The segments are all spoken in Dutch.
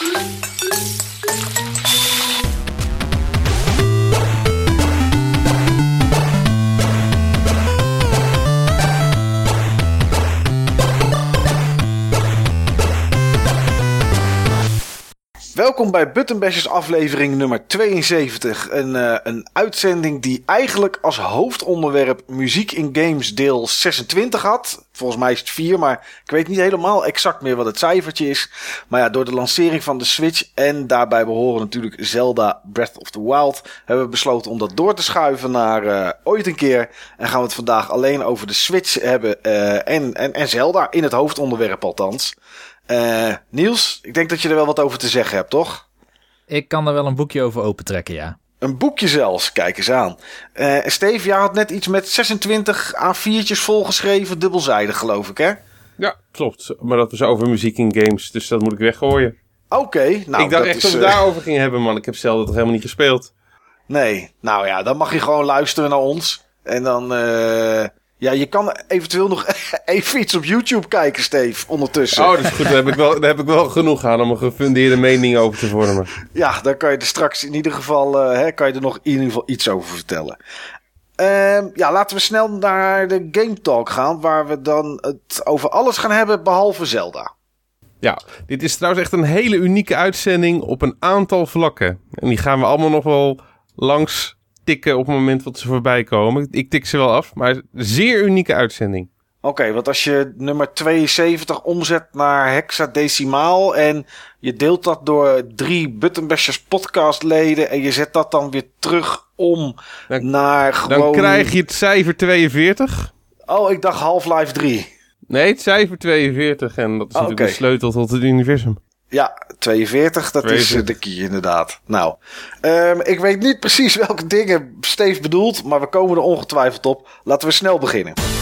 Thank you. Welkom bij Buttonbashers aflevering nummer 72. Een, uh, een uitzending die eigenlijk als hoofdonderwerp muziek in games deel 26 had. Volgens mij is het 4, maar ik weet niet helemaal exact meer wat het cijfertje is. Maar ja, door de lancering van de Switch en daarbij behoren natuurlijk Zelda Breath of the Wild... hebben we besloten om dat door te schuiven naar uh, ooit een keer. En gaan we het vandaag alleen over de Switch hebben uh, en, en, en Zelda, in het hoofdonderwerp althans. Uh, Niels, ik denk dat je er wel wat over te zeggen hebt, toch? Ik kan er wel een boekje over opentrekken, ja. Een boekje zelfs, kijk eens aan. Uh, Steve, jij had net iets met 26 A4'tjes volgeschreven, dubbelzijdig geloof ik, hè? Ja, klopt. Maar dat was over muziek in games, dus dat moet ik weggooien. Oké, okay, nou Ik dacht echt dat we uh... daarover gingen hebben, man. Ik heb zelden toch helemaal niet gespeeld. Nee, nou ja, dan mag je gewoon luisteren naar ons. En dan... Uh... Ja, je kan eventueel nog even iets op YouTube kijken, Steve, ondertussen. Oh, dat is goed. Daar heb ik wel, daar heb ik wel genoeg aan om een gefundeerde mening over te vormen. Ja, dan kan je er straks in ieder geval, uh, hè, kan je er nog in ieder geval iets over vertellen. Uh, ja, laten we snel naar de Game Talk gaan, waar we dan het over alles gaan hebben behalve Zelda. Ja, dit is trouwens echt een hele unieke uitzending op een aantal vlakken. En die gaan we allemaal nog wel langs tikken op het moment dat ze voorbij komen. Ik tik ze wel af, maar zeer unieke uitzending. Oké, okay, want als je nummer 72 omzet naar hexadecimaal en je deelt dat door drie Buttonbashers podcastleden en je zet dat dan weer terug om dan, naar gewoon... Dan krijg je het cijfer 42. Oh, ik dacht Half-Life 3. Nee, het cijfer 42 en dat is oh, natuurlijk okay. de sleutel tot het universum. Ja, 42, dat 42. is de key inderdaad. Nou, um, ik weet niet precies welke dingen Steve bedoelt, maar we komen er ongetwijfeld op. Laten we snel beginnen.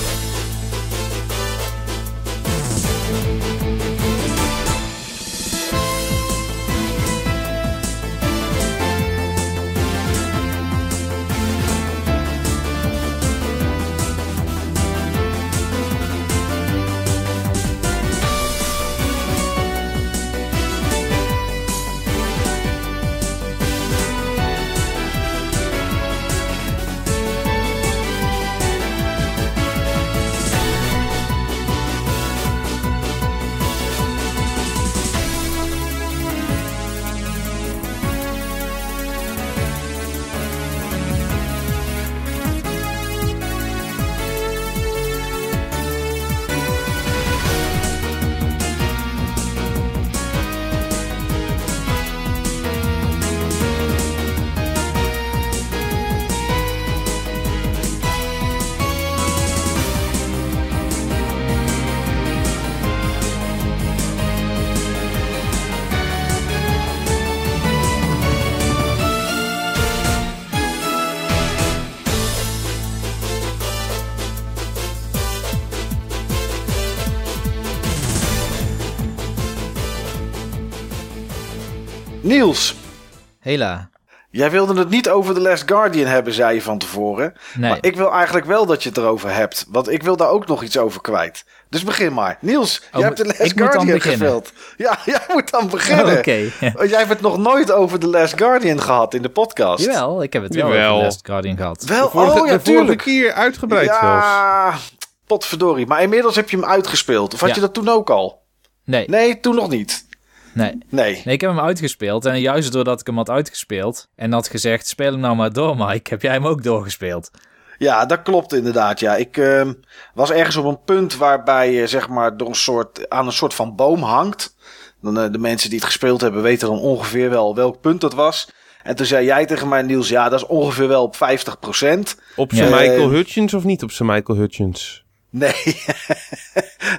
Hela. Jij wilde het niet over The Last Guardian hebben, zei je van tevoren. Nee. Maar ik wil eigenlijk wel dat je het erover hebt. Want ik wil daar ook nog iets over kwijt. Dus begin maar. Niels, oh, jij hebt The Last Guardian gespeeld. Ja, jij moet dan beginnen. Oké. Okay. jij hebt het nog nooit over The Last Guardian gehad in de podcast. Jawel, ik heb het wel Jawel. over The Last Guardian gehad. Wel, de vorige, oh ja, de vorige keer uitgebreid ja, zelfs. Ja, potverdorie. Maar inmiddels heb je hem uitgespeeld. Of had Ja. je dat toen ook al? Nee, Nee, toen nog niet. Nee. Nee. Nee, ik heb hem uitgespeeld. En juist doordat ik hem had uitgespeeld en had gezegd, speel hem nou maar door, Mike, heb jij hem ook doorgespeeld. Ja, dat klopt inderdaad. Ja, ik ehm, was ergens op een punt waarbij je zeg maar door een soort, aan een soort van boom hangt. Dan, eh, de mensen die het gespeeld hebben weten dan ongeveer wel welk punt dat was. En toen zei jij tegen mij, Niels, ja, dat is ongeveer wel op 50%. Op zijn Ja. Michael Eh, Hutchins of niet op zijn Michael Hutchins? Nee.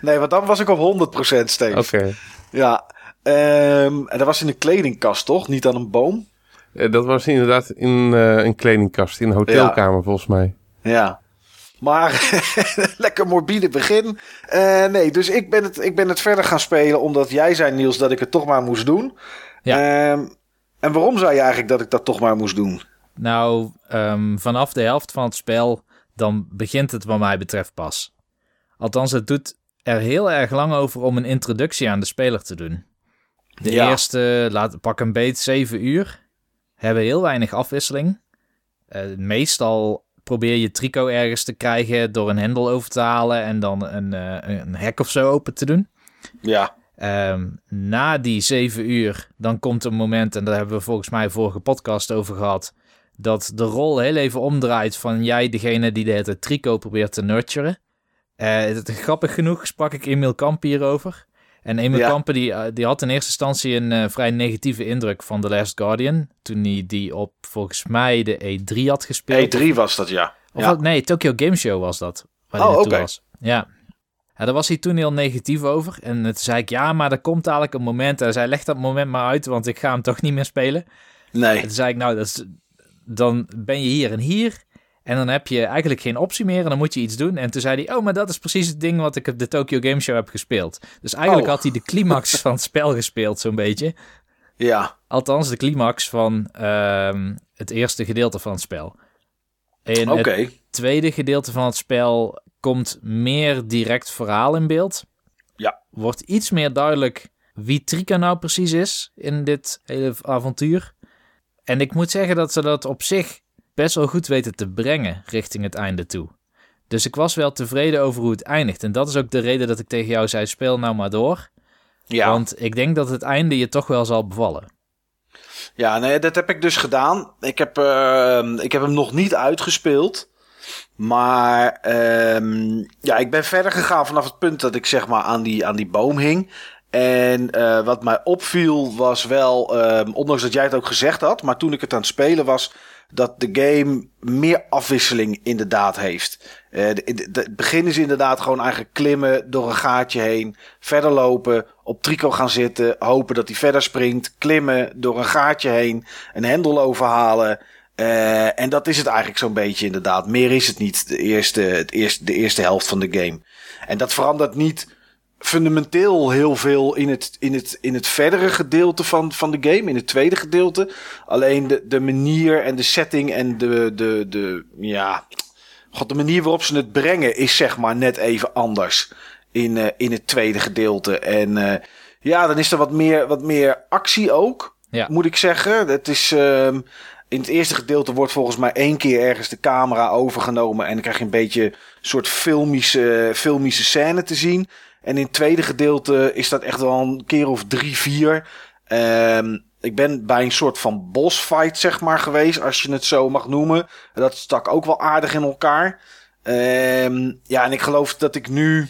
nee, want dan was ik op 100% Steve. Oké. Ja. Ehm, en dat was in een kledingkast, toch? Niet aan een boom? Eh, Dat was inderdaad in eh, een kledingkast, in een hotelkamer volgens mij. Ja. Maar lekker morbide begin. Eh, nee, dus ik ben, het, ik ben het verder gaan spelen omdat jij zei, Niels, dat ik het toch maar moest doen. Ja. Ehm, en waarom zei je eigenlijk dat ik dat toch maar moest doen? Nou, ehm, vanaf de helft van het spel, dan begint het wat mij betreft pas. Althans, het doet er heel erg lang over om een introductie aan de speler te doen. De Ja. eerste, laat, pak een beet, zeven uur. Hebben heel weinig afwisseling. Eh, meestal probeer je trico ergens te krijgen door een hendel over te halen en dan een, eh, een hek of zo open te doen. Ja, Ehm, na die zeven uur, dan komt een moment, en daar hebben we volgens mij vorige podcast over gehad, dat de rol heel even omdraait van jij degene die de hele trico probeert te nurturen. Het, grappig genoeg sprak ik Emil Kamp hierover. En Emil Ja. Kampen die, eh, die had in eerste instantie een eh, vrij negatieve indruk van The Last Guardian. Toen hij die op volgens mij de E3 had gespeeld. E3 was dat, ja. Of ja. wat- nee, Tokyo Game Show was dat. Waar Oh, oké. Ja. ja. Daar was hij toen heel negatief over. En toen zei ik, ja, maar er komt dadelijk een moment. En hij zei, leg dat moment maar uit, want ik ga hem toch niet meer spelen. En Nee. toen zei ik, nou, dat is, dan ben je hier en hier. En dan heb je eigenlijk geen optie meer en dan moet je iets doen. En toen zei hij, oh, maar dat is precies het ding wat ik op de Tokyo Game Show heb gespeeld. Dus eigenlijk Oh. had hij de climax van het spel gespeeld, zo'n beetje. Ja. Althans, de climax van ehm, het eerste gedeelte van het spel. En Oké. het tweede gedeelte van het spel komt meer direct verhaal in beeld. Ja. Wordt iets meer duidelijk wie Trika nou precies is in dit hele avontuur. En ik moet zeggen dat ze dat op zich best wel goed weten te brengen richting het einde toe. Dus ik was wel tevreden over hoe het eindigt. En dat is ook de reden dat ik tegen jou zei: speel nou maar door. Ja. Want ik denk dat het einde je toch wel zal bevallen. Ja, nee, dat heb ik dus gedaan. Ik heb, eh, ik heb hem nog niet uitgespeeld. Maar ehm, ja, ik ben verder gegaan vanaf het punt dat ik zeg maar aan die, aan die boom hing. En eh, wat mij opviel was wel, ehm, ondanks dat jij het ook gezegd had, maar toen ik het aan het spelen was, dat de game meer afwisseling inderdaad heeft. Het begin is inderdaad gewoon eigenlijk klimmen door een gaatje heen, verder lopen, op trico gaan zitten, hopen dat hij verder springt, klimmen door een gaatje heen, een hendel overhalen. Eh, en dat is het eigenlijk zo'n beetje inderdaad. Meer is het niet, de eerste, het eerste, de eerste helft van de game. En dat verandert niet fundamenteel heel veel in het, in het, in het verdere gedeelte van, van de game, in het tweede gedeelte. Alleen de, de manier en de setting en de, de, de, ja, god, de manier waarop ze het brengen is zeg maar net even anders in, eh, in het tweede gedeelte. En eh, ja, dan is er wat meer, wat meer actie ook, Ja. moet ik zeggen. Het is, ehm, in het eerste gedeelte wordt volgens mij één keer ergens de camera overgenomen. En dan krijg je een beetje een soort filmische, filmische scène te zien. En in het tweede gedeelte is dat echt wel een keer of drie, vier. Ehm, ik ben bij een soort van bossfight, zeg maar, geweest, als je het zo mag noemen. Dat stak ook wel aardig in elkaar. Ehm, ja, en ik geloof dat ik nu.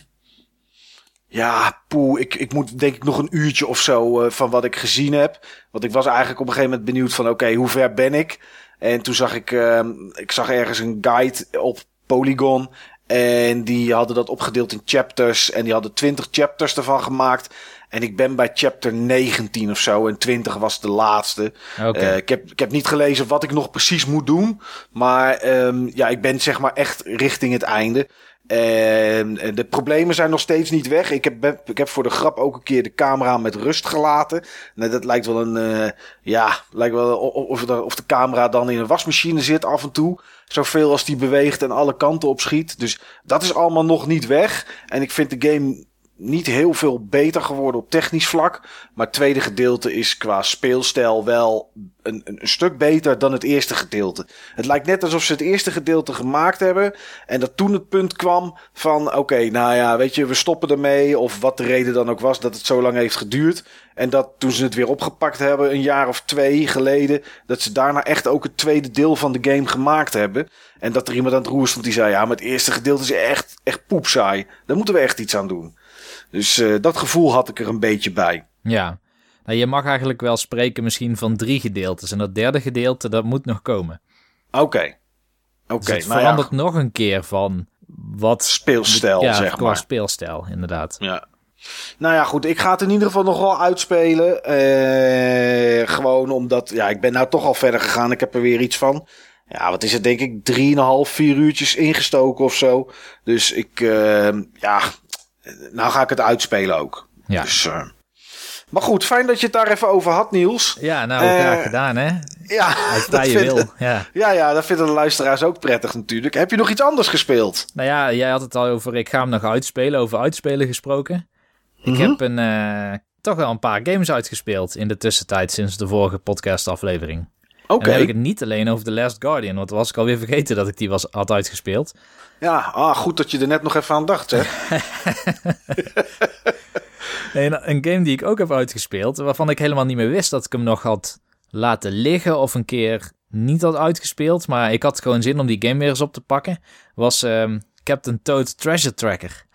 Ja, poeh, ik, ik moet denk ik nog een uurtje of zo eh, van wat ik gezien heb. Want ik was eigenlijk op een gegeven moment benieuwd van, oké, hoe ver ben ik? En toen zag ik, ehm, ik zag ergens een guide op Polygon. En die hadden dat opgedeeld in chapters. En die hadden 20 chapters ervan gemaakt. En ik ben bij chapter 19 of zo. En 20 was de laatste. Eh, ik, heb, ik heb niet gelezen wat ik nog precies moet doen. Maar ehm, ja, ik ben zeg maar echt richting het einde. En eh, de problemen zijn nog steeds niet weg. Ik heb, ik heb voor de grap ook een keer de camera met rust gelaten. Nou, dat lijkt wel een. eh, ja, lijkt wel of, of de camera dan in een wasmachine zit af en toe. Zoveel als die beweegt en alle kanten op schiet. Dus dat is allemaal nog niet weg. En ik vind de game niet heel veel beter geworden op technisch vlak. Maar het tweede gedeelte is qua speelstijl wel een, een, stuk beter dan het eerste gedeelte. Het lijkt net alsof ze het eerste gedeelte gemaakt hebben. En dat toen het punt kwam van: oké, nou ja, weet je, we stoppen ermee. Of wat de reden dan ook was dat het zo lang heeft geduurd. En dat toen ze het weer opgepakt hebben, een jaar of twee geleden. Dat ze daarna echt ook het tweede deel van de game gemaakt hebben. En dat er iemand aan het roer stond die zei: ja, maar het eerste gedeelte is echt, echt poepsaai. Daar moeten we echt iets aan doen. Dus eh, dat gevoel had ik er een beetje bij. Ja. Nou, je mag eigenlijk wel spreken misschien van drie gedeeltes. En dat derde gedeelte, dat moet nog komen. Oké. Oké, Dus het nou ja, verandert nog een keer van wat... speelstijl, ja, zeg qua maar. speelstijl, inderdaad. Ja. Nou ja, goed. Ik ga het in ieder geval nog wel uitspelen. Eh, gewoon omdat, ja, ik ben nou toch al verder gegaan. Ik heb er weer iets van. Ja, wat is het, denk ik, 3,5, 4 uurtjes ingestoken of zo. Dus ik, eh, ja, nou ga ik het uitspelen ook. Ja, Dus, eh, maar goed, fijn dat je het daar even over had, Niels. ja nou, graag gedaan, hè? Ja, dat wil, ja. Ja, ja, dat vinden de luisteraars ook prettig natuurlijk. Heb je nog iets anders gespeeld? Nou ja, jij had het al over, ik ga hem nog uitspelen, over uitspelen gesproken. Ik Mhm. heb een eh, toch wel een paar games uitgespeeld in de tussentijd sinds de vorige podcastaflevering. Oké. En dan heb ik het niet alleen over The Last Guardian, want was ik alweer vergeten dat ik die was, had uitgespeeld. Ja, ah, goed dat je er net nog even aan dacht, hè? een, een game die ik ook heb uitgespeeld, waarvan ik helemaal niet meer wist dat ik hem nog had laten liggen of een keer niet had uitgespeeld, maar ik had gewoon zin om die game weer eens op te pakken, was um, Captain Toad Treasure Tracker.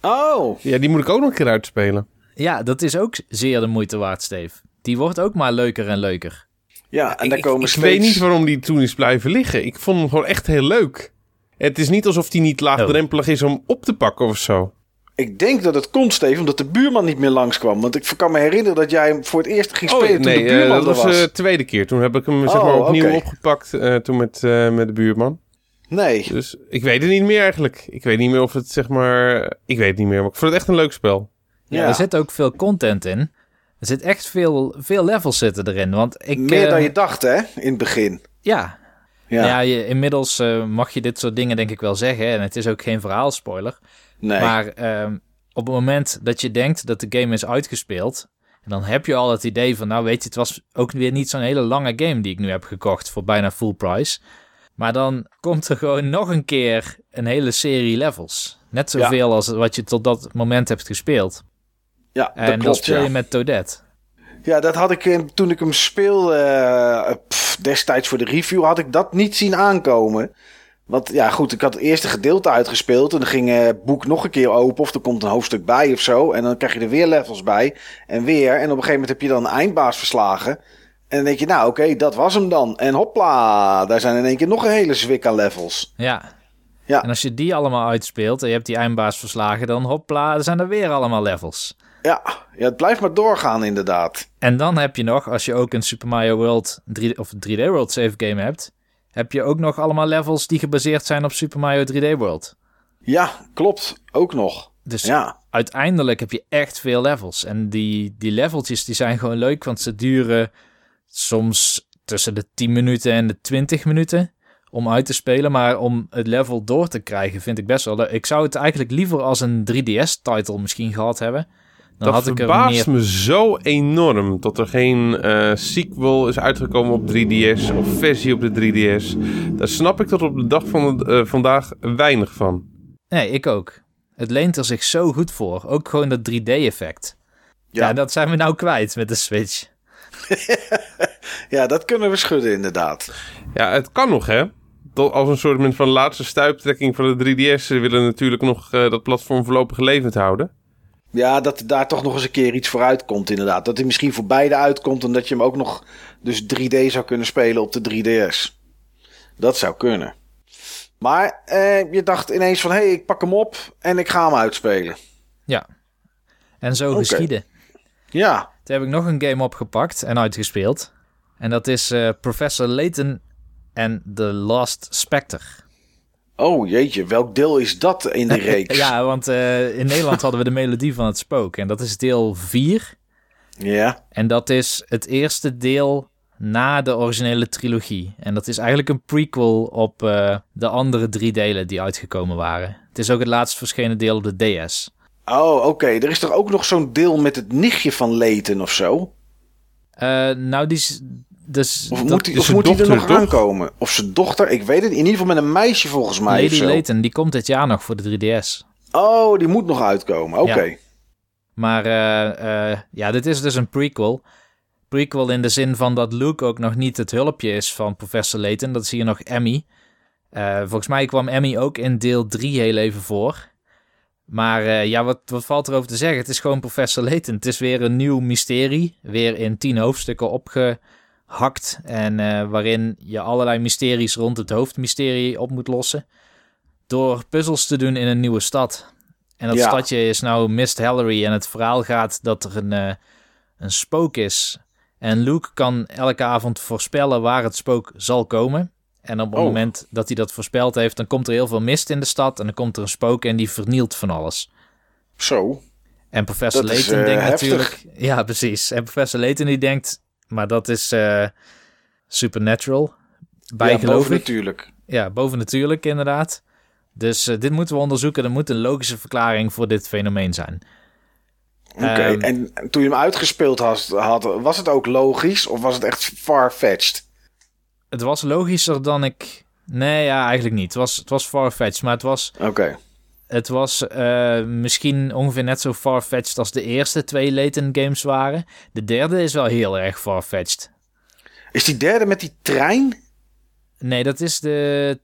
Oh! Ja, die moet ik ook nog een keer uitspelen. Ja, dat is ook zeer de moeite waard, Steve. Die wordt ook maar leuker en leuker. Ja, en daar komen ik, steeds... ik weet niet waarom die toen is blijven liggen. Ik vond hem gewoon echt heel leuk. Het is niet alsof die niet laagdrempelig is om op te pakken of zo. Ik denk dat het komt, Steven, omdat de buurman niet meer langskwam. Want ik kan me herinneren dat jij hem voor het eerst ging spelen oh, toen nee, de buurman uh, dat er was was. de tweede keer. Toen heb ik hem zeg Oh, maar, opnieuw opgepakt uh, toen met, uh, met de buurman. Nee. Dus ik weet het niet meer eigenlijk. Ik weet niet meer of het zeg maar... Ik weet het niet meer, maar ik vond het echt een leuk spel. Ja, er zit ook veel content in. Er zit echt veel, veel levels zitten erin. Want ik, Meer dan je dacht, hè? In het begin. Ja. Ja. Ja, je, inmiddels uh, mag je dit soort dingen denk ik wel zeggen. En het is ook geen verhaalspoiler. Nee. Maar uh, op het moment dat je denkt dat de game is uitgespeeld... En dan heb je al het idee van, nou weet je, het was ook weer niet zo'n hele lange game die ik nu heb gekocht voor bijna full price. Maar dan komt er gewoon nog een keer een hele serie levels. Net zoveel ja. als wat je tot dat moment hebt gespeeld. Ja, dat en klopt, dan speel je ja. met Toadette. Ja, dat had ik toen ik hem speelde uh, pff, destijds voor de review, had ik dat niet zien aankomen. Want ja, goed, ik had het eerste gedeelte uitgespeeld en dan ging het boek nog een keer open of er komt een hoofdstuk bij of zo. En dan krijg je er weer levels bij en weer. En op een gegeven moment heb je dan een eindbaas verslagen. En dan denk je, nou oké, okay, dat was hem dan. En hopla, daar zijn in één keer nog een hele zwik aan levels. Ja. ja. En als je die allemaal uitspeelt en je hebt die eindbaas verslagen, dan hopla, er zijn er weer allemaal levels. Ja, ja, het blijft maar doorgaan inderdaad. En dan heb je nog, als je ook een Super Mario World 3, of 3D World save game hebt, heb je ook nog allemaal levels die gebaseerd zijn op Super Mario 3D World. Ja, klopt. Ook nog. Dus ja. uiteindelijk heb je echt veel levels. En die, die leveltjes die zijn gewoon leuk, want ze duren soms tussen de 10 minuten en de 20 minuten om uit te spelen. Maar om het level door te krijgen vind ik best wel leuk. Ik zou het eigenlijk liever als een 3DS-title misschien gehad hebben. Dan dat had ik er verbaast meer... me zo enorm dat er geen uh, sequel is uitgekomen op 3DS of versie op de 3DS. Daar snap ik tot op de dag van uh, vandaag weinig van. Nee, ik ook. Het leent er zich zo goed voor. Ook gewoon dat 3D-effect. Ja. ja, dat zijn we nou kwijt met de Switch. ja, dat kunnen we schudden inderdaad. Ja, het kan nog hè. Tot als een soort van laatste stuiptrekking van de 3DS. Ze willen natuurlijk nog uh, dat platform voorlopig levend houden. Ja, dat daar toch nog eens een keer iets voor uitkomt inderdaad. Dat hij misschien voor beide uitkomt en dat je hem ook nog dus 3D zou kunnen spelen op de 3DS. Dat zou kunnen. Maar eh, je dacht ineens van, hé, hey, ik pak hem op en ik ga hem uitspelen. Ja, en zo okay. geschieden. Ja. Toen heb ik nog een game opgepakt en uitgespeeld. En dat is uh, Professor Layton en The Lost Spectre. Oh jeetje, welk deel is dat in de reeks? ja, want uh, in Nederland hadden we de melodie van het spook. En dat is deel 4. Ja. En dat is het eerste deel na de originele trilogie. En dat is eigenlijk een prequel op uh, de andere drie delen die uitgekomen waren. Het is ook het laatst verschenen deel op de DS. Oh, oké. Okay. Er is toch ook nog zo'n deel met het nichtje van Leten of zo? Uh, nou, die is... Dus of moet die, of moet die er nog toch? aankomen? Of zijn dochter? Ik weet het. In ieder geval met een meisje volgens mij. Lady Layton, die komt dit jaar nog voor de 3DS. Oh, die moet nog uitkomen. Oké. Okay. Ja. Maar uh, uh, ja, dit is dus een prequel. Prequel in de zin van dat Luke ook nog niet het hulpje is van Professor Layton. Dat zie je nog Emmy. Uh, volgens mij kwam Emmy ook in deel 3 heel even voor. Maar uh, ja, wat, wat valt erover te zeggen? Het is gewoon Professor Layton. Het is weer een nieuw mysterie. Weer in tien hoofdstukken opgehakt. En uh, waarin je allerlei mysteries rond het hoofdmysterie op moet lossen. Door puzzels te doen in een nieuwe stad. En dat ja. stadje is nou Mist Hallery. En het verhaal gaat dat er een, uh, een spook is. En Luke kan elke avond voorspellen waar het spook zal komen. En op het oh. moment dat hij dat voorspeld heeft, dan komt er heel veel mist in de stad. En dan komt er een spook en die vernielt van alles. Zo. En professor dat Layton is, uh, denkt heftig. natuurlijk... Ja, precies. En professor Layton die denkt... Maar dat is uh, supernatural. Bijgelovig. Ja, natuurlijk. Ja, bovennatuurlijk inderdaad. Dus uh, dit moeten we onderzoeken. Er moet een logische verklaring voor dit fenomeen zijn. Oké, Ehm, en en toen je hem uitgespeeld had, had, was het ook logisch of was het echt far-fetched? Het was logischer dan ik... Nee, ja, eigenlijk niet. Het was, het was farfetched, maar het was, Oké. Het was eh, misschien ongeveer net zo farfetched als de eerste twee Layton games waren. De derde is wel heel erg farfetched. Is die derde met die trein? Nee, dat is de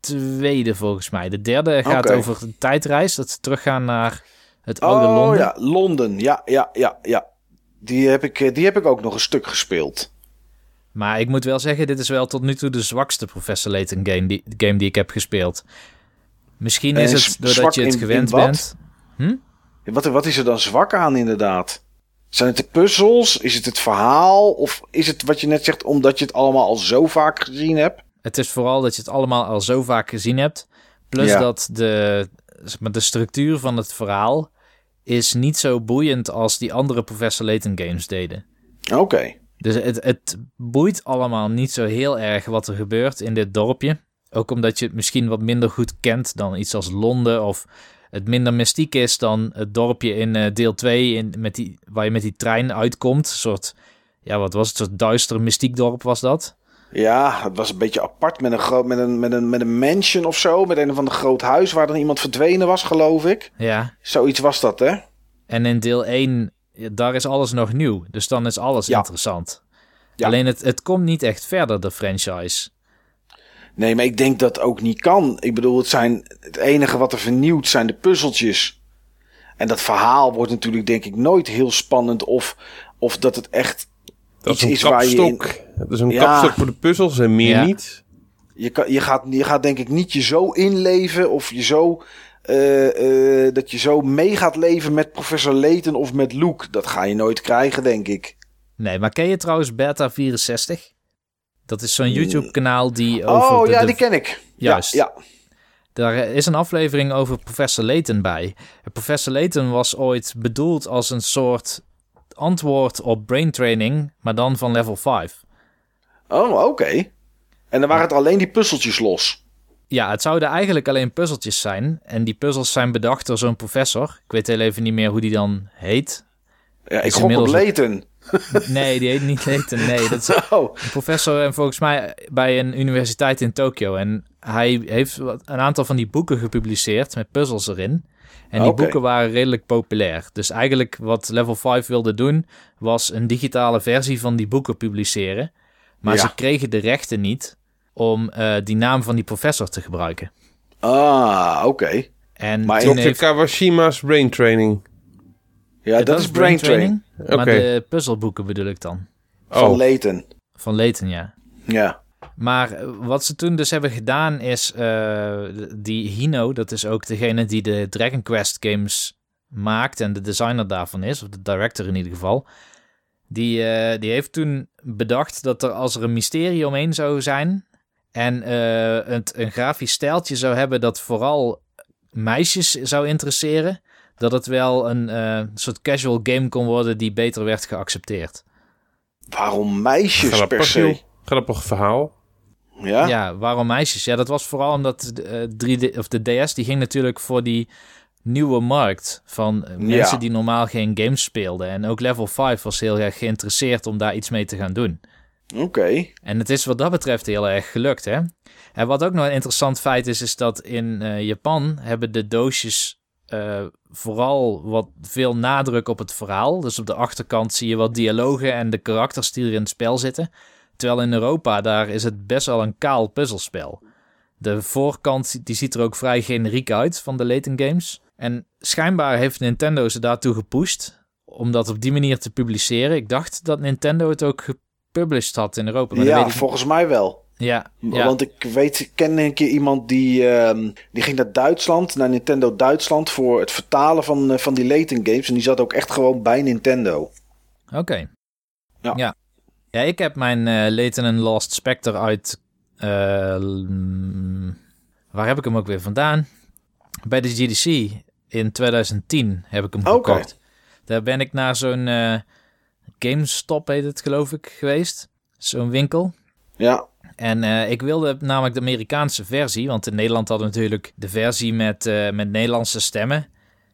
tweede volgens mij. De derde gaat over een tijdreis. Dat ze teruggaan naar het oude Oh Londen. ja, Londen. Ja, ja, ja, ja. Die heb, ik, eh, die heb ik ook nog een stuk gespeeld. Maar ik moet wel zeggen, dit is wel tot nu toe de zwakste Professor Layton game die, game die ik heb gespeeld. Misschien is het doordat je het in- gewend in bent. Wat, wat is er dan zwak aan inderdaad? Zijn het de puzzels? Is het het verhaal? Of is het wat je net zegt omdat je het allemaal al zo vaak gezien hebt? Het is vooral dat je het allemaal al zo vaak gezien hebt. Plus Ja. dat de, maar, de structuur van het verhaal is niet zo boeiend als die andere Professor Layton games deden. Oké. Dus het, het boeit allemaal niet zo heel erg wat er gebeurt in dit dorpje. Ook omdat je het misschien wat minder goed kent dan iets als Londen. Of het minder mystiek is dan het dorpje in eh, deel 2 in, met die, waar je met die trein uitkomt. Een soort, ja wat was het, een soort duister mystiek dorp was dat. Ja, het was een beetje apart met een, groot, met een, met een, met een mansion of zo. Met een van de groot huis waar dan iemand verdwenen was, geloof ik. Ja, Zoiets was dat, hè? en in deel 1, ja, daar is alles nog nieuw. Dus dan is alles Ja. interessant. Ja. Alleen het, het komt niet echt verder, de franchise. Nee, maar ik denk dat ook niet kan. Ik bedoel, het, zijn, het enige wat er vernieuwt zijn de puzzeltjes. En dat verhaal wordt natuurlijk, denk ik, nooit heel spannend. Of, of dat het echt Dat iets is een is waar je in- kapstok. Dat is een Ja. kapstok voor de puzzels en meer Ja. niet. Je, kan, je, gaat, je gaat denk ik niet je zo inleven of je zo, eh, eh, dat je zo mee gaat leven met professor Layton of met Luke. Dat ga je nooit krijgen, denk ik. Nee, maar ken je trouwens Beta 64? Dat is zo'n YouTube-kanaal die over Hmm. oh de, ja, de- die ken ik. Juist. Ja, ja. Daar is een aflevering over Professor Layton bij. En Professor Layton was ooit bedoeld als een soort antwoord op brain training, maar dan van level 5. Oh, oké. En dan waren het alleen die puzzeltjes los. Ja, het zouden eigenlijk alleen puzzeltjes zijn. En die puzzels zijn bedacht door zo'n professor. Ik weet heel even niet meer hoe die dan heet. Ja, ik gok op Layton. Nee, die heet niet Layton. Nee, dat is Oh, een professor en volgens mij bij een universiteit in Tokio. En hij heeft wat- een aantal van die boeken gepubliceerd met puzzels erin. En die Oké. boeken waren redelijk populair. Dus eigenlijk wat Level 5 wilde doen, was een digitale versie van die boeken publiceren. Maar Ja. ze kregen de rechten niet om eh, die naam van die professor te gebruiken. ah, oké. En Maar toen Dr. heeft, Kawashima's brain training. Ja, dat, is brain training. Maar de puzzelboeken bedoel ik dan. Van Oh, Layton. Van Layton, ja. Ja. Maar eh, wat ze toen dus hebben gedaan is, eh, die Hino, dat is ook degene die de Dragon Quest games maakt en de designer daarvan is, of de director in ieder geval. Die, eh, die heeft toen bedacht dat er als er een mysterie omheen zou zijn en eh, het een grafisch stijltje zou hebben dat vooral meisjes zou interesseren, dat het wel een eh, soort casual game kon worden die beter werd geaccepteerd. Waarom meisjes per se? Grappig verhaal. Ja? Ja, waarom meisjes? Ja, dat was vooral omdat de, eh, 3D, of de DS die ging natuurlijk voor die nieuwe markt van eh, mensen die normaal geen games speelden. En ook Level 5 was heel erg geïnteresseerd om daar iets mee te gaan doen. Oké. En het is wat dat betreft heel erg gelukt, hè? En wat ook nog een interessant feit is, is dat in eh, Japan hebben de doosjes eh, vooral wat veel nadruk op het verhaal. Dus op de achterkant zie je wat dialogen en de karakters die er in het spel zitten. Terwijl in Europa, daar is het best wel een kaal puzzelspel. De voorkant die ziet er ook vrij generiek uit van de Layton Games. En schijnbaar heeft Nintendo ze daartoe gepusht om dat op die manier te publiceren. Ik dacht dat Nintendo het ook gepublished had in Europa. Maar Ja, weet ik volgens mij wel. Ja, ja. Want ik weet, ik ken een keer iemand die, ehm, die ging naar Duitsland, naar Nintendo Duitsland, voor het vertalen van, eh, van die Layton games. En die zat ook echt gewoon bij Nintendo. Oké. Ja. ja. Ja, ik heb mijn eh Layton and Lost Spectre uit... eh, waar heb ik hem ook weer vandaan? Bij de GDC in 2010 heb ik hem gekocht. Daar ben ik naar zo'n GameStop, heet het geloof ik, geweest. Zo'n winkel. Ja, En eh, ik wilde namelijk de Amerikaanse versie, want in Nederland hadden we natuurlijk de versie met, eh, met Nederlandse stemmen.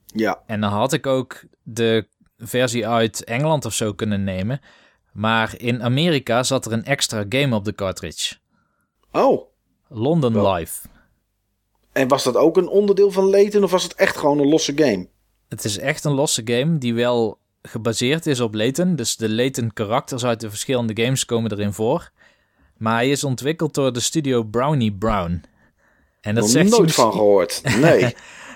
ja, En dan had ik ook de versie uit Engeland of zo kunnen nemen. Maar in Amerika zat er een extra game op de cartridge. Oh, London Wel- Live. en was dat ook een onderdeel van Layton of was het echt gewoon een losse game? Het is echt een losse game die wel gebaseerd is op Layton. Dus de Layton karakters uit de verschillende games komen erin voor. Maar hij is ontwikkeld door de studio Brownie Brown. En dat zegt je nooit misschien- van gehoord. Nee.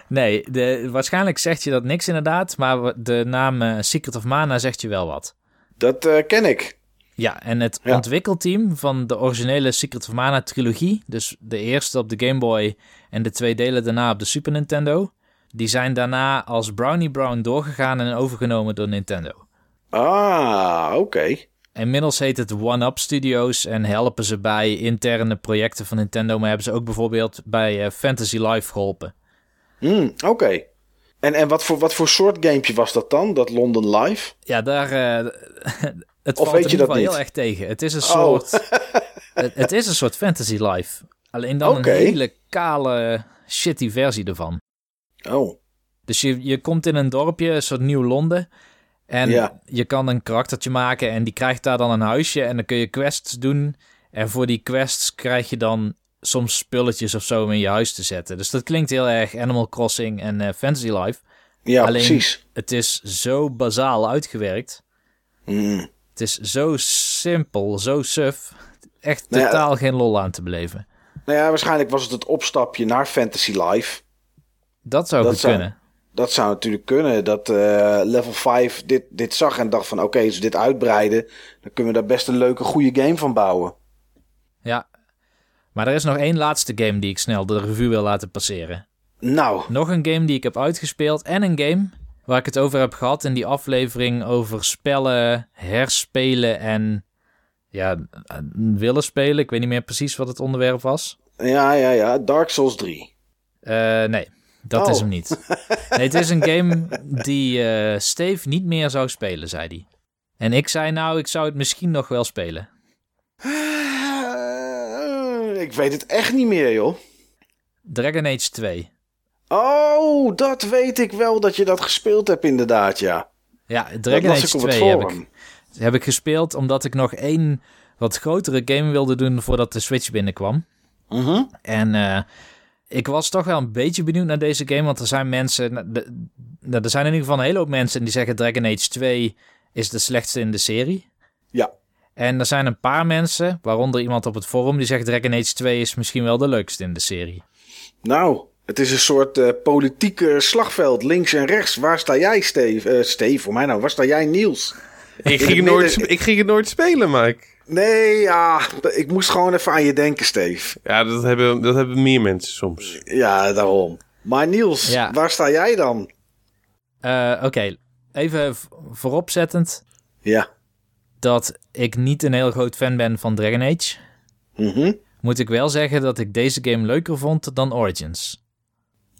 Nee, de, waarschijnlijk zegt je dat niks inderdaad. Maar de naam eh, Secret of Mana zegt je wel wat. dat eh, ken ik. Ja, en het Ja. ontwikkelteam van de originele Secret of Mana trilogie, dus de eerste op de Game Boy en de twee delen daarna op de Super Nintendo, die zijn daarna als Brownie Brown doorgegaan en overgenomen door Nintendo. Ah, oké. Inmiddels heet het One Up Studios en helpen ze bij interne projecten van Nintendo, maar hebben ze ook bijvoorbeeld bij eh, Fantasy Life geholpen. Hmm, oké. En, en wat, voor, wat voor soort gamepje was dat dan? Dat London Live? Ja, daar. eh, het Of valt weet je dat niet? heel erg tegen. Het is een Oh. soort. het, het is een soort Fantasy Life. Alleen dan een hele kale, shitty versie ervan. Oh, Dus je, je komt in een dorpje, een soort nieuw Londen. En Ja. je kan een karaktertje maken en die krijgt daar dan een huisje. En dan kun je quests doen. En voor die quests krijg je dan soms spulletjes of zo om in je huis te zetten. Dus dat klinkt heel erg Animal Crossing en eh, Fantasy Life. ja, Alleen- precies. Het is zo bazaal uitgewerkt. Hmm. Het is zo simpel, zo suf. Echt Nou ja, totaal geen lol aan te beleven. Nou ja, waarschijnlijk was het het opstapje naar Fantasy Life. Dat zou Dat goed zou- kunnen. Dat zou natuurlijk kunnen. Dat eh, level 5 dit, dit zag en dacht van... oké, als we dit uitbreiden... dan kunnen we daar best een leuke, goede game van bouwen. Ja. Maar er is nog één laatste game die ik snel de review wil laten passeren. Nou, Nog een game die ik heb uitgespeeld en een game waar ik het over heb gehad in die aflevering over spellen, herspelen en ja, willen spelen. Ik weet niet meer precies wat het onderwerp was. ja, ja, ja. Dark Souls 3. Eh, nee, dat Oh. is hem niet. Nee, het is een game die eh Steve niet meer zou spelen, zei hij. En ik zei nou, ik zou het misschien nog wel spelen. Ik weet het echt niet meer, joh. Dragon Age 2. Oh, dat weet ik wel dat je dat gespeeld hebt inderdaad, ja. Ja, Dragon Age ik op het 2 heb ik, heb ik gespeeld omdat ik nog één wat grotere game wilde doen voordat de Switch binnenkwam. Mhm. En eh, ik was toch wel een beetje benieuwd naar deze game, want er zijn mensen, nou, de- nou, er zijn in ieder geval een hele hoop mensen die zeggen Dragon Age 2 is de slechtste in de serie. Ja. En er zijn een paar mensen, waaronder iemand op het forum, die zegt Dragon Age 2 is misschien wel de leukste in de serie. Nou, het is een soort eh politieke slagveld, links en rechts. Waar sta jij, Steve? Eh Steve, voor mij nou. Waar sta jij, Niels? Ik In ging, het nooit, ik ging het nooit spelen, Mike. Nee, ja, ik moest gewoon even aan je denken, Steve. Ja, dat hebben, dat hebben meer mensen soms. Ja, daarom. Maar Niels, Ja. waar sta jij dan? Eh, Oké, even vooropzettend Ja. dat ik niet een heel groot fan ben van Dragon Age. Mhm. Moet ik wel zeggen dat ik deze game leuker vond dan Origins.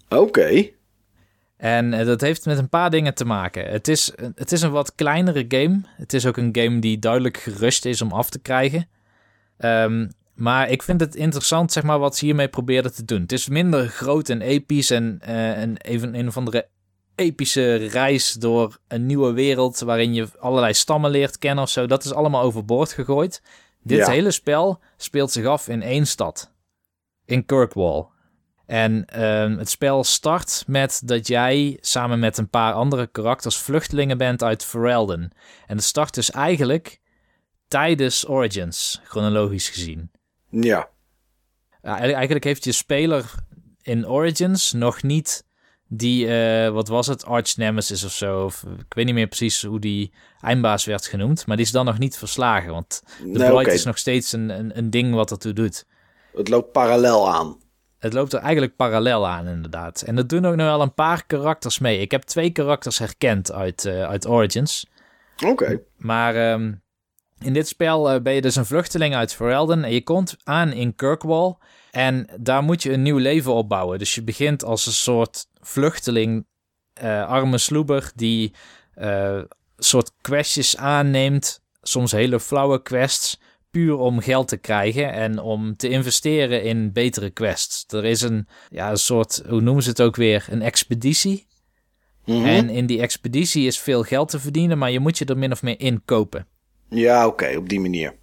Oké. En eh, dat heeft met een paar dingen te maken. Het is, het is een wat kleinere game. Het is ook een game die duidelijk gerust is om af te krijgen. Ehm, maar ik vind het interessant, zeg maar, wat ze hiermee probeerden te doen. Het is minder groot en episch en, en even een of andere epische reis door een nieuwe wereld waarin je allerlei stammen leert kennen of zo. Dat is allemaal overboord gegooid. Dit Ja. hele spel speelt zich af in één stad. In Kirkwall. En ehm, het spel start met dat jij samen met een paar andere karakters vluchtelingen bent uit Ferelden. En het start dus eigenlijk tijdens Origins, chronologisch gezien. Ja. Eigenlijk- heeft je speler in Origins nog niet die, eh, wat was het, Arch Nemesis of zo. Of, ik weet niet meer precies hoe die eindbaas werd genoemd. Maar die is dan nog niet verslagen. Want de Nee, Blight is nog steeds een, een, een ding wat ertoe doet. Het loopt parallel aan. Het loopt er eigenlijk parallel aan, inderdaad. En er doen ook nog wel een paar karakters mee. Ik heb twee karakters herkend uit, eh, uit Origins. Oké. Maar ehm, in dit spel eh, ben je dus een vluchteling uit Ferelden. En je komt aan in Kirkwall. En daar moet je een nieuw leven opbouwen. Dus je begint als een soort vluchteling, eh, arme sloeber, die soort questjes aanneemt. Soms hele flauwe quests. Puur om geld te krijgen en om te investeren in betere quests. Er is een, ja, een soort, hoe noemen ze het ook weer? Een expeditie. Mhm. En in die expeditie is veel geld te verdienen, maar je moet je er min of meer in kopen. Ja, oké, op die manier.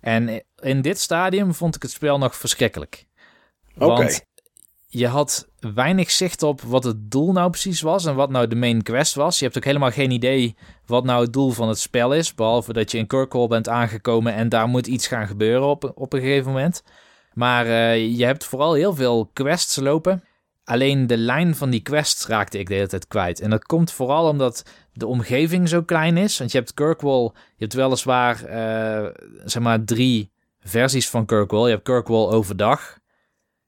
En in dit stadium vond ik het spel nog verschrikkelijk. Oké. Want je had weinig zicht op wat het doel nou precies was en wat nou de main quest was. Je hebt ook helemaal geen idee wat nou het doel van het spel is. Behalve dat je in Kirkwall bent aangekomen en daar moet iets gaan gebeuren op, op een gegeven moment. Maar eh, je hebt vooral heel veel quests lopen. Alleen de lijn van die quests raakte ik de hele tijd kwijt. En dat komt vooral omdat de omgeving zo klein is. Want je hebt Kirkwall, je hebt weliswaar eh, zeg maar drie versies van Kirkwall. Je hebt Kirkwall overdag.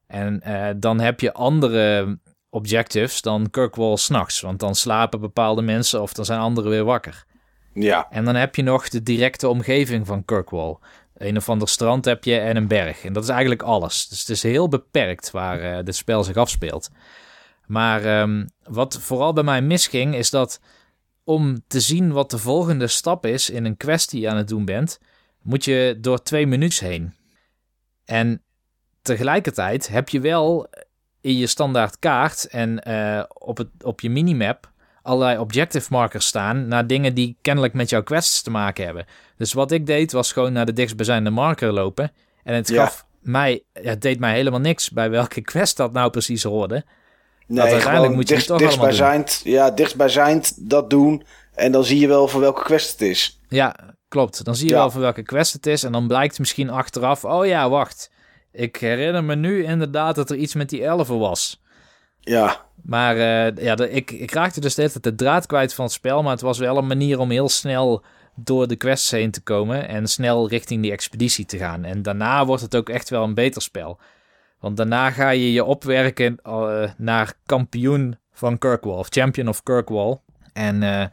En eh, dan heb je andere objectives dan Kirkwall s'nachts. Want dan slapen bepaalde mensen of dan zijn anderen weer wakker. Ja, En dan heb je nog de directe omgeving van Kirkwall. Een of ander strand heb je en een berg. En dat is eigenlijk alles. Dus het is heel beperkt waar eh, dit spel zich afspeelt. Maar ehm, wat vooral bij mij misging, is dat om te zien wat de volgende stap is in een quest die je aan het doen bent, moet je door twee menus heen. En tegelijkertijd heb je wel in je standaard kaart en eh, op, het, op je minimap allerlei objective markers staan naar dingen die kennelijk met jouw quests te maken hebben. Dus wat ik deed was gewoon naar de dichtstbijzijnde marker lopen. En het Ja. gaf mij, het deed mij helemaal niks bij welke quest dat nou precies hoorde. nee, uiteindelijk gewoon moet je dicht, het toch allemaal dichtstbijzijnd, ja, dichtstbijzijnd dat doen. En dan zie je wel voor welke quest het is. Ja, klopt. Dan zie je Ja. wel voor welke quest het is. En dan blijkt misschien achteraf, oh ja, wacht. Ik herinner me nu inderdaad dat er iets met die elfen was. Ja, Maar eh, ja, ik, ik raakte dus tijd de draad kwijt van het spel. Maar het was wel een manier om heel snel door de quests heen te komen. En snel richting die expeditie te gaan. En daarna wordt het ook echt wel een beter spel. Want daarna ga je je opwerken eh, naar kampioen van Kirkwall. Of champion of Kirkwall. En eh,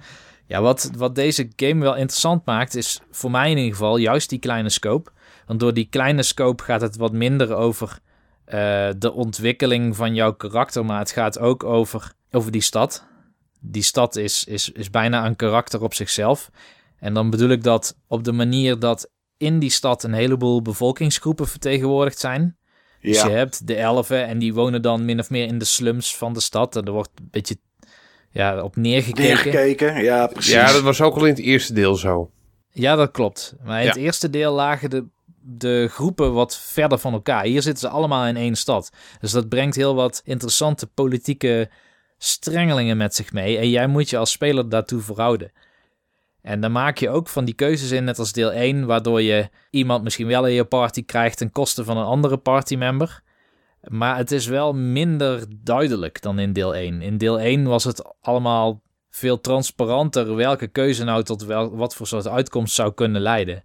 ja, wat, wat deze game wel interessant maakt, is voor mij in ieder geval juist die kleine scope. Want door die kleine scope gaat het wat minder over eh, de ontwikkeling van jouw karakter, maar het gaat ook over, over die stad. Die stad is, is, is bijna een karakter op zichzelf. En dan bedoel ik dat op de manier dat in die stad een heleboel bevolkingsgroepen vertegenwoordigd zijn. Dus je hebt de elfen en die wonen dan min of meer in de slums van de stad. En er wordt een beetje ja, op neergekeken. Neergekeken, ja, precies. Ja, dat was ook al in het eerste deel zo. Ja, dat klopt. Maar in Ja. het eerste deel lagen de, de groepen wat verder van elkaar. Hier zitten ze allemaal in één stad. Dus dat brengt heel wat interessante politieke strengelingen met zich mee. En jij moet je als speler daartoe verhouden. En dan maak je ook van die keuzes in, net als deel 1, waardoor je iemand misschien wel in je party krijgt ten koste van een andere partymember. Maar het is wel minder duidelijk dan in deel 1. In deel 1 was het allemaal veel transparanter welke keuze nou tot wel, wat voor soort uitkomst zou kunnen leiden.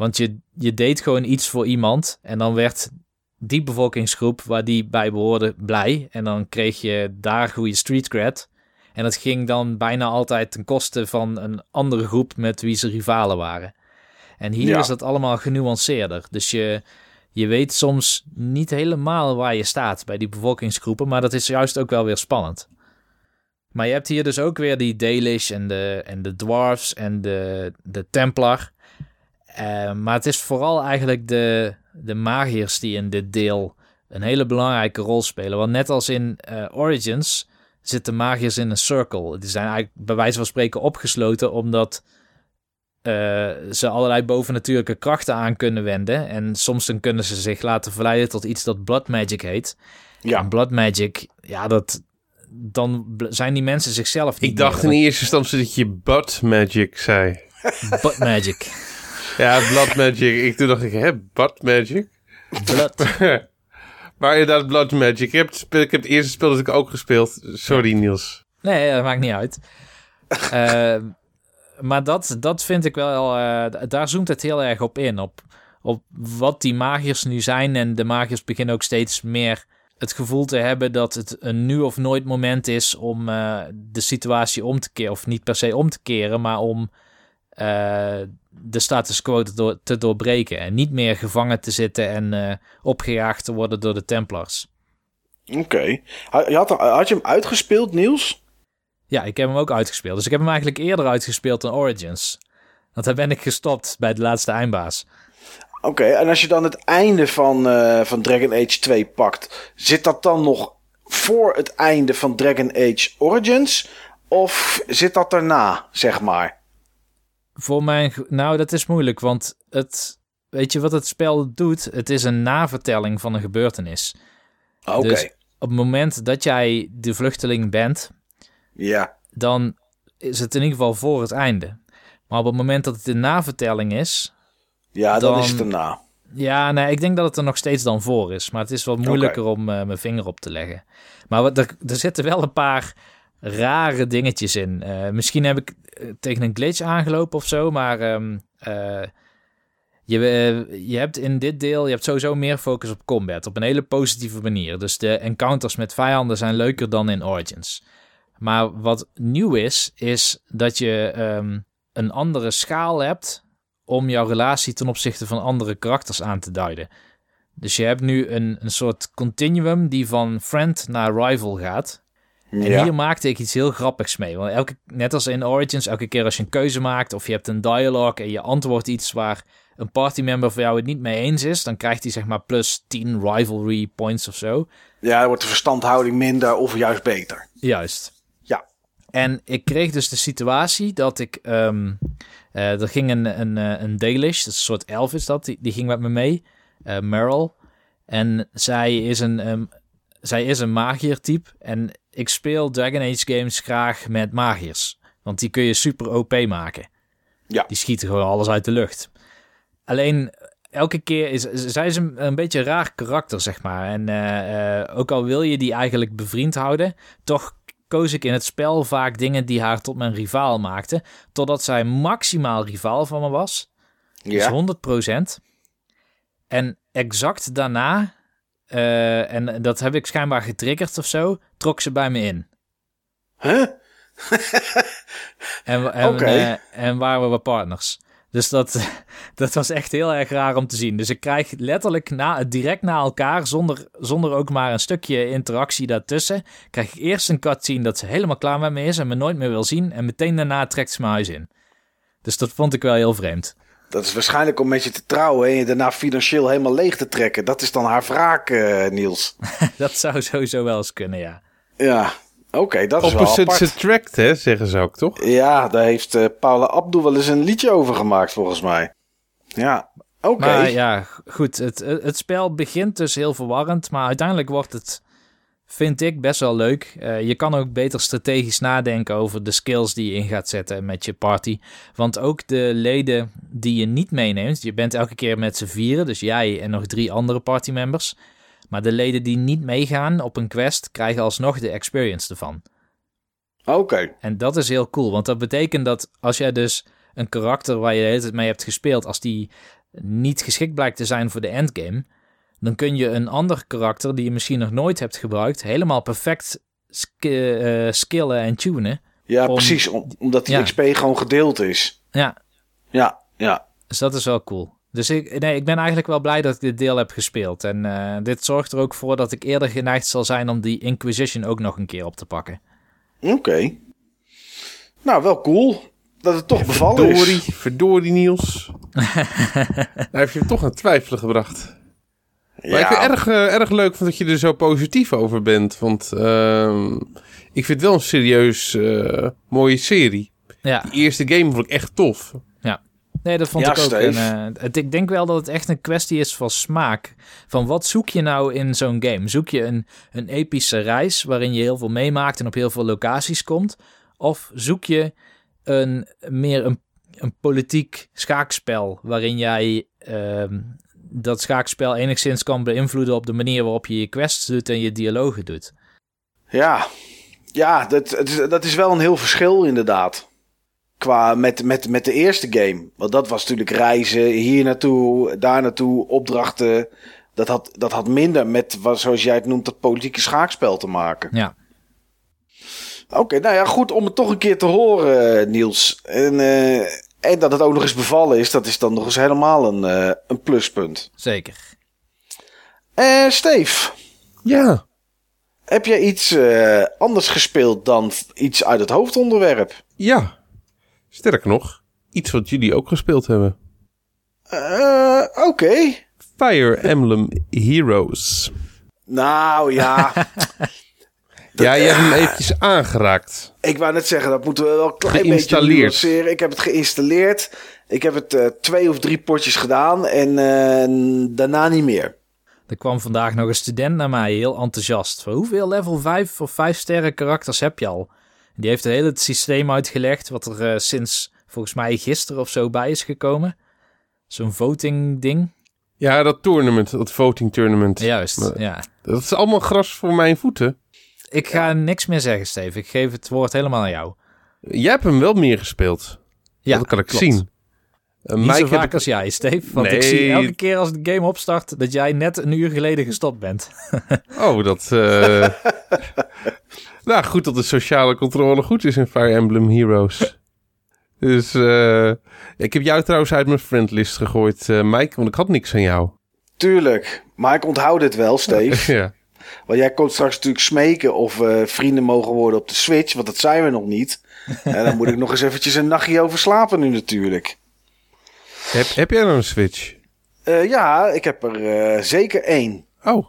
Want je, je deed gewoon iets voor iemand en dan werd die bevolkingsgroep waar die bij behoorde blij. En dan kreeg je daar goede street cred. En dat ging dan bijna altijd ten koste van een andere groep met wie ze rivalen waren. En hier Ja. is dat allemaal genuanceerder. Dus je, je weet soms niet helemaal waar je staat bij die bevolkingsgroepen, maar dat is juist ook wel weer spannend. Maar je hebt hier dus ook weer die Dalish en de, en de Dwarfs en de, de Templar. Eh, maar het is vooral eigenlijk de, de magiërs die in dit deel een hele belangrijke rol spelen. Want net als in eh, Origins zitten magiërs in een circle. Die zijn eigenlijk bij wijze van spreken opgesloten omdat eh, ze allerlei bovennatuurlijke krachten aan kunnen wenden. En soms dan kunnen ze zich laten verleiden tot iets dat blood magic heet. Ja. En blood magic, ja, dat, dan zijn die mensen zichzelf niet Ik dacht in eerste instantie dat je butt magic zei. Blood magic. Ja, blood magic. Ik toen dacht ik, hè, butt magic? Blood. Maar inderdaad, blood magic. Ik heb, het speel- ik heb het eerste spel dat ik ook gespeeld. Sorry, Niels. Nee, dat maakt niet uit. Eh, maar dat, dat vind ik wel... eh, daar zoomt het heel erg op in. Op, op wat die magiërs nu zijn. En de magiërs beginnen ook steeds meer het gevoel te hebben... dat het een nu of nooit moment is om eh, de situatie om te keren. Of niet per se om te keren, maar om... eh, de status quo te, door- te doorbreken. En niet meer gevangen te zitten en eh, opgejaagd te worden door de Templars. Oké. Had, je had, had je hem uitgespeeld, Niels? Ja, ik heb hem ook uitgespeeld. Dus ik heb hem eigenlijk eerder uitgespeeld dan Origins. Want daar ben ik gestopt bij de laatste eindbaas. Oké, en als je dan het einde van, eh, van Dragon Age 2 pakt, zit dat dan nog voor het einde van Dragon Age Origins? Of zit dat erna, zeg maar? Voor mijn... Nou, dat is moeilijk, want het... Weet je wat het spel doet? Het is een navertelling van een gebeurtenis. Oké, Dus op het moment dat jij de vluchteling bent, ja. dan is het in ieder geval voor het einde. Maar op het moment dat het een navertelling is... Ja, dan, Dan- is het erna. Ja, nee, ik denk dat het er nog steeds dan voor is. Maar het is wat moeilijker om eh, mijn vinger op te leggen. Maar wat, er, er zitten wel een paar rare dingetjes in. Eh, misschien heb ik eh, tegen een glitch aangelopen of zo, maar ehm, eh, je, je hebt in dit deel je hebt sowieso meer focus op combat. Op een hele positieve manier. Dus de encounters met vijanden zijn leuker dan in Origins. Maar wat nieuw is, is dat je ehm, een andere schaal hebt om jouw relatie ten opzichte van andere karakters aan te duiden. Dus je hebt nu een, een soort continuum die van friend naar rival gaat. En Ja. hier maakte ik iets heel grappigs mee. Want elke, net als in Origins, elke keer als je een keuze maakt of je hebt een dialoog en je antwoordt iets waar een partymember van jou het niet mee eens is, dan krijgt hij zeg maar plus 10 rivalry points of zo. ja, dan wordt de verstandhouding minder of juist beter. Juist. Ja. En ik kreeg dus de situatie dat ik... ehm, eh, er ging een, een, eh, een Dalish, dat is een soort elf is dat, die, die ging met me mee. eh Meryl. En zij is een, ehm, zij is een magiertype. En ik speel Dragon Age games graag met magiërs. Want die kun je super OP maken. Ja. Die schieten gewoon alles uit de lucht. Alleen elke keer is zij is een, een beetje een raar karakter, zeg maar. En eh, eh, ook al wil je die eigenlijk bevriend houden, toch koos ik in het spel vaak dingen die haar tot mijn rivaal maakten. Totdat zij maximaal rivaal van me was. Ja. Dus 100%. En exact daarna, eh, en dat heb ik schijnbaar getriggerd of zo, trok ze bij me in. Huh? En, en, Oké. eh, en waren we partners. Dus dat, dat was echt heel erg raar om te zien. Dus ik krijg letterlijk na, direct na elkaar, zonder, zonder ook maar een stukje interactie daartussen, krijg ik eerst een cutscene dat ze helemaal klaar met me is en me nooit meer wil zien. En meteen daarna trekt ze mijn huis in. Dus dat vond ik wel heel vreemd. Dat is waarschijnlijk om met je te trouwen en je daarna financieel helemaal leeg te trekken. Dat is dan haar wraak, eh, Niels. dat zou sowieso wel eens kunnen, ja. Ja, oké, dat is wel apart. attract, hè, zeggen ze ook, toch? Ja, daar heeft eh, Paula Abdul wel eens een liedje over gemaakt, volgens mij. Ja, oké. Maar ja, goed. Het het spel begint dus heel verwarrend, maar uiteindelijk wordt het, vind ik, best wel leuk. Eh, je kan ook beter strategisch nadenken over de skills die je in gaat zetten met je party. Want ook de leden die je niet meeneemt, je bent elke keer met z'n vieren, dus jij en nog drie andere partymembers. Maar de leden die niet meegaan op een quest, krijgen alsnog de experience ervan. Oké, En dat is heel cool, want dat betekent dat als jij dus een karakter waar je de hele tijd mee hebt gespeeld, als die niet geschikt blijkt te zijn voor de endgame, dan kun je een ander karakter die je misschien nog nooit hebt gebruikt, helemaal perfect sk- eh, skillen en tunen. ja, Om- precies. om- omdat die Ja. XP gewoon gedeeld is. Ja, Ja, ja. dus dat is wel cool. Dus ik, nee, ik ben eigenlijk wel blij dat ik dit deel heb gespeeld. En eh, dit zorgt er ook voor dat ik eerder geneigd zal zijn om die Inquisition ook nog een keer op te pakken. Oké. Nou, wel cool. Dat het toch bevallen Verdorie, is. verdorie Niels. Daar heb je hem toch aan twijfelen gebracht. Maar ik vind het erg, eh, erg leuk dat je er zo positief over bent. Want ehm, ik vind het wel een serieus eh, mooie serie. Ja. Die eerste game vond ik echt tof. Nee, dat vond Ja, ik ook. En, eh, het, ik denk wel dat het echt een kwestie is van smaak. Van wat zoek je nou in zo'n game? Zoek je een, een epische reis waarin je heel veel meemaakt en op heel veel locaties komt? Of zoek je een, meer een, een politiek schaakspel waarin jij ehm, dat schaakspel enigszins kan beïnvloeden op de manier waarop je je quests doet en je dialogen doet? Ja, ja dat, dat is wel een heel verschil inderdaad. Qua met, met, met de eerste game. Want dat was natuurlijk reizen, hier naartoe, daar naartoe, opdrachten. Dat had, dat had minder met, zoals jij het noemt, dat politieke schaakspel te maken. Ja, Oké, nou ja, goed om het toch een keer te horen, Niels. En, eh, en dat het ook nog eens bevallen is, dat is dan nog eens helemaal een, eh, een pluspunt. zeker. Eh Steve, Ja. heb jij iets eh, anders gespeeld dan iets uit het hoofdonderwerp? Ja. Sterker nog, iets wat jullie ook gespeeld hebben. Eh, Oké. Fire Emblem Heroes. Nou ja. Ja, je hebt hem eventjes aangeraakt. Ik wou net zeggen, dat moeten we wel een klein beetje Geïnstalleerd. nuanceren. Ik heb het geïnstalleerd. Ik heb het eh, twee of drie potjes gedaan en eh, daarna niet meer. Er kwam vandaag nog een student naar mij, heel enthousiast. Van hoeveel level 5 of 5 sterren karakters heb je al? En die heeft het hele systeem uitgelegd, wat er eh, sinds volgens mij gisteren of zo bij is gekomen. Zo'n voting ding. Ja, dat tournament, dat voting tournament. Juist, Maar- ja. Dat is allemaal gras voor mijn voeten. Ik ga niks meer zeggen, Steve. Ik geef het woord helemaal aan jou. Jij hebt hem wel meer gespeeld. Ja, dat kan ik klopt. zien. Uh, Niet Mike zo heb vaak ik- als jij, Steve. Want ik zie elke keer als de game opstart dat jij net een uur geleden gestopt bent. Oh, dat... eh, nou, goed dat de sociale controle goed is in Fire Emblem Heroes. Dus eh, ik heb jou trouwens uit mijn friendlist gegooid, eh, Mike, want ik had niks aan jou. Tuurlijk. Maar ik onthoud het wel, Steve. ja. Want jij komt straks natuurlijk smeken of we vrienden mogen worden op de Switch. Want dat zijn we nog niet. En dan moet ik nog eens eventjes een nachtje over slapen nu natuurlijk. heb, heb jij nou een Switch? Eh, ja, ik heb er eh, zeker één. Oh.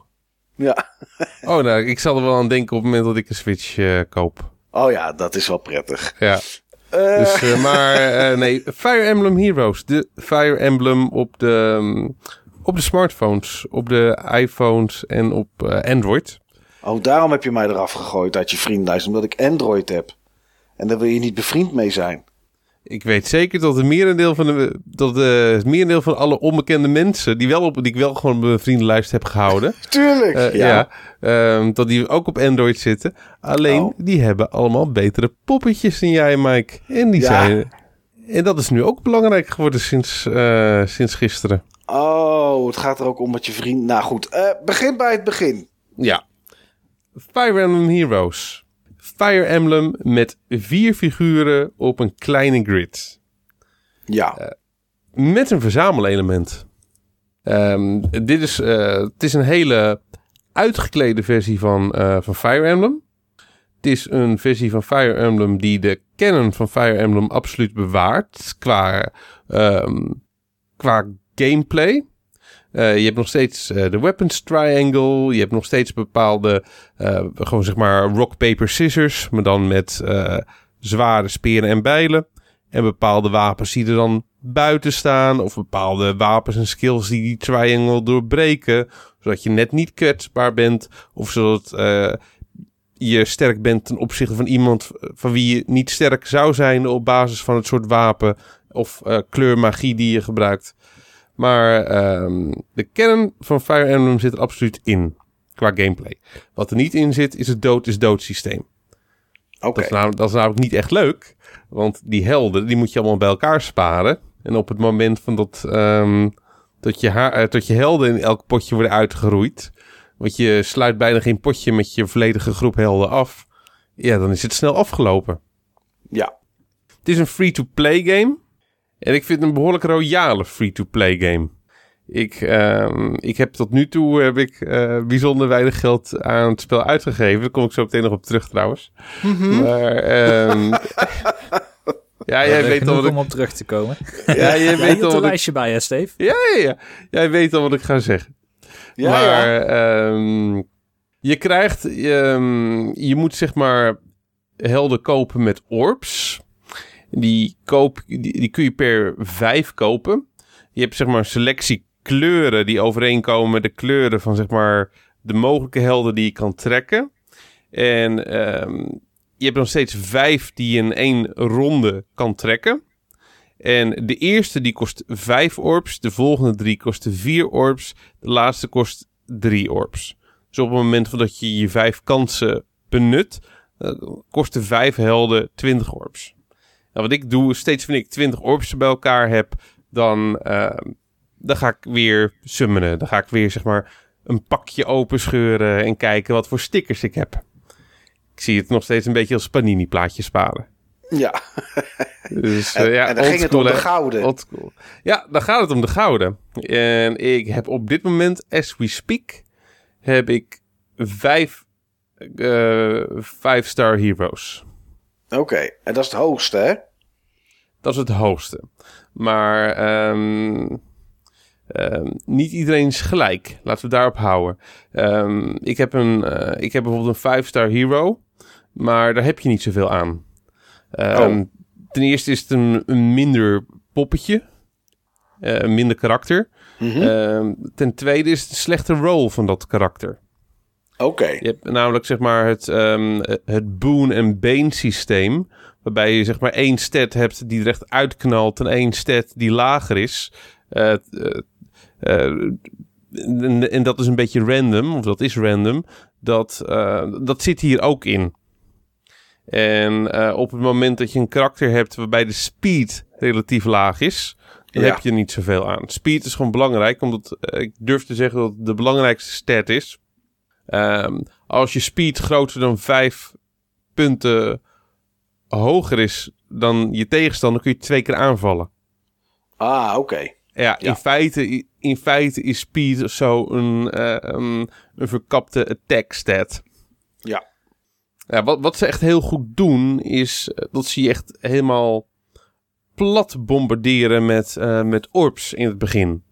Ja. Oh, nou, ik zal er wel aan denken op het moment dat ik een Switch eh, koop. Oh ja, dat is wel prettig. Ja. Eh, Dus, eh, maar eh, nee, Fire Emblem Heroes. De Fire Emblem op de, mm, op de smartphones, op de iPhones en op eh, Android. Oh, daarom heb je mij eraf gegooid uit je vriendenlijst. Omdat ik Android heb. En daar wil je niet bevriend mee zijn. Ik weet zeker dat het merendeel van, de, dat de, het merendeel van alle onbekende mensen... Die, wel op, die ik wel gewoon op mijn vriendenlijst heb gehouden... Tuurlijk. eh, ja, ehm, dat die ook op Android zitten. Alleen, Oh. die hebben allemaal betere poppetjes dan jij, Mike. En die Ja. zijn... En dat is nu ook belangrijk geworden sinds, eh, sinds gisteren. Oh, het gaat er ook om wat je vriend... Nou goed, eh, begin bij het begin. Ja. Fire Emblem Heroes. Fire Emblem met vier figuren op een kleine grid. Ja. Met een verzamelelement. Ehm, dit is, eh, het is een hele uitgeklede versie van, eh, van Fire Emblem. Het is een versie van Fire Emblem die de canon van Fire Emblem absoluut bewaart qua, ehm, qua gameplay. Eh, je hebt nog steeds eh, de weapons triangle. Je hebt nog steeds bepaalde, eh, gewoon zeg maar rock, paper, scissors. Maar dan met zware speren en bijlen. En bepaalde wapens die er dan buiten staan. Of bepaalde wapens en skills die die triangle doorbreken. Zodat je net niet kwetsbaar bent. Of zodat je sterk bent ten opzichte van iemand van wie je niet sterk zou zijn op basis van het soort wapen of kleurmagie die je gebruikt. Maar ehm, de kern van Fire Emblem zit er absoluut in qua gameplay. Wat er niet in zit is het dood is dood systeem. Oké. Dat, is namelijk, dat is namelijk niet echt leuk. Want die helden, die moet je allemaal bij elkaar sparen. En op het moment van dat, ehm, dat, je, haar, eh, dat je helden in elk potje worden uitgeroeid. Want je sluit bijna geen potje met je volledige groep helden af. Ja, dan is het snel afgelopen. Ja. Het is een free-to-play game. En ik vind het een behoorlijk royale free-to-play game. Ik, ehm, ik heb tot nu toe heb ik, eh, bijzonder weinig geld aan het spel uitgegeven. Daar kom ik zo meteen nog op terug trouwens. Maar ehm, ja, jij weet al wat ik, om op terug te komen. ja, jij Jij weet al een wat ik, lijstje bij, hè, Steve? ja, ja, ja. Jij weet al wat ik ga zeggen. Ja, maar ja. ehm, je krijgt, ehm, je moet zeg maar helden kopen met orbs. Die, koop, die, kun je per vijf kopen. Je hebt zeg maar een selectie kleuren die overeenkomen met de kleuren van zeg maar de mogelijke helden die je kan trekken. En ehm, je hebt nog steeds vijf die je in één ronde kan trekken. En de eerste die kost vijf orbs. De volgende drie kosten vier orbs. De laatste kost drie orbs. Dus op het moment dat je je vijf kansen benut, eh, kosten vijf helden 20 orbs. En wat ik doe, steeds wanneer ik 20 orbs bij elkaar heb, dan, eh, dan ga ik weer summonen. Dan ga ik weer zeg maar een pakje openscheuren en kijken wat voor stickers ik heb. Ik zie het nog steeds een beetje als panini plaatjes sparen. Ja. Dus, En, eh, ja, en dan ging het om de gouden. Oldschool. Ja, dan gaat het om de gouden. En ik heb op dit moment, as we speak, heb ik vijf eh five star heroes. Oké, en dat is het hoogste, hè? Dat is het hoogste. Maar ehm, Ehm, niet iedereen is gelijk. Laten we daarop houden. Ehm, ik, heb een, eh, ik heb bijvoorbeeld een 5-star hero. Maar daar heb je niet zoveel aan. Oh. Ten eerste is het een, een minder poppetje. een minder karakter. Mhm. Ten tweede is het een slechte rol van dat karakter. Oké. Je hebt namelijk zeg maar het, ehm, het boon- en bane systeem. Waarbij je zeg maar één stat hebt die er echt uitknalt en één stat die lager is. Eh, eh, eh, en, en dat is een beetje random, of dat is random. Dat, dat zit hier ook in. En op het moment dat je een karakter hebt waarbij de speed relatief laag is, dan Ja. heb je niet zoveel aan. Speed is gewoon belangrijk, omdat ik durf te zeggen dat het de belangrijkste stat is. Ehm, als je speed groter dan vijf punten hoger is dan je tegenstander, kun je twee keer aanvallen. Ah, oké. Ja, Ja. In, feite, in feite is speed zo een, eh, een, een verkapte attack stat. Ja. Ja, wat, wat ze echt heel goed doen, is eh, dat ze je echt helemaal plat bombarderen met, eh, met orbs in het begin.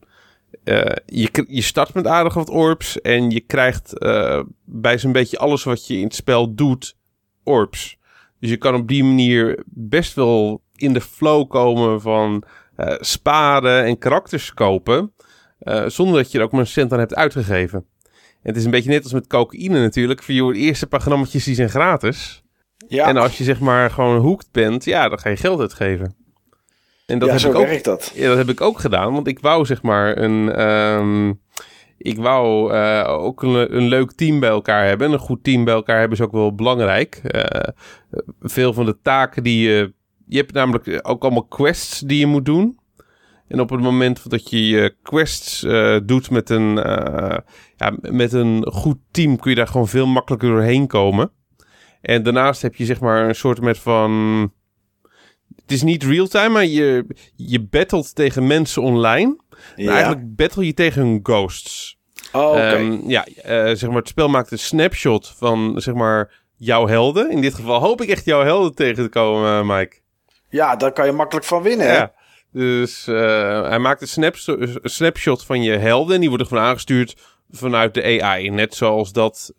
Eh, je, je start met aardig wat orbs en je krijgt eh, bij zo'n beetje alles wat je in het spel doet, orbs. Dus je kan op die manier best wel in de flow komen van eh, sparen en karakters kopen. zonder dat je er ook maar een cent aan hebt uitgegeven. En het is een beetje net als met cocaïne natuurlijk. Voor je eerste paar grammetjes die zijn gratis. Ja, En als je zeg maar gewoon hooked bent, ja, dan ga je geld uitgeven. En dat, ja heb, zo ik ook, werkt dat. ja, dat heb ik ook gedaan. Want ik wou zeg maar een... ehm, ik wou eh, ook een, een leuk team bij elkaar hebben. En een goed team bij elkaar hebben is ook wel belangrijk. Eh, veel van de taken die je... Je hebt namelijk ook allemaal quests die je moet doen. En op het moment dat je je quests eh, doet met een, eh, ja, met een goed team... kun je daar gewoon veel makkelijker doorheen komen. En daarnaast heb je zeg maar een soort met van... Het is niet real-time, maar je, je battelt tegen mensen online. Ja. eigenlijk battle je tegen hun ghosts. Oh. Ehm, ja, eh, zeg maar, het spel maakt een snapshot van zeg maar, jouw helden. In dit geval hoop ik echt jouw helden tegen te komen, eh, Mike. ja, daar kan je makkelijk van winnen. hè? Ja. Dus eh, hij maakt een, snapshot van je helden. En die worden gewoon aangestuurd vanuit de AI. Net zoals dat,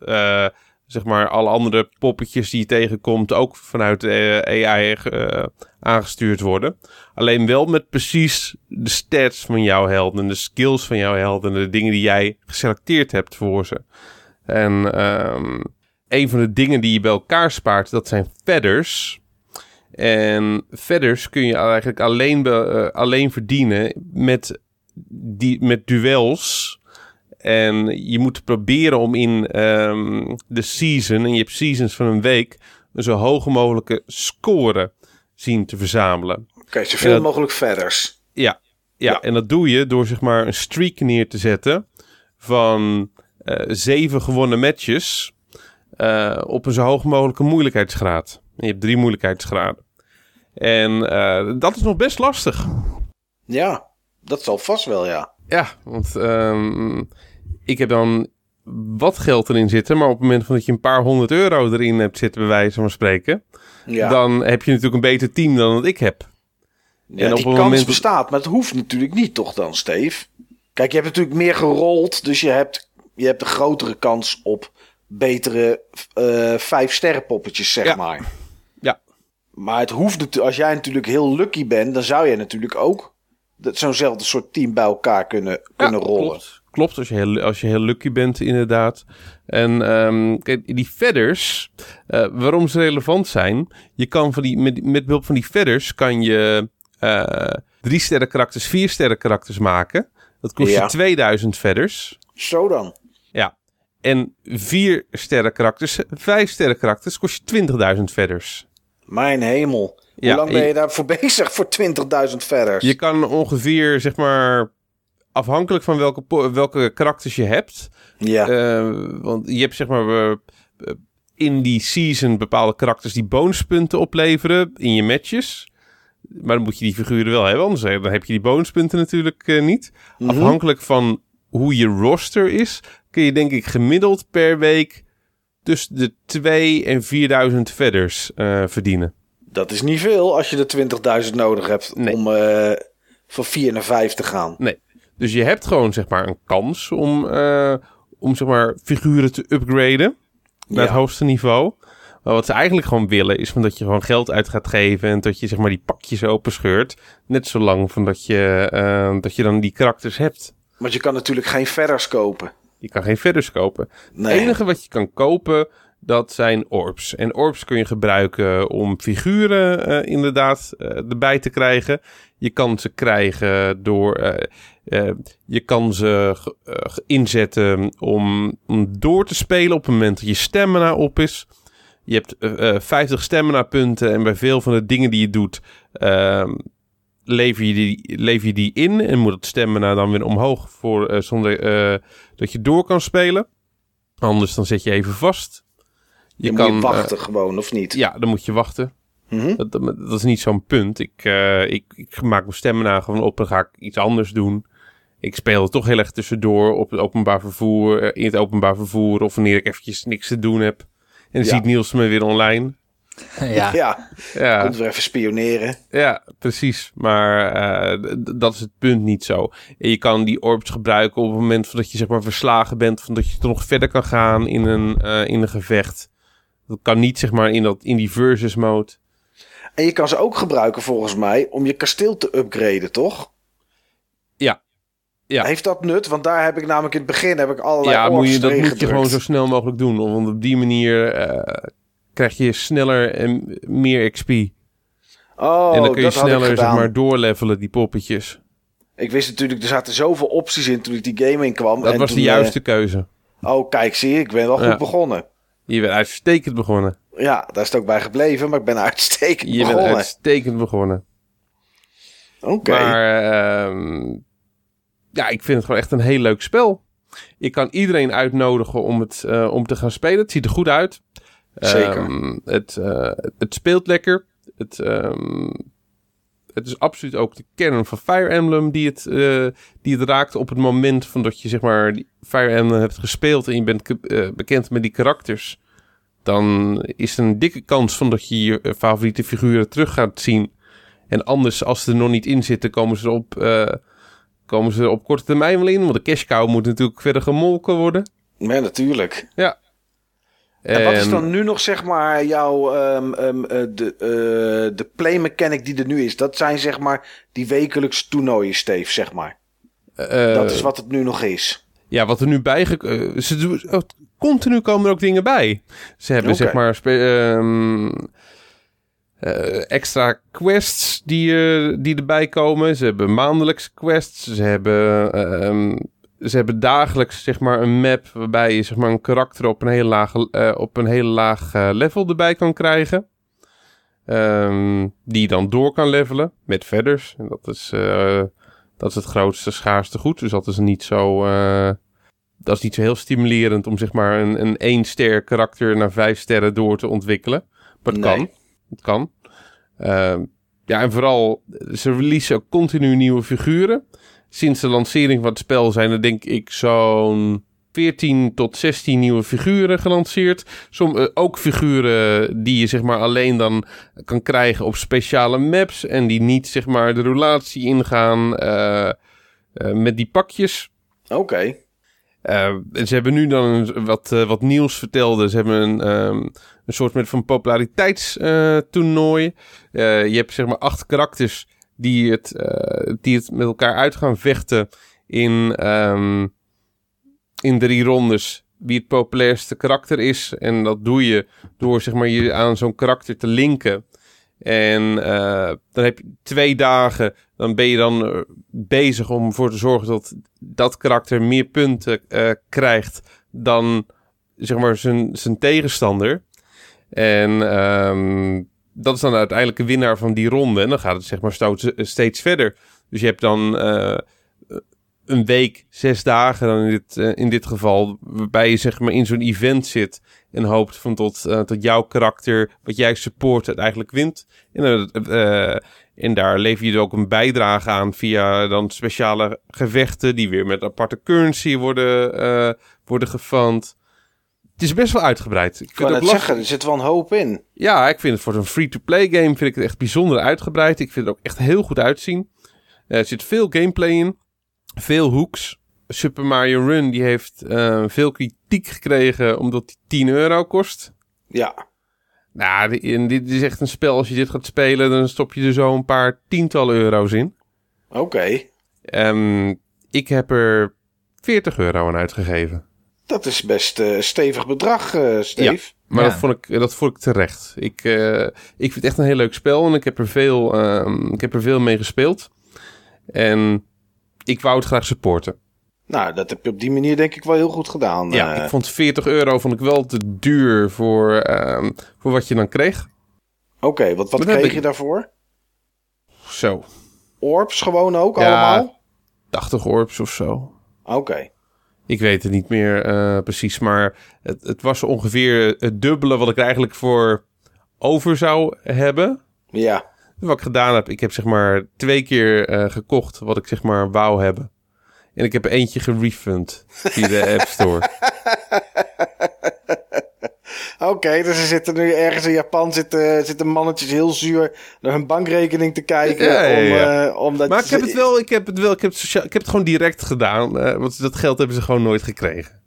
zeg maar, alle andere poppetjes die je tegenkomt ook vanuit eh, AI eh, aangestuurd worden. Alleen wel met precies de stats van jouw helden. En de skills van jouw helden. En de dingen die jij geselecteerd hebt voor ze. En ehm, een van de dingen die je bij elkaar spaart, dat zijn feathers. En feathers kun je eigenlijk alleen, eh, alleen verdienen met, die, met duels. En je moet proberen om in ehm, de season, en je hebt seasons van een week, een zo hoge mogelijke score zien te verzamelen. Oké, zoveel mogelijk verders. Ja, ja, Ja. en dat doe je door zeg maar een streak neer te zetten van eh, zeven gewonnen matches eh, op een zo hoog mogelijke moeilijkheidsgraad. En je hebt drie moeilijkheidsgraden. En eh, dat is nog best lastig. Ja, dat zal vast wel, ja. Ja, want ehm, ik heb dan wat geld erin zitten, maar op het moment van dat je een paar honderd euro erin hebt zitten, bij wijze van spreken, Ja, dan heb je natuurlijk een beter team dan dat ik heb. ja en op die kans moment- bestaat, maar het hoeft natuurlijk niet toch dan, Steve? Kijk, je hebt natuurlijk meer gerold, dus je hebt, je hebt een grotere kans op betere eh vijf sterren poppetjes, zeg Ja. maar. Ja. Maar het hoeft natuurlijk, als jij natuurlijk heel lucky bent, dan zou jij natuurlijk ook dat- zo'nzelfde soort team bij elkaar kunnen, kunnen Ja, rollen. Klopt, klopt als, je heel, als je heel lucky bent, inderdaad. En kijk, die feathers, eh, waarom ze relevant zijn. Je kan van die, met, met behulp van die feathers kan je eh, drie sterren karakters, vier sterren karakters maken. Dat kost Ja. je 2000 feathers. Zo dan. Ja. En vier sterren karakters, vijf sterren karakters kost je 20.000 feathers. Mijn hemel. Hoe Ja, lang en ben je- je daarvoor bezig voor 20.000 verders? Je kan ongeveer, zeg maar, afhankelijk van welke, welke karakters je hebt, ja. Eh, want je hebt zeg maar eh, eh, in die season bepaalde karakters die bonuspunten opleveren in je matches. Maar dan moet je die figuren wel hebben, anders dan heb je die bonuspunten natuurlijk niet. Mhm. Afhankelijk van hoe je roster is, kun je denk ik gemiddeld per week tussen de 2 en 4000 feathers eh, verdienen. Dat is niet veel als je de 20.000 nodig hebt Nee. om van 4 naar 5 te gaan. Nee. Dus je hebt gewoon zeg maar een kans om, eh, om zeg maar figuren te upgraden naar het hoogste niveau. Maar wat ze eigenlijk gewoon willen is van dat je gewoon geld uit gaat geven en dat je zeg maar die pakjes openscheurt. Net zolang van dat je, eh, dat je dan die karakters hebt. Want je kan natuurlijk geen verres kopen. Je kan geen verders kopen. Nee. Het enige wat je kan kopen, dat zijn orbs. En orbs kun je gebruiken om figuren eh, inderdaad eh, erbij te krijgen. Je kan ze krijgen door... eh, je kan ze inzetten om, om door te spelen op het moment dat je stamina op is. Je hebt eh, eh, 50 stamina punten en bij veel van de dingen die je doet... ehm, lever, je die, lever je die in en moet het stamina dan weer omhoog voor, zonder dat je door kan spelen. Anders dan zet je even vast. Je, Je moet kan je eh, wachten gewoon, of niet? ja, dan moet je wachten. Mhm. Dat, dat, dat is niet zo'n punt. Ik, eh, ik, ik maak mijn stamina gewoon op en ga ik iets anders doen. Ik speel er toch heel erg tussendoor op het openbaar vervoer, eh, in het openbaar vervoer of wanneer ik eventjes niks te doen heb. En dan Ja. ziet Niels me weer online. ja. Ja, Ja, komt weer even spioneren. ja precies. Maar eh, dat is het punt niet zo. En je kan die orbs gebruiken op het moment dat je zeg maar verslagen bent, van dat je toch nog verder kan gaan in een, eh, in een gevecht. Dat kan niet zeg maar in, dat, in die versus mode. En je kan ze ook gebruiken volgens mij om je kasteel te upgraden, toch? Ja. Ja. Heeft dat nut? Want daar heb ik namelijk in het begin heb ik allerlei Ja, moet je, dat moet je gewoon zo snel mogelijk doen. Want op die manier eh, krijg je sneller en meer XP. Oh, en dan kun je sneller zeg maar doorlevelen, die poppetjes. Ik wist natuurlijk, er zaten zoveel opties in toen ik die game in kwam. Dat en was toen, de juiste keuze. eh, oh, kijk, zie je, ik ben wel goed begonnen. Je bent uitstekend begonnen. Ja, daar is het ook bij gebleven, maar ik ben uitstekend Je bent begonnen. uitstekend begonnen. Oké. Maar ehm, ja, ik vind het gewoon echt een heel leuk spel. Ik kan iedereen uitnodigen om het eh, om te gaan spelen. Het ziet er goed uit. Zeker. Ehm, het, eh, het speelt lekker. Het, ehm, het is absoluut ook de kern van Fire Emblem die het, eh, die het raakt op het moment van dat je zeg maar die Fire Emblem hebt gespeeld en je bent ke- bekend met die karakters. Dan is er een dikke kans van dat je je favoriete figuren terug gaat zien. En anders, als ze er nog niet in zitten, komen ze er op, eh, komen ze er op korte termijn wel in. Want de cash cow moet natuurlijk verder gemolken worden. Ja, natuurlijk. Ja. En, wat is dan nu nog, zeg maar, jouw eh, de, eh, de play mechanic die er nu is? Dat zijn, zeg maar, die wekelijks toernooien, Steve, zeg maar. eh, Dat is wat het nu nog is. Ja, wat er nu bij... ge- eh, ze doen, oh, continu komen er ook dingen bij. Ze hebben zeg maar ehm, eh, extra quests die, eh, die erbij komen. Ze hebben maandelijkse quests. Ze hebben, ehm, ze hebben dagelijks zeg maar een map waarbij je zeg maar een karakter op een heel laag, eh, op een heel laag level erbij kan krijgen. Ehm, die je dan door kan levelen met verders. En dat is, dat is het grootste, schaarste goed. Dus dat is niet zo... dat is niet zo heel stimulerend om zeg maar een, een één ster karakter naar vijf sterren door te ontwikkelen. Maar het Nee. kan. Het kan. Ehm, ja, en vooral, ze releasen ook continu nieuwe figuren. Sinds de lancering van het spel zijn er denk ik zo'n 14 tot 16 nieuwe figuren gelanceerd. Som, eh, ook figuren die je zeg maar alleen dan kan krijgen op speciale maps. En die niet zeg maar de relatie ingaan eh, eh, met die pakjes. Oké. Eh, ze hebben nu dan wat, eh, wat Niels vertelde. Ze hebben een, ehm, een soort van populariteitstoernooi. Eh je hebt zeg maar acht karakters die het, die het met elkaar uit gaan vechten in, ehm, in drie rondes. Wie het populairste karakter is. En dat doe je door zeg maar je aan zo'n karakter te linken. En eh, dan heb je twee dagen. Dan ben je dan eh, bezig om ervoor te zorgen dat dat karakter meer punten eh, krijgt dan zeg maar zijn, tegenstander. En ehm, dat is dan uiteindelijk de winnaar van die ronde. En dan gaat het zeg maar steeds verder. Dus je hebt dan een week, zes dagen dan in dit, in dit geval, waarbij je zeg maar in zo'n event zit en hoopt van tot, eh, tot jouw karakter, wat jij support, het eigenlijk wint. En, eh, eh, en daar lever je er ook een bijdrage aan via dan speciale gevechten die weer met aparte currency worden, eh worden gefund. Het is best wel uitgebreid. Ik kan het zeggen, er zit wel een hoop in. ja, ik vind het voor een free-to-play game vind ik het echt bijzonder uitgebreid. Ik vind het ook echt heel goed uitzien. Er zit veel gameplay in. veel hoeks. Super Mario Run die heeft eh, veel kritiek gekregen omdat die 10 euro kost. Ja. Nou, di- en dit is echt een spel. Als je dit gaat spelen, dan stop je er zo een paar tientallen euro's in. Oké. Ehm, ik heb er 40 euro aan uitgegeven. Dat is best eh, stevig bedrag, eh Steve. Maar Ja. dat, vond ik, dat vond ik terecht. Ik, eh, ik vind het echt een heel leuk spel en ik heb er veel, ehm, ik heb er veel mee gespeeld. En ik wou het graag supporten. Nou, dat heb je op die manier denk ik wel heel goed gedaan. Ja, eh. ik vond 40 euro vond ik wel te duur voor, ehm, voor wat je dan kreeg. Oké, wat, wat kreeg ik. je daarvoor? Zo, Orbs gewoon ook Ja. allemaal? 80 orbs of zo. Oké. Ik weet het niet meer eh, precies, maar het, het was ongeveer het dubbele wat ik eigenlijk voor over zou hebben. Ja. Wat ik gedaan heb, ik heb zeg maar twee keer eh, gekocht wat ik zeg maar wou hebben. En ik heb eentje gerefund via de App Store. Oké, dus er zitten nu ergens in Japan zitten, zitten mannetjes heel zuur naar hun bankrekening te kijken. Ja, ja, ja. Om, omdat Maar ik heb het wel, ik heb het wel, ik heb het, sociaal, ik heb het gewoon direct gedaan. eh, want dat geld hebben ze gewoon nooit gekregen.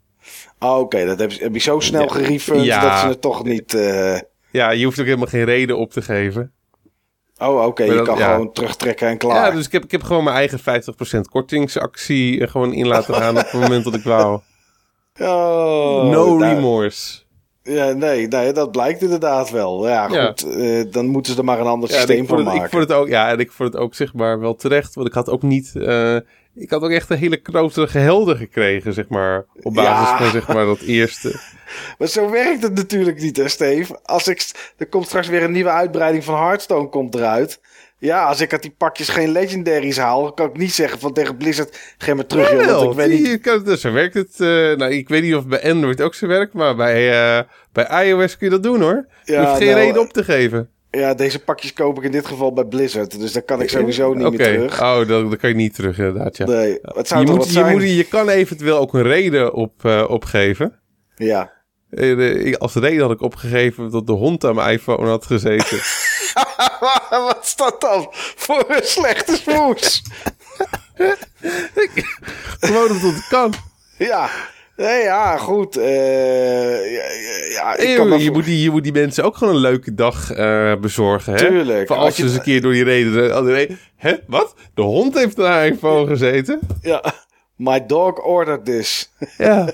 Oh, Oké, dat heb je, heb je zo snel gerefund dat ze het toch niet... eh, Ja, je hoeft ook helemaal geen reden op te geven. Oh, oké, je dat- kan ja. gewoon terugtrekken en klaar. Ja, dus ik heb, ik heb gewoon mijn eigen 50% kortingsactie eh, gewoon in laten gaan op het moment dat ik wou. Oh, no remorse. Ja, nee, nee, dat blijkt inderdaad wel. Ja, Ja. goed, eh, dan moeten ze er maar een ander Ja, systeem van het, ik maken. vond het ook, ja, en ik vond het ook zeg maar wel terecht. Want ik had ook niet. eh, ik had ook echt een hele grote helden gekregen, zeg maar. Op basis Ja. van zeg maar dat eerste. Maar zo werkt het natuurlijk niet, hè, Steve? Als ik, er komt straks weer een nieuwe uitbreiding van Hearthstone komt eruit. Ja, als ik uit die pakjes geen legendaries haal, kan ik niet zeggen van tegen Blizzard, geef me terug, joh, want ik weet niet... kan, dus zo werkt het. eh, nou, ik weet niet of bij Android ook zo werkt, maar bij, eh, bij iOS kun je dat doen hoor. je Ja, hoeft geen nou, reden op te geven. Ja, deze pakjes koop ik in dit geval bij Blizzard, dus daar kan ik sowieso niet meer terug. oh, dan, dan kan je niet terug inderdaad, ja. Nee, het zou je, moet, je, moet, je kan eventueel ook een reden op, eh, opgeven. Ja. Eh, Als reden had ik opgegeven dat de hond aan mijn iPhone had gezeten. wat is dat dan voor een slechte smoes? Gewoon omdat het kan. ja. Nee, ja, goed. ja, ja, ja, ik kan me je, voor- moet die, je moet die mensen ook gewoon een leuke dag eh, bezorgen. Hè? Tuurlijk. Voor Als als je ze eens een keer door die reden... Hè? Wat? De hond heeft aan haar iPhone gezeten? Ja. My dog ordered this. Ja.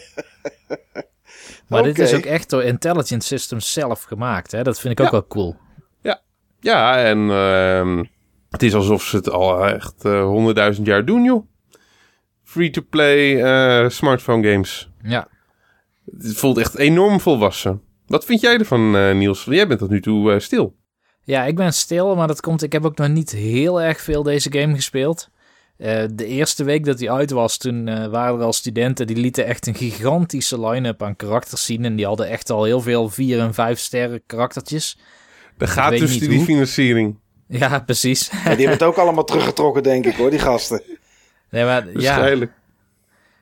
Maar dit is ook echt door Intelligent Systems zelf gemaakt. Hè? Dat vind ik ook Ja. wel cool. Ja, en ehm, het is alsof ze het al echt eh, honderdduizend jaar doen, joh. Free-to-play eh, smartphone games. Ja. Het voelt echt enorm volwassen. Wat vind jij ervan, eh, Niels? Jij bent tot nu toe eh, stil. ja, ik ben stil, maar dat komt... Ik heb ook nog niet heel erg veel deze game gespeeld. Eh, de eerste week dat hij uit was, toen eh, waren er al studenten... die lieten echt een gigantische line-up aan karakters zien... en die hadden echt al heel veel vier- en vijf sterren karaktertjes. Er gaat dus die hoe. financiering. Ja, precies. Ja, die hebben het ook allemaal teruggetrokken, denk ik hoor, die gasten. Nee, maar, ja.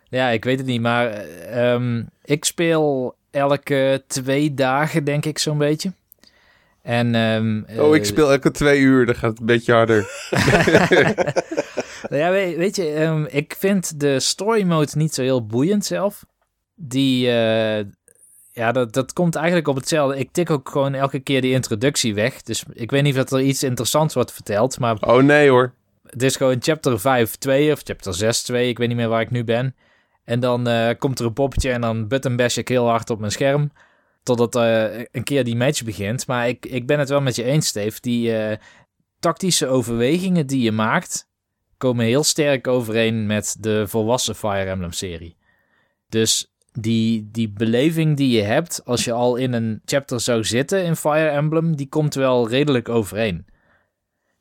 Ja, ik weet het niet, maar eh, ehm, ik speel elke twee dagen, denk ik, zo'n beetje. En, ehm, Oh, eh, ik speel elke twee uur. Dan gaat het een beetje harder. ja, weet, weet je, ehm, ik vind de story mode niet zo heel boeiend zelf. Die, eh, ja, dat, dat komt eigenlijk op hetzelfde. Ik tik ook gewoon elke keer die introductie weg. Dus ik weet niet of dat er iets interessants wordt verteld, maar Oh nee hoor. Het is gewoon chapter 5-2 of chapter 6-2. Ik weet niet meer waar ik nu ben. En dan eh, komt er een poppetje en dan button bash ik heel hard op mijn scherm. Totdat eh, een keer die match begint. Maar ik, ik ben het wel met je eens, Steve. Die eh, tactische overwegingen die je maakt... komen heel sterk overeen met de volwassen Fire Emblem serie. Dus die, die beleving die je hebt als je al in een chapter zou zitten in Fire Emblem... die komt wel redelijk overeen.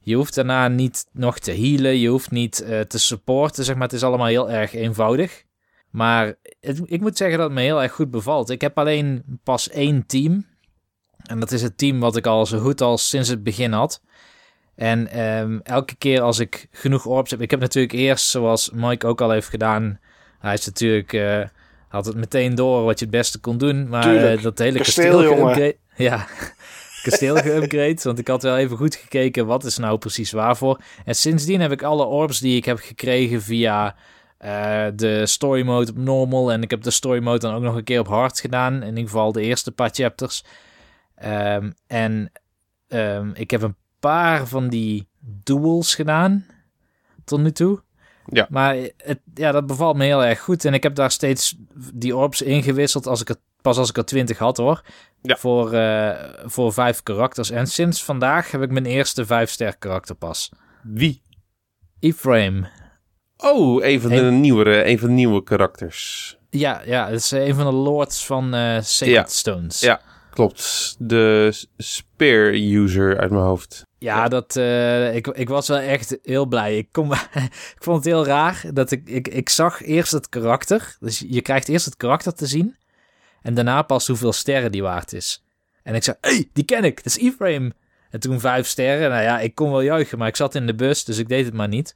Je hoeft daarna niet nog te healen, je hoeft niet eh, te supporten, zeg maar. Het is allemaal heel erg eenvoudig. Maar het- ik moet zeggen dat het me heel erg goed bevalt. Ik heb alleen pas één team. En dat is het team wat ik al zo goed als sinds het begin had. En ehm, elke keer als ik genoeg orbs heb... Ik heb natuurlijk eerst, zoals Mike ook al heeft gedaan... Hij is natuurlijk... eh, had het meteen door wat je het beste kon doen. Maar eh, dat hele Kasteel, kasteel, jongen. geupgrade... Ja, kasteel geupgrade. Want ik had wel even goed gekeken wat is nou precies waarvoor. En sindsdien heb ik alle orbs die ik heb gekregen via eh, de story mode op normal. En ik heb de story mode dan ook nog een keer op hard gedaan. In ieder geval de eerste paar chapters. Ehm, en ehm, ik heb een paar van die duels gedaan. Tot nu toe. Ja. Maar het, ja, dat bevalt me heel erg goed. En ik heb daar steeds die orbs ingewisseld als ik het, pas als ik er 20 had hoor. Ja. Voor, eh, voor vijf karakters. En sinds vandaag heb ik mijn eerste vijf ster karakter pas. Wie? Ephraim. Oh, een van de nieuwere, een van de nieuwe karakters. Ja, ja, het is een van de lords van eh Sacred Ja. Stones. Ja. Klopt. De spear user uit mijn hoofd. Ja, dat, eh, ik, ik was wel echt heel blij. Ik, kom, ik vond het heel raar dat ik, ik, ik zag eerst het karakter. Dus je krijgt eerst het karakter te zien. En daarna pas hoeveel sterren die waard is. En ik zei, hey, die ken ik. Dat is Ephraim. En toen vijf sterren. Nou ja, ik kon wel juichen, maar ik zat in de bus, dus ik deed het maar niet.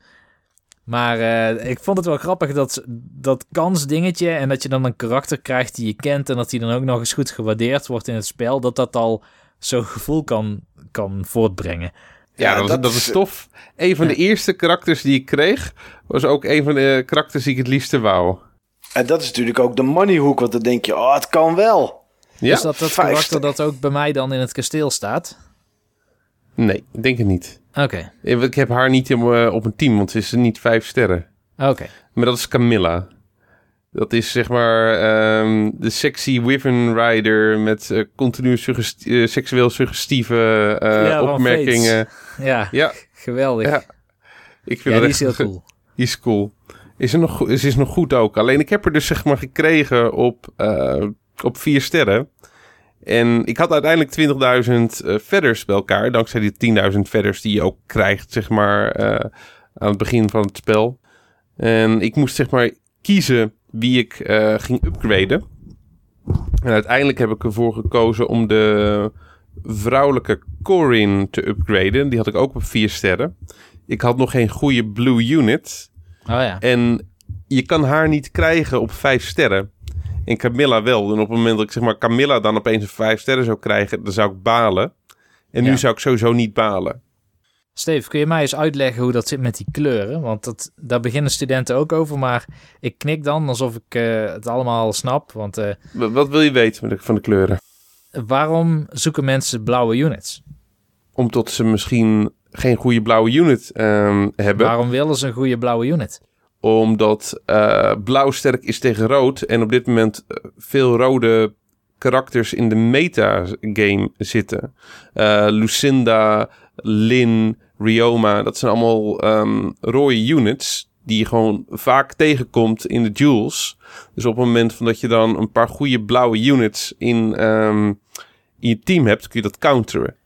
Maar eh, ik vond het wel grappig dat dat kansdingetje en dat je dan een karakter krijgt die je kent en dat die dan ook nog eens goed gewaardeerd wordt in het spel, dat dat al zo'n gevoel kan, kan voortbrengen. Ja, Ja, dat, dat dat is- is tof. Een van de eerste karakters die ik kreeg, was ook een van de karakters die ik het liefste wou. En dat is natuurlijk ook de moneyhoek, want dan denk je, oh, het kan wel. Ja? Is dat dat vijf karakter dat ook bij mij dan in het kasteel staat? Nee, ik denk het niet. Oké, Ik heb haar niet in, eh, op een team, want ze is niet vijf sterren. oké. Maar dat is Camilla. Dat is zeg maar ehm, de sexy Wyvern Rider met eh, continu eh, seksueel suggestieve eh, Ja, opmerkingen. Ja, Ja, geweldig. ja. Ik vind die dat is heel cool. Die is cool. Is er nog, ze is nog goed ook. Alleen ik heb er dus zeg maar gekregen op, eh, op vier sterren. En ik had uiteindelijk 20.000 eh feathers bij elkaar. Dankzij die 10.000 feathers die je ook krijgt zeg maar eh, aan het begin van het spel. En ik moest zeg maar kiezen wie ik eh, ging upgraden. En uiteindelijk heb ik ervoor gekozen om de vrouwelijke Corin te upgraden. Die had ik ook op vier sterren. Ik had nog geen goede blue unit. Oh ja. En je kan haar niet krijgen op vijf sterren. En Camilla wel. En op het moment dat ik zeg maar Camilla dan opeens een vijf sterren zou krijgen, dan zou ik balen. En nu Ja. zou ik sowieso niet balen. Steve, kun je mij eens uitleggen hoe dat zit met die kleuren? Want dat, daar beginnen studenten ook over, maar ik knik dan alsof ik eh, het allemaal snap. Want eh, Wat wil je weten van de kleuren? waarom zoeken mensen blauwe units? Omdat ze misschien geen goede blauwe unit ehm, hebben. Waarom willen ze een goede blauwe unit? Omdat eh, blauw sterk is tegen rood. En op dit moment eh, veel rode karakters in de meta-game zitten. Eh, Lucinda, Lin, Rioma. Dat zijn allemaal ehm, rode units. Die je gewoon vaak tegenkomt in de duels. Dus op het moment van dat je dan een paar goede blauwe units in, ehm, in je team hebt, kun je dat counteren.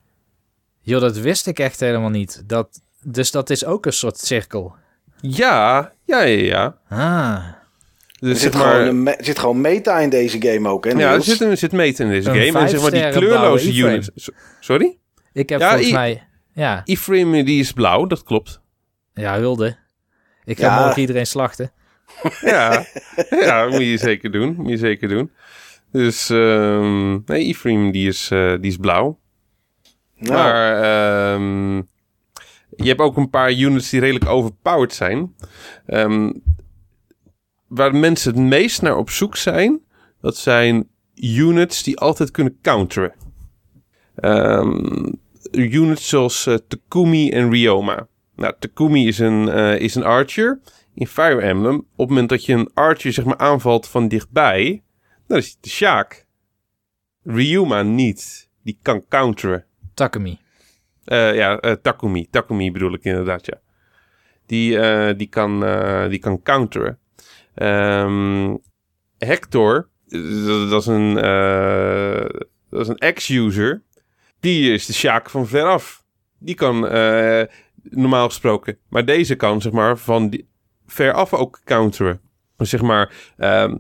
Joh, dat wist ik echt helemaal niet. Dat, dus dat is ook een soort cirkel. Ja, ja, ja, ja. Ah, Dus Er zit, zeg maar, gewoon me- zit gewoon meta in deze game ook, hè? Ja, er zit, er zit meta in deze Een game. En zeg maar die kleurloze units. So- Sorry? ik heb Ja, volgens i- mij... Ja, E-frame die is blauw, dat klopt. ja, hulde. Ik ga Ja. morgen iedereen slachten. Ja, ja moet je zeker doen. Moet je zeker doen. Dus ehm nee, E-frame die is, eh, die is blauw. Nou, Maar ehm, je hebt ook een paar units die redelijk overpowered zijn. Ehm, waar mensen het meest naar op zoek zijn, dat zijn units die altijd kunnen counteren. Ehm, units zoals eh, Takumi en Ryoma. Nou, Takumi is een, eh, is een archer in Fire Emblem. Op het moment dat je een archer zeg maar aanvalt van dichtbij, dan is hij de Shaak. Ryoma niet. Die kan counteren. Takumi. Eh, ja, eh, Takumi. Takumi bedoel ik inderdaad, ja. Die, eh, die, kan, die kan counteren. Ehm, Hector, dat, is een, dat is een ex-user. Die is de Sjaak van veraf. Die kan normaal gesproken. Maar deze kan, zeg maar, van veraf ook counteren. Zeg maar, ehm,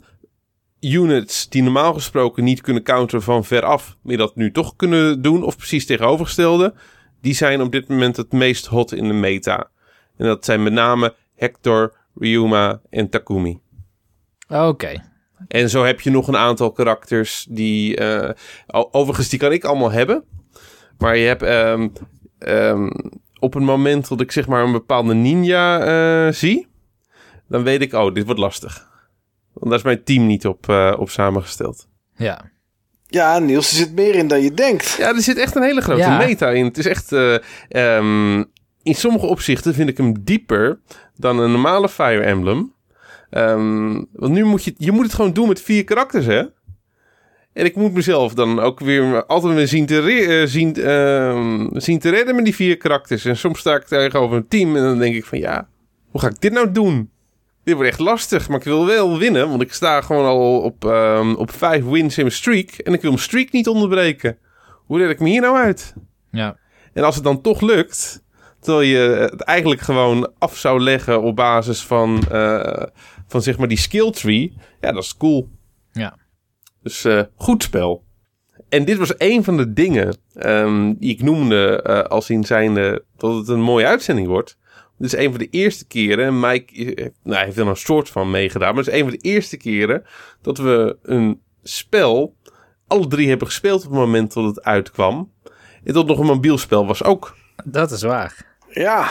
units die normaal gesproken niet kunnen counteren van veraf, maar dat nu toch kunnen doen, of precies tegenovergestelde, die zijn op dit moment het meest hot in de meta. En dat zijn met name Hector, Ryuma en Takumi. Oké. En zo heb je nog een aantal karakters die... eh, overigens, die kan ik allemaal hebben. Maar je hebt... ehm, ehm, op het moment dat ik zeg maar een bepaalde ninja eh, zie... dan weet ik, oh, dit wordt lastig. Want daar is mijn team niet op, uh, op samengesteld. Ja. Ja, Niels, er zit meer in dan je denkt. Ja, er zit echt een hele grote Ja. meta in. Het is echt... eh, ehm, in sommige opzichten vind ik hem dieper dan een normale Fire Emblem. Ehm, want nu moet je... Je moet het gewoon doen met vier karakters, hè? En ik moet mezelf dan ook weer altijd weer zien te, re- eh, zien, ehm, zien te redden met die vier karakters. En soms sta ik tegenover een team en dan denk ik van ja, hoe ga ik dit nou doen? Dit wordt echt lastig, maar ik wil wel winnen. Want ik sta gewoon al op, ehm, op vijf wins in mijn streak. En ik wil mijn streak niet onderbreken. Hoe red ik me hier nou uit? Ja. En als het dan toch lukt, terwijl je het eigenlijk gewoon af zou leggen op basis van, eh, van zeg maar die skill tree. Ja, dat is cool. Ja. Dus eh, goed spel. En dit was een van de dingen ehm, die ik noemde eh, als in zijnde dat het een mooie uitzending wordt. Dit is een van de eerste keren, en Mike eh, nou, hij heeft er een soort van meegedaan, maar het is een van de eerste keren dat we een spel alle drie hebben gespeeld op het moment dat het uitkwam. En dat nog een mobiel spel was ook. Dat is waar. Ja,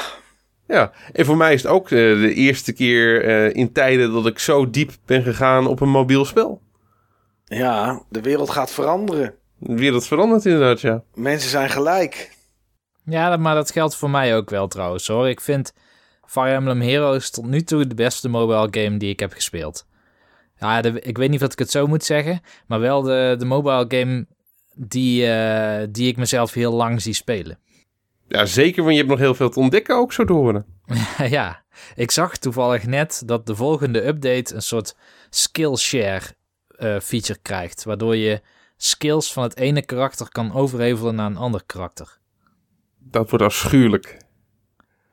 Ja, en voor mij is het ook eh, de eerste keer eh, in tijden dat ik zo diep ben gegaan op een mobiel spel. ja, de wereld gaat veranderen. De wereld verandert inderdaad, ja. Mensen zijn gelijk. Ja, maar dat geldt voor mij ook wel trouwens hoor. Ik vind Fire Emblem Heroes tot nu toe de beste mobile game die ik heb gespeeld. Ja, de- ik weet niet of ik het zo moet zeggen, maar wel de, de mobile game die, eh, die ik mezelf heel lang zie spelen. Ja, zeker, want je hebt nog heel veel te ontdekken ook zo te horen. ja, ik zag toevallig net dat de volgende update een soort Skillshare eh feature krijgt, waardoor je skills van het ene karakter kan overhevelen naar een ander karakter. Dat wordt afschuwelijk.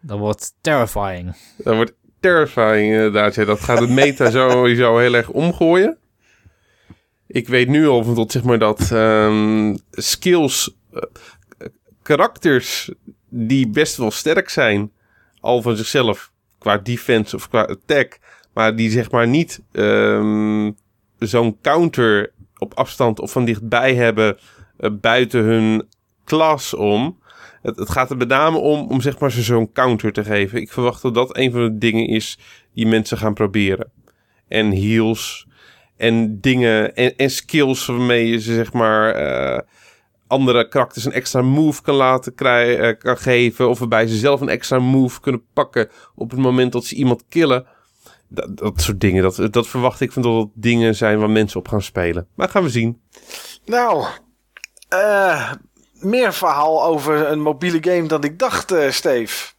Dat wordt terrifying. Dat wordt terrifying inderdaad. Ja, dat gaat het meta sowieso heel erg omgooien. Ik weet nu al van tot zeg maar dat ehm, skills, eh, karakters die best wel sterk zijn, al van zichzelf qua defense of qua attack, maar die zeg maar niet ehm, zo'n counter op afstand of van dichtbij hebben eh, buiten hun klas om. Het, gaat er met name om om zeg maar ze zo'n counter te geven. Ik verwacht dat dat een van de dingen is die mensen gaan proberen. En heals en dingen en, skills waarmee je ze zeg maar eh, andere karakters een extra move kan laten krijgen, kan geven. Of waarbij ze zelf een extra move kunnen pakken op het moment dat ze iemand killen. Dat, dat soort dingen, dat, dat verwacht ik van dat het dingen zijn waar mensen op gaan spelen. Maar gaan we zien. Nou, eh, meer verhaal over een mobiele game dan ik dacht, eh Steve.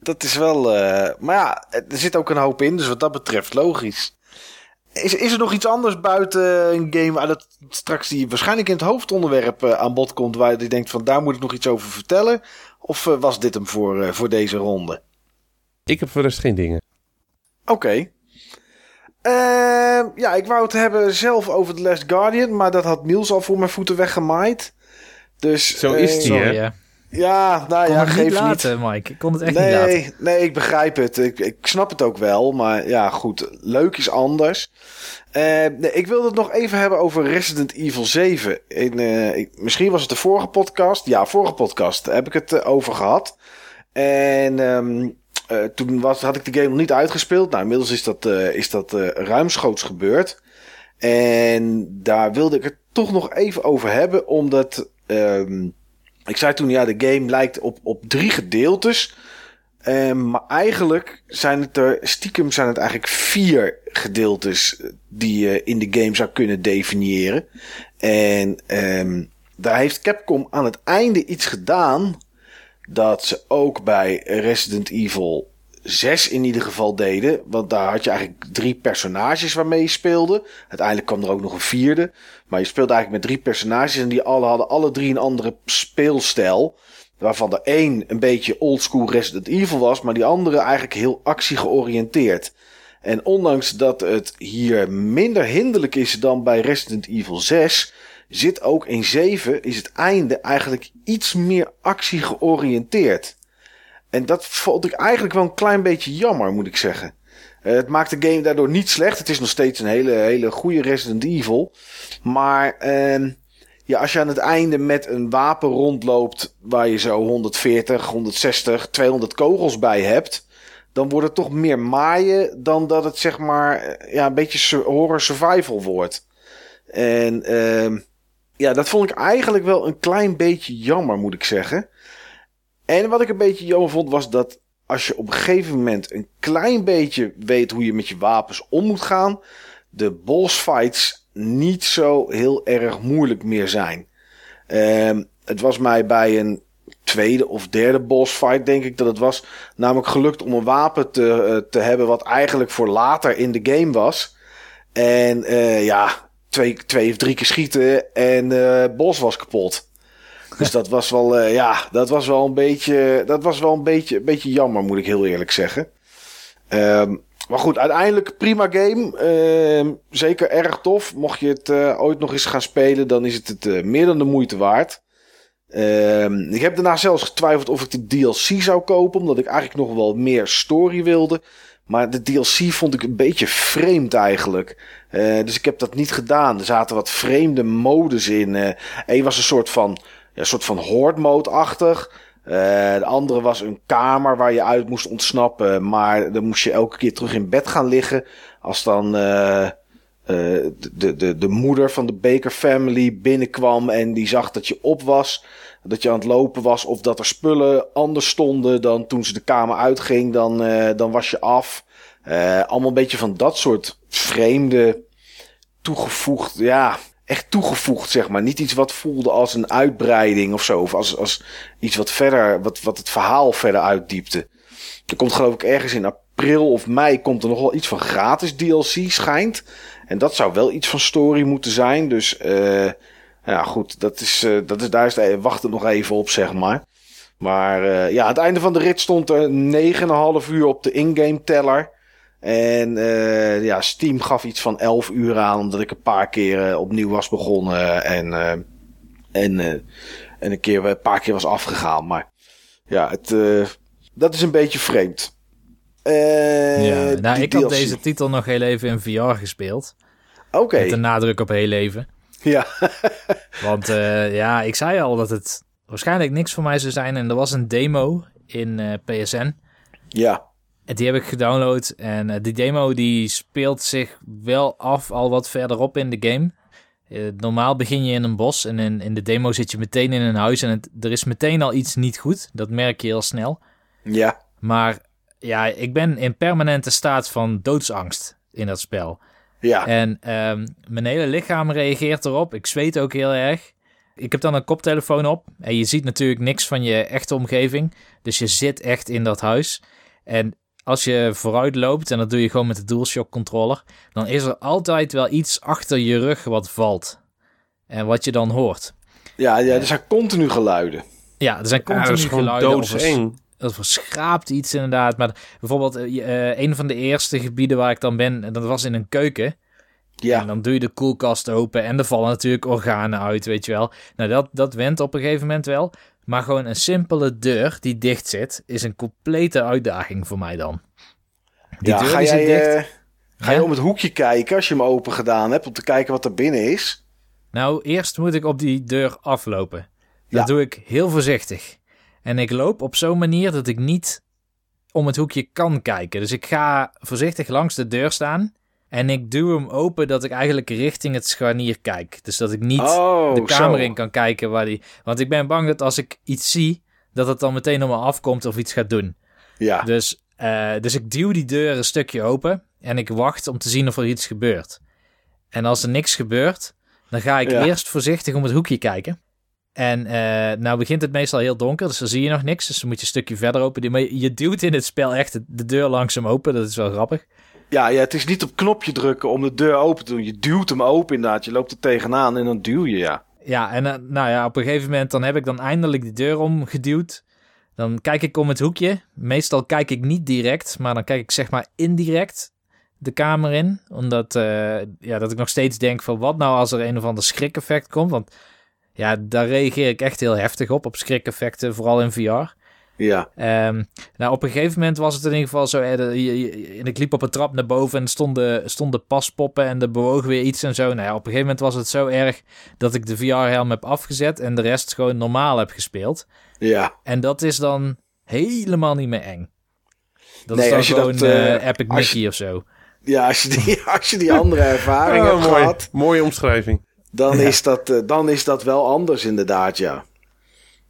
Dat is wel. eh, maar ja, er zit ook een hoop in, dus wat dat betreft logisch. Is, is er nog iets anders buiten een game waar dat straks die waarschijnlijk in het hoofdonderwerp eh, aan bod komt, waar je denkt van daar moet ik nog iets over vertellen? Of was dit hem voor, voor deze ronde? Ik heb voor de rest geen dingen. Oké. Ehm, ja, ik wou het hebben zelf over The Last Guardian, maar dat had Niels al voor mijn voeten weggemaaid. Dus, Zo eh, is die, hè? Sorry, hè. Ja, nou ja, het geef niet niet. laten, Mike. Ik kon het echt niet laten. Nee, nee, ik begrijp het. Ik, ik snap het ook wel. Maar ja, goed. Leuk is anders. Eh, nee, ik wilde het nog even hebben over Resident Evil 7. In, eh, ik- misschien was het de vorige podcast. Ja, vorige podcast daar heb ik het eh, over gehad. En ehm, eh, toen was, had ik de game nog niet uitgespeeld. Nou, inmiddels is dat, eh, is dat eh, ruimschoots gebeurd. En daar wilde ik het toch nog even over hebben. Omdat ehm, ik zei toen, ja, de game lijkt op, op drie gedeeltes. Ehm, maar eigenlijk zijn het er, stiekem zijn het eigenlijk vier gedeeltes die je in de game zou kunnen definiëren. En ehm, daar heeft Capcom aan het einde iets gedaan dat ze ook bij Resident Evil 6 in ieder geval deden. Want daar had je eigenlijk drie personages waarmee je speelde. Uiteindelijk kwam er ook nog een vierde. Maar je speelde eigenlijk met drie personages en die alle hadden alle drie een andere speelstijl. Waarvan de één een beetje oldschool Resident Evil was, maar die andere eigenlijk heel actiegeoriënteerd. En ondanks dat het hier minder hinderlijk is dan bij Resident Evil 6, zit ook in 7 is het einde eigenlijk iets meer actie georiënteerd. En dat vond ik eigenlijk wel een klein beetje jammer, moet ik zeggen. Eh, het maakt de game daardoor niet slecht. Het is nog steeds een hele, hele goede Resident Evil. Maar ehm, ja, als je aan het einde met een wapen rondloopt waar je zo 140, 160, 200 kogels bij hebt, dan wordt het toch meer maaien dan dat het zeg maar eh, ja, een beetje horror survival wordt. En ehm, ja, dat vond ik eigenlijk wel een klein beetje jammer, moet ik zeggen. En wat ik een beetje jammer vond was dat als je op een gegeven moment een klein beetje weet hoe je met je wapens om moet gaan, de boss fights niet zo heel erg moeilijk meer zijn. Ehm, het was mij bij een tweede of derde boss fight, denk ik dat het was, namelijk gelukt om een wapen te, eh, te hebben wat eigenlijk voor later in de game was. En eh, ja, twee, twee of drie keer schieten en eh bos was kapot. Dus dat was wel, eh, ja, dat was wel een beetje, dat was wel een beetje, een beetje jammer, moet ik heel eerlijk zeggen. Ehm, maar goed, uiteindelijk prima game. Ehm, zeker erg tof. Mocht je het eh, ooit nog eens gaan spelen, dan is het het eh, meer dan de moeite waard. Ehm, ik heb daarna zelfs getwijfeld of ik de DLC zou kopen, omdat ik eigenlijk nog wel meer story wilde. Maar de DLC vond ik een beetje vreemd eigenlijk. Dus ik heb dat niet gedaan. Er zaten wat vreemde modes in. Eén was een soort van, ja, een soort van horde mode-achtig. Eh, de andere was een kamer waar je uit moest ontsnappen. Maar dan moest je elke keer terug in bed gaan liggen. Als dan eh, eh, de, de, de moeder van de Baker family binnenkwam en die zag dat je op was. Dat je aan het lopen was of dat er spullen anders stonden dan toen ze de kamer uitging. Dan, dan was je af. Allemaal een beetje van dat soort vreemde toegevoegd. Ja, echt toegevoegd, zeg maar. Niet iets wat voelde als een uitbreiding of zo. Of als, als iets wat verder, wat, wat het verhaal verder uitdiepte. Er komt geloof ik ergens in april of mei komt er nog wel iets van gratis DLC, schijnt. En dat zou wel iets van story moeten zijn. Dus eh ja, goed, dat is, eh, dat is, daar is de, wacht er nog even op, zeg maar. Maar eh, ja, het einde van de rit stond er 9,5 uur op de in-game teller. En eh, ja, Steam gaf iets van 11 uur aan, omdat ik een paar keer eh, opnieuw was begonnen. En, eh, en, en een, keer, een paar keer was afgegaan. Maar ja, het, dat is een beetje vreemd. Ja, nou, ik had DLC. deze titel nog heel even in VR gespeeld. Oké, Met de nadruk op heel even. ja. Want ja, ik zei al dat het waarschijnlijk niks voor mij zou zijn. En er was een demo in PSN. ja. Die heb ik gedownload. En eh, die demo die speelt zich wel af al wat verderop in de game. Eh, normaal begin je in een bos en in, in de demo zit je meteen in een huis. En het, er is meteen al iets niet goed. Dat merk je heel snel. Ja, Maar ja, ik ben in permanente staat van doodsangst in dat spel. ja, En ehm, mijn hele lichaam reageert erop. Ik zweet ook heel erg. Ik heb dan een koptelefoon op. En je ziet natuurlijk niks van je echte omgeving. Dus je zit echt in dat huis. En als je vooruit loopt, en dat doe je gewoon met de DualShock controller, dan is er altijd wel iets achter je rug wat valt. En wat je dan hoort. ja, ja. Er zijn continu geluiden. Ja, er zijn Ja, continu dat is gewoon geluiden. of doodseng. dat verschraapt iets inderdaad. Maar bijvoorbeeld eh, eh, een van de eerste gebieden waar ik dan ben, en dat was in een keuken. Ja, En dan doe je de koelkast open en er vallen natuurlijk organen uit, weet je wel. Nou, dat, dat went op een gegeven moment wel. Maar gewoon een simpele deur die dicht zit, is een complete uitdaging voor mij dan. Die ja deur ga jij, dicht. eh, ga je om het hoekje kijken als je hem open gedaan hebt, om te kijken wat er binnen is? Nou, eerst moet ik op die deur aflopen. Dat Ja. doe ik heel voorzichtig. En ik loop op zo'n manier dat ik niet om het hoekje kan kijken. Dus ik ga voorzichtig langs de deur staan. En ik duw hem open dat ik eigenlijk richting het scharnier kijk. Dus dat ik niet oh, de kamer zo. in kan kijken waar die... Want ik ben bang dat als ik iets zie, dat het dan meteen op me afkomt of iets gaat doen. Ja, Dus, eh, dus ik duw die deur een stukje open en ik wacht om te zien of er iets gebeurt. En als er niks gebeurt, dan ga ik Ja. eerst voorzichtig om het hoekje kijken. En eh, nou begint het meestal heel donker, dus dan zie je nog niks. Dus dan moet je een stukje verder open. Maar je duwt in het spel echt de deur langzaam open. Dat is wel grappig. Ja, ja, het is niet op knopje drukken om de deur open te doen. Je duwt hem open inderdaad. Je loopt er tegenaan en dan duw je, ja. Ja, en eh, nou ja, op een gegeven moment dan heb ik dan eindelijk de deur omgeduwd. Dan kijk ik om het hoekje. Meestal kijk ik niet direct, maar dan kijk ik zeg maar indirect de kamer in. Omdat eh, ja, dat ik nog steeds denk van wat nou als er een of ander schrik-effect komt. Want ja, daar reageer ik echt heel heftig op, op schrik-effecten, vooral in VR. Ja, Ehm, nou, op een gegeven moment was het in ieder geval zo. eh, en ik liep op een trap naar boven en stonden, stonden paspoppen en er bewoog weer iets en zo. Nou ja, op een gegeven moment was het zo erg dat ik de VR-helm heb afgezet en de rest gewoon normaal heb gespeeld. ja. En dat is dan helemaal niet meer eng. Dat Nee, is dan als je gewoon dat, eh, eh, Epic als je- Mickey of zo. Ja, als je die, als je die andere ervaring Oh, hebt mooi. gehad, Mooie omschrijving. dan, is dat, eh, dan is dat wel anders inderdaad, ja.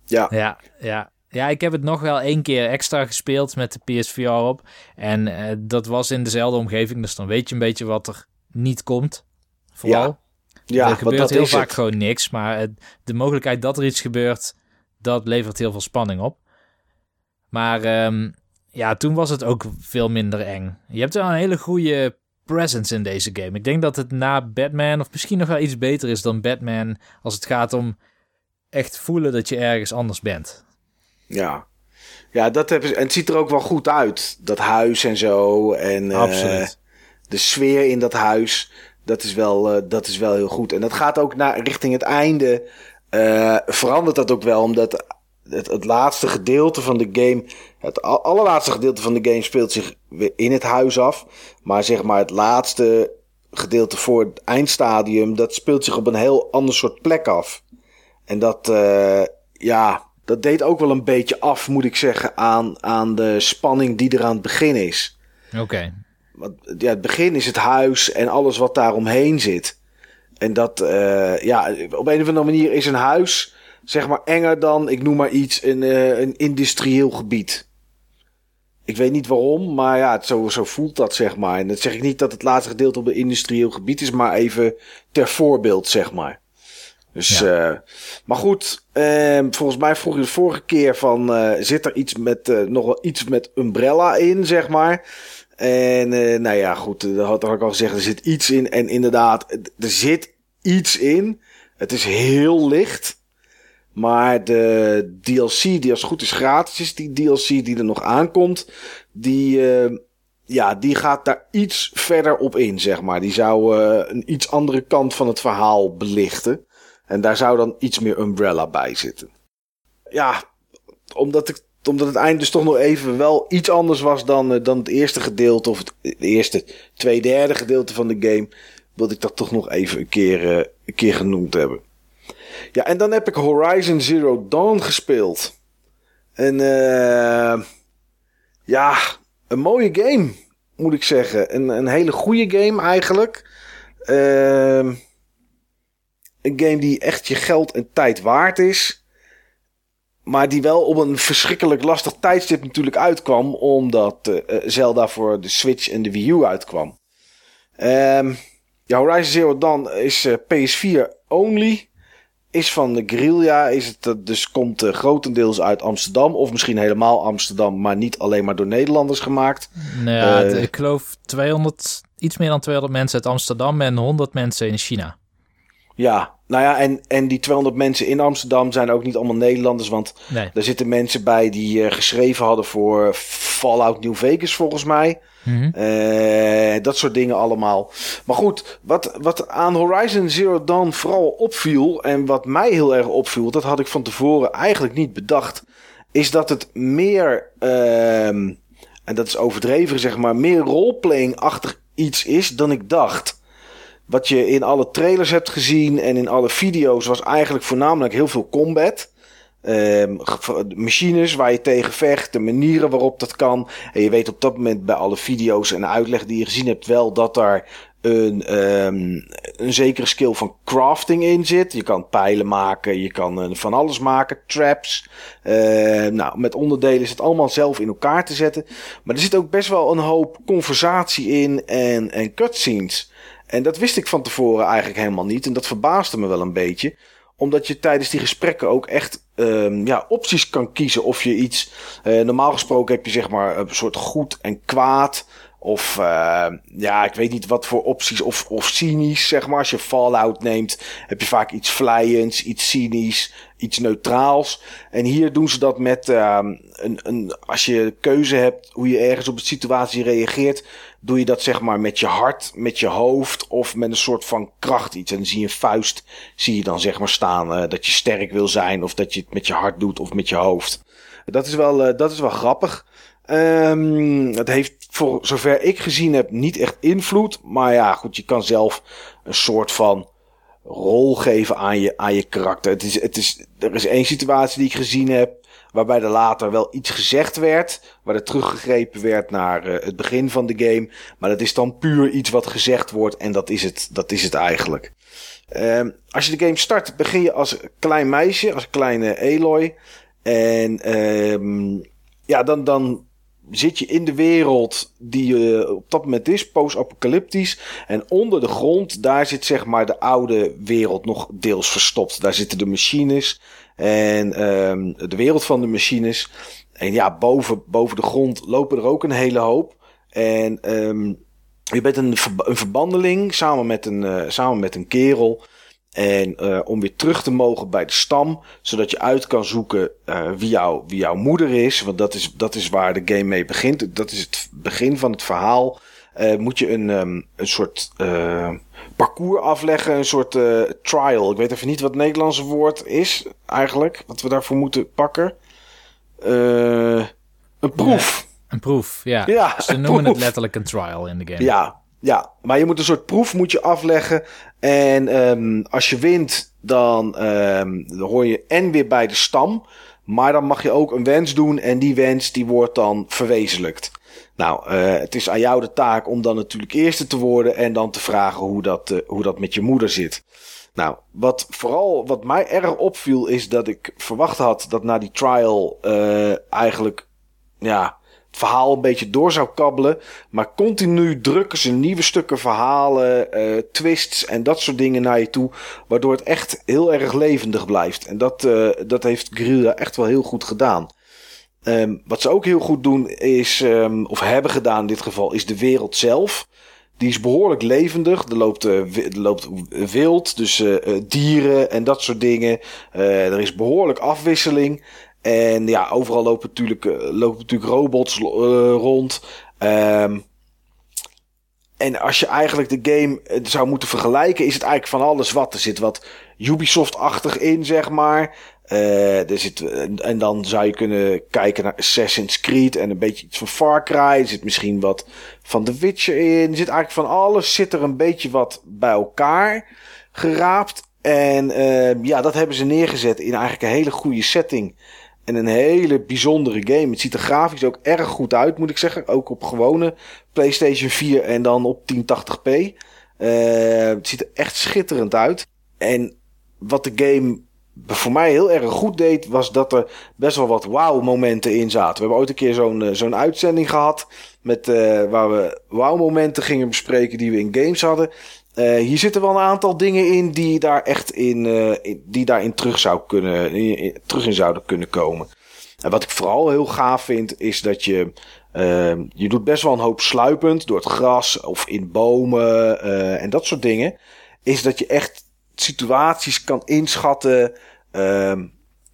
Ja, Ja, ja. Ja, ik heb het nog wel één keer extra gespeeld met de PSVR op. En eh, dat was in dezelfde omgeving, dus dan weet je een beetje wat er niet komt. Vooral. ja er want gebeurt dat heel vaak het. gewoon niks, maar het- de mogelijkheid dat er iets gebeurt, dat levert heel veel spanning op. Maar ehm, ja, toen was het ook veel minder eng. Je hebt wel een hele goede presence in deze game. Ik denk dat het na Batman, of misschien nog wel iets beter is dan Batman, als het gaat om echt voelen dat je ergens anders bent. Ja. Ja, dat hebben ze. En het ziet er ook wel goed uit. Dat huis en zo. En eh, Absoluut. de sfeer in dat huis. Dat is wel, eh, dat is wel heel goed. En dat gaat ook naar, richting het einde. eh, verandert dat ook wel. Omdat het, het laatste gedeelte van de game. Het al- allerlaatste gedeelte van de game speelt zich weer in het huis af. Maar zeg maar het laatste gedeelte voor het eindstadium. Dat speelt zich op een heel ander soort plek af. En dat, eh, ja, dat deed ook wel een beetje af, moet ik zeggen, aan, aan de spanning die er aan het begin is. Oké. Want ja, het begin is het huis en alles wat daar omheen zit. En dat, eh, ja, op een of andere manier is een huis, zeg maar, enger dan, ik noem maar iets, een, eh, een industrieel gebied. Ik weet niet waarom, maar ja, het zo, zo voelt dat, zeg maar. En dat zeg ik niet dat het laatste gedeelte op een industrieel gebied is, maar even ter voorbeeld, zeg maar. Dus, eh, maar goed, ehm, volgens mij vroeg je de vorige keer van, eh, zit er iets met, eh, nog wel iets met Umbrella in, zeg maar. En nou ja, goed, dat had, ik al gezegd, er zit iets in. En inderdaad, er zit iets in. Het is heel licht. Maar de DLC, die als het goed is gratis is, die DLC die er nog aankomt, die, eh, ja, die gaat daar iets verder op in, zeg maar. Die zou een iets andere kant van het verhaal belichten. En daar zou dan iets meer Umbrella bij zitten. Ja, omdat, ik, omdat het eind dus toch nog even wel iets anders was dan, eh, dan het eerste gedeelte, of het, eerste twee derde gedeelte van de game, wilde ik dat toch nog even een keer, eh, een keer genoemd hebben. Ja, en dan heb ik Horizon Zero Dawn gespeeld. En eh ja, een mooie game, moet ik zeggen. Een, een hele goede game eigenlijk. Ehm een game die echt je geld en tijd waard is. Maar die wel op een verschrikkelijk lastig tijdstip natuurlijk uitkwam. Omdat eh, eh, Zelda voor de Switch en de Wii U uitkwam. Ehm ja, Horizon Zero Dawn is eh, PS4 only. Is van de Guerrilla. Is het, dus komt grotendeels uit Amsterdam. Of misschien helemaal Amsterdam. Maar niet alleen maar door Nederlanders gemaakt. Nou ja, ik geloof 200, iets meer dan 200 mensen uit Amsterdam en 100 mensen in China. Ja, nou ja, en, en die 200 mensen in Amsterdam zijn ook niet allemaal Nederlanders. Want Nee. Daar zitten mensen bij die eh, geschreven hadden voor Fallout New Vegas, volgens mij. Mhm. Eh, dat soort dingen allemaal. Maar goed, wat, wat aan Horizon Zero Dawn vooral opviel... en wat mij heel erg opviel, dat had ik van tevoren eigenlijk niet bedacht... is dat het meer, ehm, en dat is overdreven zeg maar... meer roleplaying-achtig iets is dan ik dacht... Wat je in alle trailers hebt gezien en in alle video's was eigenlijk voornamelijk heel veel combat. Ehm, machines waar je tegen vecht, de manieren waarop dat kan. En je weet op dat moment bij alle video's en uitleg die je gezien hebt wel dat daar een, ehm, een zekere skill van crafting in zit. Je kan pijlen maken, je kan eh, van alles maken, traps. Eh, nou, met onderdelen is het allemaal zelf in elkaar te zetten. Maar er zit ook best wel een hoop conversatie in en, en cutscenes. En dat wist ik van tevoren eigenlijk helemaal niet. En dat verbaasde me wel een beetje. Omdat je tijdens die gesprekken ook echt ehm, ja, opties kan kiezen. Of je iets. eh, normaal gesproken heb je zeg maar een soort goed en kwaad. Of eh, ja, ik weet niet wat voor opties. Of, of cynisch, zeg maar. Als je Fallout neemt, heb je vaak iets vlijends, iets cynisch, iets neutraals. En hier doen ze dat met ehm, een, een. Als je keuze hebt hoe je ergens op een situatie reageert doe je dat zeg maar met je hart, met je hoofd of met een soort van kracht iets. En dan zie je een vuist, zie je dan zeg maar staan eh, dat je sterk wil zijn of dat je het met je hart doet of met je hoofd. Dat is wel, eh, dat is wel grappig. Ehm het heeft voor zover ik gezien heb niet echt invloed. Maar ja, goed, je kan zelf een soort van rol geven aan je, aan je karakter. Het is, het is, er is één situatie die ik gezien heb. Waarbij er later wel iets gezegd werd. Waar er teruggegrepen werd naar het begin van de game. Maar dat is dan puur iets wat gezegd wordt. En dat is het, dat is het eigenlijk. Ehm, als je de game start, begin je als klein meisje, als kleine Aloy. En ehm, ja, dan, dan zit je in de wereld die uh, op dat moment is, post-apocalyptisch. En onder de grond, daar zit zeg maar de oude wereld nog deels verstopt. Daar zitten de machines en um, de wereld van de machines. En ja, boven, boven de grond lopen er ook een hele hoop. En um, je bent een, een verbandeling samen met een, uh, samen met een kerel. En uh, om weer terug te mogen bij de stam, zodat je uit kan zoeken uh, wie, jou, wie jouw moeder is. Want dat is, dat is waar de game mee begint. Dat is het begin van het verhaal. Moet je een, um, een soort parcours afleggen, een soort trial. Ik weet even niet wat het Nederlandse woord is eigenlijk, wat we daarvoor moeten pakken. een proef. een proef, ja. ja Ze noemen proef. het letterlijk een trial in de game. Ja, ja, maar je moet een soort proef moet je afleggen. En um, als je wint, dan, um, dan hoor je en weer bij de stam. Maar dan mag je ook een wens doen en die wens die wordt dan verwezenlijkt. Nou, uh, het is aan jou de taak om dan natuurlijk eerste te worden en dan te vragen hoe dat, uh, hoe dat met je moeder zit. Nou, wat vooral wat mij erg opviel is dat ik verwacht had dat na die trial uh, eigenlijk ja, verhaal een beetje door zou kabbelen. Maar continu drukken ze nieuwe stukken verhalen, twists en dat soort dingen naar je toe. Waardoor het echt heel erg levendig blijft. En dat, dat heeft Guerrilla echt wel heel goed gedaan. Um, wat ze ook heel goed doen is, um, of hebben gedaan in dit geval, is de wereld zelf. Die is behoorlijk levendig. Er loopt, uh, er loopt wild, dus dieren en dat soort dingen. er is behoorlijk afwisseling. En ja, overal lopen natuurlijk, lopen natuurlijk robots rond. Um, en als je eigenlijk de game eh, zou moeten vergelijken, is het eigenlijk van alles wat. Er zit wat Ubisoft-achtig in, zeg maar. Uh, er zit, en dan zou je kunnen kijken naar Assassin's Creed en een beetje iets van Far Cry. Er zit misschien wat van The Witcher in. Er zit eigenlijk van alles, zit er een beetje wat bij elkaar geraapt. En uh, ja, dat hebben ze neergezet in eigenlijk een hele goede setting. En een hele bijzondere game. Het ziet er grafisch ook erg goed uit, moet ik zeggen. Ook op gewone PlayStation 4 en dan op 1080p. Uh, het ziet er echt schitterend uit. En wat de game voor mij heel erg goed deed, was dat er best wel wat wow-momenten in zaten. We hebben ooit een keer zo'n uh, zo'n uitzending gehad. Met, uh, waar we wow-momenten gingen bespreken die we in games hadden. Uh, hier zitten wel een aantal dingen in die daar echt in, die daarin terug zou kunnen, in, terug zouden kunnen komen. En wat ik vooral heel gaaf vind, is dat je, uh, je doet best wel een hoop sluipend door het gras of in bomen en dat soort dingen. Is dat je echt situaties kan inschatten, ehm,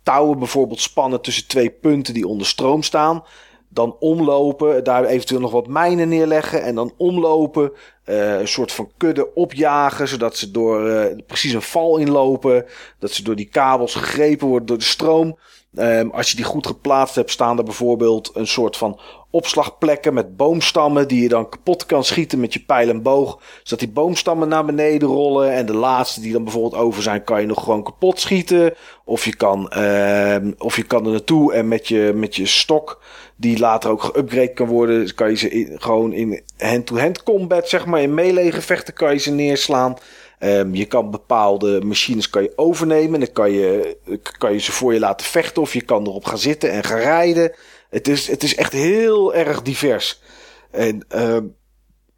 touwen bijvoorbeeld spannen tussen twee punten die onder stroom staan dan omlopen, daar eventueel nog wat mijnen neerleggen en dan omlopen, uh, een soort van kudde opjagen, zodat ze door uh, precies een val inlopen, dat ze door die kabels gegrepen worden door de stroom. Um, als je die goed geplaatst hebt, staan er bijvoorbeeld een soort van opslagplekken met boomstammen die je dan kapot kan schieten met je pijl en boog. Zodat die boomstammen naar beneden rollen. En de laatste die dan bijvoorbeeld over zijn, kan je nog gewoon kapot schieten. Of je kan, uh, of je kan er naartoe en met je, met je stok, die later ook geüpgrade kan worden, kan je ze in, gewoon in hand-to-hand combat, zeg maar, in melee gevechten kan je ze neerslaan. Um, je kan bepaalde machines kan je overnemen. Dan kan je, kan je ze voor je laten vechten. Of je kan erop gaan zitten en gaan rijden. Het is, het is echt heel erg divers. En uh,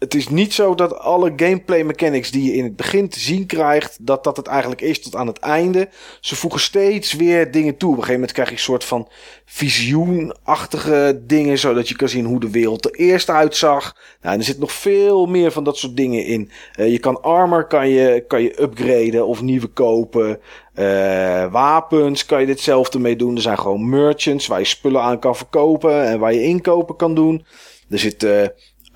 het is niet zo dat alle gameplay mechanics die je in het begin te zien krijgt, dat dat het eigenlijk is tot aan het einde. Ze voegen steeds weer dingen toe. Op een gegeven moment krijg je een soort van visioenachtige dingen, zodat je kan zien hoe de wereld er eerst uitzag. Nou, er zit nog veel meer van dat soort dingen in. Uh, je kan armor kan je, kan je upgraden of nieuwe kopen. Uh, wapens kan je ditzelfde mee doen. Er zijn gewoon merchants waar je spullen aan kan verkopen en waar je inkopen kan doen. Er zit uh,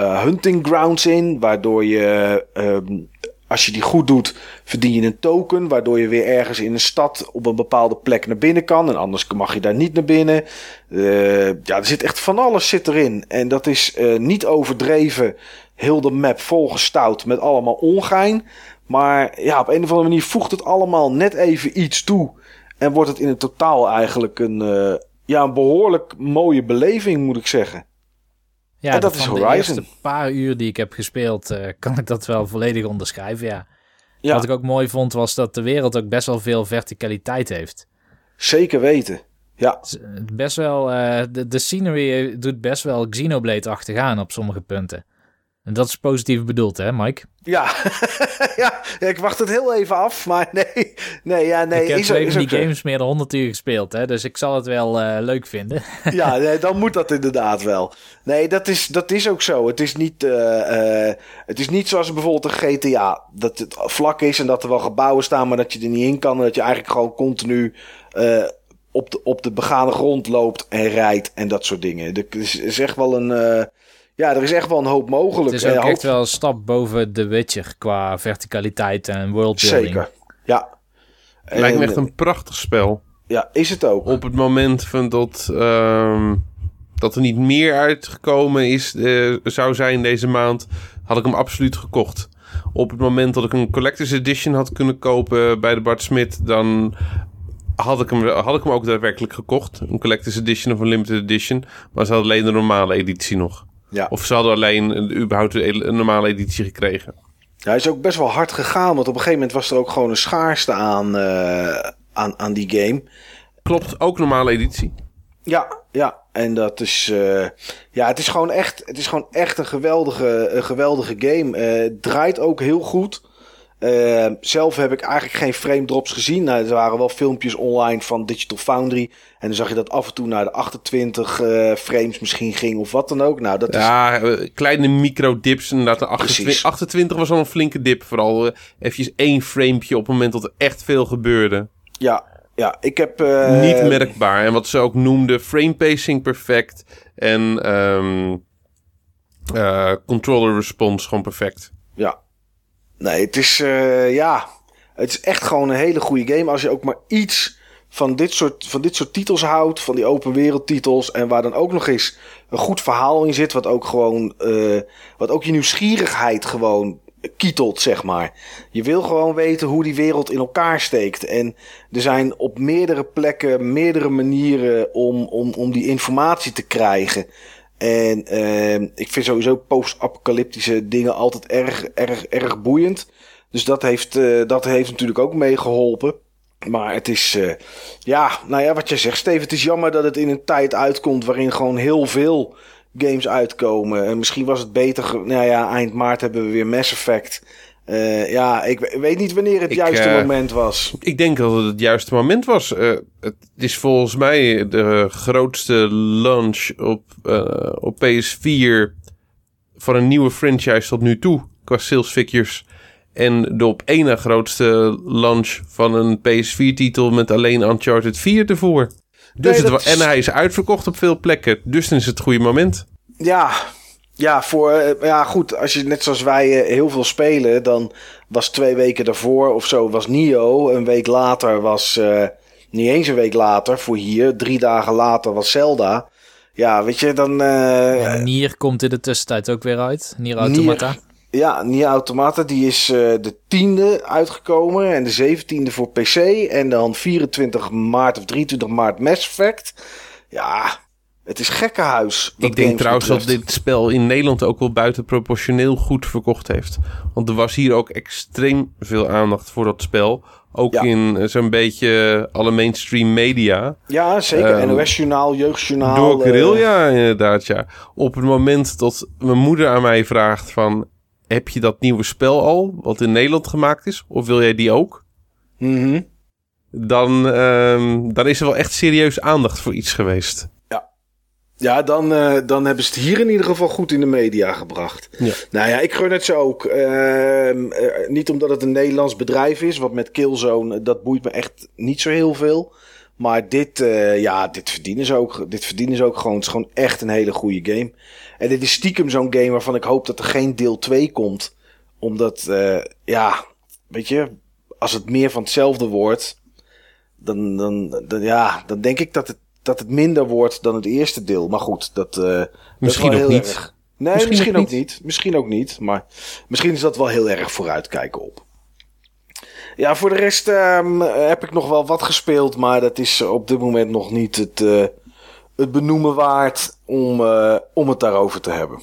uh, hunting grounds in, waardoor je, um, als je die goed doet, verdien je een token, waardoor je weer ergens in een stad op een bepaalde plek naar binnen kan. En anders mag je daar niet naar binnen. Uh, ja, er zit echt van alles zit erin. En dat is uh, niet overdreven. Heel de map volgestouwd met allemaal ongein. Maar ja, op een of andere manier voegt het allemaal net even iets toe. En wordt het in het totaal eigenlijk een, ja, een behoorlijk mooie beleving, moet ik zeggen. Ja, En dat is de Horizon. eerste paar uur die ik heb gespeeld, eh, kan ik dat wel volledig onderschrijven, ja. Ja, Wat ik ook mooi vond, was dat de wereld ook best wel veel verticaliteit heeft. zeker weten. Ja, Z- Best wel, eh, de, de scenery doet best wel Xenoblade-achtig aan op sommige punten. En dat is positief bedoeld, hè, Mike? ja. ja, ik wacht het heel even af, maar nee. Nee, ja, nee. ik heb ook die games meer dan 100 uur gespeeld, hè, dus ik zal het wel eh, leuk vinden. Ja, nee, dan moet dat inderdaad wel. Nee, dat is, dat is ook zo. Het is, niet, eh, eh, het is niet zoals bijvoorbeeld een GTA. Dat het vlak is en dat er wel gebouwen staan, maar dat je er niet in kan. En dat je eigenlijk gewoon continu op, de, op de begane grond loopt en rijdt en dat soort dingen. Er is, is echt wel een. Ja, er is echt wel een hoop mogelijk. Het is ook echt wel een stap boven The Witcher qua verticaliteit en worldbuilding. Zeker. Ja. Het lijkt me echt een prachtig spel. Ja, is het ook. Op het moment van dat, ehm, dat er niet meer uitgekomen is, eh, zou zijn deze maand, had ik hem absoluut gekocht. Op het moment dat ik een Collector's Edition had kunnen kopen bij de Bart Smit, dan had ik, hem, had ik hem ook daadwerkelijk gekocht. Een Collector's Edition of een Limited Edition. Maar ze hadden alleen de normale editie nog. Ja. Of ze hadden alleen een, überhaupt een normale editie gekregen. Ja, hij is ook best wel hard gegaan, want op een gegeven moment was er ook gewoon een schaarste aan, eh, aan, aan die game. Klopt, ook normale editie. Ja, ja. En dat is. eh, ja, het is gewoon echt. Het is gewoon echt een geweldige, een geweldige game. Eh, het draait ook heel goed. Eh, zelf heb ik eigenlijk geen frame drops gezien. Nou, er waren wel filmpjes online van Digital Foundry. En dan zag je dat af en toe naar de 28 eh, frames misschien ging of wat dan ook. Nou, dat is. Ja, eh, kleine micro-dips. Inderdaad, de 28, Precies. 28 was al een flinke dip. Vooral eh, eventjes één framepje op het moment dat er echt veel gebeurde. Ja, ja. Ik heb. eh, Niet merkbaar. En wat ze ook noemden, frame pacing perfect. En eh, controller response gewoon perfect. Ja. Nee, het is, eh, ja, het is echt gewoon een hele goede game. Als je ook maar iets van dit soort, van dit soort titels houdt, van die open wereld titels. En waar dan ook nog eens een goed verhaal in zit, wat ook gewoon, eh, wat ook je nieuwsgierigheid gewoon kietelt, zeg maar. Je wil gewoon weten hoe die wereld in elkaar steekt. En er zijn op meerdere plekken, meerdere manieren om, om, om die informatie te krijgen. En eh, ik vind sowieso post-apocalyptische dingen altijd erg, erg, erg boeiend. Dus dat heeft, eh, dat heeft natuurlijk ook meegeholpen. Maar het is, eh, ja, nou ja, wat jij zegt, Steven. Het is jammer dat het in een tijd uitkomt waarin gewoon heel veel games uitkomen. En misschien was het beter, nou ja, eind maart hebben we weer Mass Effect. Eh, ja, ik we- weet niet wanneer het Ik, juiste eh, moment was. Ik denk dat het het juiste moment was. Eh, het is volgens mij de grootste launch op, op PS4 van een nieuwe franchise tot nu toe. Qua sales figures. En de op één na grootste launch van een PS4-titel met alleen Uncharted 4 ervoor. Dus Nee, het, is- En hij is uitverkocht op veel plekken. Dus dan is het het goede moment. Ja, ja, voor, eh, ja, goed. Als je net zoals wij eh, heel veel spelen, dan was twee weken daarvoor of zo was Nio. Een week later was, eh, niet eens een week later voor hier. Drie dagen later was Zelda. Ja, weet je, dan. eh, En Nier komt in de tussentijd ook weer uit. Nier Automata. ja, Nier Automata, die is eh, de tiende uitgekomen en de zeventiende voor PC. En dan 24 maart of 23 maart Mass Effect. Ja, het is gekkenhuis. ik denk trouwens dat dit spel in Nederland ook wel buitenproportioneel goed verkocht heeft. Want er was hier ook extreem veel aandacht voor dat spel. Ook Ja. in eh, zo'n beetje alle mainstream media. Ja, zeker. Ehm, NOS-journaal, jeugdjournaal. Door eh, Guerrilla inderdaad, ja. Op het moment dat mijn moeder aan mij vraagt van... Heb je dat nieuwe spel al, wat in Nederland gemaakt is? Of wil jij die ook? mhm. Dan, ehm, dan is er wel echt serieus aandacht voor iets geweest. Ja, dan, eh, dan hebben ze het hier in ieder geval goed in de media gebracht. Ja. Nou ja, ik gun het ze ook. Ehm, eh, niet omdat het een Nederlands bedrijf is, want met Killzone, eh, dat boeit me echt niet zo heel veel. Maar dit, ja, dit verdienen ze ook. Dit verdienen ze ook gewoon. Het is gewoon echt een hele goede game. En dit is stiekem zo'n game waarvan ik hoop dat er geen deel 2 komt. Omdat, ja, weet je, als het meer van hetzelfde wordt, dan, dan, dan, ja, dan denk ik dat het, dat het minder wordt dan het eerste deel. Maar goed, dat, eh, Misschien ook niet. erg. Nee, Misschien misschien, ook ook niet. Misschien ook niet. Maar misschien is dat wel heel erg vooruitkijken op. Ja, voor de rest ehm, heb ik nog wel wat gespeeld. Maar dat is op dit moment nog niet het, eh, het benoemen waard om, eh, om het daarover te hebben.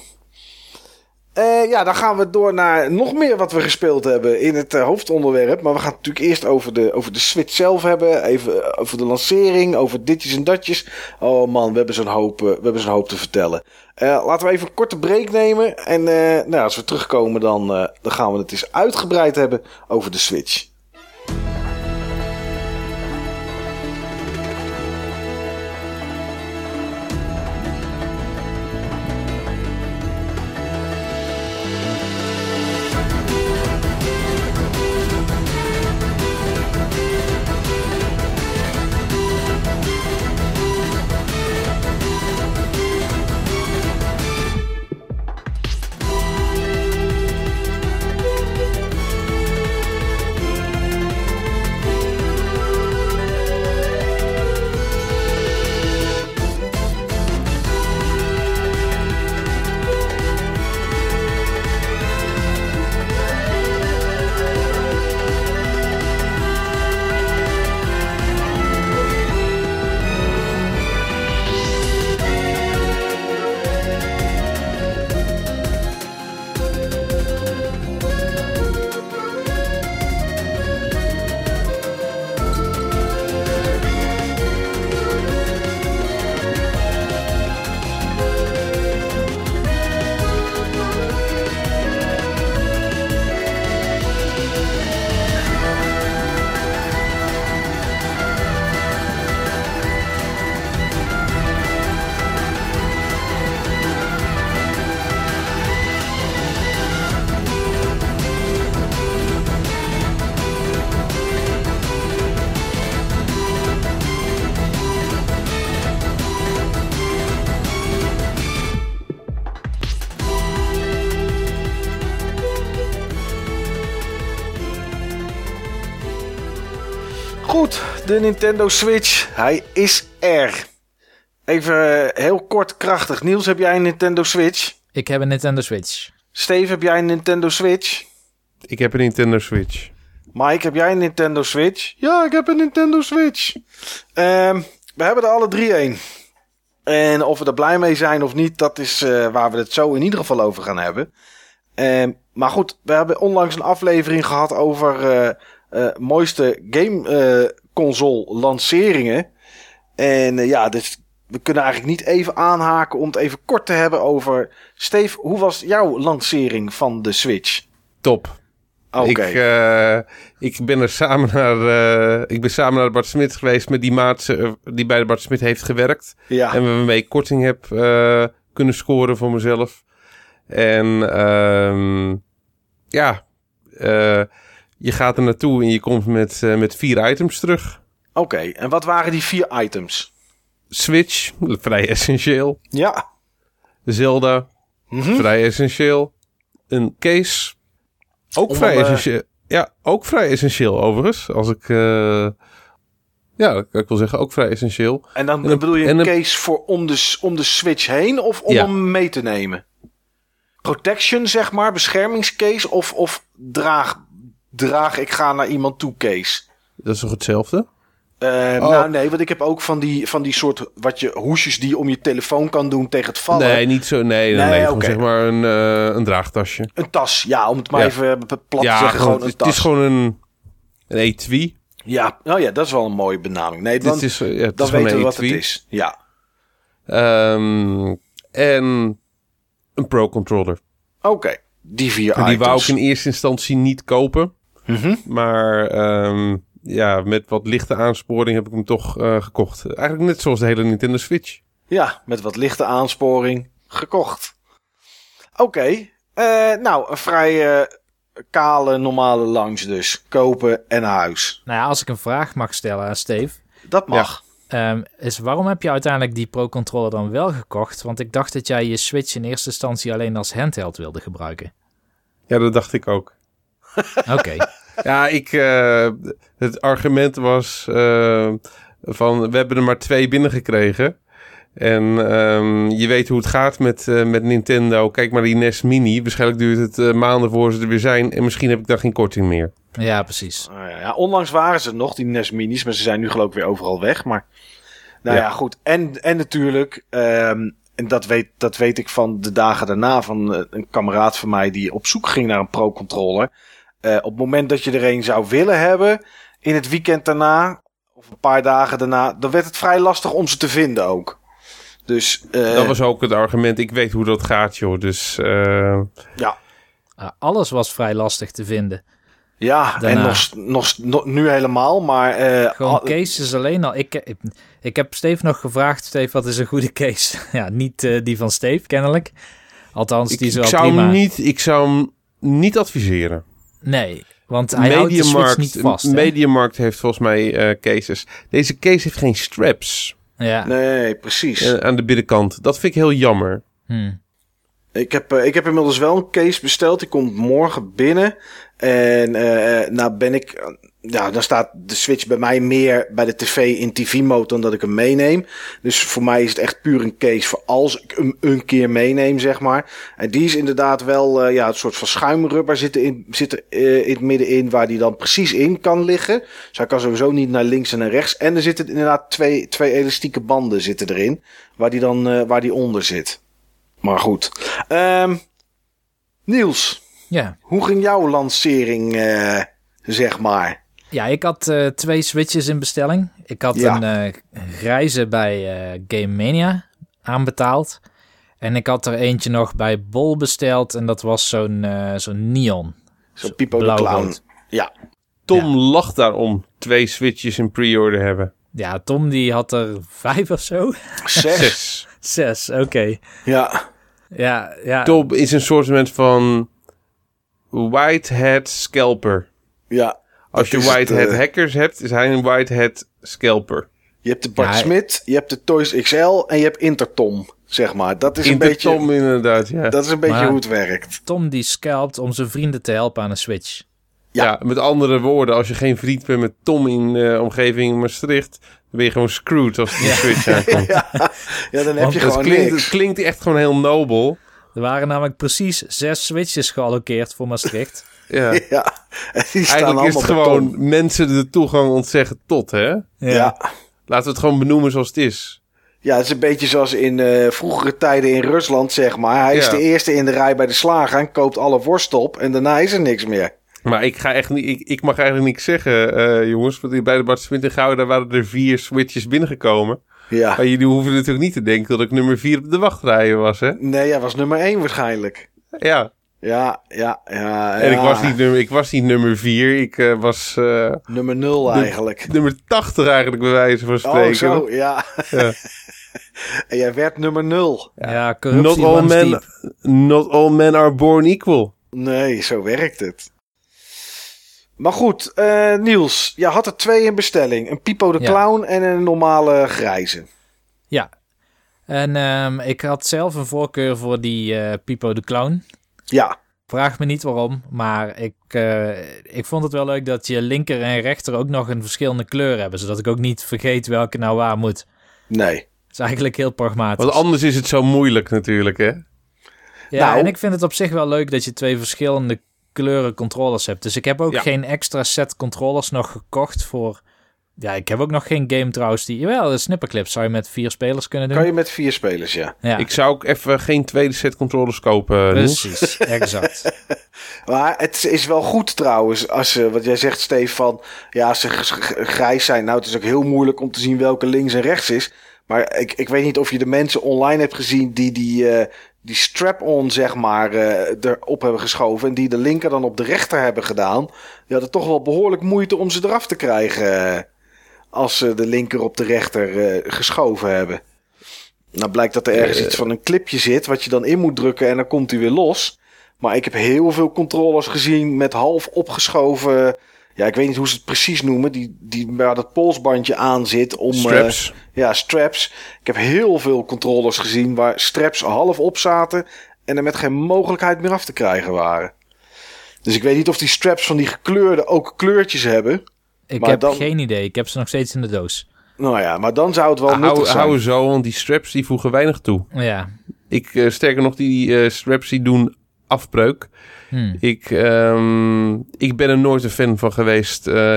Eh, ja, dan gaan we door naar nog meer wat we gespeeld hebben in het eh, hoofdonderwerp. Maar we gaan het natuurlijk eerst over de, over de Switch zelf hebben. Even eh, over de lancering, over ditjes en datjes. Oh man, we hebben zo'n hoop, we hebben zo'n hoop te vertellen. Laten we even een korte break nemen. En nou, als we terugkomen, dan, dan gaan we het eens uitgebreid hebben over de Switch. De Nintendo Switch. Hij is er. Even eh, heel kort krachtig. Niels, heb jij een Nintendo Switch? Ik heb een Nintendo Switch. Steve, heb jij een Nintendo Switch? Ik heb een Nintendo Switch. Mike, heb jij een Nintendo Switch? Ja, ik heb een Nintendo Switch. Ehm, we hebben er alle drie een. En of we er blij mee zijn of niet, dat is eh, waar we het zo in ieder geval over gaan hebben. Ehm, maar goed, we hebben onlangs een aflevering gehad over eh, eh, mooiste game eh, console lanceringen. En eh, ja, dus we kunnen eigenlijk niet even aanhaken om het even kort te hebben over... Steve, hoe was jouw lancering van de Switch? Top. Oké. Ik, eh, ik ben er samen naar, eh, ik ben samen naar Bart Smit geweest met die maat die bij de Bart Smit heeft gewerkt. ja. En waarmee ik korting heb kunnen scoren voor mezelf. En ehm, ja, je gaat er naartoe en je komt met, eh, met vier items terug. Oké, en wat waren die vier items? Switch, vrij essentieel. Ja. Zelda, Mhm. vrij essentieel. Een case, ook Om vrij eh, essentieel. Ja, ook vrij essentieel overigens. Als ik, eh, ja, ik wil zeggen ook vrij essentieel. En dan En bedoel je en een een- case voor om de, om de Switch heen of om Ja. hem mee te nemen? Protection, zeg maar, beschermingscase of, of draag, draag ik ga naar iemand toe case? Dat is toch hetzelfde? Eh, Oh. Nou nee, want ik heb ook van die, van die soort wat je, hoesjes die je om je telefoon kan doen tegen het vallen. Nee, niet zo. Nee, nee, Nee, zeg maar een, eh, een draagtasje. Een tas, ja, om het maar Ja. even plat te zeggen, gewoon een het, is gewoon een, een etui. Ja, nou ja, dat is wel een mooie benaming. Nee, dan, is, eh, ja, het dan is weten we wat het is. Ja, Ehm, en een Pro Controller. oké. Die vier Maar die items. wou ik in eerste instantie niet kopen. Mhm. Maar ehm, ja, met wat lichte aansporing heb ik hem toch eh, gekocht. Eigenlijk net zoals de hele Nintendo Switch. Ja, met wat lichte aansporing gekocht. Oké, eh, nou, een vrij eh, kale, normale lounge dus. Kopen en naar huis. Nou ja, als ik een vraag mag stellen aan Steve. Dat mag. ehm, is waarom heb je uiteindelijk die Pro Controller dan wel gekocht? Want ik dacht dat jij je Switch in eerste instantie alleen als handheld wilde gebruiken. Ja, dat dacht ik ook. Oké. Ja, ik, eh, het argument was eh, van we hebben er maar twee binnengekregen. En ehm, je weet hoe het gaat met, eh, met Nintendo. Kijk maar die NES Mini. Waarschijnlijk duurt het maanden voor ze er weer zijn. En misschien heb ik dan geen korting meer. ja, precies. Nou ja, ja, onlangs waren ze nog, die NES Minis, maar ze zijn nu geloof ik weer overal weg. Maar Nou ja, Ja. goed. En, en natuurlijk, ehm, en dat weet, dat weet ik van de dagen daarna van een kameraad van mij die op zoek ging naar een pro-controller. Eh, op het moment dat je er een zou willen hebben, in het weekend daarna, of een paar dagen daarna, dan werd het vrij lastig om ze te vinden ook. Dus eh, Dat was ook het argument. Ik weet hoe dat gaat, joh. Dus eh, ja, Ah, alles was vrij lastig te vinden. ja en nog, nog, nog nu helemaal, maar eh, Gewoon cases alleen al. Ik, ik, ik heb Steve nog gevraagd, Steve, wat is een goede case? ja, niet eh, die van Steve, kennelijk. Althans, ik, die is ik wel zou prima. hem niet, ik zou hem niet adviseren. Nee, want hij houdt de switch niet vast. hè? Mediamarkt heeft volgens mij eh, cases. Deze case heeft geen straps Ja. nee, precies. eh, aan de binnenkant. Dat vind ik heel jammer. Hm. Ik heb, eh, ik heb inmiddels wel een case besteld. Die komt morgen binnen. En eh nou ben ik. Ja, dan staat de Switch bij mij meer bij de tv in TV-mode dan dat ik hem meeneem. Dus voor mij is het echt puur een case voor als ik hem een keer meeneem, zeg maar. En die is inderdaad wel, eh, ja, een soort van schuimrubber zit er, in, zit er eh, in het middenin waar die dan precies in kan liggen. Dus hij kan sowieso niet naar links en naar rechts. En er zitten inderdaad twee, twee elastieke banden zitten erin, waar die dan eh, waar die onder zit. Maar goed. Ehm Niels, ja. hoe ging jouw lancering, zeg maar? Ja, ik had eh, twee switches in bestelling. Ik had Ja. een eh reizen bij eh Game Mania aanbetaald. En ik had er eentje nog bij Bol besteld. En dat was zo'n eh, zo'n neon. Zo'n Pipo de Blauw-rood. Clown. Ja, Tom lacht daarom twee switches in pre-order hebben. Ja, Tom die had er vijf of zo. zes. Zes. Zes, oké. ja, Ja, ja. Tom is een soort van whitehead scalper. ja. Als je het, whitehead eh, hackers hebt, is hij een whitehead scalper. Je hebt de Bart Ja, Smit, je hebt de Toys XL en je hebt Intertom, zeg maar. Dat is een beetje, Tom inderdaad, ja. dat is een beetje Maar- hoe het werkt. Tom die scalpt om zijn vrienden te helpen aan een switch. ja. ja. met andere woorden, als je geen vriend bent met Tom in de omgeving Maastricht, dan ben je gewoon screwed als die switch aankomt. Ja, ja dan heb Want je gewoon klinkt, niks. het klinkt echt gewoon heel nobel. Er waren namelijk precies zes switches gealloceerd voor Maastricht. Ja. Ja, en die staan Eigenlijk is het gewoon mensen de toegang ontzeggen tot, hè? Ja. Laten we het gewoon benoemen zoals het is. Ja, het is een beetje zoals in eh, vroegere tijden in Rusland, zeg maar. Hij is de eerste in de rij bij de slager en koopt alle worst op. En daarna is er niks meer. Maar ik, ga echt niet, ik, ik mag eigenlijk niks zeggen, eh, jongens. Want bij de Bart Smit in Gouda waren er vier switches binnengekomen. Ja. Maar jullie hoeven natuurlijk niet te denken dat ik nummer vier op de wachtrij was, hè? Nee, hij was nummer één waarschijnlijk. Ja. Ja, ja, ja. En ik ja. was niet nummer, ik was niet nummer vier. Ik eh, was eh, Nummer nul eigenlijk. nummer 80 eigenlijk, bij wijze van Oh, spreken. zo, ja. Ja. en jij werd nummer nul. Ja, Not, corruptie all men, deep. not all men are born equal. Nee, zo werkt het. Maar goed, eh, Niels, je had er twee in bestelling. Een Pipo de Ja. Clown en een normale grijze. Ja. En ehm, ik had zelf een voorkeur voor die eh, Pipo de Clown. Ja, Vraag me niet waarom, maar ik, eh, ik vond het wel leuk dat je linker en rechter ook nog een verschillende kleur hebben. Zodat ik ook niet vergeet welke nou waar moet. nee. Dat is eigenlijk heel pragmatisch. Want anders is het zo moeilijk natuurlijk, hè? Ja, Nou- en ik vind het op zich wel leuk dat je twee verschillende kleuren controllers hebt. Dus ik heb ook Ja. geen extra set controllers nog gekocht voor... Ja, ik heb ook nog geen game trouwens die... Jawel, de snipperclip zou je met vier spelers kunnen doen. Kan je met vier spelers, ja. Ja, Ik zou ook even geen tweede set controllers kopen, precies. exact. Maar het is wel goed trouwens, als ze, wat jij zegt, Stefan, ja, als ze grijs zijn. Nou, het is ook heel moeilijk om te zien welke links en rechts is. Maar ik, ik weet niet of je de mensen online hebt gezien die die, eh, die strap-on, zeg maar, eh, erop hebben geschoven. En die de linker dan op de rechter hebben gedaan. Die hadden toch wel behoorlijk moeite om ze eraf te krijgen. Als ze de linker op de rechter eh, geschoven hebben. Nou blijkt dat er ergens Eh. iets van een clipje zit, wat je dan in moet drukken en dan komt hij weer los. Maar ik heb heel veel controllers gezien met half opgeschoven. Ja, ik weet niet hoe ze het precies noemen. Die, die waar dat polsbandje aan zit om. eh, Straps. ja, straps. Ik heb heel veel controllers gezien waar straps half op zaten. En er met geen mogelijkheid meer af te krijgen waren. Dus ik weet niet of die straps van die gekleurde ook kleurtjes hebben. Ik Maar heb dan- geen idee. Ik heb ze nog steeds in de doos. Nou ja, maar dan zou het wel nuttig Hou, zijn. hou zo, want die straps die voegen weinig toe. Ja. Ik, eh, sterker nog, die eh, straps die doen afbreuk. Hm. Ik, ehm, ik ben er nooit een fan van geweest. eh,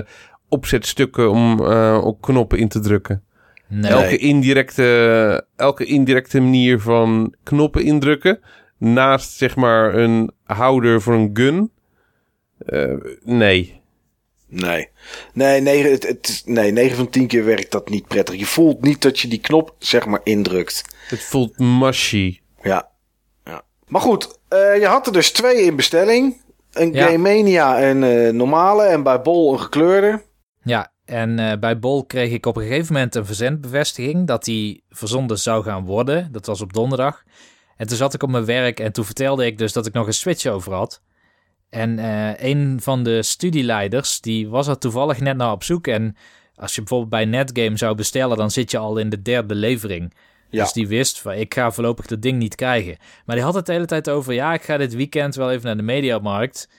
opzetstukken om eh, op knoppen in te drukken. Nee. Elke, indirecte, elke indirecte manier van knoppen indrukken. Naast zeg maar een houder voor een gun. Eh, nee. Nee. Nee, nee, het, het, nee, 9 van 10 keer werkt dat niet prettig. Je voelt niet dat je die knop zeg maar indrukt. Het voelt mushy. Ja. ja. Maar goed, eh, je had er dus twee in bestelling. Een Ja. Game Mania en eh, normale en bij Bol een gekleurde. Ja, en eh, bij Bol kreeg ik op een gegeven moment een verzendbevestiging dat die verzonden zou gaan worden. Dat was op donderdag. En toen zat ik op mijn werk en toen vertelde ik dus dat ik nog een Switch over had. En eh, een van de studieleiders, die was er toevallig net naar op zoek. En als je bijvoorbeeld bij Netgame zou bestellen, dan zit je al in de derde levering. Ja. Dus die wist van, ik ga voorlopig dat ding niet krijgen. Maar die had het de hele tijd over, ja, ik ga dit weekend wel even naar de Mediamarkt.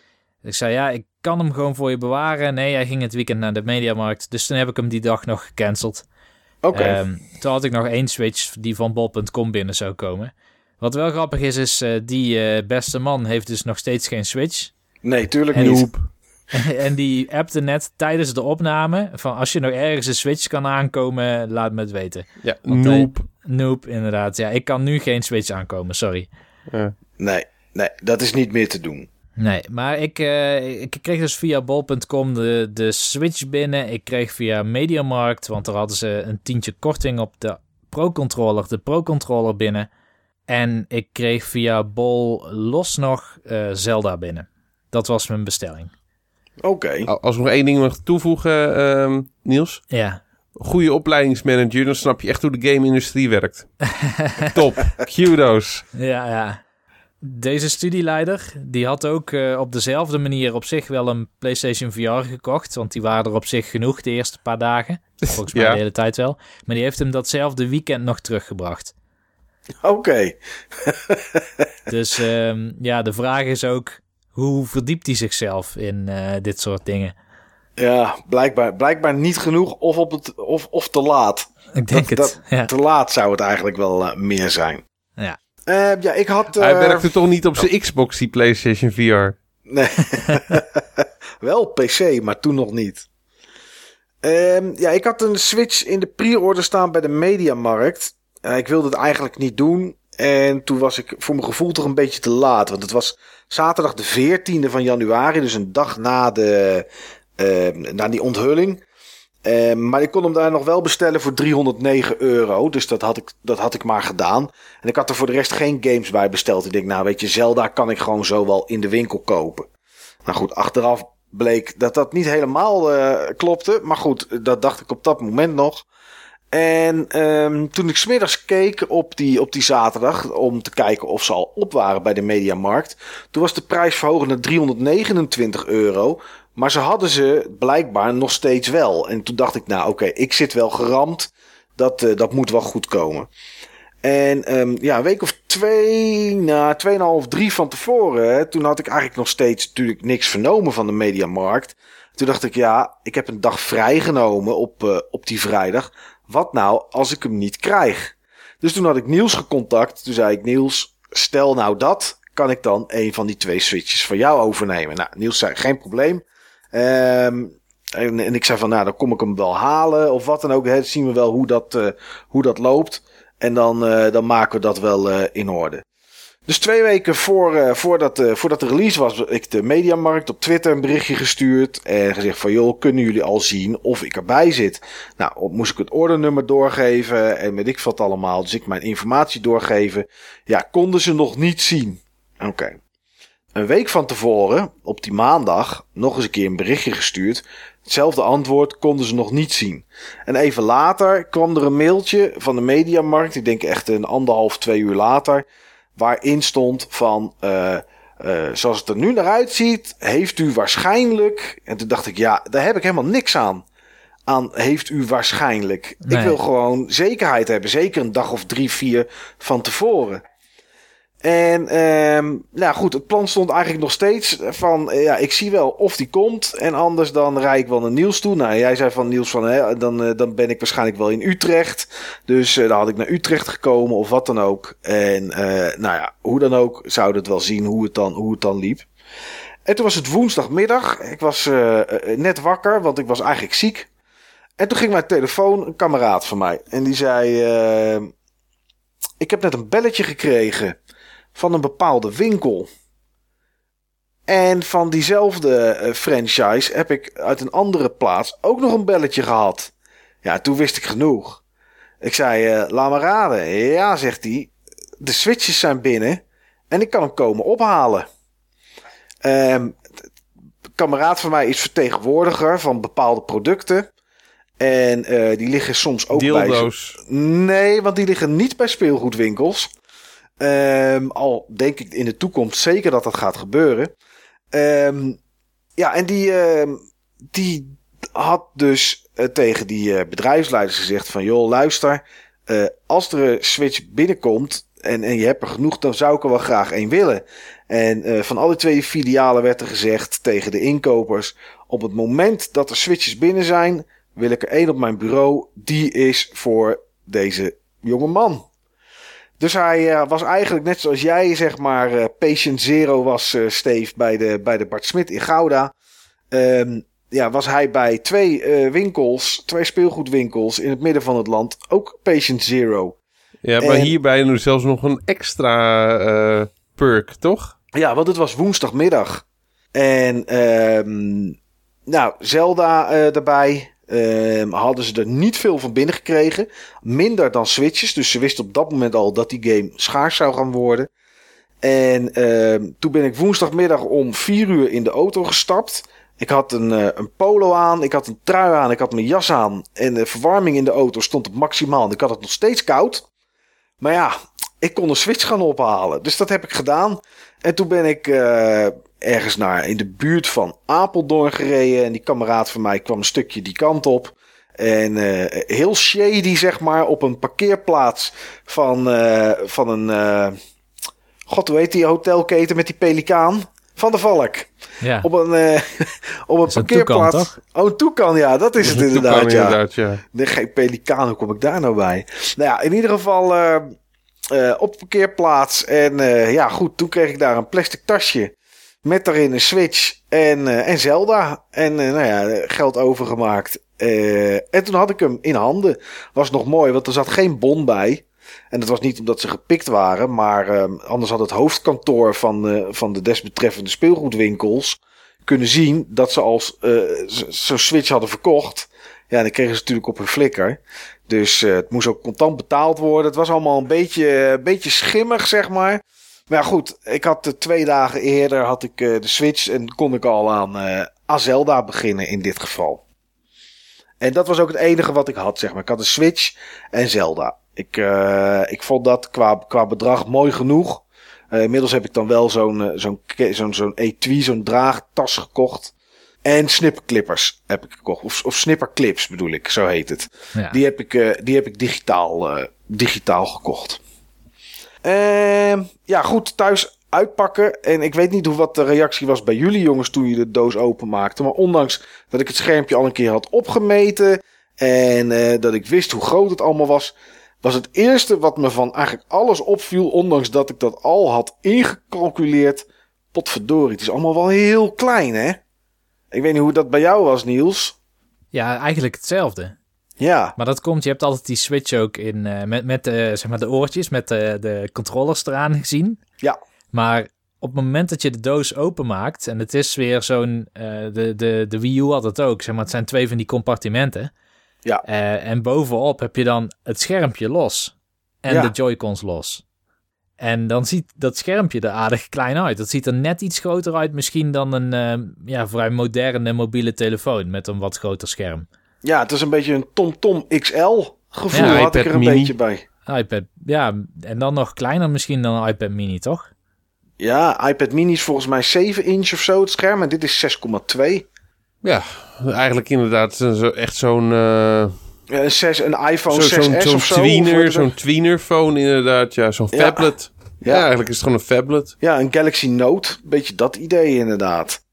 Ik zei, ja, ik kan hem gewoon voor je bewaren. Nee, hij ging het weekend naar de Mediamarkt. Dus toen heb ik hem die dag nog gecanceld. Oké. Ehm, toen had ik nog één Switch die van bol.com binnen zou komen. Wat wel grappig is, is eh, die eh, beste man heeft dus nog steeds geen Switch. Nee, tuurlijk en niet. en die appte net tijdens de opname van als je nog ergens een Switch kan aankomen, laat me het weten. Ja, Want, noob. Nope, inderdaad. Ja, ik kan nu geen Switch aankomen, sorry. Ja. Nee, nee, dat is niet meer te doen. Nee, maar ik, eh, ik kreeg dus via bol.com de, de Switch binnen. Ik kreeg via Mediamarkt, want daar hadden ze een tientje korting op de Pro-controller, de Pro-controller binnen. En ik kreeg via Bol los nog eh, Zelda binnen. Dat was mijn bestelling. Oké. Als we nog één ding mag toevoegen, ehm, Niels. Ja, Goede opleidingsmanager, dan snap je echt hoe de game-industrie werkt. Top. Kudos. ja, ja. Deze studieleider, die had ook eh, op dezelfde manier op zich wel een PlayStation VR gekocht. Want die waren er op zich genoeg de eerste paar dagen. Volgens mij Ja. de hele tijd wel. Maar die heeft hem datzelfde weekend nog teruggebracht. Oké. Dus ehm, ja, de vraag is ook, hoe verdiept hij zichzelf in eh, dit soort dingen? Ja, blijkbaar, blijkbaar niet genoeg of, op het, of, of te laat. Ik denk Dat- het. ja. Te laat zou het eigenlijk wel eh, meer zijn. Ja. Eh, ja, ik had... Hij eh, werkte toch niet op zijn Xbox, die PlayStation VR? Nee. Wel PC, maar toen nog niet. Ehm, ja, ik had een Switch in de pre-order staan bij de Mediamarkt. Eh, ik wilde het eigenlijk niet doen. En toen was ik voor mijn gevoel toch een beetje te laat. Want het was zaterdag de 14e van januari. Dus een dag na, de, eh, na die onthulling. Ehm, maar ik kon hem daar nog wel bestellen voor 309 euro. Dus dat had, ik, dat had ik maar gedaan. En ik had er voor de rest geen games bij besteld. Ik denk, nou weet je, Zelda kan ik gewoon zo wel in de winkel kopen. Nou goed, achteraf bleek dat dat niet helemaal eh, klopte. Maar goed, dat dacht ik op dat moment nog. En ehm, toen ik smiddags keek op die, op die zaterdag om te kijken of ze al op waren bij de Mediamarkt. Toen was de prijs verhoogd naar 329 euro. Maar ze hadden ze blijkbaar nog steeds wel. En toen dacht ik, nou oké, ik zit wel geramd. Dat, eh, dat moet wel goed komen. En ehm, ja, een week of twee, na tweeënhalf, drie van tevoren, toen had ik eigenlijk nog steeds natuurlijk niks vernomen van de Mediamarkt. Toen dacht ik, ja, ik heb een dag vrijgenomen op, eh, op die vrijdag. Wat nou als ik hem niet krijg? Dus toen had ik Niels gecontact. Toen zei ik, Niels, stel nou dat, kan ik dan een van die twee switches van jou overnemen? Nou, Niels zei, geen probleem. Ehm, en, en ik zei van, nou, dan kom ik hem wel halen of wat dan ook. Hè, zien we wel hoe dat, eh, hoe dat loopt. En dan, eh, dan maken we dat wel eh, in orde. Dus twee weken voor, eh, voordat, eh, voordat de release was, ik de Mediamarkt op Twitter een berichtje gestuurd. En gezegd van, joh, kunnen jullie al zien of ik erbij zit? Nou, op, moest ik het ordernummer doorgeven en weet ik wat allemaal. Dus ik mijn informatie doorgeven. Ja, konden ze nog niet zien. Oké. Een week van tevoren, op die maandag, nog eens een keer een berichtje gestuurd. Hetzelfde antwoord konden ze nog niet zien. En even later kwam er een mailtje van de Mediamarkt. Ik denk echt een anderhalf, twee uur later. Waarin stond van, eh, eh, zoals het er nu naar uitziet, heeft u waarschijnlijk. En toen dacht ik, ja, daar heb ik helemaal niks aan. Aan heeft u waarschijnlijk. Ik wil gewoon zekerheid hebben. Zeker een dag of drie, vier van tevoren. En ehm nou goed, het plan stond eigenlijk nog steeds van, eh, ja, ik zie wel of die komt. En anders dan rijd ik wel naar Niels toe. Nou, jij zei van Niels van, hè, dan, eh, dan ben ik waarschijnlijk wel in Utrecht. Dus eh, dan had ik naar Utrecht gekomen of wat dan ook. En nou ja, hoe dan ook, zouden het wel zien hoe het dan, hoe het dan liep. En toen was het woensdagmiddag. Ik was net wakker, want ik was eigenlijk ziek. En toen ging mijn telefoon, een kameraad van mij. En die zei: uh, Ik heb net een belletje gekregen van een bepaalde winkel. En van diezelfde uh, franchise heb ik uit een andere plaats ook nog een belletje gehad. Ja, toen wist ik genoeg. Ik zei: uh, Laat me raden. Ja, zegt hij. De switches zijn binnen en ik kan hem komen ophalen. Um, kameraad van mij is vertegenwoordiger van bepaalde producten. En uh, die liggen soms ook Dildo's. bij... Nee, want die liggen niet bij speelgoedwinkels. Um, al denk ik in de toekomst zeker dat dat gaat gebeuren. Um, ja, en die, uh, die had dus uh, tegen die uh, bedrijfsleiders gezegd van... joh, luister, als er een Switch binnenkomt en, en je hebt er genoeg... dan zou ik er wel graag één willen. En van alle twee filialen werd er gezegd tegen de inkopers... op het moment dat er Switches binnen zijn wil ik er één op mijn bureau. Die is voor deze jonge man. Dus hij uh, was eigenlijk net zoals jij, zeg maar, uh, patient zero was, uh, Steve, bij de, bij de Bart Smit in Gouda. Um, ja, was hij bij twee winkels, twee speelgoedwinkels in het midden van het land, ook patient zero. Ja, maar en, hierbij nu zelfs nog een extra perk, toch? Ja, want het was woensdagmiddag. En, um, nou, Zelda erbij. Um, hadden ze er niet veel van binnen gekregen. Minder dan Switches. Dus ze wisten op dat moment al dat die game schaars zou gaan worden. En um, toen ben ik woensdagmiddag om 4 uur in de auto gestapt. Ik had een, uh, een polo aan, ik had een trui aan, ik had mijn jas aan. En de verwarming in de auto stond op maximaal. En ik had het nog steeds koud. Maar ja, ik kon een Switch gaan ophalen. Dus dat heb ik gedaan. En toen ben ik uh, ergens naar in de buurt van Apeldoorn gereden. En die kameraad van mij kwam een stukje die kant op. En uh, heel shady, zeg maar, op een parkeerplaats van, uh, van een. Uh, God, hoe heet die hotelketen met die pelikaan? Van de Valk. Ja. Op een, uh, op een parkeerplaats. Een toekan, oh, een toekan, ja, dat is Dat het is inderdaad. toekan, ja. inderdaad, ja. Nee, geen pelikaan, hoe kom ik daar nou bij? Nou ja, in ieder geval uh, uh, op de parkeerplaats. En uh, ja, goed, toen kreeg ik daar een plastic tasje. Met daarin een Switch en, uh, en Zelda. En uh, nou ja, geld overgemaakt. Uh, en toen had ik hem in handen. Was nog mooi, want er zat geen bon bij. En dat was niet omdat ze gepikt waren. Maar uh, anders had het hoofdkantoor van, van de desbetreffende speelgoedwinkels kunnen zien dat ze als zo'n Switch hadden verkocht. Ja, dan kregen ze natuurlijk op hun flikker. Dus het moest ook contant betaald worden. Het was allemaal een beetje, een beetje schimmig, zeg maar. Maar goed, ik had uh, twee dagen eerder had ik uh, de Switch en kon ik al aan, uh, aan Zelda beginnen in dit geval. En dat was ook het enige wat ik had, zeg maar. Ik had een Switch en Zelda. Ik, uh, ik vond dat qua, qua bedrag mooi genoeg. Uh, inmiddels heb ik dan wel zo'n zo'n zo'n zo'n etui, zo'n draagtas gekocht. En snipperclippers heb ik gekocht. Of, of snipperclips bedoel ik, zo heet het. Ja. Die heb ik, uh, die heb ik digitaal, digitaal gekocht. Uh, ja, goed, thuis uitpakken. En ik weet niet hoe wat de reactie was bij jullie jongens toen je de doos openmaakte. Maar ondanks dat ik het schermpje al een keer had opgemeten. En uh, dat ik wist hoe groot het allemaal was. Was het eerste wat me van eigenlijk alles opviel. Ondanks dat ik dat al had ingecalculeerd. Potverdorie, het is allemaal wel heel klein hè. Ik weet niet hoe dat bij jou was Niels. Ja, eigenlijk hetzelfde. Ja. Maar dat komt, je hebt altijd die switch ook in, uh, met, met uh, zeg maar de oortjes, met de, de controllers eraan gezien. Ja. Maar op het moment dat je de doos openmaakt, en het is weer zo'n, uh, de, de, de Wii U had het ook, zeg maar, het zijn twee van die compartimenten. Ja. en bovenop heb je dan het schermpje los en Ja. de Joy-Cons los. En dan ziet dat schermpje er aardig klein uit. Dat ziet er net iets groter uit misschien dan een uh, ja, vrij moderne mobiele telefoon met een wat groter scherm. Ja, het is een beetje een TomTom XL gevoel Ja, had ik er een mini. beetje bij. iPad, ja, en dan nog kleiner misschien dan een iPad mini, toch? Ja, iPad mini is volgens mij 7 inch of zo het scherm. En dit is 6,2. Ja, eigenlijk inderdaad zo, echt zo'n... Uh, een, 6, een iPhone zo, 6S zo'n zo'n of zo. tweener, zo'n tweenerphone inderdaad. Ja, zo'n Ja. phablet. Ja. Ja. eigenlijk is het gewoon een phablet. Ja, een Galaxy Note. Beetje dat idee inderdaad.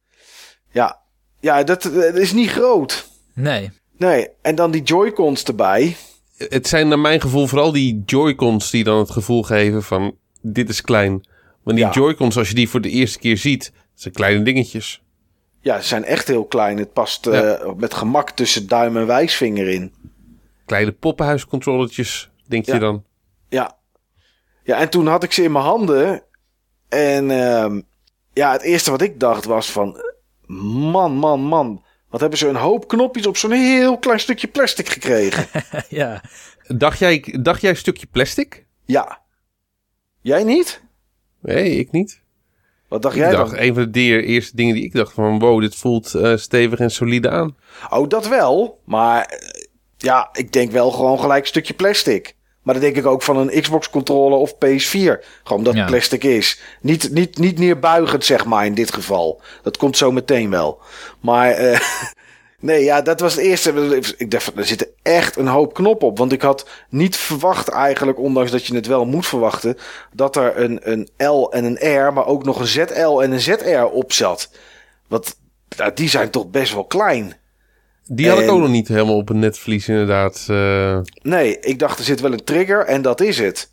Ja, ja dat, dat is niet groot. Nee. Nee, en dan die Joy-Cons erbij. Het zijn naar mijn gevoel vooral die Joy-Cons die dan het gevoel geven van dit is klein. Want die Ja. Joy-Cons, als je die voor de eerste keer ziet, zijn kleine dingetjes. Ja, ze zijn echt heel klein. Het past Ja. eh, met gemak tussen duim en wijsvinger in. Kleine poppenhuiscontrolletjes, denk je dan? Ja. Ja, en toen had ik ze in mijn handen. En ehm, ja, het eerste wat ik dacht was van... Man, man, man. Wat hebben ze een hoop knopjes op zo'n heel klein stukje plastic gekregen. ja. Dacht jij, dacht jij een stukje plastic? ja. Jij niet? Nee, ik niet. Wat dacht Ik jij dacht, dan? een van de de- eerste dingen die ik dacht van... Wow, dit voelt eh, stevig en solide aan. Oh, dat wel. Maar eh, ja, ik denk wel gewoon gelijk een stukje plastic. Maar dat denk ik ook van een Xbox controller of PS4. Gewoon dat Ja. plastic is. Niet, niet, niet neerbuigend, zeg maar, in dit geval. Dat komt zo meteen wel. Maar eh, nee, ja, dat was het eerste. Ik dacht, er zitten echt een hoop knoppen op. Want ik had niet verwacht eigenlijk, ondanks dat je het wel moet verwachten... dat er een, een L en een R, maar ook nog een ZL en een ZR op zat. Want ja, die zijn toch best wel klein. Die had ik En- ook nog niet helemaal op een netvlies inderdaad. eh. Nee, ik dacht er zit wel een trigger en dat is het.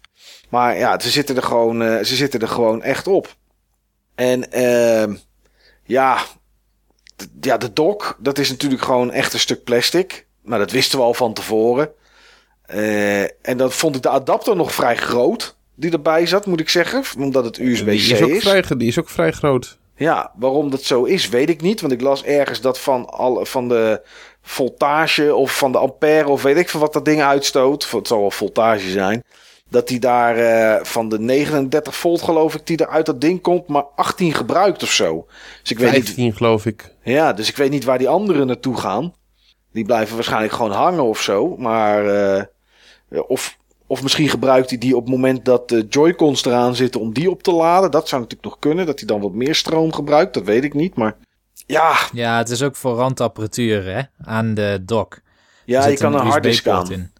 Maar ja, ze zitten er gewoon, eh, ze zitten er gewoon echt op. En ehm ja, ja, de dock, dat is natuurlijk gewoon echt een stuk plastic. Maar dat wisten we al van tevoren. Eh, en dan vond ik de adapter nog vrij groot. Die erbij zat, moet ik zeggen. Omdat het USB-C is is. ook vrij, die is ook vrij groot. Ja, waarom dat zo is, weet ik niet. Want ik las ergens dat van, al, van de voltage of van de ampère of weet ik veel wat dat ding uitstoot. Het zal wel voltage zijn. Dat die daar eh, van de 39 volt geloof ik die er uit dat ding komt, maar 18 gebruikt of zo. Dus ik weet niet, 15 geloof ik. ja, dus ik weet niet waar die anderen naartoe gaan. Die blijven waarschijnlijk gewoon hangen of zo. Maar eh, of, of misschien gebruikt hij die op het moment dat de Joy-Cons eraan zitten om die op te laden. Dat zou natuurlijk nog kunnen. Dat hij dan wat meer stroom gebruikt. Dat weet ik niet. Maar ja, ja, het is ook voor randapparatuur hè, aan de dock. ja je kan een harddisk aan. in.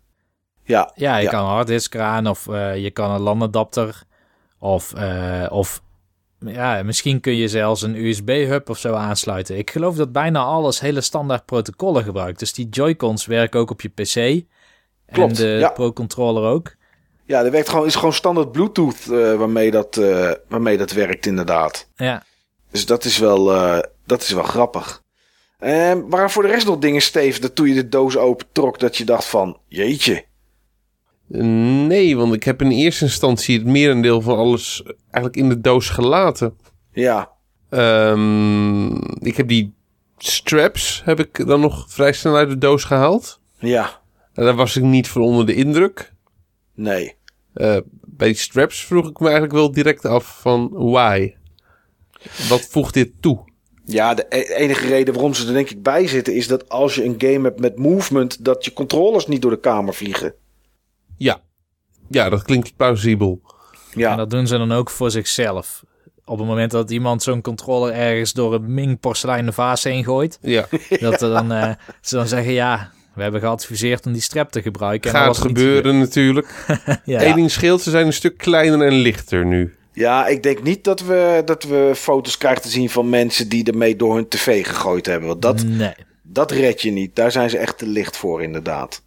Ja, Ja, je Ja. kan een harddisk aan of eh, je kan een LAN-adapter. Of, eh, of ja, misschien kun je zelfs een USB-hub of zo aansluiten. Ik geloof dat bijna alles hele standaard protocollen gebruikt. Dus die Joy-Cons werken ook op je PC. Klopt, En de ja. Pro-controller ook. ja er werkt gewoon, is gewoon standaard Bluetooth eh, waarmee, dat, eh, waarmee dat werkt inderdaad. Ja, Dus dat is wel, eh, dat is wel grappig. Eh, waren voor de rest nog dingen, Steve, dat toen je de doos open trok, dat je dacht van, jeetje. Nee, want ik heb in eerste instantie het merendeel van alles eigenlijk in de doos gelaten. Ja, Ehm, ik heb die straps heb ik dan nog vrij snel uit de doos gehaald. ja, daar was ik niet van onder de indruk. nee. Eh, bij die straps vroeg ik me eigenlijk wel direct af van why? Wat voegt dit toe? Ja, de e- enige reden waarom ze er denk ik bij zitten is dat als je een game hebt met movement, dat je controllers niet door de kamer vliegen. Ja, ja dat klinkt plausibel. Ja, en dat doen ze dan ook voor zichzelf. Op het moment dat iemand zo'n controller ergens door een Ming porseleinen vaas heen gooit, Ja, dat er dan, eh, ze dan zeggen ja, we hebben geadviseerd om die strap te gebruiken. En dat gaat gebeuren natuurlijk. Ja. Eén ding scheelt, ze zijn een stuk kleiner en lichter nu. ja, ik denk niet dat we, dat we foto's krijgen te zien van mensen die ermee door hun tv gegooid hebben. Want dat, Nee. dat red je niet. Daar zijn ze echt te licht voor, inderdaad.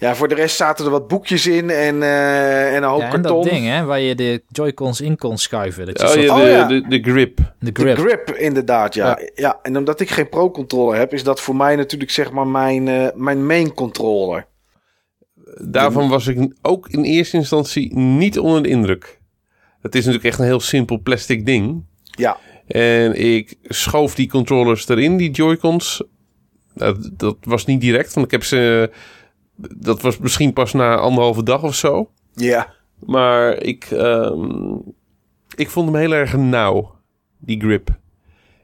Ja, voor de rest zaten er wat boekjes in en, eh, en een hoop Ja, en karton. dat ding hè, waar je de Joy-Cons in kon schuiven. Dat je Oh soort- ja, Oh de, ja. De, de grip. de De grip. grip, inderdaad, ja. ja. En omdat ik geen pro-controller heb, is dat voor mij natuurlijk zeg maar mijn, eh, mijn main controller. Daarvan was ik ook in eerste instantie niet onder de indruk. Het is natuurlijk echt een heel simpel plastic ding. Ja, En ik schoof die controllers erin, die Joy-Cons. Dat, dat was niet direct, want ik heb ze... Dat was misschien pas na anderhalve dag of zo. ja. Maar ik, ehm, ik vond hem heel erg nauw, die grip.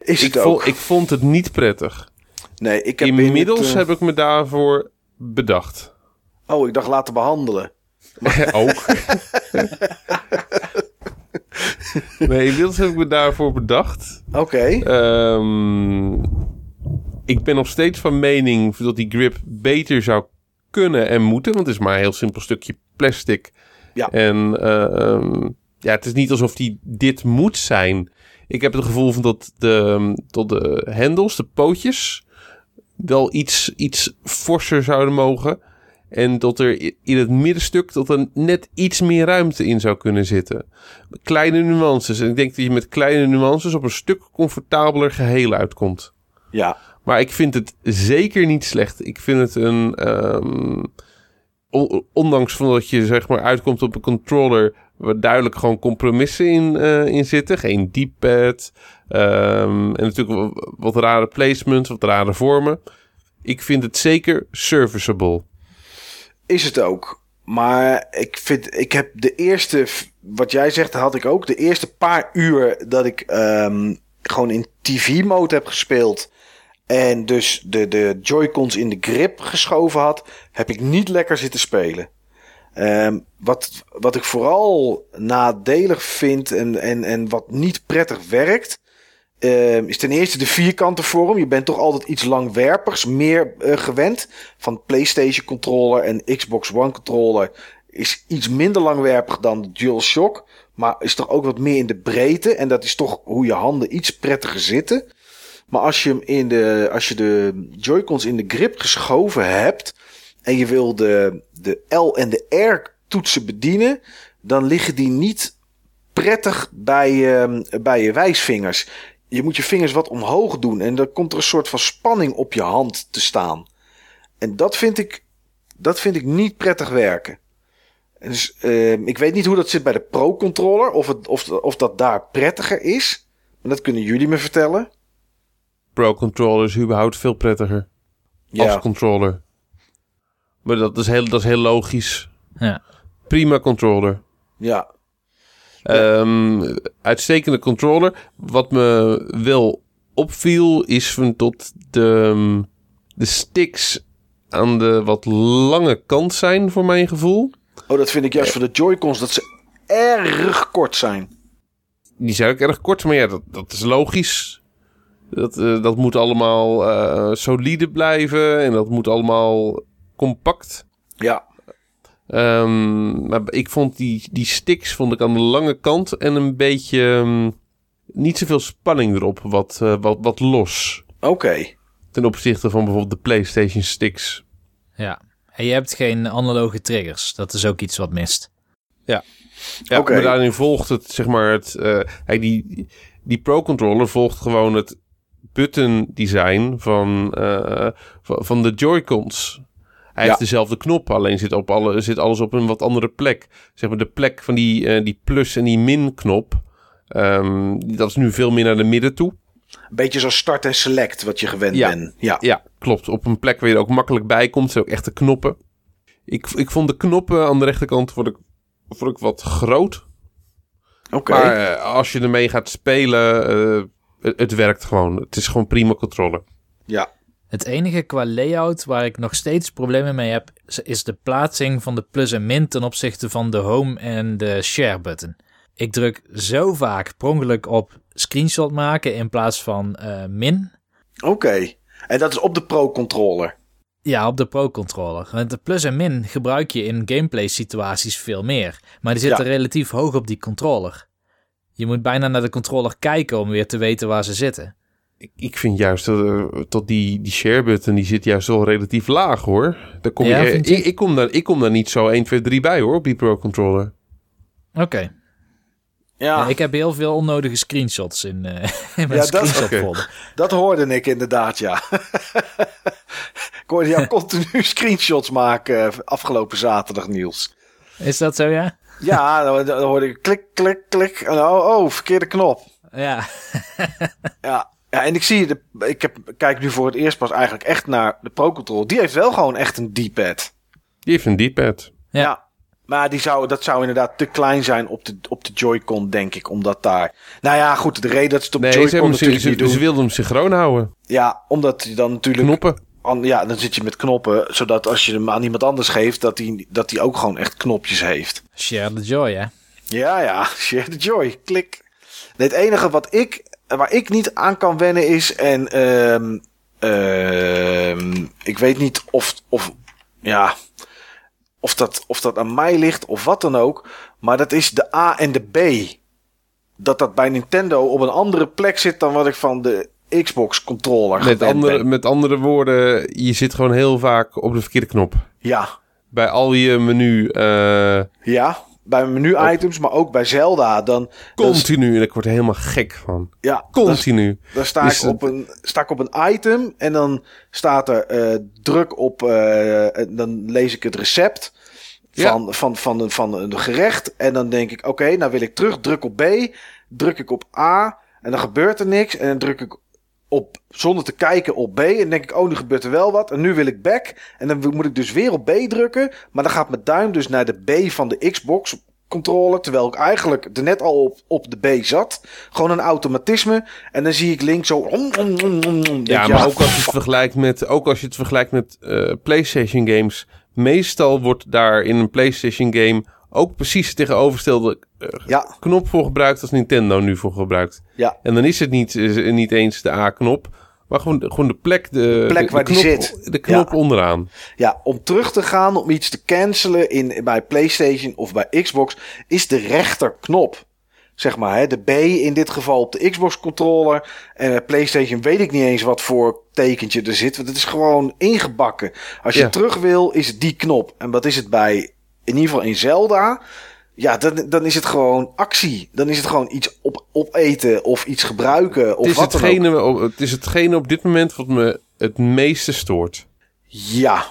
Is Ik, het vo- ook. ik vond het niet prettig. nee, ik heb in Inmiddels het, eh, heb ik me daarvoor bedacht. Oh, ik dacht laten behandelen. Ook. nee, inmiddels heb ik me daarvoor bedacht. Oké. Ehm, ik ben nog steeds van mening dat die grip beter zou kunnen en moeten. Want het is maar een heel simpel stukje plastic. Ja. En ehm, ja, het is niet alsof die dit moet zijn. Ik heb het gevoel van dat de, tot de hendels, de pootjes, wel iets, iets forser zouden mogen. En dat er in het middenstuk dat er net iets meer ruimte in zou kunnen zitten. Kleine nuances. En ik denk dat je met kleine nuances op een stuk comfortabeler geheel uitkomt. Ja, Maar ik vind het zeker niet slecht. Ik vind het een. ehm, on- ondanks van dat je zeg maar uitkomt op een controller. waar duidelijk gewoon compromissen in, eh, in zitten. Geen D-pad. ehm, en natuurlijk wa- wat rare placements, wat rare vormen. Ik vind het zeker serviceable. is het ook. Maar ik vind, ik heb de eerste, wat jij zegt, had ik ook. De eerste paar uur dat ik ehm, gewoon in TV-mode heb gespeeld. En dus de, de Joy-Cons in de grip geschoven had, heb ik niet lekker zitten spelen. Ehm, wat, wat ik vooral nadelig vind en, en, en wat niet prettig werkt, ehm, is ten eerste de vierkante vorm. Je bent toch altijd iets langwerpigs, meer eh, gewend. Van PlayStation controller en Xbox One controller is iets minder langwerpig dan de DualShock. Maar is toch ook wat meer in de breedte. En dat is toch hoe je handen iets prettiger zitten. Maar als je, hem in de, als je de Joy-Cons in de grip geschoven hebt. En je wil de, de L en de R toetsen bedienen. Dan liggen die niet prettig bij, ehm, bij je wijsvingers. Je moet je vingers wat omhoog doen. En dan komt er een soort van spanning op je hand te staan. En dat vind ik, dat vind ik niet prettig werken. En Dus, ehm, ik weet niet hoe dat zit bij de Pro-controller. Of, het, of, of dat daar prettiger is. Maar dat kunnen jullie me vertellen. Pro controller is überhaupt veel prettiger. Als controller. Maar dat is heel, dat is heel logisch. Ja. Prima controller. ja. Ehm, uitstekende controller. Wat me wel opviel is van tot de, de sticks aan de wat lange kant zijn voor mijn gevoel. Oh, dat vind ik juist voor de Joy-Cons dat ze erg kort zijn. Die zijn ook erg kort, maar ja, dat, dat is logisch. Dat, eh, dat moet allemaal eh, solide blijven en dat moet allemaal compact. Ja, Ehm, maar ik vond die, die sticks vond ik aan de lange kant en een beetje ehm, niet zoveel spanning erop, wat, eh, wat, wat los. oké. Ten opzichte van bijvoorbeeld de PlayStation sticks. ja. En je hebt geen analoge triggers. Dat is ook iets wat mist. Ja, Oké. maar daarin volgt het, zeg maar, het, eh, kijk, die, die Pro Controller volgt gewoon het button design van, eh, van, van de Joy-Cons. Hij Ja. heeft dezelfde knop, alleen zit, op alle, zit alles op een wat andere plek. Zeg maar de plek van die, eh, die plus en die min knop. ehm, dat is nu veel meer naar de midden toe. Een beetje zo start en select wat je gewend Ja. bent. Ja, Ja, klopt. Op een plek waar je er ook makkelijk bij komt. zijn ook echte knoppen. Ik, ik vond de knoppen aan de rechterkant vond ik, vond ik wat groot. oké. Maar eh, als je ermee gaat spelen, het, het werkt gewoon. Het is gewoon prima controle. Ja, Het enige qua layout waar ik nog steeds problemen mee heb, is de plaatsing van de plus en min ten opzichte van de home en de share button. Ik druk zo vaak per ongeluk op screenshot maken in plaats van eh, min. oké. En dat is op de Pro-controller. Ja, op de Pro-controller. Want de plus en min gebruik je in gameplay situaties veel meer. Maar die zitten Ja. relatief hoog op die controller. Je moet bijna naar de controller kijken om weer te weten waar ze zitten. Ik, ik vind juist dat, eh, dat die, die share button, die zit juist wel relatief laag hoor. Daar kom Ja, je, ik, ik, kom daar, ik kom daar niet zo 1, 2, 3 bij hoor, op die Pro Controller. Oké. Ja, Ja, ik heb heel veel onnodige screenshots in, eh, in mijn Ja, dat- screenshot oké. folder. dat hoorde ik inderdaad, ja. ik hoorde jou continu screenshots maken eh, afgelopen zaterdag, Niels. Is dat zo, ja? Ja, dan, dan hoorde ik klik, klik, klik. En oh, oh, verkeerde knop. Ja. Ja. ja, en ik zie, de, ik heb, kijk nu voor het eerst pas eigenlijk echt naar de Pro Control. Die heeft wel gewoon echt een D-pad. Die heeft een D-pad. Ja. Ja. Maar die zou, dat zou inderdaad te klein zijn op de, op de Joy-Con, denk ik. Omdat daar... Nou ja, goed, de reden dat ze het op Nee, ze, Joy-Con ze, natuurlijk ze, niet ze doen. wilden hem synchroon houden. Ja, omdat je dan natuurlijk... Knoppen. Ja, dan zit je met knoppen. Zodat als je hem aan iemand anders geeft, dat hij dat die ook gewoon echt knopjes heeft. Share the joy, hè? Ja, ja, share the joy. Klik. Nee, het enige wat ik, waar ik niet aan kan wennen is, en ehm ik weet niet of, of, ja, of dat, of dat aan mij ligt of wat dan ook, maar dat is de A en de B. Dat dat bij Nintendo op een andere plek zit dan wat ik van de Xbox controller Met andere, ben. met andere woorden, je zit gewoon heel vaak op de verkeerde knop. Ja, bij al je menu eh, Ja, bij menu-items, maar ook bij Zelda. Dan, dan, continu. En ik word er helemaal gek van. ja, Continu. dan sta, Dus ik op een, sta ik op een item en dan staat er eh, druk op... eh, dan lees ik het recept Ja. van, van, van, een, van een gerecht. En dan denk ik, oké, nou wil ik terug. Druk op B, druk ik op A en dan gebeurt er niks. En dan druk ik op, zonder te kijken op B. En denk ik, oh, nu gebeurt er wel wat. En nu wil ik back. En dan moet ik dus weer op B drukken. Maar dan gaat mijn duim dus naar de B van de Xbox controller. Terwijl ik eigenlijk er net al op, op de B zat. Gewoon een automatisme. En dan zie ik links zo... om, om, om, Ja, maar ook als je het vergelijkt met, ook als je het vergelijkt met eh, PlayStation games. Meestal wordt daar in een PlayStation game ook precies tegenovergestelde eh, Ja, knop voor gebruikt als Nintendo nu voor gebruikt. ja. En dan is het niet, niet eens de A-knop, maar gewoon, de- gewoon de plek, de, plek de, waar de die knop, zit. De knop Ja. onderaan. Ja, om terug te gaan, om iets te cancelen in, bij PlayStation of bij Xbox, is de rechterknop. Zeg maar, hè, de B in dit geval op de Xbox controller. En PlayStation weet ik niet eens wat voor tekentje er zit. Want het is gewoon ingebakken. Als je Ja. terug wil, is het die knop. En wat is het bij, in ieder geval in Zelda. Ja, dan, dan is het gewoon actie. Dan is het gewoon iets op, opeten of iets gebruiken. Of Het is, wat dan ook. hetgene, het is hetgene op dit moment wat me het meeste stoort. Ja.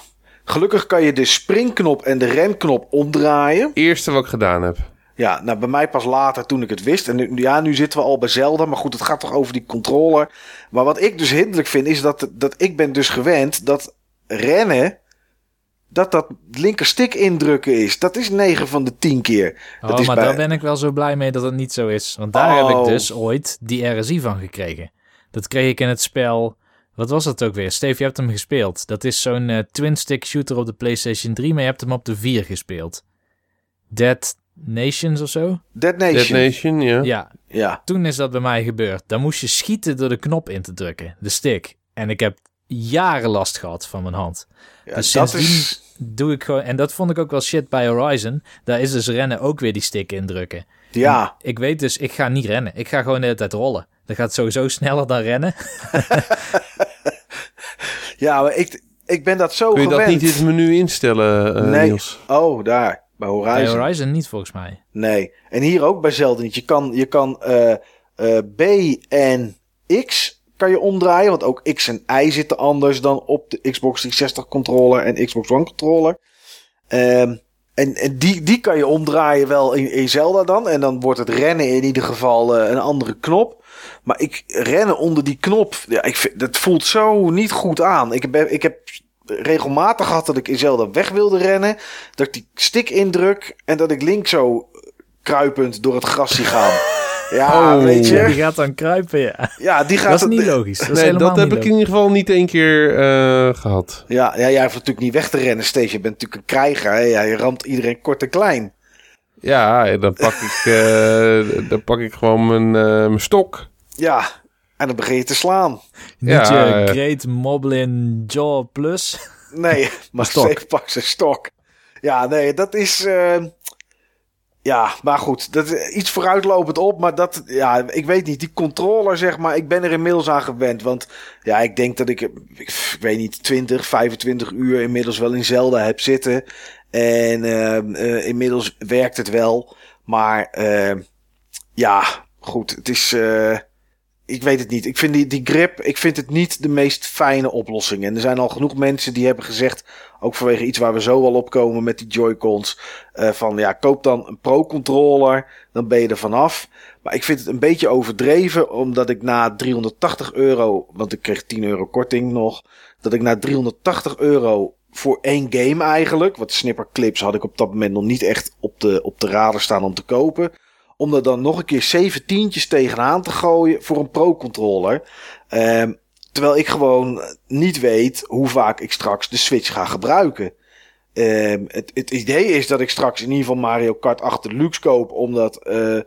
Gelukkig kan je de springknop en de renknop omdraaien. Eerste wat ik gedaan heb. Ja, nou bij mij pas later toen ik het wist. En nu, ja, nu zitten we al bij Zelda. Maar goed, het gaat toch over die controller. Maar wat ik dus hinderlijk vind, is dat, dat ik ben dus gewend dat rennen... dat dat linkerstick indrukken is. Dat is 9 van de 10 keer. Dat Oh, is maar bij- daar ben ik wel zo blij mee dat het niet zo is. Want daar heb Oh. ik dus ooit die RSI van gekregen. Dat kreeg ik in het spel... Wat was dat ook weer? Steve, je hebt hem gespeeld. Dat is zo'n eh, twin-stick shooter op de PlayStation 3, maar je hebt hem op de 4 gespeeld. Dead Nations of zo? Dead Dead Nation. Nation, ja. Ja, Ja. toen is dat bij mij gebeurd. Dan moest je schieten door de knop in te drukken, de stick. En ik heb jaren last gehad van mijn hand. ja Dus dat is... Doe ik gewoon, en dat vond ik ook wel shit bij Horizon. Daar is dus rennen ook weer die stick indrukken. Ja, Ik weet dus, ik ga niet rennen. Ik ga gewoon de hele tijd rollen. Dat gaat sowieso sneller dan rennen. ja maar ik, ik ben dat zo Kun je dat niet in het menu instellen, eh, Nee. Niels? Oh, daar. Bij Bij Horizon. Horizon niet volgens mij. Nee. En hier ook bij Zelda niet. Je kan, je kan eh, eh, B en X kan je omdraaien. Want ook X en Y zitten anders dan op de Xbox 360 controller en Xbox One controller. Ehm, en en die, die kan je omdraaien wel in, in Zelda dan. En dan wordt het rennen in ieder geval eh, een andere knop. Maar ik rennen onder die knop. Ja, ik vind, dat voelt zo niet goed aan. Ik heb, ik heb regelmatig gehad dat ik in Zelda weg wilde rennen. Dat ik die stick indruk. En dat ik links zo kruipend door het gras zie gaan. Ja, Oh. weet Die je. gaat dan kruipen, ja. Ja, die gaat Dat is niet logisch. Dat is nee, dat heb ik in ieder geval niet één keer eh, gehad. Ja, ja, jij hoeft natuurlijk niet weg te rennen, Steve. Je bent natuurlijk een krijger. Hè? Ja, je ramt iedereen kort en klein. Ja, en dan pak ik, eh, dan pak ik gewoon mijn, eh, mijn stok. Ja, en dan begin je te slaan. Niet Ja, je. Great Moblin Jaw Plus. Nee, maar stok. Steve pakt zijn stok. Ja, nee, dat is... eh, Ja, maar goed, dat is iets vooruitlopend op. Maar dat, ja, ik weet niet, die controller zeg maar, ik ben er inmiddels aan gewend. Want ja, ik denk dat ik, ik, weet niet, 20, 25 uur inmiddels wel in Zelda heb zitten. En eh, inmiddels werkt het wel. Maar ehm, ja, goed, het is... ik weet het niet. Ik vind die, die grip, ik vind het niet de meest fijne oplossing. En er zijn al genoeg mensen die hebben gezegd, ook vanwege iets waar we zo al op komen met die Joy-Cons, eh, van ja, koop dan een Pro-controller, dan ben je er vanaf. Maar ik vind het een beetje overdreven, omdat ik na 380 euro, want ik kreeg 10 euro korting nog, dat ik na 380 euro voor één game eigenlijk, want Snipper Clips had ik op dat moment nog niet echt op de, op de radar staan om te kopen om er dan nog een keer zeven tientjes tegenaan te gooien voor een pro-controller. Ehm, terwijl ik gewoon niet weet hoe vaak ik straks de Switch ga gebruiken. Ehm, het, het idee is dat ik straks in ieder geval Mario Kart 8 Deluxe koop, omdat eh, eh,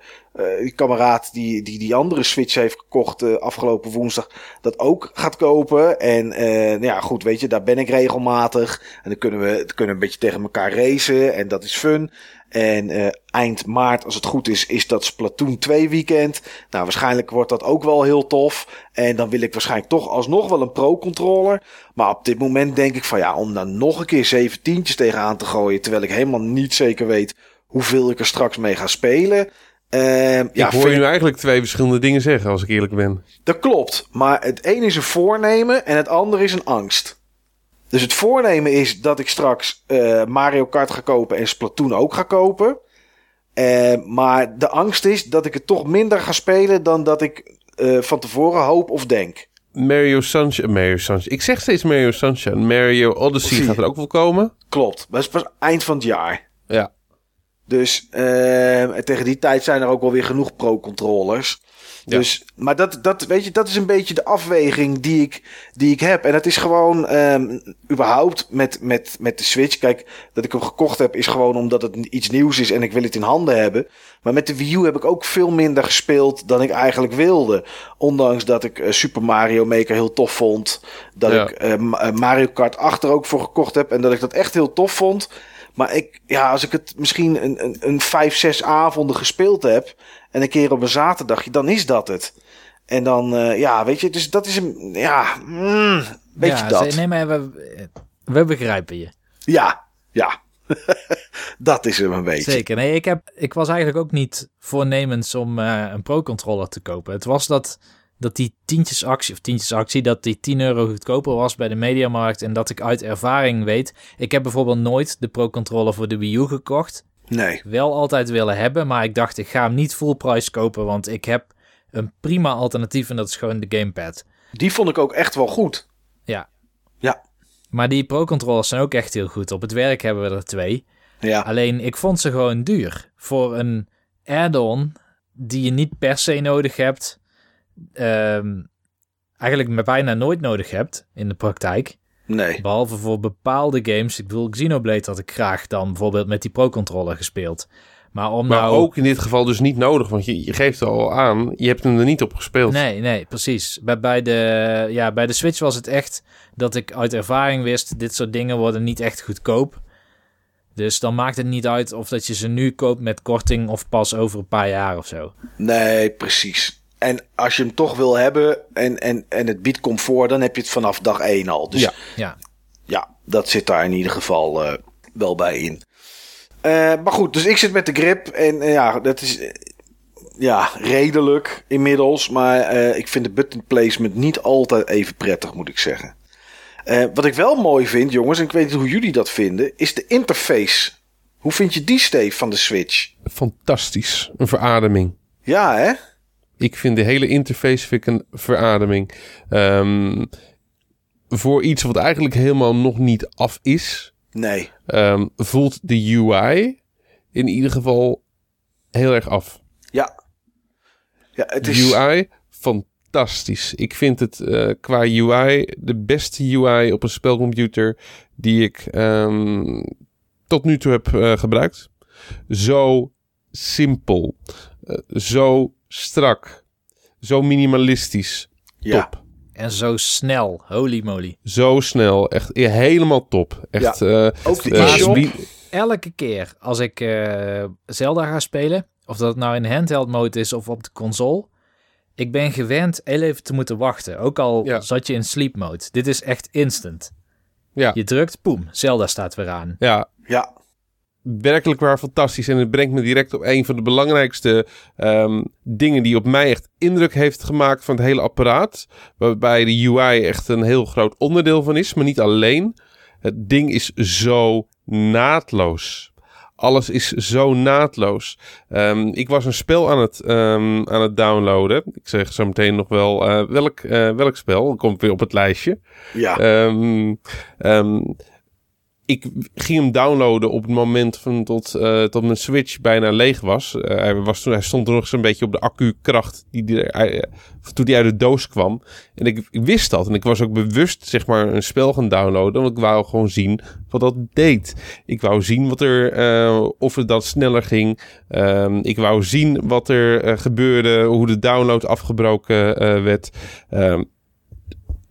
die kameraad die, die die andere Switch heeft gekocht uh, afgelopen woensdag, dat ook gaat kopen. En uh, nou ja, goed, weet je, daar ben ik regelmatig. En dan kunnen we, kunnen we een beetje tegen elkaar racen en dat is fun. En uh, eind maart, als het goed is, is dat Splatoon 2 weekend. Nou, waarschijnlijk wordt dat ook wel heel tof. En dan wil ik waarschijnlijk toch alsnog wel een pro-controller. Maar op dit moment denk ik van ja, om dan nog een keer zeven tientjes tegenaan te gooien. Terwijl ik helemaal niet zeker weet hoeveel ik er straks mee ga spelen. Uh, ik ja, hoor je nu eigenlijk twee verschillende dingen zeggen, als ik eerlijk ben. Dat klopt. Maar het een is een voornemen en het andere is een angst. Dus het voornemen is dat ik straks uh, Mario Kart ga kopen en Splatoon ook ga kopen. Uh, maar de angst is dat ik het toch minder ga spelen dan dat ik uh, van tevoren hoop of denk. Mario Sunshine, Mario Sunshine. Ik zeg steeds Mario Sunshine. Mario Odyssey gaat er ook wel komen. Klopt, dat is pas eind van het jaar. Ja. Dus tegen die tijd zijn er ook wel weer genoeg pro-controllers. Dus, maar dat, dat, weet je, dat is een beetje de afweging die ik, die ik heb. En het is gewoon, um, überhaupt met, met, met de Switch. Kijk, dat ik hem gekocht heb is gewoon omdat het iets nieuws is en ik wil het in handen hebben. Maar met de Wii U heb ik ook veel minder gespeeld dan ik eigenlijk wilde. Ondanks dat ik uh, Super Mario Maker heel tof vond. Dat ja. ik uh, Mario Kart 8 er ook voor gekocht heb en dat ik dat echt heel tof vond. Maar ik, ja, als ik het misschien een, een, een vijf, zes avonden gespeeld heb. En een keer op een zaterdagje, dan is dat het. En dan, uh, ja, weet je, dus dat is een, ja, mm, weet ja, je dat. Nee, maar we, we begrijpen je. Ja, ja. dat is hem een beetje. Zeker. Nee, ik, heb, ik was eigenlijk ook niet voornemens om uh, een Pro-controller te kopen. Het was dat dat die tientjesactie, of tientjesactie, dat die 10 euro goedkoper was bij de Mediamarkt. En dat ik uit ervaring weet. Ik heb bijvoorbeeld nooit de Pro Controller voor de Wii U gekocht. Nee. Wel altijd willen hebben, maar ik dacht ik ga hem niet full price kopen. Want ik heb een prima alternatief en dat is gewoon de Gamepad. Die vond ik ook echt wel goed. Ja. Ja. Maar die Pro Controllers zijn ook echt heel goed. Op het werk hebben we er twee. Ja. Alleen ik vond ze gewoon duur. Voor een add-on die je niet per se nodig hebt um, eigenlijk bijna nooit nodig hebt in de praktijk. Nee. Behalve voor bepaalde games. Ik bedoel, Xenoblade had ik graag dan bijvoorbeeld met die Pro-controller gespeeld. Maar, om maar nou... ook in dit geval dus niet nodig, want je, je geeft er al aan, je hebt hem er niet op gespeeld. Nee, nee, precies. Bij, bij, de, ja, bij de Switch was het echt dat ik uit ervaring wist, dit soort dingen worden niet echt goedkoop. Dus dan maakt het niet uit of dat je ze nu koopt met korting of pas over een paar jaar of zo. Nee, precies. En als je hem toch wil hebben en, en, en het biedt comfort, dan heb je het vanaf dag één al. Dus ja, ja. ja dat zit daar in ieder geval uh, wel bij in. Uh, maar goed, dus ik zit met de grip en uh, ja, dat is ja, redelijk inmiddels. Maar ik vind de button placement niet altijd even prettig, moet ik zeggen. wat ik wel mooi vind, jongens, en ik weet niet hoe jullie dat vinden, is de interface. Hoe vind je die, Steve, van de Switch? Fantastisch. Een verademing. Ja, hè? Ik vind de hele interface vind ik een verademing. Um, voor iets wat eigenlijk helemaal nog niet af is. Nee. Um, voelt de UI in ieder geval heel erg af. Ja. Ja, het is... UI, fantastisch. Ik vind het uh, qua UI de beste UI op een spelcomputer die ik um, tot nu toe heb uh, gebruikt. Zo simpel. Uh, zo strak. Zo minimalistisch. Ja. Top. En zo snel. Holy moly. Zo snel. Echt helemaal top. Echt. Ja. Uh, Ook de uh, spe- Elke keer als ik uh, Zelda ga spelen, of dat het nou in handheld mode is of op de console, ik ben gewend heel even te moeten wachten. Ook al Ja. zat je in sleep mode. Dit is echt instant. Ja. Je drukt, poem, Zelda staat weer aan. ja, Ja, werkelijk waar fantastisch. En het brengt me direct op een van de belangrijkste ehm, dingen die op mij echt indruk heeft gemaakt van het hele apparaat. Waarbij de UI echt een heel groot onderdeel van is, maar niet alleen. Het ding is zo naadloos. Alles is zo naadloos. Ehm, ik was een spel aan het, ehm, aan het downloaden. Ik zeg zo meteen nog wel eh, welk, eh, welk spel. Dat komt weer op het lijstje. ja. Ik ging hem downloaden op het moment van tot, uh, tot mijn Switch bijna leeg was. Uh, hij, was hij stond er nog zo'n beetje op de accukracht die, die, uh, toen hij uit de doos kwam. En ik, wist dat. En ik was ook bewust zeg maar een spel gaan downloaden. Want ik wou gewoon zien wat dat deed. Ik wou zien wat er, of het dat sneller ging. Um, ik wou zien wat er gebeurde. Hoe de download afgebroken werd. Het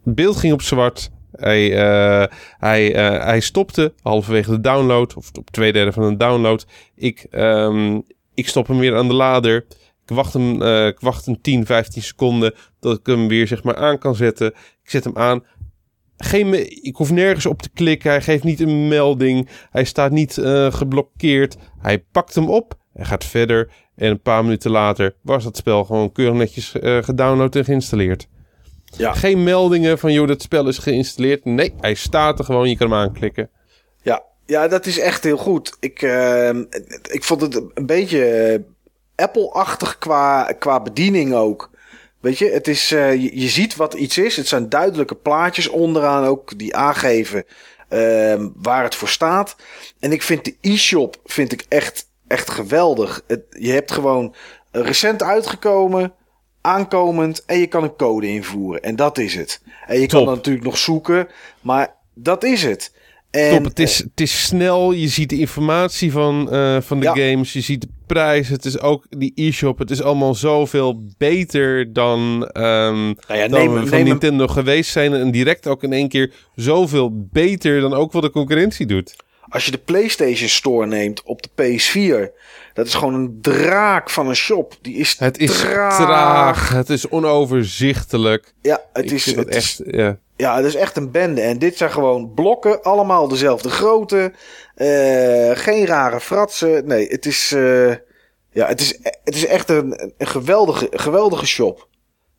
beeld ging op zwart. Hij, uh, hij, uh, hij stopte halverwege de download, of op twee derde van de download. Ik, um, ik stop hem weer aan de lader. Ik wacht, hem, uh, wacht een 10, 15 seconden dat ik hem weer zeg maar aan kan zetten. Ik zet hem aan. Geen, ik hoef nergens op te klikken. Hij geeft niet een melding. Hij staat niet geblokkeerd. Hij pakt hem op. Hij gaat verder. En een paar minuten later was dat spel gewoon keurig netjes gedownload en geïnstalleerd. Ja. Geen meldingen van, joh, dat spel is geïnstalleerd. Nee, hij staat er gewoon, je kan hem aanklikken. Ja, ja dat is echt heel goed. Ik, uh, ik vond het een beetje eh, Apple-achtig qua, qua bediening ook. Weet je, het is, uh, je, je, ziet wat iets is. Het zijn duidelijke plaatjes onderaan ook die aangeven uh, waar het voor staat. En ik vind de e-shop vind ik echt, echt geweldig. Het, je hebt gewoon recent uitgekomen aankomend en je kan een code invoeren. En dat is het. En je kan dan natuurlijk nog zoeken, maar dat is het. En, Top, het is, het is snel. Je ziet de informatie van, uh, van de games. Je ziet de prijs. Het is ook die e-shop. Het is allemaal zoveel beter dan, um, nou ja, dan neem, van Nintendo geweest zijn. En direct ook in één keer zoveel beter dan ook wat de concurrentie doet. Als je de PlayStation Store neemt op de PS4, dat is gewoon een draak van een shop. Die is het is traag. Het is onoverzichtelijk. Ja, het is het echt. ja. ja, het is echt een bende. En dit zijn gewoon blokken, allemaal dezelfde grootte. Uh, geen rare fratsen. Nee, het is, uh, ja, het is, het is echt een, een geweldige, geweldige shop.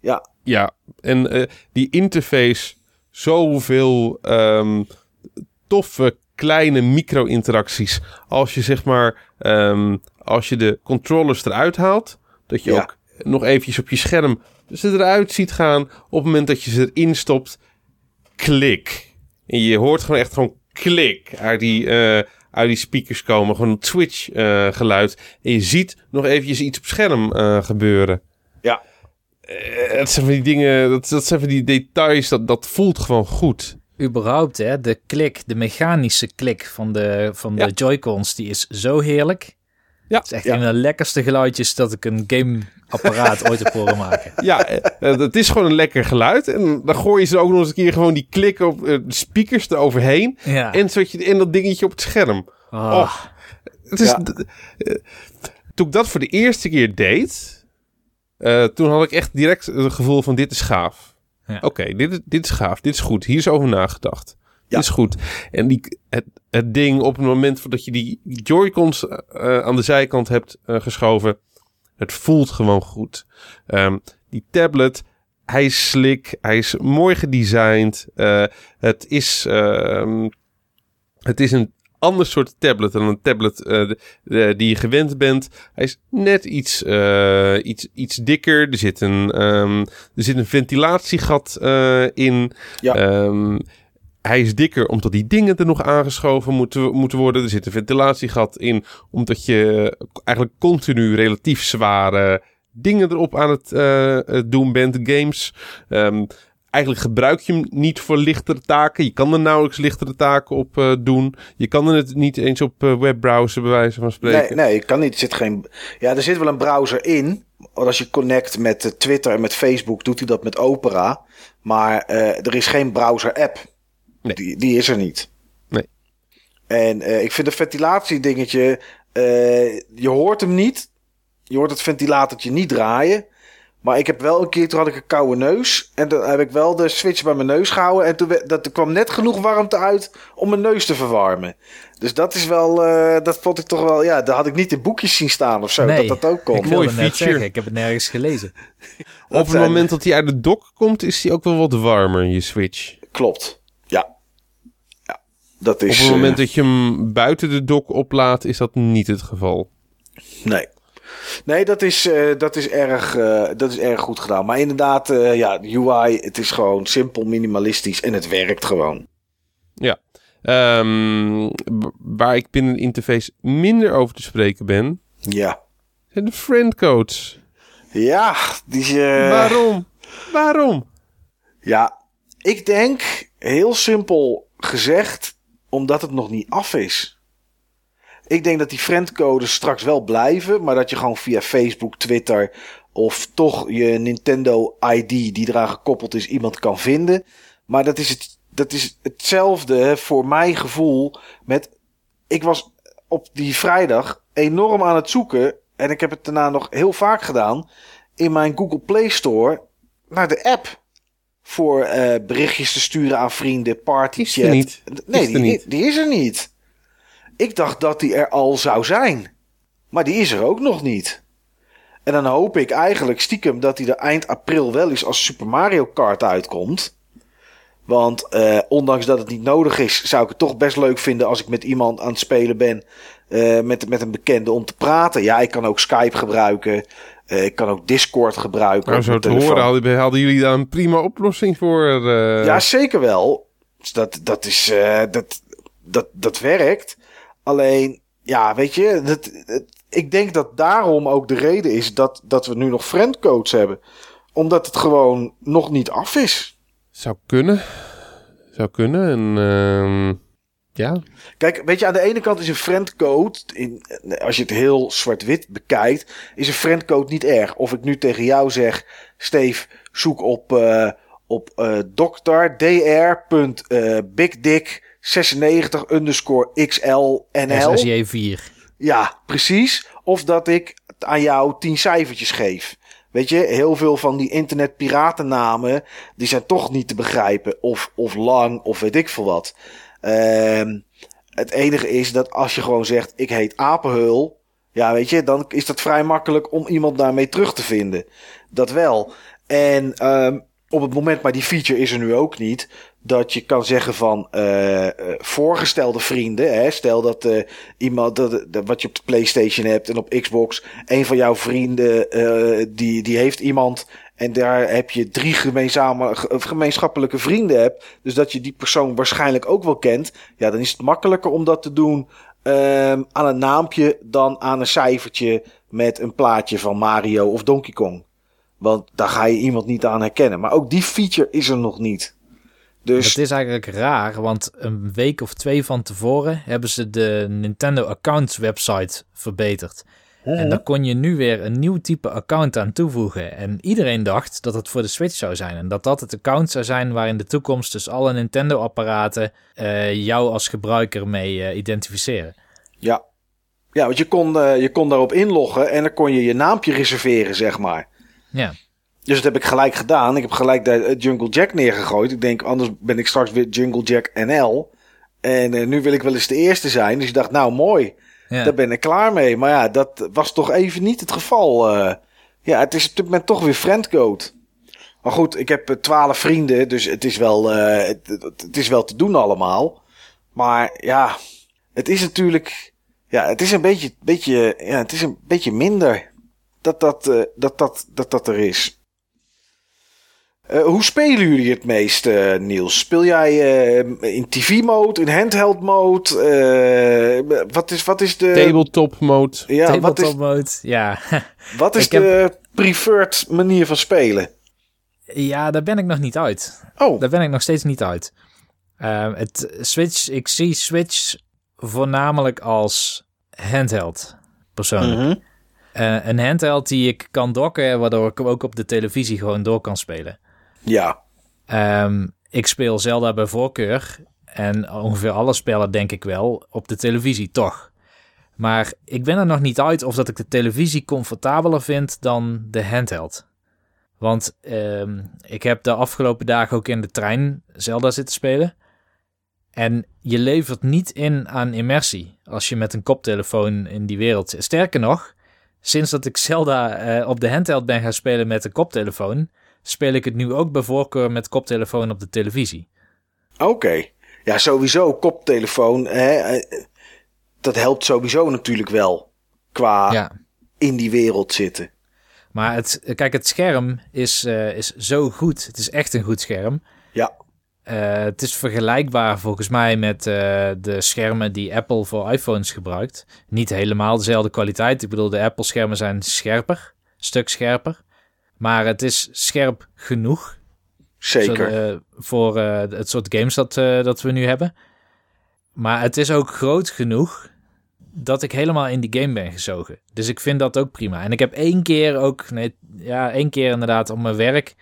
Ja. Ja, en uh, die interface, zoveel um, toffe kleine micro-interacties. Als je zeg maar, um, als je de controllers eruit haalt, dat je ook nog eventjes op je scherm ze eruit ziet gaan. Op het moment dat je ze erin stopt, klik. En je hoort gewoon echt gewoon klik uit die, uh, uit die speakers komen. Gewoon een Twitch uh, geluid. En je ziet nog eventjes iets op scherm uh, gebeuren. Ja. dat zijn van die dingen, dat, dat zijn van die details, dat, dat voelt gewoon goed überhaupt, hè, de klik, de mechanische klik van de, van de Joy-Cons, die is zo heerlijk. Ja. Het is echt een van de lekkerste geluidjes dat ik een gameapparaat ooit heb horen maken. Ja, eh, het is gewoon een lekker geluid. En dan gooi je ze ook nog eens een keer gewoon die klik op uh, de speakers eroverheen. Ja. En zet je in dat dingetje op het scherm. Oh. oh het is, toen ik dat voor de eerste keer deed, uh, toen had ik echt direct het gevoel van dit is gaaf. Ja. Oké, dit, dit is gaaf, dit is goed, hier is over nagedacht. Ja. Dit is goed. En die, het, het ding op het moment dat je die Joy-Cons uh, aan de zijkant hebt uh, geschoven, het voelt gewoon goed. Um, die tablet, hij is slick, hij is mooi gedesigned. Uh, het is, uh, het is een ander soort tablet dan een tablet uh, die je gewend bent. Hij is net iets, uh, iets, iets dikker. Er zit een, um, er zit een ventilatiegat uh, in. Ja. Um, hij is dikker omdat die dingen er nog aangeschoven moeten, moeten worden. Er zit een ventilatiegat in omdat je eigenlijk continu relatief zware dingen erop aan het doen bent. Games. Um, eigenlijk gebruik je hem niet voor lichtere taken. Je kan er nauwelijks lichtere taken op uh, doen. Je kan er het niet eens op uh, webbrowser bij wijze van spreken. Nee, nee, ik kan niet. Er zit geen. Ja, er zit wel een browser in. Als je connect met eh, Twitter en met Facebook, doet hij dat met Opera. Maar uh, er is geen browser-app. Nee. Die, die is er niet. Nee. En ik vind een ventilatiedingetje. je hoort hem niet. Je hoort het ventilatortje niet draaien. Maar ik heb wel een keer, toen had ik een koude neus. En dan heb ik wel de switch bij mijn neus gehouden. En toen dat, er kwam net genoeg warmte uit om mijn neus te verwarmen. Dus dat is wel, uh, dat vond ik toch wel, ja, daar had ik niet in boekjes zien staan of zo. Nee, dat dat ook kon. Ik Mooi feature. Zeggen, ik heb het nergens gelezen. Op het moment dat hij uit de dock komt, is hij ook wel wat warmer, je switch. Klopt, ja. ja dat is, Op het moment uh, dat je hem buiten de dock oplaat, is dat niet het geval. Nee. Nee, dat is, uh, dat, is erg, uh, dat is erg goed gedaan. Maar inderdaad, uh, ja, UI, het is gewoon simpel, minimalistisch en het werkt gewoon. Ja, Ehm, waar ik binnen de interface minder over te spreken ben, Ja. zijn de friendcodes. Ja, die... eh, Waarom? Waarom? Ja, ik denk, heel simpel gezegd, omdat het nog niet af is. Ik denk dat die friendcodes straks wel blijven, maar dat je gewoon via Facebook, Twitter of toch je Nintendo ID die eraan gekoppeld is, iemand kan vinden. Maar dat is, het, dat is hetzelfde hè, voor mijn gevoel met. Ik was op die vrijdag enorm aan het zoeken en ik heb het daarna nog heel vaak gedaan in mijn Google Play Store naar de app voor eh, berichtjes te sturen aan vrienden, party chat. Nee, die, die is er niet. Ik dacht dat die er al zou zijn. Maar die is er ook nog niet. En dan hoop ik eigenlijk stiekem dat hij er eind april wel eens als Super Mario Kart uitkomt. Want eh, ondanks dat het niet nodig is, zou ik het toch best leuk vinden als ik met iemand aan het spelen ben. eh, met, met een bekende om te praten. Ja, ik kan ook Skype gebruiken. Eh, ik kan ook Discord gebruiken. Nou, op zo te horen hadden, hadden jullie daar een prima oplossing voor. Ja, zeker wel. Dus dat, dat, is, dat, dat, dat werkt. Alleen, ja, weet je, dat, het- ik denk dat daarom ook de reden is dat, dat we nu nog friendcodes hebben. Omdat het gewoon nog niet af is. Zou kunnen. Zou kunnen. En, ehm, ja. Kijk, weet je, aan de ene kant is een friendcode, in, als je het heel zwart-wit bekijkt, is een friendcode niet erg. Of ik nu tegen jou zeg, Steve, zoek op, eh op eh dokter dr.bigdick96 underscore xlnl. SSJ4. Ja, precies. Of dat ik aan jou tien cijfertjes geef. Weet je, heel veel van die internetpiratennamen, die zijn toch niet te begrijpen. Of, of lang, of weet ik veel wat. Ehm het enige is dat als je gewoon zegt, ik heet Apenhul. Ja, weet je, dan is dat vrij makkelijk om iemand daarmee terug te vinden. Dat wel. En ehm op het moment, maar die feature is er nu ook niet. Dat je kan zeggen van eh, voorgestelde vrienden. Hè, stel dat eh, iemand, dat, wat je op de PlayStation hebt en op Xbox. Een van jouw vrienden, eh, die, die heeft iemand. En daar heb je drie gemeenschappelijke vrienden hebt. Dus dat je die persoon waarschijnlijk ook wel kent. Ja, dan is het makkelijker om dat te doen ehm, aan een naampje dan aan een cijfertje met een plaatje van Mario of Donkey Kong. Want daar ga je iemand niet aan herkennen. Maar ook die feature is er nog niet. Dus Het is eigenlijk raar, want een week of twee van tevoren hebben ze de Nintendo Accounts website verbeterd. En daar kon je nu weer een nieuw type account aan toevoegen. En iedereen dacht dat het voor de Switch zou zijn. En dat dat het account zou zijn waar in de toekomst dus alle Nintendo-apparaten eh, jou als gebruiker mee eh, identificeren. ja. Ja, want je kon, eh, je kon daarop inloggen en dan kon je je naampje reserveren, zeg maar. Ja, Dus dat heb ik gelijk gedaan. Ik heb gelijk daar eh, Jungle Jack neergegooid. Ik denk, anders ben ik straks weer Jungle Jack NL. En eh, nu wil ik wel eens de eerste zijn. Dus ik dacht, nou mooi. ja. Daar ben ik klaar mee. Maar ja, dat was toch even niet het geval. eh. ja, het is op dit moment toch weer friendcode. Maar goed, ik heb twaalf vrienden. Dus het is, wel, het is wel te doen allemaal. Maar ja, het is natuurlijk... Ja, het is een beetje, beetje, ja, het is een beetje minder dat dat, eh, dat, dat, dat, dat er is. Eh, hoe spelen jullie het meest, eh, Niels? Speel jij eh, in TV-mode, in handheld-mode? Eh, wat, is, wat is de... Tabletop mode. ja, wat is, Tabletop mode, ja. wat is heb- de preferred manier van spelen? ja, daar ben ik nog niet uit. Oh, Daar ben ik nog steeds niet uit. Ehm, het Switch, ik zie Switch voornamelijk als handheld, persoonlijk. mhm. Eh, een handheld die ik kan docken, waardoor ik hem ook op de televisie gewoon door kan spelen. ja. Ehm, ik speel Zelda bij voorkeur. En ongeveer alle spellen denk ik wel op de televisie, toch. Maar ik ben er nog niet uit of dat ik de televisie comfortabeler vind dan de handheld. Want ehm, ik heb de afgelopen dagen ook in de trein Zelda zitten spelen. En je levert niet in aan immersie als je met een koptelefoon in die wereld zit. Sterker nog, sinds dat ik Zelda eh, op de handheld ben gaan spelen met een koptelefoon, speel ik het nu ook bij voorkeur met koptelefoon op de televisie. Oké. Ja, sowieso koptelefoon. Hè, eh, dat helpt sowieso natuurlijk wel. Qua Ja. in die wereld zitten. Maar het, kijk, het scherm is, eh, is zo goed. Het is echt een goed scherm. Ja. Eh, het is vergelijkbaar volgens mij met eh, de schermen die Apple voor iPhones gebruikt. Niet helemaal dezelfde kwaliteit. Ik bedoel, de Apple-schermen zijn scherper, stuk scherper. Maar het is scherp genoeg Zeker. eh, voor het soort games dat, dat we nu hebben. Maar het is ook groot genoeg dat ik helemaal in die game ben gezogen. Dus ik vind dat ook prima. En ik heb één keer ook, nee, ja, één keer inderdaad op mijn werk.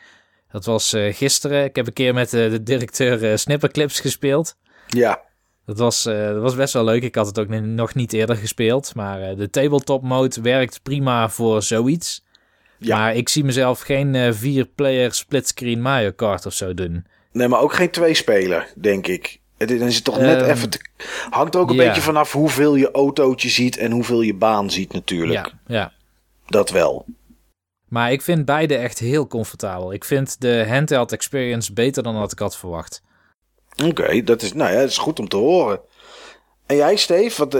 Dat was eh, gisteren. Ik heb een keer met eh, de directeur eh, Snipperclips gespeeld. ja. Dat was, dat was best wel leuk. Ik had het ook nog niet eerder gespeeld. Maar de tabletop mode werkt prima voor zoiets. Ja. Maar ik zie mezelf geen vier-player splitscreen Mario Kart of zo doen. Nee, maar ook geen twee-speler, denk ik. Het is- dan is het toch net Ehm, even te... Hangt ook een beetje vanaf hoeveel je autootje ziet en hoeveel je baan ziet natuurlijk. Ja, ja. Dat wel. Maar ik vind beide echt heel comfortabel. Ik vind de handheld experience beter dan wat ik had verwacht. Oké, dat, is, nou ja, dat is goed om te horen. En jij, Steve? Want,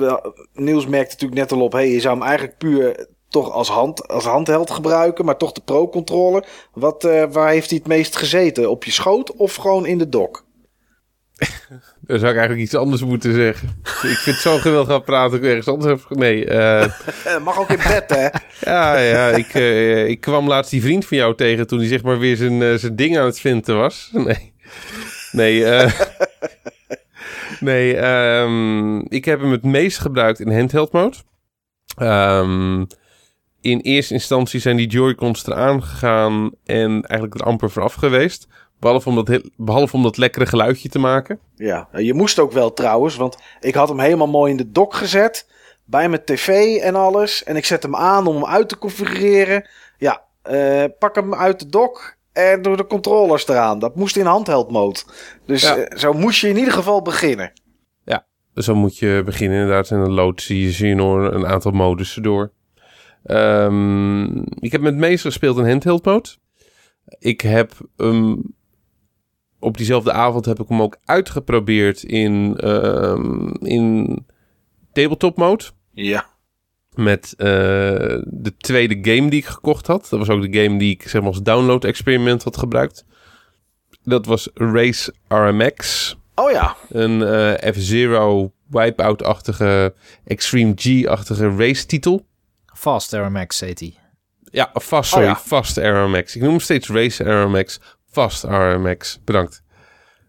wel, Niels merkte natuurlijk net al op... Hey, je zou hem eigenlijk puur toch als, hand, als handheld gebruiken... maar toch de Pro-controller. Wat, eh, waar heeft hij het meest gezeten? Op je schoot of gewoon in de dock? Dan zou ik eigenlijk iets anders moeten zeggen. ik vind het zo geweldig gaan praten. dat Ik ergens anders heb... Nee, eh, Eh, mag ook in bed, hè? ja, ja. Ik, eh, ik kwam laatst die vriend van jou tegen toen hij zeg maar weer zijn, zijn ding aan het vinden was. Nee. Nee, eh, nee ehm, ik heb hem het meest gebruikt in handheld mode. Ehm, in eerste instantie zijn die Joy-Cons eraan gegaan en eigenlijk er amper vanaf geweest. Behalve om, dat behalve om dat lekkere geluidje te maken. Ja, je moest ook wel trouwens, want ik had hem helemaal mooi in de dock gezet. Bij mijn tv en alles. En ik zet hem aan om hem uit te configureren. Ja, eh, pak hem uit de dock en door de controllers eraan. Dat moest in handheld mode. Dus Ja. eh, zo moest je in ieder geval beginnen. Dus dan moet je beginnen inderdaad. En dan lood zie je, zie je nog een aantal modussen door. Ehm, ik heb met het meeste gespeeld in handheld mode. Ik heb hem... op diezelfde avond heb ik hem ook uitgeprobeerd in, ehm, in tabletop mode. Ja. Met eh, de tweede game die ik gekocht had. Dat was ook de game die ik zeg maar als download experiment had gebruikt. Dat was Race RMX. Oh ja. Een eh, F-Zero Wipeout-achtige, Extreme G-achtige race-titel. Fast RMX heet hij. Ja, vast, sorry, Oh ja. Fast RMX. Ik noem hem steeds Race RMX. Fast RMX, bedankt.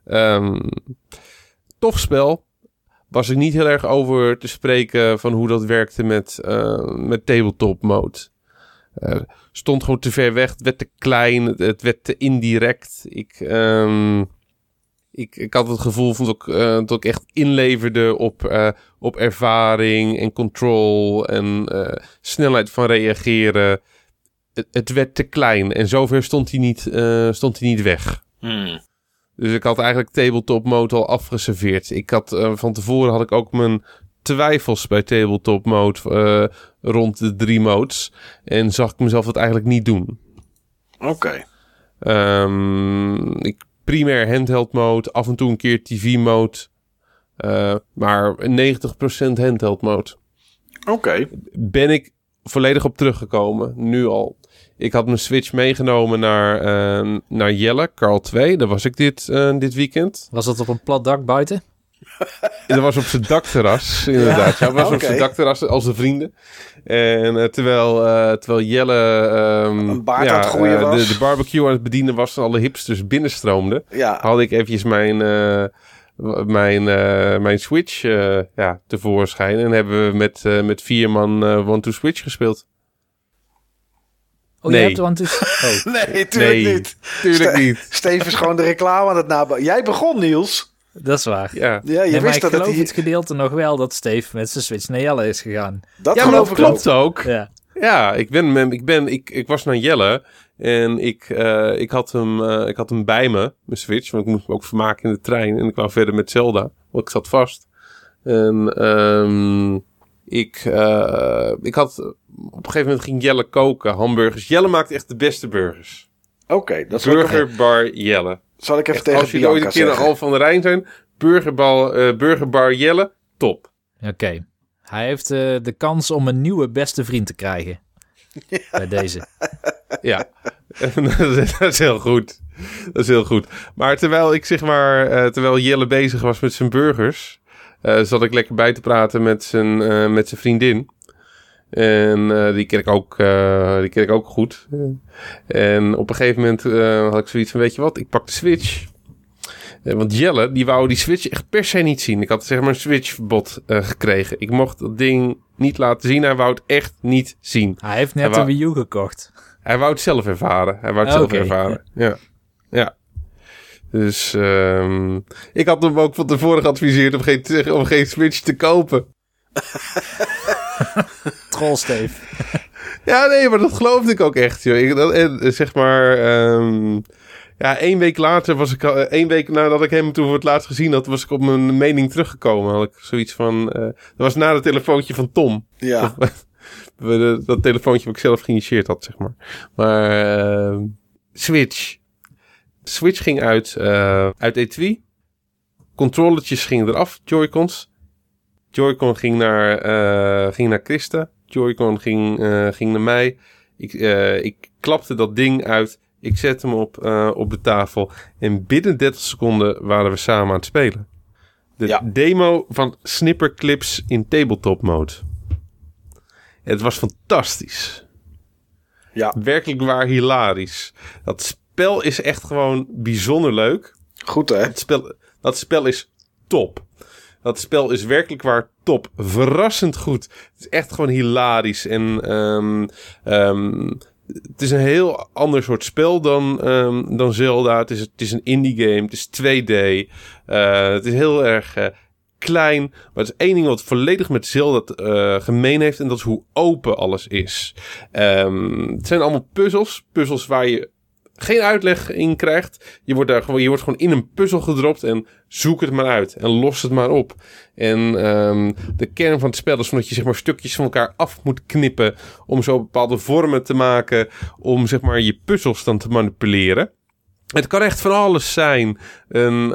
Ehm, tof spel. Was ik niet heel erg over te spreken van hoe dat werkte met, eh, met tabletop mode. Eh, stond gewoon te ver weg. Het werd te klein. Het, werd te indirect. Ik, ehm, ik, ik had het gevoel van dat ik, eh, dat ik echt inleverde op, op ervaring en control en snelheid van reageren. Het, het werd te klein en zover stond hij niet, eh, stond hij niet weg. Hmm. Dus ik had eigenlijk tabletop mode al afgeserveerd. Ik had eh, van tevoren had ik ook mijn twijfels bij tabletop mode eh, rond de drie modes. En zag ik mezelf dat eigenlijk niet doen. Oké. Ehm, ik primair handheld mode, af en toe een keer TV mode. maar 90% handheld mode. Oké. Ben ik volledig op teruggekomen, nu al. Ik had mijn Switch meegenomen naar, eh, naar Jelle, Carl 2. Daar was ik dit, eh, dit weekend. Was dat op een plat dak buiten? Dat was op zijn dakterras, inderdaad. Ja, dat was op zijn dakterras als de vrienden. En eh, terwijl, eh, terwijl Jelle ehm, Een baard ja, aan het groeien was. De, de barbecue aan het bedienen was en alle hipsters binnenstroomden, Ja. had ik eventjes mijn, eh, mijn, eh, mijn Switch eh, ja, tevoorschijn. En hebben we met, eh, met vier man One to Switch gespeeld. Oh, Nee. je hebt want het. Oh. Nee, tuurlijk nee, niet. tuurlijk Ste- niet. Steven is gewoon de reclame aan het nabouwen. Jij begon, Niels. Dat is waar. Ja, Ja, je Nee, wist ik dat het geloof hier... het gedeelte nog wel dat Steve met zijn Switch naar Jelle is gegaan. Dat ja geloof dat ik klopt ook. Ja. Ja, ik, ben, met- ik, ben, ik, ik was naar Jelle en ik, eh, ik, had hem, eh, ik had hem bij me, mijn Switch, want ik moest me ook vermaken in de trein. En ik wou verder met Zelda, want ik zat vast. En ehm, ik, eh, ik had, op een gegeven moment ging Jelle koken, hamburgers. Jelle maakt echt de beste burgers. Oké, dat even, Burgerbar Jelle. zal ik even Echt, tegen als jullie ooit een keer naar. Al van de Rijn zijn, burgerbal, eh, Burgerbar Jelle, top. Oké. Hij heeft eh, de kans om een nieuwe beste vriend te krijgen. Bij deze. Ja, dat is heel goed. Dat is heel goed. Maar terwijl ik zeg maar, eh, terwijl Jelle bezig was met zijn burgers, zat ik lekker bij te praten met zijn, eh, met zijn vriendin. En eh, die ken ik ook, eh, die ken ik ook goed. En op een gegeven moment eh, had ik zoiets van, weet je wat, ik pak de Switch. Eh, want Jelle, die wou die Switch echt per se niet zien. Ik had zeg maar een Switch-verbod eh, gekregen. Ik mocht dat ding niet laten zien. Hij wou het echt niet zien. Hij heeft net Hij wou- een Wii U gekocht. Hij wou het zelf ervaren. Hij wou het zelf ervaren. Ja. Ja. Dus ehm, ik had hem ook van tevoren geadviseerd om geen, om geen Switch te kopen. Trollsteef. Ja, nee, maar dat geloofde ik ook echt. Joh. Ik, dat, en, eh, zeg maar, ehm, ja, één week later was ik, eh, één week nadat ik hem toen voor het laatst gezien had, was ik op mijn mening teruggekomen. Had ik zoiets van, eh, dat was na het telefoontje van Tom. Ja, dat telefoontje wat ik zelf geïnitieerd had, zeg maar. Maar ehm, Switch. Switch ging uit, eh uit etui. Controlletjes gingen eraf, Joy-Cons. Joy-Con ging naar, eh, ging naar Christa. Joy-Con ging, eh, ging naar mij. Ik, ik klapte dat ding uit. Ik zette hem op, op de tafel. En binnen 30 seconden waren we samen aan het spelen. De Ja. demo van Snipperclips in tabletop mode. Het was fantastisch. ja, Werkelijk waar hilarisch. Dat spel is echt gewoon bijzonder leuk. goed hè? Dat spel, dat spel is top. Dat spel is werkelijk waar top. Verrassend goed. Het is echt gewoon hilarisch. En ehm, ehm, het is een heel ander soort spel dan, ehm, dan Zelda. Het is, het is een indie game. Het is 2D. Eh, het is heel erg eh, klein. Maar het is één ding wat volledig met Zelda eh, gemeen heeft. En dat is hoe open alles is. Het zijn allemaal puzzels. Puzzels waar je geen uitleg in krijgt. Je wordt, daar gewoon, je wordt gewoon in een puzzel gedropt en zoek het maar uit. En los het maar op. En ehm, de kern van het spel is dat je zeg maar, stukjes van elkaar af moet knippen. Om zo bepaalde vormen te maken. Om zeg maar, je puzzels dan te manipuleren. Het kan echt van alles zijn. Een,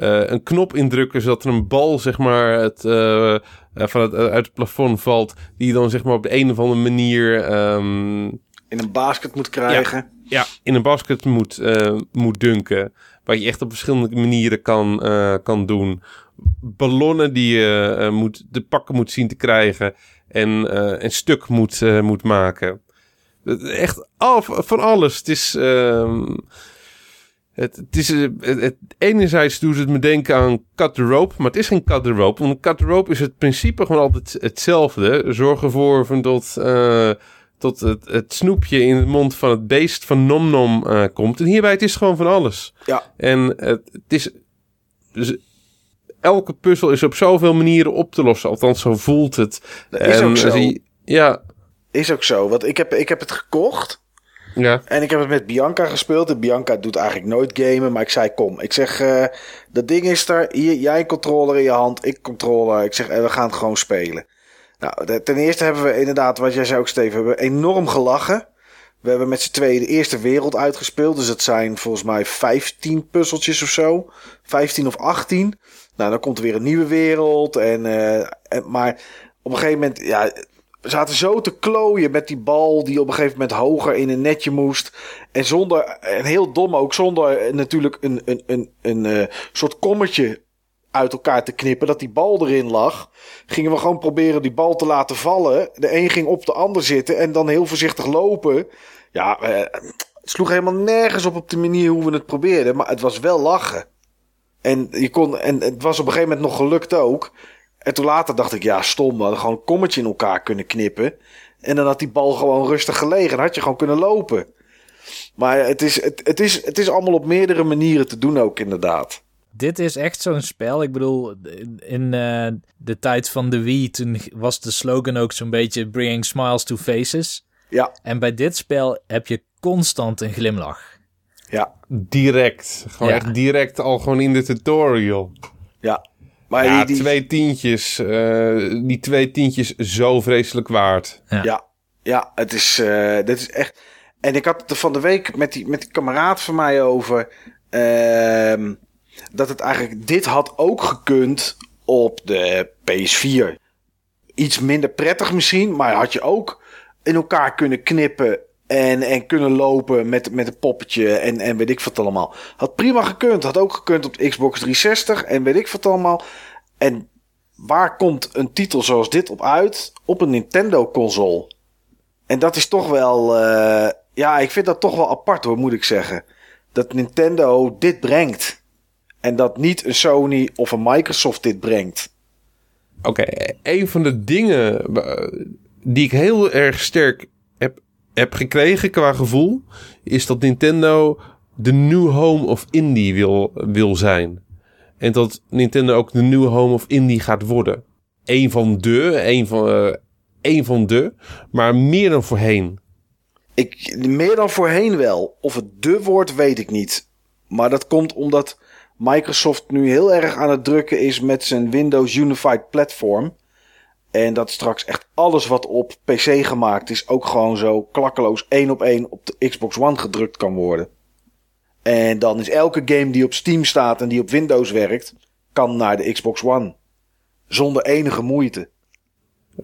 eh, een knop indrukken zodat er een bal zeg maar, het, eh, eh, van het, uit het plafond valt. Die je dan zeg maar, op de een of andere manier ehm, In een basket moet krijgen. ja, in een basket moet, eh, moet dunken. Wat je echt op verschillende manieren kan, eh, kan doen. Ballonnen die je eh, moet, de pakken moet zien te krijgen. En een stuk moet, moet maken. Echt af, van alles. Het is... ehm, het, het is het, enerzijds doet het me denken aan cut the rope, maar het is geen cut the rope. Want cut the rope is het principe gewoon altijd hetzelfde. Zorg ervoor van dat, tot het, het snoepje in de mond van het beest van Nom Nom eh, komt. En hierbij het is gewoon van alles. Ja. En het, het is... Dus elke puzzel is op zoveel manieren op te lossen. Althans, zo voelt het. Dat is En ook zo. ja, Is ook zo. Want ik heb, ik heb het gekocht. ja. En ik heb het met Bianca gespeeld. En Bianca doet eigenlijk nooit gamen. Maar ik zei, kom. Ik zeg, eh, dat ding is er. Hier, jij controller in je hand. Ik controller. Ik zeg, en we gaan het gewoon spelen. Nou, ten eerste hebben we inderdaad, wat jij zei ook Steven, hebben enorm gelachen. We hebben met z'n tweeën de eerste wereld uitgespeeld. Dus het zijn volgens mij 15 puzzeltjes of zo. 15 of 18. Nou, dan komt er weer een nieuwe wereld. En, eh, en, maar op een gegeven moment, ja, we zaten zo te klooien met die bal die op een gegeven moment hoger in een netje moest. En zonder, en heel dom ook, zonder eh, natuurlijk een, een, een, een eh, soort kommetje uit elkaar te knippen, dat die bal erin lag. Gingen we gewoon proberen die bal te laten vallen. De een ging op de ander zitten en dan heel voorzichtig lopen. Ja, eh, het sloeg helemaal nergens op op de manier hoe we het probeerden. Maar het was wel lachen. En, je kon, en het was op een gegeven moment nog gelukt ook. En toen later dacht ik, ja, stom. We hadden gewoon een kommetje in elkaar kunnen knippen. En dan had die bal gewoon rustig gelegen. Dan had je gewoon kunnen lopen. Maar het is, het, het, is, het is allemaal op meerdere manieren te doen ook, inderdaad. Dit is echt zo'n spel. Ik bedoel, in eh, de tijd van de Wii, toen was de slogan ook zo'n beetje bringing smiles to faces. Ja, En bij dit spel heb je constant een glimlach. ja, Direct. Gewoon Ja. echt direct al gewoon in de tutorial. ja. Maar Ja, die, die, twee tientjes. eh, die twee tientjes zo vreselijk waard. Ja, ja het is, eh, dit is echt. En ik had het er van de week met die, met die kameraad van mij over. ehm, dat het eigenlijk. Dit had ook gekund op de PS4. Iets minder prettig misschien, maar had je ook in elkaar kunnen knippen. En, en kunnen lopen met, met een poppetje en, en weet ik wat allemaal. Had prima gekund. Had ook gekund op de Xbox 360 en weet ik wat allemaal. En waar komt een titel zoals dit op uit? Op een Nintendo console. En dat is toch wel... Uh, ja, ik vind dat toch wel apart hoor, moet ik zeggen. Dat Nintendo dit brengt. En dat niet een Sony of een Microsoft dit brengt. Oké, een van de dingen eh, die ik heel erg sterk heb, heb gekregen qua gevoel... is dat Nintendo de new home of indie wil, wil zijn. En dat Nintendo ook de nieuwe home of indie gaat worden. Eén van de, een van, uh, een van de, maar meer dan voorheen. Ik, meer dan voorheen wel. Of het de wordt, weet ik niet. Maar dat komt omdat Microsoft nu heel erg aan het drukken is met zijn Windows Unified Platform. En dat straks echt alles wat op PC gemaakt is ook gewoon zo klakkeloos één op één op de Xbox One gedrukt kan worden. En dan is elke game die op Steam staat en die op Windows werkt, kan naar de Xbox One. Zonder enige moeite.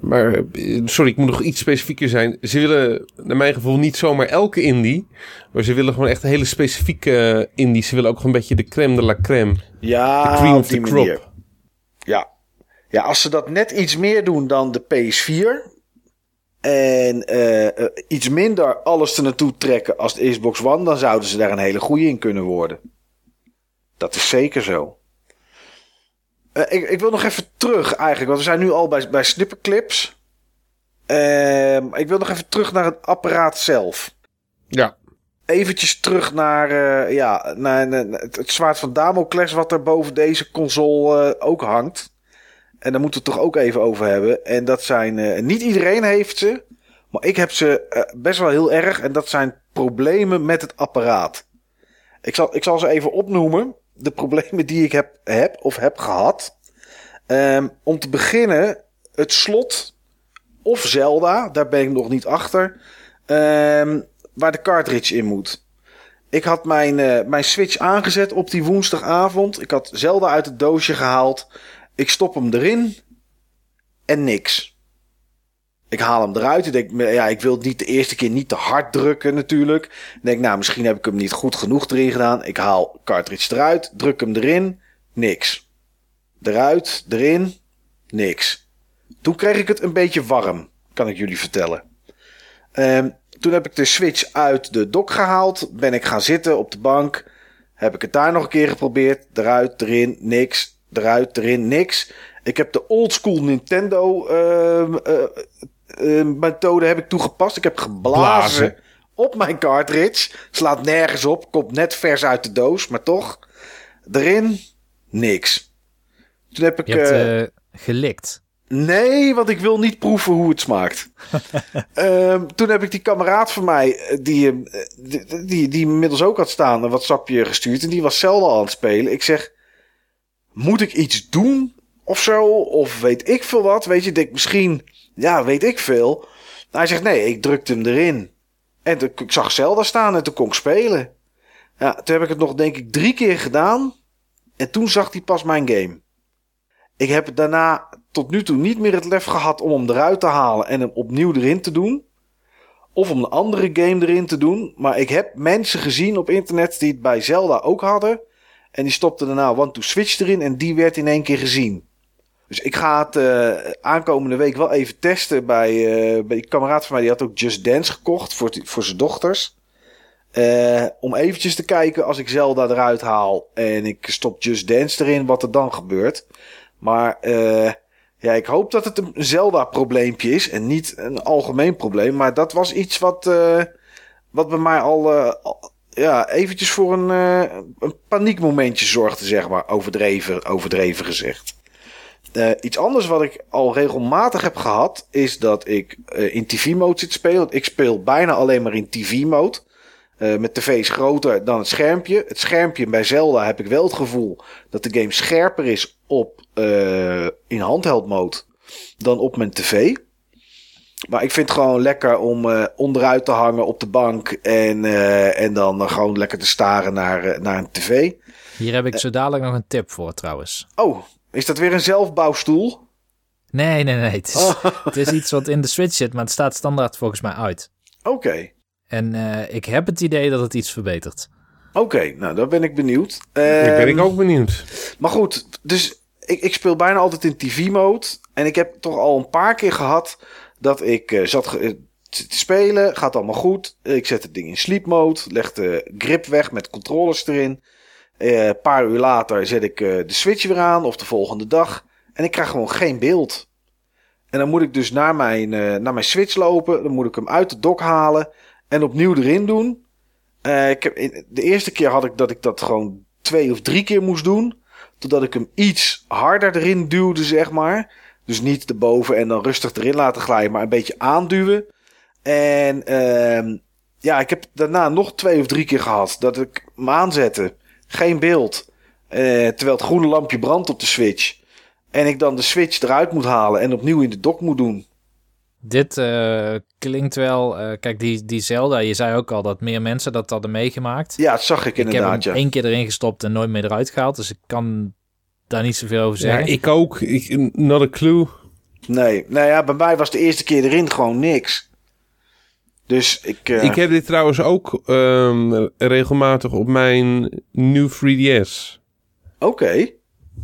Maar, eh, sorry, ik moet nog iets specifieker zijn. Ze willen, naar mijn gevoel, niet zomaar elke indie. Maar ze willen gewoon echt een hele specifieke indie. Ze willen ook gewoon een beetje de crème de la crème. Ja, de cream of the crop. Ja. ja, als ze dat net iets meer doen dan de PS4. En uh, iets minder alles er naartoe trekken als de Xbox One. Dan zouden ze daar een hele goede in kunnen worden. Dat is zeker zo. Uh, ik, ik, wil nog even terug eigenlijk. Want we zijn nu al bij, bij snipperclips. Ehm, ik wil nog even terug naar het apparaat zelf. Ja. Eventjes terug naar, ja, naar, naar, het zwaard van Damocles wat er boven deze console ook hangt. En daar moeten we het toch ook even over hebben. En dat zijn, uh, niet iedereen heeft ze. Maar ik heb ze uh, best wel heel erg. En dat zijn problemen met het apparaat. Ik zal, ik zal ze even opnoemen. De problemen die ik heb, heb of heb gehad. Um, om te beginnen, het slot of Zelda, daar ben ik nog niet achter. Um, waar de cartridge in moet. Ik had mijn, uh, mijn Switch aangezet op die woensdagavond. Ik had Zelda uit het doosje gehaald. Ik stop hem erin en niks. Ik haal hem eruit. Ik denk, ja, ik wil het niet de eerste keer niet te hard drukken natuurlijk. Ik denk, nou, misschien heb ik hem niet goed genoeg erin gedaan. Ik haal cartridge eruit, druk hem erin, niks. Eruit, erin, niks. Toen kreeg ik het een beetje warm, kan ik jullie vertellen. Um, toen heb ik de switch uit de dock gehaald. Ben ik gaan zitten op de bank. Heb ik het daar nog een keer geprobeerd. Eruit, erin, niks eruit, erin, niks. Ik heb de oldschool Nintendo uh, uh, methode heb ik toegepast. Ik heb geblazen op mijn cartridge. Slaat nergens op. Komt net vers uit de doos, maar toch. Erin, niks. Toen heb ik... Je hebt gelikt. Nee, want ik wil niet proeven hoe het smaakt. um, toen heb ik die kameraad van mij, die, die, die, die inmiddels ook had staan, een WhatsAppje gestuurd. En die was zelden aan het spelen. Ik zeg, moet ik iets doen of zo? Of weet ik veel wat? Weet je, denk misschien, ja, weet ik veel. hij zegt, nee, ik drukte hem erin. En ik zag Zelda staan en toen kon ik spelen. Ja, toen heb ik het nog, denk ik, drie keer gedaan. En toen zag hij pas mijn game. Ik heb daarna tot nu toe niet meer het lef gehad om hem eruit te halen en hem opnieuw erin te doen. Of om een andere game erin te doen. Maar ik heb mensen gezien op internet die het bij Zelda ook hadden. En die stopte daarna One to Switch erin en die werd in één keer gezien. Dus ik ga het uh, aankomende week wel even testen bij, uh, bij die kameraad van mij. Die had ook Just Dance gekocht voor, voor zijn dochters. Uh, om eventjes te kijken als ik Zelda eruit haal en ik stop Just Dance erin, wat er dan gebeurt. Maar ja, ik hoop dat het een Zelda-probleempje is en niet een algemeen probleem. Maar dat was iets wat, wat bij mij al, ja, eventjes voor een, een paniekmomentje zorgde, zeg maar. Overdreven, overdreven gezegd. Uh, iets anders wat ik al regelmatig heb gehad, is dat ik uh, in TV-mode zit spelen. Ik speel bijna alleen maar in TV-mode. met tv is groter dan het schermpje. Het schermpje bij Zelda heb ik wel het gevoel dat de game scherper is op in handheld mode dan op mijn tv. Maar ik vind het gewoon lekker om uh, onderuit te hangen op de bank. En, uh, en dan gewoon lekker te staren naar, uh, naar een tv. Hier heb ik zo dadelijk nog een tip voor trouwens. Oh, is dat weer een zelfbouwstoel? Nee, nee, nee. Het is, oh. het is iets wat in de Switch zit, maar het staat standaard volgens mij uit. Oké. Okay. En eh, ik heb het idee dat het iets verbetert. Oké, nou, daar ben ik benieuwd. Ik ben Ehm, ik ook benieuwd. Maar goed, dus ik, ik speel bijna altijd in TV-mode. En ik heb toch al een paar keer gehad dat ik eh, zat ge- eh, te te spelen. Gaat allemaal goed. Ik zet het ding in sleep mode. Leg de grip weg met controllers erin. Eh, een paar uur later zet ik eh, de switch weer aan. Of de volgende dag. En ik krijg gewoon geen beeld. En dan moet ik dus naar mijn, eh, naar mijn switch lopen. Dan moet ik hem uit de dock halen. En opnieuw erin doen. Ik heb, de eerste keer had ik dat ik dat gewoon twee of drie keer moest doen. Totdat ik hem iets harder erin duwde, zeg maar. Dus niet erboven en dan rustig erin laten glijden, maar een beetje aanduwen. En ehm, ja, ik heb daarna nog twee of drie keer gehad dat ik hem aanzette. Geen beeld. Eh, terwijl het groene lampje brandt op de switch. En ik dan de switch eruit moet halen en opnieuw in de dock moet doen. Dit eh, klinkt wel... eh, kijk, die, die Zelda, je zei ook al dat meer mensen dat hadden meegemaakt. Ja, dat zag ik ik heb hem inderdaad, ja. één keer erin gestopt en nooit meer eruit gehaald. Dus ik kan daar niet zoveel over Ja, zeggen. ik ook. Ik, not a clue. Nee, nou ja, bij mij was de eerste keer erin gewoon niks. Dus ik... eh, Ik heb dit trouwens ook ehm, regelmatig op mijn nieuw 3DS. Oké.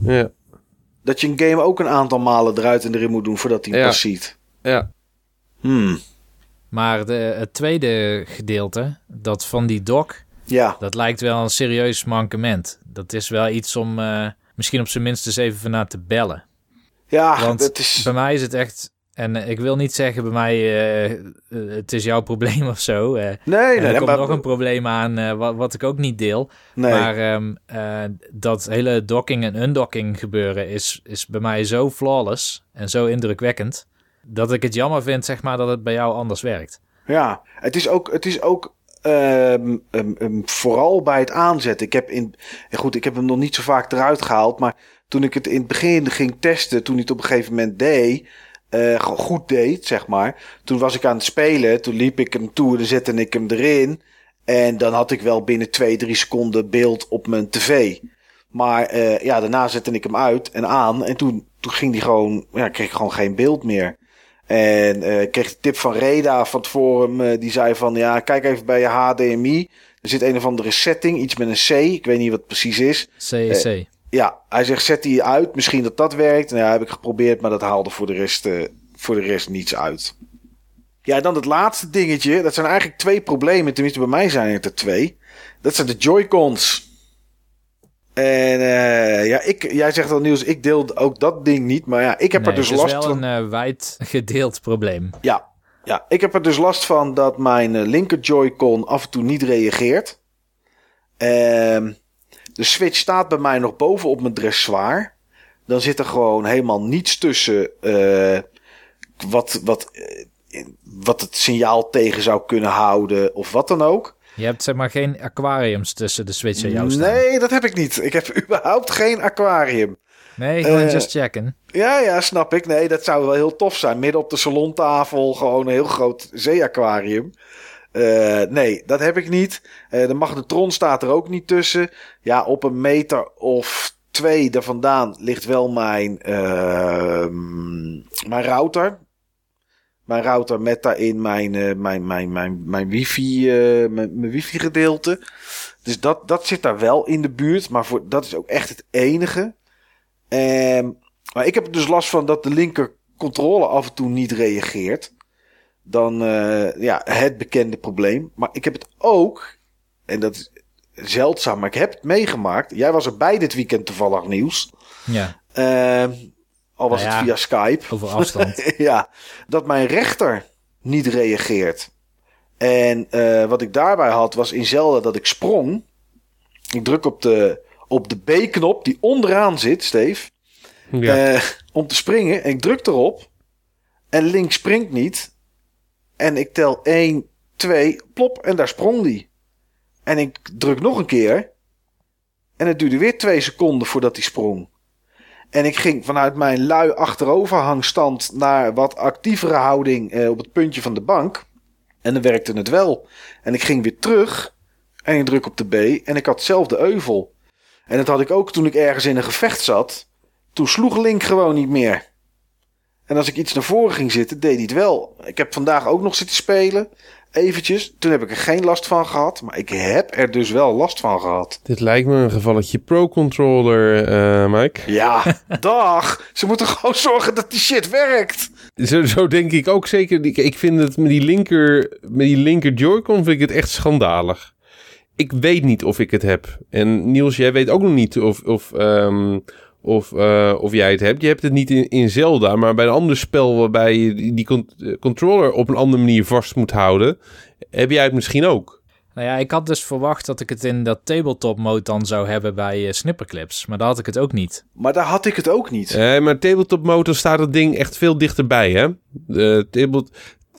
Ja, Dat je een game ook een aantal malen eruit en erin moet doen voordat hij Ja. pas ziet. ja. Hmm. Maar de, het tweede gedeelte, dat van die dock, Ja, dat lijkt wel een serieus mankement. Dat is wel iets om eh, misschien op zijn minst eens even van naar te bellen. ja Want dat is... bij mij is het echt... En eh, ik wil niet zeggen bij mij, eh, het is jouw probleem of zo. eh. Nee, nee, er komt maar- nog een probleem aan, wat, wat ik ook niet deel. nee. Maar ehm, eh, dat hele docking en undocking gebeuren is, is bij mij zo flawless en zo indrukwekkend... dat ik het jammer vind, zeg maar, dat het bij jou anders werkt. Ja, het is ook, het is ook ehm, ehm, vooral bij het aanzetten. Ik heb, in, goed, ik heb hem nog niet zo vaak eruit gehaald, maar toen ik het in het begin ging testen, toen hij het op een gegeven moment deed, eh, gewoon goed deed, zeg maar. Toen was ik aan het spelen, toen liep ik hem toe en dan zette ik hem erin. En dan had ik wel binnen twee, drie seconden beeld op mijn tv. Maar eh, ja, daarna zette ik hem uit en aan. En toen, toen ging die gewoon, ja, kreeg ik gewoon geen beeld meer. En eh, ik kreeg de tip van Reda van het forum. die zei van, ja, kijk even bij je HDMI. Er zit een of andere setting, iets met een C. Ik weet niet wat het precies is. CEC. Ja, hij zegt, zet die uit. Misschien dat dat werkt. Nou ja, heb ik geprobeerd, maar dat haalde voor de rest, eh, voor de rest niets uit. Ja, dan het laatste dingetje. Dat zijn eigenlijk twee problemen. Tenminste, bij mij zijn het er twee. Dat zijn de Joy-Cons. En eh, ja, ik, jij zegt al nieuws, ik deel ook dat ding niet. Maar ja, ik heb Nee, er dus het is last wel van. een eh, wijd gedeeld probleem. Ja, ja, ik heb er dus last van dat mijn linker Joy-Con af en toe niet reageert. Ehm, de Switch staat bij mij nog boven op mijn dressoir. Dan zit er gewoon helemaal niets tussen eh, wat, wat, eh, wat het signaal tegen zou kunnen houden of wat dan ook. Je hebt zeg maar geen aquariums tussen de Switch en jou staan. Nee, dat heb ik niet. Ik heb überhaupt geen aquarium. Nee, gewoon Eh, just checken. Ja, ja, snap ik. Nee, dat zou wel heel tof zijn. Midden op de salontafel gewoon een heel groot zeeaquarium. Eh, nee, dat heb ik niet. Eh, de magnetron staat er ook niet tussen. Ja, op een meter of twee daar vandaan ligt wel mijn, ehm, mijn router. Mijn router met daarin mijn, eh, mijn, mijn, mijn, mijn wifi, mijn, mijn wifi gedeelte. Dus dat, dat zit daar wel in de buurt. Maar voor, dat is ook echt het enige. Ehm, maar ik heb er dus last van dat de linker controle af en toe niet reageert. Dan, eh, ja, het bekende probleem. Maar ik heb het ook, en dat is zeldzaam, maar ik heb het meegemaakt. Jij was er bij dit weekend toevallig nieuws. Ja, Ehm, al was Nou ja. het via Skype. over afstand. ja, dat mijn rechter niet reageert. En eh, wat ik daarbij had was in Zelda dat ik sprong. Ik druk op de, op de B-knop die onderaan zit, Steve. Ja. eh, om te springen. En ik druk erop. En links springt niet. En ik tel 1, 2, plop. En daar sprong die. En ik druk nog een keer. En het duurde weer twee seconden voordat hij sprong. En ik ging vanuit mijn lui achteroverhangstand naar wat actievere houding eh, op het puntje van de bank. En dan werkte het wel. En ik ging weer terug. En ik druk op de B. En ik had hetzelfde euvel. En dat had ik ook toen ik ergens in een gevecht zat. Toen sloeg Link gewoon niet meer. En als ik iets naar voren ging zitten, deed hij het wel. Ik heb vandaag ook nog zitten spelen. eventjes. Toen heb ik er geen last van gehad. Maar ik heb er dus wel last van gehad. Dit lijkt me een gevalletje Pro-controller, eh, Mike. Ja, dag. Ze moeten gewoon zorgen dat die shit werkt. Zo, zo denk ik ook zeker. Ik, ik vind het met die linker, met die linker Joy-Con vind ik het echt schandalig. Ik weet niet of ik het heb. En Niels, jij weet ook nog niet of, of, ehm, of, eh, of jij het hebt. Je hebt het niet in, in Zelda, maar bij een ander spel waarbij je die, con- eh, controller op een andere manier vast moet houden, heb jij het misschien ook. Nou ja, ik had dus verwacht dat ik het in dat tabletop mode dan zou hebben bij eh, Snipperclips. Maar daar had ik het ook niet. Maar daar had ik het ook niet. Eh, maar tabletop motor staat het ding echt veel dichterbij, hè? De tablet,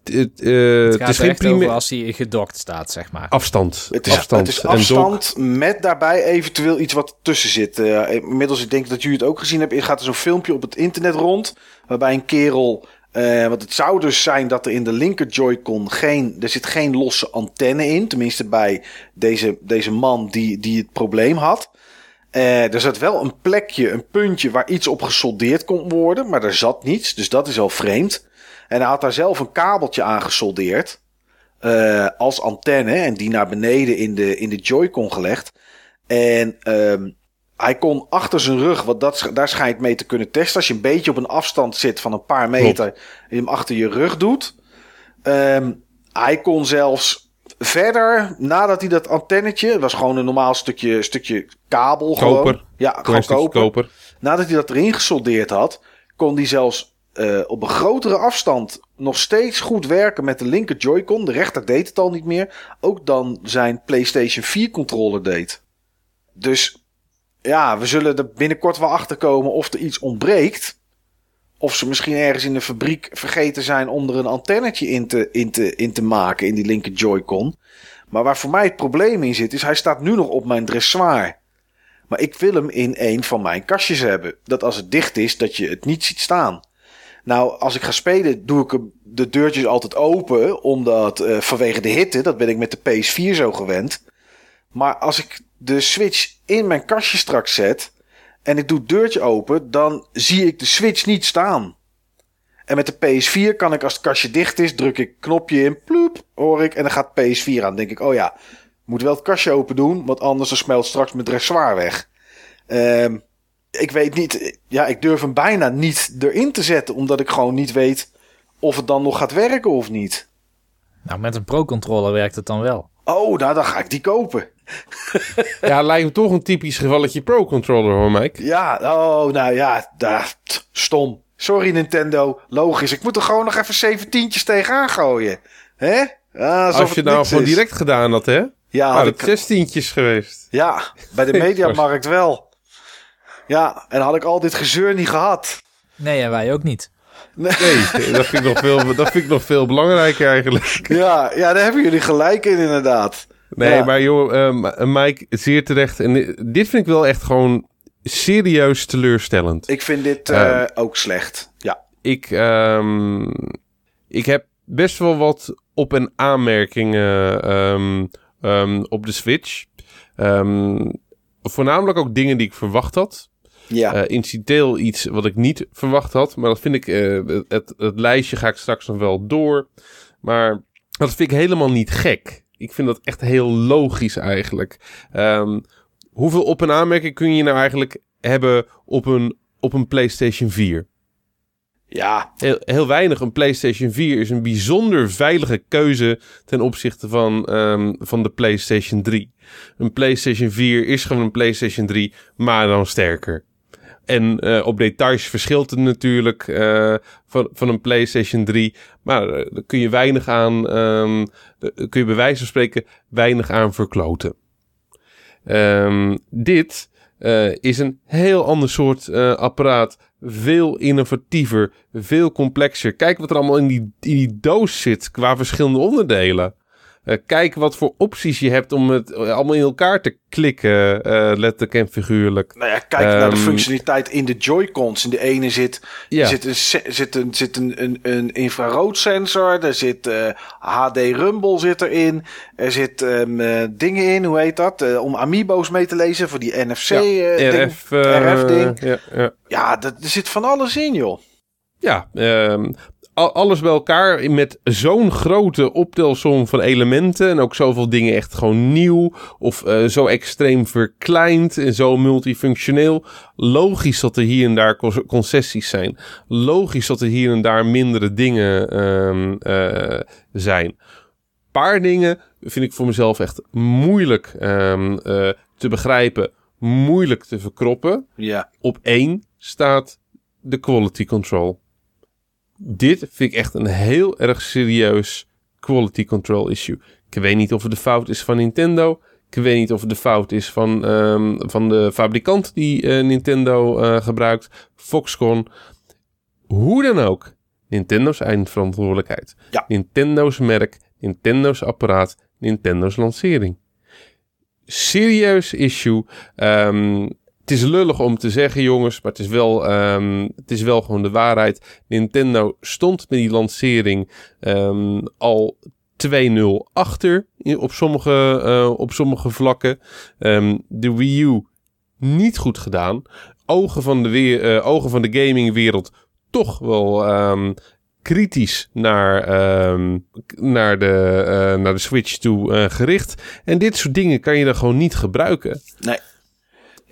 het, eh, Het het gaat is er geen primair als hij gedokt staat, zeg maar. afstand. Het is afstand. Het is En dock. afstand met daarbij eventueel iets wat tussen zit. Eh, inmiddels, ik denk dat jullie het ook gezien hebben, gaat er zo'n filmpje op het internet rond. Waarbij een kerel. eh, want het zou dus zijn dat er in de linker Joy-Con geen. Er zit geen losse antenne in. Tenminste bij deze, deze man die, die het probleem had. Eh, er zat wel een plekje, een puntje waar iets op gesoldeerd kon worden. Maar er zat niets. Dus dat is al vreemd. En hij had daar zelf een kabeltje aan gesoldeerd eh, als antenne en die naar beneden in de, in de Joy-Con gelegd. En ehm, hij kon achter zijn rug, want dat, daar schijnt mee te kunnen testen. Als je een beetje op een afstand zit van een paar meter en hem achter je rug doet. Ehm, hij kon zelfs verder, nadat hij dat antennetje, het was gewoon een normaal stukje, stukje kabel. Gewoon. Koper. Ja, gewoon koper. koper. Nadat hij dat erin gesoldeerd had, kon hij zelfs eh, op een grotere afstand nog steeds goed werken met de linker Joy-Con. De rechter deed het al niet meer. Ook dan zijn PlayStation 4 controller deed. Dus ja, we zullen er binnenkort wel achter komen of er iets ontbreekt. Of ze misschien ergens in de fabriek vergeten zijn om er een antennetje in te, in te, in te maken in die linker Joy-Con. Maar waar voor mij het probleem in zit, is hij staat nu nog op mijn dressoir. Maar ik wil hem in een van mijn kastjes hebben. Dat als het dicht is, dat je het niet ziet staan. Nou, als ik ga spelen, doe ik de deurtjes altijd open. Omdat eh, vanwege de hitte, dat ben ik met de PS4 zo gewend. Maar als ik de Switch in mijn kastje straks zet. En ik doe het deurtje open, dan zie ik de Switch niet staan. En met de PS4 kan ik, als het kastje dicht is, druk ik knopje in, ploep, hoor ik, en dan gaat PS4 aan. Dan denk ik, oh ja, moet wel het kastje open doen, want anders dan smelt straks mijn dressoir weg. Ehm, ik weet niet, ja, ik durf hem bijna niet erin te zetten, omdat ik gewoon niet weet of het dan nog gaat werken of niet. Nou, met een Pro-controller werkt het dan wel. Oh, nou dan ga ik die kopen. Ja, lijkt me toch een typisch gevalletje Pro-controller hoor, Mike. Ja, oh, nou ja, daar, t- stom. Sorry Nintendo, logisch. Ik moet er gewoon nog even zeventientjes tegenaan gooien. Hè? Ja, alsof Als je het nou gewoon is. direct gedaan had, hè? Ja, had dat ik, zestientjes geweest. ja, bij de Mediamarkt wel. Ja, en had ik al dit gezeur niet gehad. Nee, en wij ook niet. Nee, dat vind ik nog veel, dat vind ik nog veel belangrijker eigenlijk. Ja, ja, daar hebben jullie gelijk in inderdaad. Nee, Ja. maar joh, ehm, Mike, zeer terecht. En dit- vind ik wel echt gewoon serieus teleurstellend. Ik vind dit eh, Ja. ook slecht. Ja. Ik, ehm, ik heb best wel wat op- en aanmerkingen ehm, ehm, op de Switch. Ehm, voornamelijk ook dingen die ik verwacht had. Ja. Incidenteel iets wat ik niet verwacht had. Maar dat vind ik, eh, het, het, lijstje ga ik straks nog wel door. Maar dat vind ik helemaal niet gek. Ik vind dat echt heel logisch eigenlijk. Ehm, hoeveel op- en aanmerkingen kun je nou eigenlijk hebben op een, op een PlayStation 4? ja. Heel, heel weinig. Een PlayStation 4 is een bijzonder veilige keuze ten opzichte van, ehm, van de PlayStation 3. Een PlayStation 4 is gewoon een PlayStation 3, maar dan sterker. En eh, op details verschilt het natuurlijk eh, van, van een PlayStation 3. Maar eh, daar kun je weinig aan, ehm, kun je bij wijze van spreken weinig aan verkloten. Ehm, dit is een heel ander soort apparaat. Veel innovatiever, veel complexer. Kijk wat er allemaal in die, in die doos zit qua verschillende onderdelen. Eh, kijk wat voor opties je hebt om het eh, allemaal in elkaar te klikken, eh, letterlijk en figuurlijk. Nou ja, kijk naar de Ehm, functionaliteit in de Joy-Cons. In de ene zit, Ja. zit, een, zit, een, zit een, een, een infraroodsensor. Er zit HD Rumble zit erin. Er zit ehm, eh, dingen in, hoe heet dat? Om amiibo's mee te lezen voor die NFC. eh, ding. RF, RF-ding. Ja, ja. Ja, dat, er zit van alles in, joh. Ja, al- alles bij elkaar met zo'n grote optelsom van elementen en ook zoveel dingen echt gewoon nieuw of eh, zo extreem verkleind en zo multifunctioneel. Logisch dat er hier en daar concessies zijn. Logisch dat er hier en daar mindere dingen eh, zijn. Paar dingen vind ik voor mezelf echt moeilijk ehm, eh, te begrijpen, moeilijk te verkroppen Ja. op één staat de quality control. Dit vind ik echt een heel erg serieus quality control issue. Ik weet niet of het de fout is van Nintendo. Ik weet niet of het de fout is van, ehm, van de fabrikant die eh, Nintendo eh, gebruikt, Foxconn. Hoe dan ook, Nintendo's eindverantwoordelijkheid. Ja. Nintendo's merk, Nintendo's apparaat, Nintendo's lancering. Serieus issue. Ehm, het is lullig om te zeggen, jongens, maar het is wel, ehm, het is wel gewoon de waarheid. Nintendo stond met die lancering ehm, al 2-0 achter op, sommige, eh, op sommige vlakken. Ehm, de Wii U niet goed gedaan. Ogen van de, weer, eh, ogen van de gamingwereld toch wel kritisch naar, naar, de, eh, naar de Switch toe gericht. En dit soort dingen kan je dan gewoon niet gebruiken. Nee.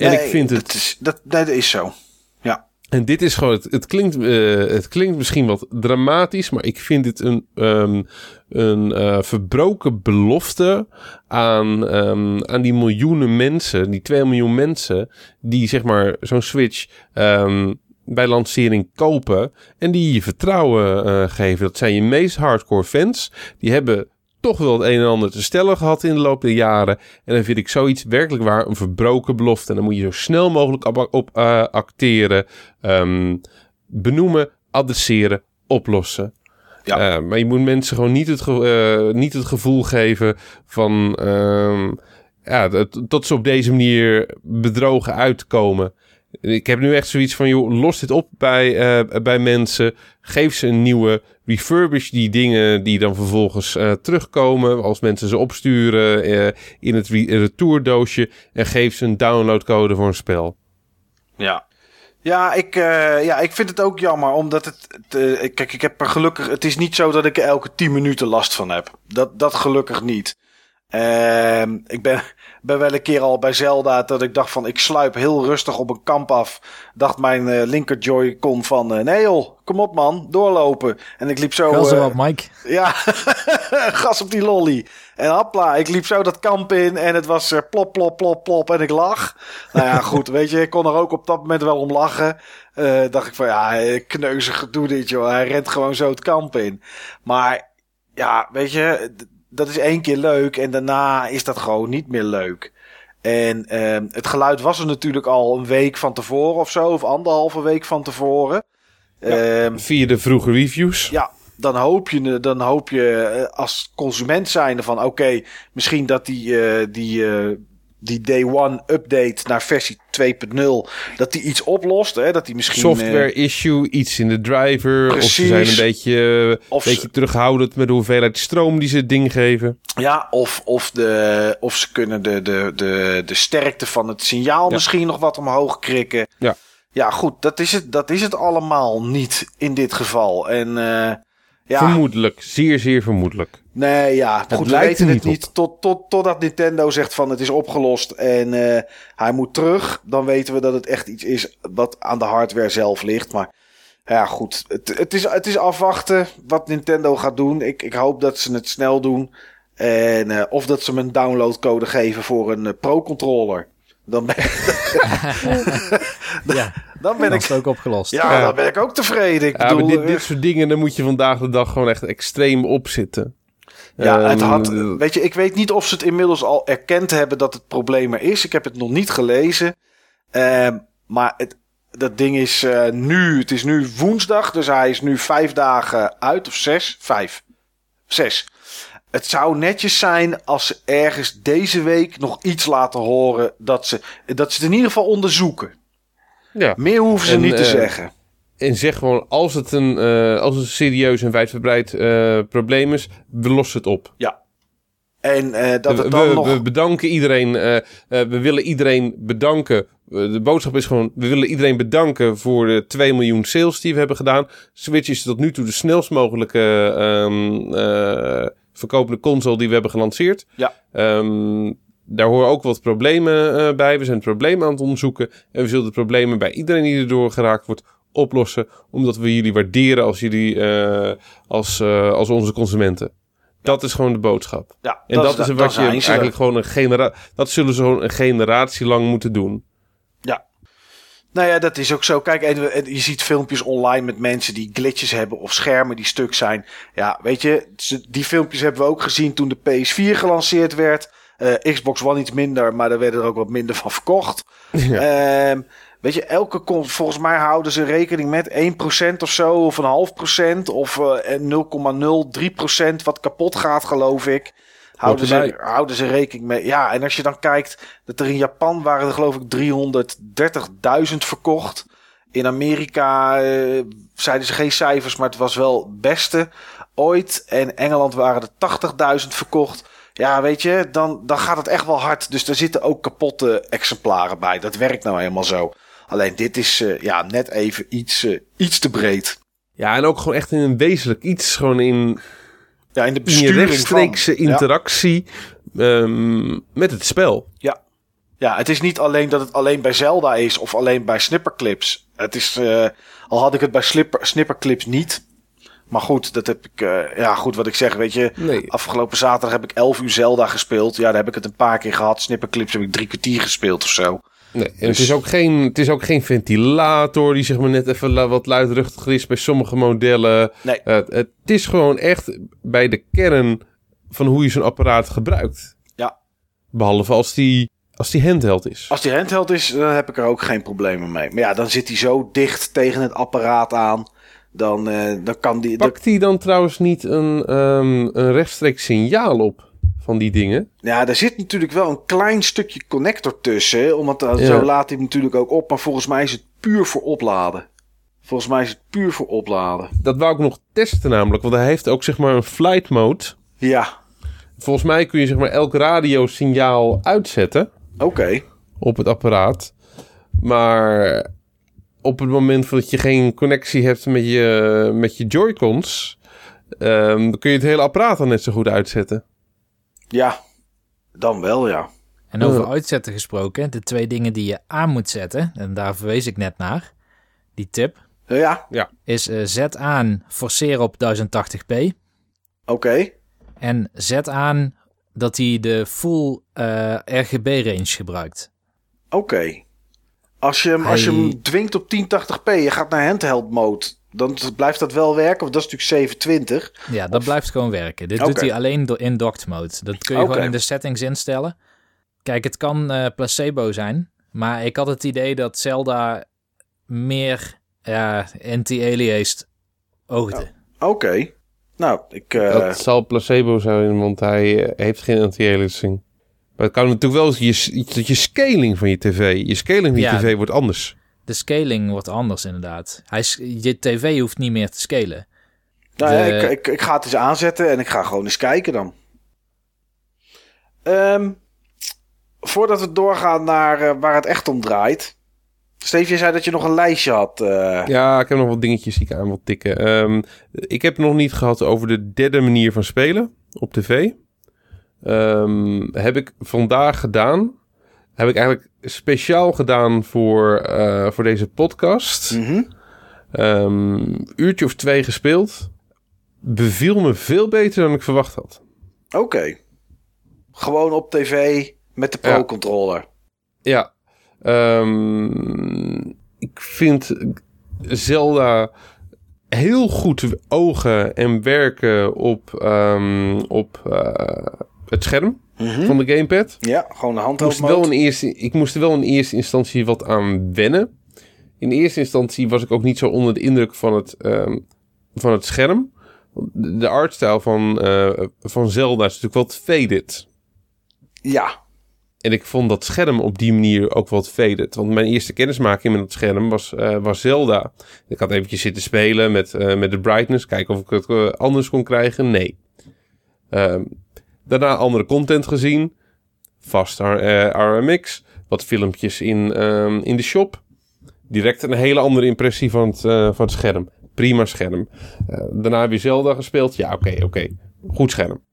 En Nee, ik vind het... Dat is, dat, dat is zo. Ja. En dit is gewoon, het, het, klinkt, eh, het klinkt misschien wat dramatisch, maar ik vind dit een, ehm, een eh, verbroken belofte aan, ehm, aan die miljoenen mensen, die 2 miljoen mensen, die zeg maar zo'n Switch ehm, bij lancering kopen en die je vertrouwen eh, geven. Dat zijn je meest hardcore fans. Die hebben toch wel het een en ander te stellen gehad in de loop der jaren. En dan vind ik zoiets werkelijk waar een verbroken belofte. En dan moet je zo snel mogelijk op, op eh, acteren, ehm, benoemen, adresseren, oplossen. Ja. Eh, maar je moet mensen gewoon niet het, ge- eh, niet het gevoel geven van ehm, ja, dat, dat ze op deze manier bedrogen uitkomen. Ik heb nu echt zoiets van, joh, los dit op bij, bij mensen. Geef ze een nieuwe, refurbish die dingen die dan vervolgens eh, terugkomen. Als mensen ze opsturen eh, in het re- retourdoosje. En geef ze een downloadcode voor een spel. Ja. Ja ik, eh, ja, ik vind het ook jammer, omdat het... kijk, ik heb er gelukkig... Het is niet zo dat ik er elke 10 minuten last van heb. Dat, dat gelukkig niet. Ehm, ik ben, ben wel een keer al bij Zelda dat ik dacht van... Ik sluip heel rustig op een kamp af. Dacht mijn eh, linker Joy-Con van... eh, nee joh, kom op man, doorlopen. En ik liep zo... Gas eh, erop, Mike. Ja, gas op die lolly. En hopla, ik liep zo dat kamp in en het was plop, plop, plop, plop en ik lag. Nou ja, goed, weet je, ik kon er ook op dat moment wel om lachen. Eh dacht ik van, ja, kneuzig gedoe dit, joh. Hij rent gewoon zo het kamp in. Maar ja, weet je, dat is één keer leuk en daarna is dat gewoon niet meer leuk. En ehm, het geluid was er natuurlijk al een week van tevoren of zo, of anderhalve week van tevoren. Ehm, Via de vroege reviews. ja, dan hoop je, dan hoop je eh, als consument zijnde van oké, misschien dat die, eh, die, eh, die day one update naar versie 2.0, dat die iets oplost. Hè? Dat die misschien. Software eh, issue, iets in de driver. Of Precies. ze zijn een beetje, Of of beetje ze- terughoudend met de hoeveelheid stroom die ze het ding geven. ja, of, of, de, of ze kunnen de, de, de, de sterkte van het signaal Ja. misschien nog wat omhoog krikken. Ja. Ja, goed, dat is het, dat is het allemaal niet in dit geval. En eh, ja. Vermoedelijk, zeer zeer vermoedelijk. Nee, ja, goed, we weten het niet niet tot, tot, totdat Nintendo zegt van het is opgelost en eh, hij moet terug. Dan weten we dat het echt iets is wat aan de hardware zelf ligt. Maar ja, goed, het, het, is, het is afwachten wat Nintendo gaat doen. Ik, ik hoop dat ze het snel doen. En, eh, of dat ze me een downloadcode geven voor een eh, Pro-controller. Dan ben, Ja, dan ben dan ik... is het ook opgelost. Ja, Ja. dan ben ik ook tevreden. Ik Ja, bedoel, dit, eh, dit soort dingen, dan moet je vandaag de dag gewoon echt extreem opzitten. Ja, het Ehm, had, weet je, ik weet niet of ze het inmiddels al erkend hebben dat het probleem er is. Ik heb het nog niet gelezen. Ehm, maar het, dat ding is eh, nu, het is nu woensdag, dus hij is nu vijf dagen uit, of zes? Vijf. Zes. Het zou netjes zijn als ze ergens deze week nog iets laten horen dat ze, dat ze het in ieder geval onderzoeken. ja. Meer hoeven ze En, niet te eh, zeggen. En zeg gewoon, als het een, eh, als het een serieus en wijdverbreid eh, probleem is, we lossen het op. Ja. En dat we, het dan we- nog... we bedanken iedereen. we willen iedereen bedanken. De boodschap is gewoon: we willen iedereen bedanken voor de 2 miljoen sales die we hebben gedaan. Switch is tot nu toe de snelst mogelijke ehm, eh, verkopende console die we hebben gelanceerd. Ja. Ehm, daar horen ook wat problemen eh, bij. We zijn het probleem aan het onderzoeken. En we zullen de problemen bij iedereen die erdoor geraakt wordt oplossen. Omdat we jullie waarderen als jullie eh, als, eh, als onze consumenten. Dat is gewoon de boodschap. ja, En dat, is dan wat je eigenlijk gewoon een generatie... Dat zullen ze gewoon een generatie lang moeten doen. Nou ja, dat is ook zo. Kijk, en, en je ziet filmpjes online met mensen die glitches hebben of schermen die stuk zijn. Ja, weet je, die filmpjes hebben we ook gezien toen de PS4 gelanceerd werd. Eh, Xbox One iets minder, maar daar werden er ook wat minder van verkocht. Ehm, weet je, elke con- volgens mij houden ze rekening met 1% of zo, of een half procent, of eh 0,03% wat kapot gaat, geloof ik. Houden ze, houden ze rekening mee. Ja, en als je dan kijkt dat er in Japan waren er geloof ik 330.000 verkocht. In Amerika eh, zeiden ze geen cijfers, maar het was wel het beste ooit. En Engeland waren er 80.000 verkocht. Ja, weet je, dan, dan gaat het echt wel hard. Dus er zitten ook kapotte exemplaren bij. Dat werkt nou helemaal zo. Alleen dit is eh, ja, net even iets, eh, iets te breed. Ja, en ook gewoon echt in een wezenlijk iets. Gewoon in, Ja, in de besturing rechtstreekse van. Ja. interactie ehm, met het spel. Ja. ja, het is niet alleen dat het alleen bij Zelda is of alleen bij snipperclips. Het is, eh, al had ik het bij slipper, snipperclips niet. Maar goed, dat heb ik, eh, ja goed wat ik zeg, weet je. Nee. Afgelopen zaterdag heb ik 11 uur Zelda gespeeld. Ja, daar heb ik het een paar keer gehad. Snipperclips heb ik drie kwartier gespeeld of zo. Nee, en Dus- het, is ook geen, het is ook geen ventilator die zeg maar net even wat luidruchtiger is bij sommige modellen. Nee. Eh, het is gewoon echt bij de kern van hoe je zo'n apparaat gebruikt. Ja. Behalve als die, als die handheld is. Als die handheld is, dan heb ik er ook geen problemen mee. Maar ja, dan zit hij zo dicht tegen het apparaat aan. Dan, eh, dan kan die... Pakt hij dan trouwens niet een, ehm, een rechtstreeks signaal op van die dingen? Ja, daar zit natuurlijk wel een klein stukje connector tussen. Omdat uh, Ja. zo laat hij natuurlijk ook op. Maar volgens mij is het puur voor opladen. Volgens mij is het puur voor opladen. Dat wou ik nog testen namelijk, want hij heeft ook zeg maar een flight mode. Ja, Volgens mij kun je zeg maar elk radiosignaal uitzetten oké. op het apparaat. Maar op het moment dat je geen connectie hebt met je, met je Joy-Cons, ehm, kun je het hele apparaat dan net zo goed uitzetten. Ja, dan wel ja. En over Ja. uitzetten gesproken, de twee dingen die je aan moet zetten, en daar verwees ik net naar, die tip, Ja, is eh, zet aan forceren op 1080p oké. en zet aan dat hij de full eh, RGB-range gebruikt. Oké. Als je, hem, als je hem dwingt op 1080p, je gaat naar handheld mode, dan blijft dat wel werken. Want dat is natuurlijk 720. Ja, dat Of- blijft gewoon werken. Dit doet hij alleen door in docked mode. Dat kun je gewoon in de settings instellen. Kijk, het kan eh, placebo zijn, maar ik had het idee dat Zelda meer ja, anti-aliased oogde. Oké. Nou, ik... eh, Dat zal placebo zijn, want hij heeft geen anti-aliasing. Maar het kan natuurlijk wel eens je, dat je scaling van je tv. Je scaling van je Ja. tv wordt anders. De scaling wordt anders inderdaad. Hij, je tv hoeft niet meer te scalen. Nou ja, ik, ik, ik ga het eens aanzetten en ik ga gewoon eens kijken dan. Ehm, voordat we doorgaan naar eh, waar het echt om draait. Steve, je zei dat je nog een lijstje had. eh. Ja, ik heb nog wat dingetjes die ik aan wil tikken. Ehm, ik heb nog niet gehad over de derde manier van spelen op tv. Ehm, heb ik vandaag gedaan. Heb ik eigenlijk speciaal gedaan voor, eh, voor deze podcast. Ehm, uurtje of twee gespeeld. Beviel me veel beter dan ik verwacht had. Oké. Gewoon op tv met de. Pro-controller. Ja. Ehm, ik vind Zelda heel goed ogen en werken op, ehm, op eh, het scherm Mhm. van de gamepad. Ja, gewoon een Ik handheld moest, wel in eerste, ik moest er wel in eerste instantie wat aan wennen. In eerste instantie was ik ook niet zo onder de indruk van het, ehm, van het scherm. De de artstyle van, eh, van Zelda is natuurlijk wat faded. Ja, En ik vond dat scherm op die manier ook wat faded. Want mijn eerste kennismaking met het scherm was, eh, was Zelda. Ik had eventjes zitten spelen met, eh, met de brightness. Kijken of ik het anders kon krijgen. Nee. Ehm, Daarna andere content gezien. Vast eh, RMX. Wat filmpjes in, ehm, in de shop. Direct een hele andere impressie van het, eh, van het scherm. Prima scherm. Eh, daarna weer Zelda gespeeld. Ja, oké, oké. Goed scherm.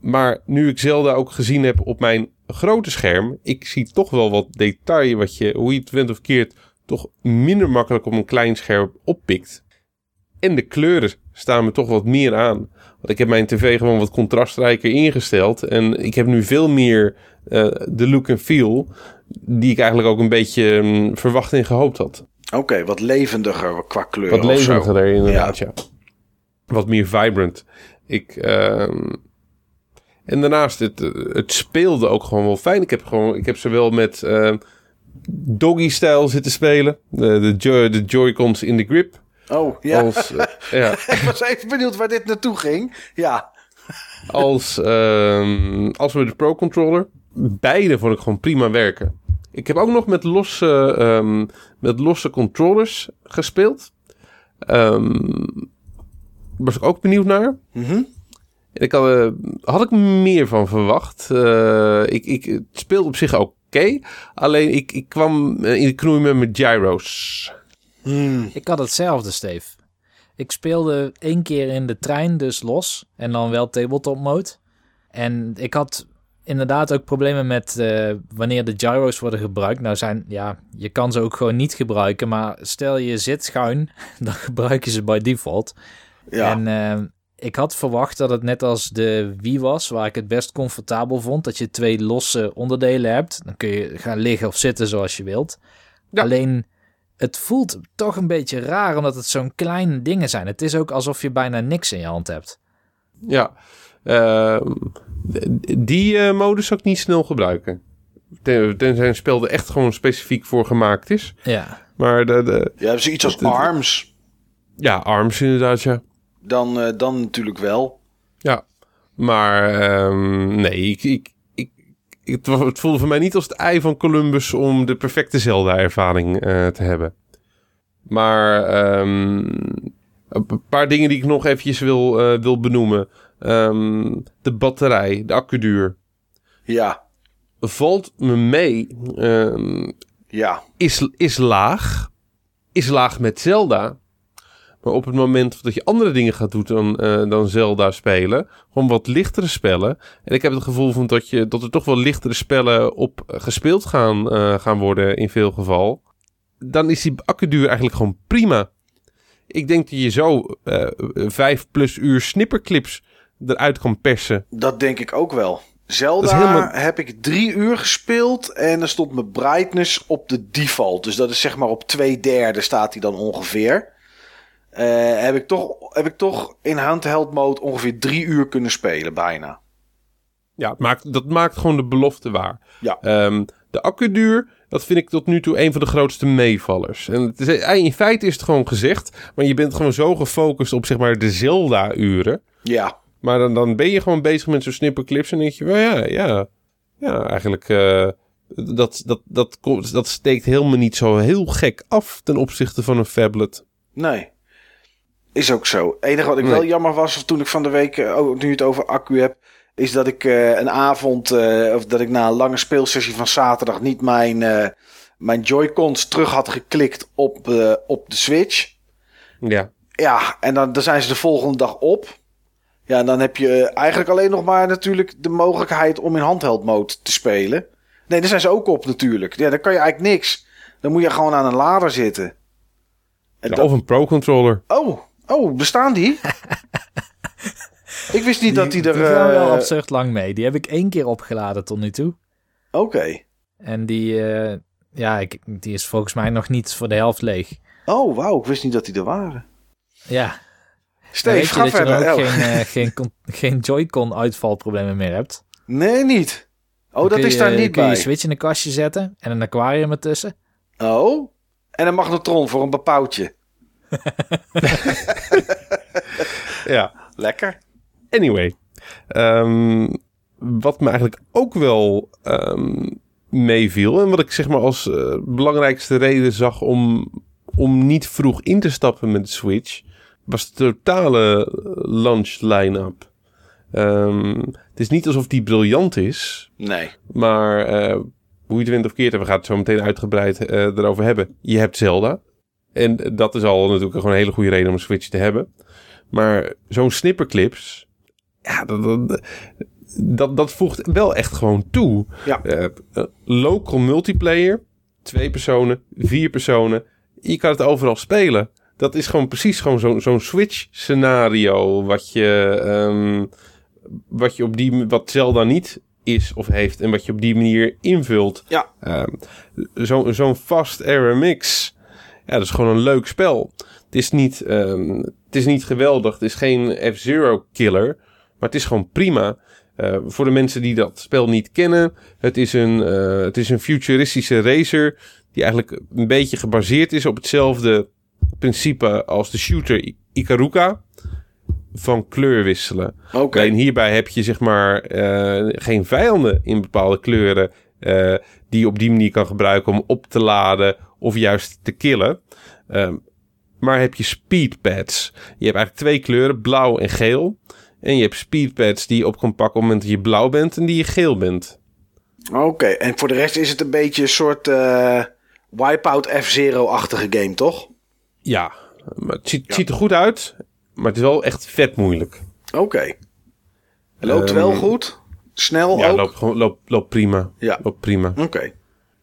Maar nu ik Zelda ook gezien heb op mijn grote scherm, ik zie toch wel wat detail wat je, hoe je het went of keert, toch minder makkelijk op een klein scherm oppikt. En de kleuren staan me toch wat meer aan. Want ik heb mijn tv gewoon wat contrastrijker ingesteld. En ik heb nu veel meer uh, de look en feel die ik eigenlijk ook een beetje um, verwacht en gehoopt had. Oké, wat levendiger qua kleur. Wat levendiger inderdaad, ja. Wat meer vibrant. Ik, uh, en daarnaast, het, het speelde ook gewoon wel fijn. Ik heb, gewoon, ik heb zowel met uh, doggy-stijl zitten spelen. De, de, joy, de Joy-Cons in de grip. Oh, ja. Als, uh, ja. ik was even benieuwd waar dit naartoe ging. Ja. als, uh, als met de Pro Controller. Beide vond ik gewoon prima werken. Ik heb ook nog met losse, um, met losse controllers gespeeld. Um, was ik ook benieuwd naar. Mm ik had, uh, had ik meer van verwacht. Uh, ik, ik, het speelde op zich oké. Okay, alleen ik, ik kwam in de knoei met mijn gyros. Hmm. Ik had hetzelfde, Steve. Ik speelde één keer in de trein dus los. En dan wel tabletop mode. En ik had inderdaad ook problemen met uh, wanneer de gyros worden gebruikt. Nou zijn, ja, je kan ze ook gewoon niet gebruiken. Maar stel je zit schuin, dan gebruik je ze by default. Ja. En uh, ik had verwacht dat het net als de Wii was, waar ik het best comfortabel vond, dat je twee losse onderdelen hebt. Dan kun je gaan liggen of zitten zoals je wilt. Ja. Alleen, het voelt toch een beetje raar, omdat het zo'n kleine dingen zijn. Het is ook alsof je bijna niks in je hand hebt. Ja, uh, die uh, modus zou ik niet snel gebruiken. Ten, tenzij een spel er echt gewoon specifiek voor gemaakt is. Ja. Maar de... de ja, ze iets als ARMS. Ja, ARMS inderdaad, ja. Dan, uh, dan natuurlijk wel. Ja, maar um, nee, ik, ik, het, het voelde voor mij niet als het ei van Columbus om de perfecte Zelda-ervaring uh, te hebben. Maar um, een paar dingen die ik nog eventjes wil, uh, wil benoemen. Um, de batterij, de accuduur. Ja. Valt me mee. ja. Is, is laag. Is laag met Zelda. Maar op het moment dat je andere dingen gaat doen dan, uh, dan Zelda spelen, gewoon wat lichtere spellen. En ik heb het gevoel van dat, je, dat er toch wel lichtere spellen op gespeeld gaan, uh, gaan worden in veel geval. Dan is die accuduur eigenlijk gewoon prima. Ik denk dat je zo uh, vijf plus uur snipperclips eruit kan persen. Dat denk ik ook wel. Zelda helemaal... heb ik drie uur gespeeld en er stond mijn brightness op de default. Dus dat is zeg maar op twee derde staat hij dan ongeveer. Uh, heb, ik toch, heb ik toch in handheld mode ongeveer drie uur kunnen spelen, bijna. Ja, het maakt, dat maakt gewoon de belofte waar. Ja. Um, de accuduur, dat vind ik tot nu toe een van de grootste meevallers. En het is, in feite is het gewoon gezegd, maar je bent gewoon zo gefocust op zeg maar de Zelda-uren. Ja. Maar dan, dan ben je gewoon bezig met zo'n snipperclips en denk je, well, ja, ja, ja, eigenlijk... Uh, dat, dat, dat, dat steekt helemaal niet zo heel gek af ten opzichte van een phablet. Nee. Is ook zo. Het enige wat ik nee. wel jammer was, of toen ik van de week, oh, nu het over accu heb, is dat ik uh, een avond, uh, of dat ik na een lange speelsessie van zaterdag niet mijn, uh, mijn Joy-Cons terug had geklikt op, op de Switch. Ja. Ja, en dan, dan zijn ze de volgende dag op. Ja, en dan heb je eigenlijk alleen nog maar natuurlijk de mogelijkheid om in handheld mode te spelen. Nee, daar zijn ze ook op natuurlijk. Ja, dan kan je eigenlijk niks. Dan moet je gewoon aan een lader zitten. Ja, dat... Of een Pro-controller. Oh, Oh, bestaan die? ik wist niet die, dat die er... Die gaan wel absurd lang mee. Die heb ik één keer opgeladen tot nu toe. Oké. Okay. En die, uh, ja, ik, die is volgens mij nog niet voor de helft leeg. Oh, wauw. Ik wist niet dat die er waren. Ja. Steve, ga je verder. Dat je ook geen, uh, geen, geen Joy-Con uitvalproblemen meer hebt. Nee, niet. Oh, dan dat is je, daar niet kun bij. je switch in een kastje zetten en een aquarium ertussen. Oh. En een magnetron voor een bepauwtje. ja. Lekker. Anyway. Um, wat me eigenlijk ook wel um, meeviel... en wat ik zeg maar als uh, belangrijkste reden zag... om, om niet vroeg in te stappen met de Switch... was de totale launch line-up. Ehm, het is niet alsof die briljant is, Nee. maar eh, hoe je het wint of keert, en we gaan het zo meteen uitgebreid eh, erover hebben. Je hebt Zelda. En dat is al natuurlijk gewoon een hele goede reden om een Switch te hebben. Maar zo'n snipperclips, ja, dat, dat, dat, dat voegt wel echt gewoon toe. Ja. Eh, eh, local multiplayer, twee personen, vier personen. Je kan het overal spelen. Dat is gewoon precies gewoon zo'n zo'n Switch scenario wat je, ehm, wat je op die wat Zelda niet is of heeft en wat je op die manier invult. Ja. Ehm, Zo'n zo'n fast error mix. Ja, dat is gewoon een leuk spel. Het is niet, ehm, het is niet geweldig. Het is geen F-Zero killer. Maar het is gewoon prima. Eh, voor de mensen die dat spel niet kennen. Het is een, eh, het is een futuristische racer. Die eigenlijk een beetje gebaseerd is op hetzelfde principe als de shooter I- Ikaruga. Van kleur wisselen. Oké. Alleen hierbij heb je zeg maar eh, geen vijanden in bepaalde kleuren die je op die manier kan gebruiken om op te laden of juist te killen. Ehm, maar heb je speedpads. Je hebt eigenlijk twee kleuren, blauw en geel. En je hebt speedpads die je op kan pakken op het moment dat je blauw bent en die je geel bent. Oké. En voor de rest is het een beetje een soort eh, Wipeout F-Zero-achtige game, toch? Ja, maar het ziet, ziet er goed uit, maar het is wel echt vet moeilijk. Oké. Loopt Ehm, wel goed? Snel Ja, ook? loopt, gewoon- loopt, loopt prima. Ja. Loopt prima. Oké.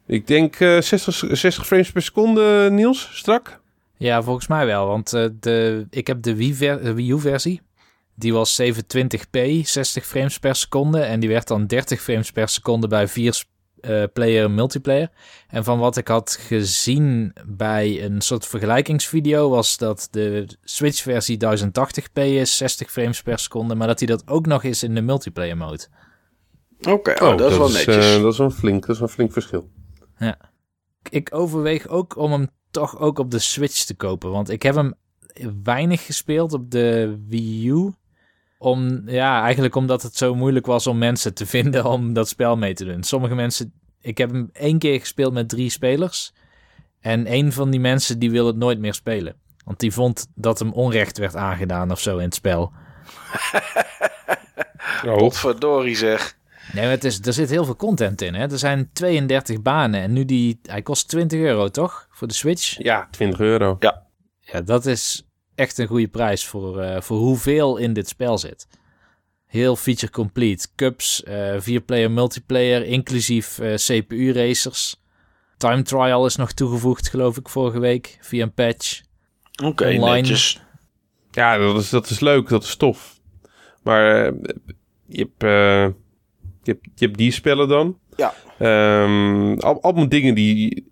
Ik denk eh 60, 60 frames per seconde, Niels, strak. Ja, volgens mij wel. Want eh, de, ik heb de Wii, ver- de Wii U-versie. Die was 720p, 60 frames per seconde. En die werd dan 30 frames per seconde bij 4 player multiplayer. En van wat ik had gezien bij een soort vergelijkingsvideo... was dat de Switch-versie 1080p is, 60 frames per seconde. Maar dat hij dat ook nog is in de multiplayer mode. Oké, oh, dat, is wel netjes. eh, dat is een flink, dat is een flink verschil. Ik overweeg ook om hem toch ook op de Switch te kopen. Want ik heb hem weinig gespeeld op de Wii U. Om, ja, eigenlijk omdat het zo moeilijk was om mensen te vinden om dat spel mee te doen. Sommige mensen... Ik heb hem één keer gespeeld met drie spelers. En een van die mensen die wil het nooit meer spelen. Want die vond dat hem onrecht werd aangedaan of zo in het spel. Potverdorie zeg. Nee, het is, er zit heel veel content in. Hè? Er zijn 32 banen en nu die... Hij kost 20 euro, toch? Voor de Switch? ja, 20 euro. Ja, dat is echt een goede prijs voor, eh, voor hoeveel in dit spel zit. Heel feature complete. Cups, eh vier-player multiplayer, inclusief eh, CPU-racers. Time trial is nog toegevoegd, geloof ik, vorige week via een patch. Oké, Online. netjes. Ja, dat is, dat is leuk, dat is tof. Maar eh, je, hebt, eh, je, hebt, je hebt die spellen dan. Ja. Ehm, al, allemaal dingen die,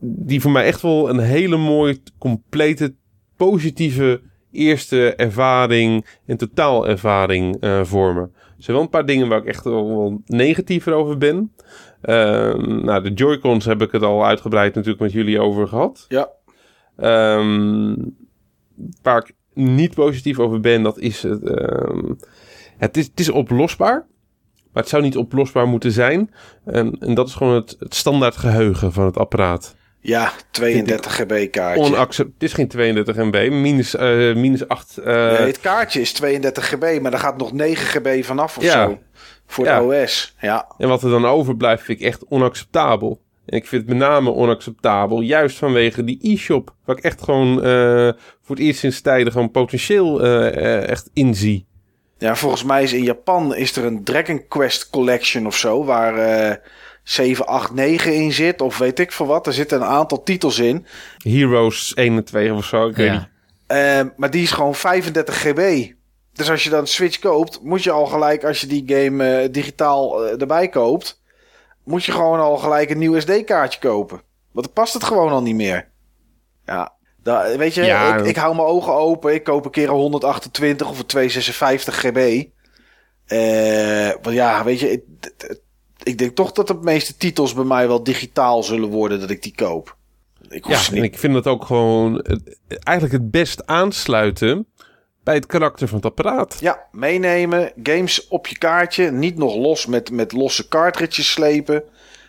die voor mij echt wel een hele mooie, complete, positieve eerste ervaring en totaalervaring eh vormen. Er zijn wel een paar dingen waar ik echt wel, wel negatiever over ben. Ehm, nou, de Joy-Cons heb ik het al uitgebreid natuurlijk met jullie over gehad. Ja. Ehm, waar ik niet positief over ben, dat is het. het, is, het is oplosbaar. Maar het zou niet oplosbaar moeten zijn. En, en dat is gewoon het, het standaard geheugen van het apparaat. Ja, 32 GB kaartje. Onaccept, het is geen 32 MB, minus, eh, minus 8. eh, nee, het kaartje is 32 GB, maar daar gaat nog 9 GB vanaf of Ja. zo. Voor Ja. de OS. Ja. En wat er dan overblijft, vind ik echt onacceptabel. En ik vind het met name onacceptabel, juist vanwege die e-shop. Waar ik echt gewoon eh, voor het eerst sinds tijden gewoon potentieel echt inzie. Ja, volgens mij is in Japan is er een Dragon Quest Collection of zo, waar eh 7, 8, 9 in zit, of weet ik veel wat. Er zitten een aantal titels in. Heroes 1 en 2 of zo, ik weet niet. Ja. Eh, maar die is gewoon 35 GB. Dus als je dan Switch koopt, moet je al gelijk, als je die game eh, digitaal eh, erbij koopt, moet je gewoon al gelijk een nieuw SD-kaartje kopen. Want dan past het gewoon al niet meer. Ja, da- weet je, Ja. ik, ik hou mijn ogen open. Ik koop een keer een 128 of een 256 GB. Eh, want ja, weet je, ik, ik denk toch dat de meeste titels bij mij wel digitaal zullen worden dat ik die koop. Ik Ja, ze en niet. ik vind dat ook gewoon het- eigenlijk het best aansluiten bij het karakter van het apparaat. Ja, meenemen, games op je kaartje, niet nog los met, met losse cartridges slepen.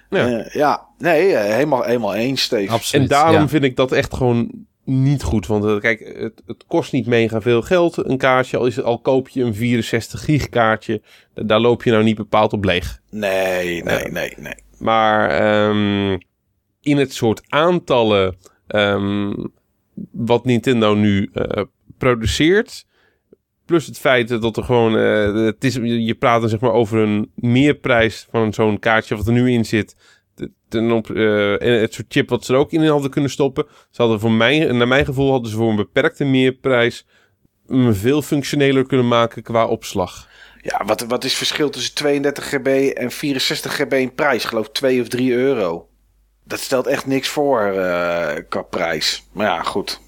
Ja. Ja, ja nee, eh, helemaal, helemaal eens, Steve. Absoluut. en daarom ja. vind ik dat echt gewoon niet goed. Want eh, kijk, het, het kost niet mega veel geld, een kaartje. Al, is het, al koop je een 64 gig kaartje, da- daar loop je nou niet bepaald op leeg. Nee, nee, nee, nee. Maar ehm, in het soort aantallen ehm, wat Nintendo nu eh, produceert. Plus het feit dat er gewoon. eh, het is, je praat dan zeg maar over een meerprijs van zo'n kaartje wat er nu in zit. Ten- op, eh, en het soort chip wat ze er ook in hadden kunnen stoppen. Ze hadden voor mij, naar mijn gevoel, hadden ze voor een beperkte meerprijs. hem veel functioneler kunnen maken qua opslag. Ja, wat, wat is het verschil tussen 32 GB en 64 GB in prijs? Ik geloof 2 of 3 euro. Dat stelt echt niks voor eh, qua prijs. Maar ja, goed.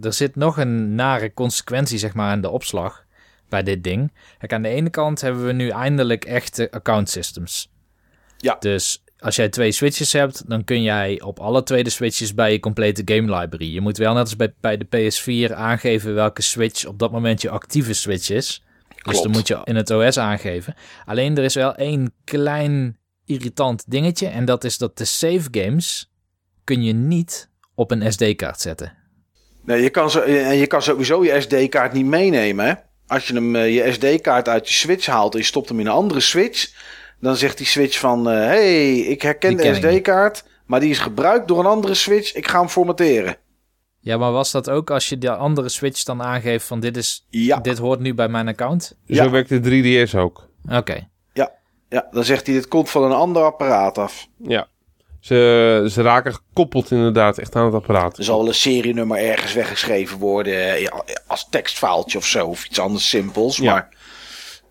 Er zit nog een nare consequentie, zeg maar, aan de opslag bij dit ding. Kijk, aan de ene kant hebben we nu eindelijk echte account systems. Ja. Dus als jij twee switches hebt, dan kun jij op alle tweede switches bij je complete game library. Je moet wel net als bij, bij de PS4 aangeven welke switch op dat moment je actieve switch is. Dus dan moet je in het OS aangeven. Alleen er is wel één klein irritant dingetje. En dat is dat de save games kun je niet op een SD-kaart zetten. Nee, je, kan zo, en je kan sowieso je SD-kaart niet meenemen. Hè? Als je hem, eh, je SD-kaart uit je Switch haalt en je stopt hem in een andere Switch. Dan zegt die Switch van... eh, hey, ik herken Die de. SD-kaart. Maar die is gebruikt door een andere Switch. Ik ga hem formateren. Ja, maar was dat ook als je de andere switch dan aangeeft van dit, is, Ja, dit hoort nu bij mijn account? Zo Ja. werkt de 3DS ook. Oké. ja, dan zegt hij dit komt van een ander apparaat af. Ja. Ze, ze raken gekoppeld inderdaad echt aan het apparaat. Er zal wel een serienummer ergens weggeschreven worden. eh, ja, als tekstfaaltje of zo. Of iets anders simpels. Ja. Maar.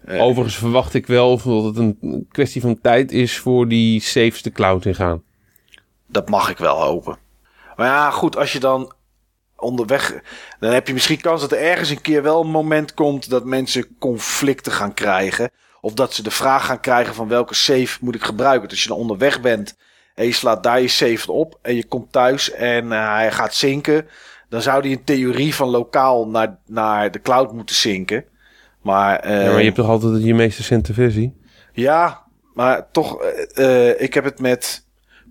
Overigens verwacht ik wel dat het een kwestie van tijd is voor die saves de cloud ingaan. dat mag ik wel hopen. Maar ja, goed, als je dan onderweg... Dan heb je misschien kans dat er ergens een keer wel een moment komt... dat mensen conflicten gaan krijgen. Of dat ze de vraag gaan krijgen van welke save moet ik gebruiken. Dus als je dan onderweg bent en je slaat daar je save op... en je komt thuis en eh, hij gaat zinken... dan zou die in theorie van lokaal naar, naar de cloud moeten zinken. Maar, eh, Ja, maar je hebt toch altijd je meest recente versie? ja, maar toch, eh, eh, ik heb het met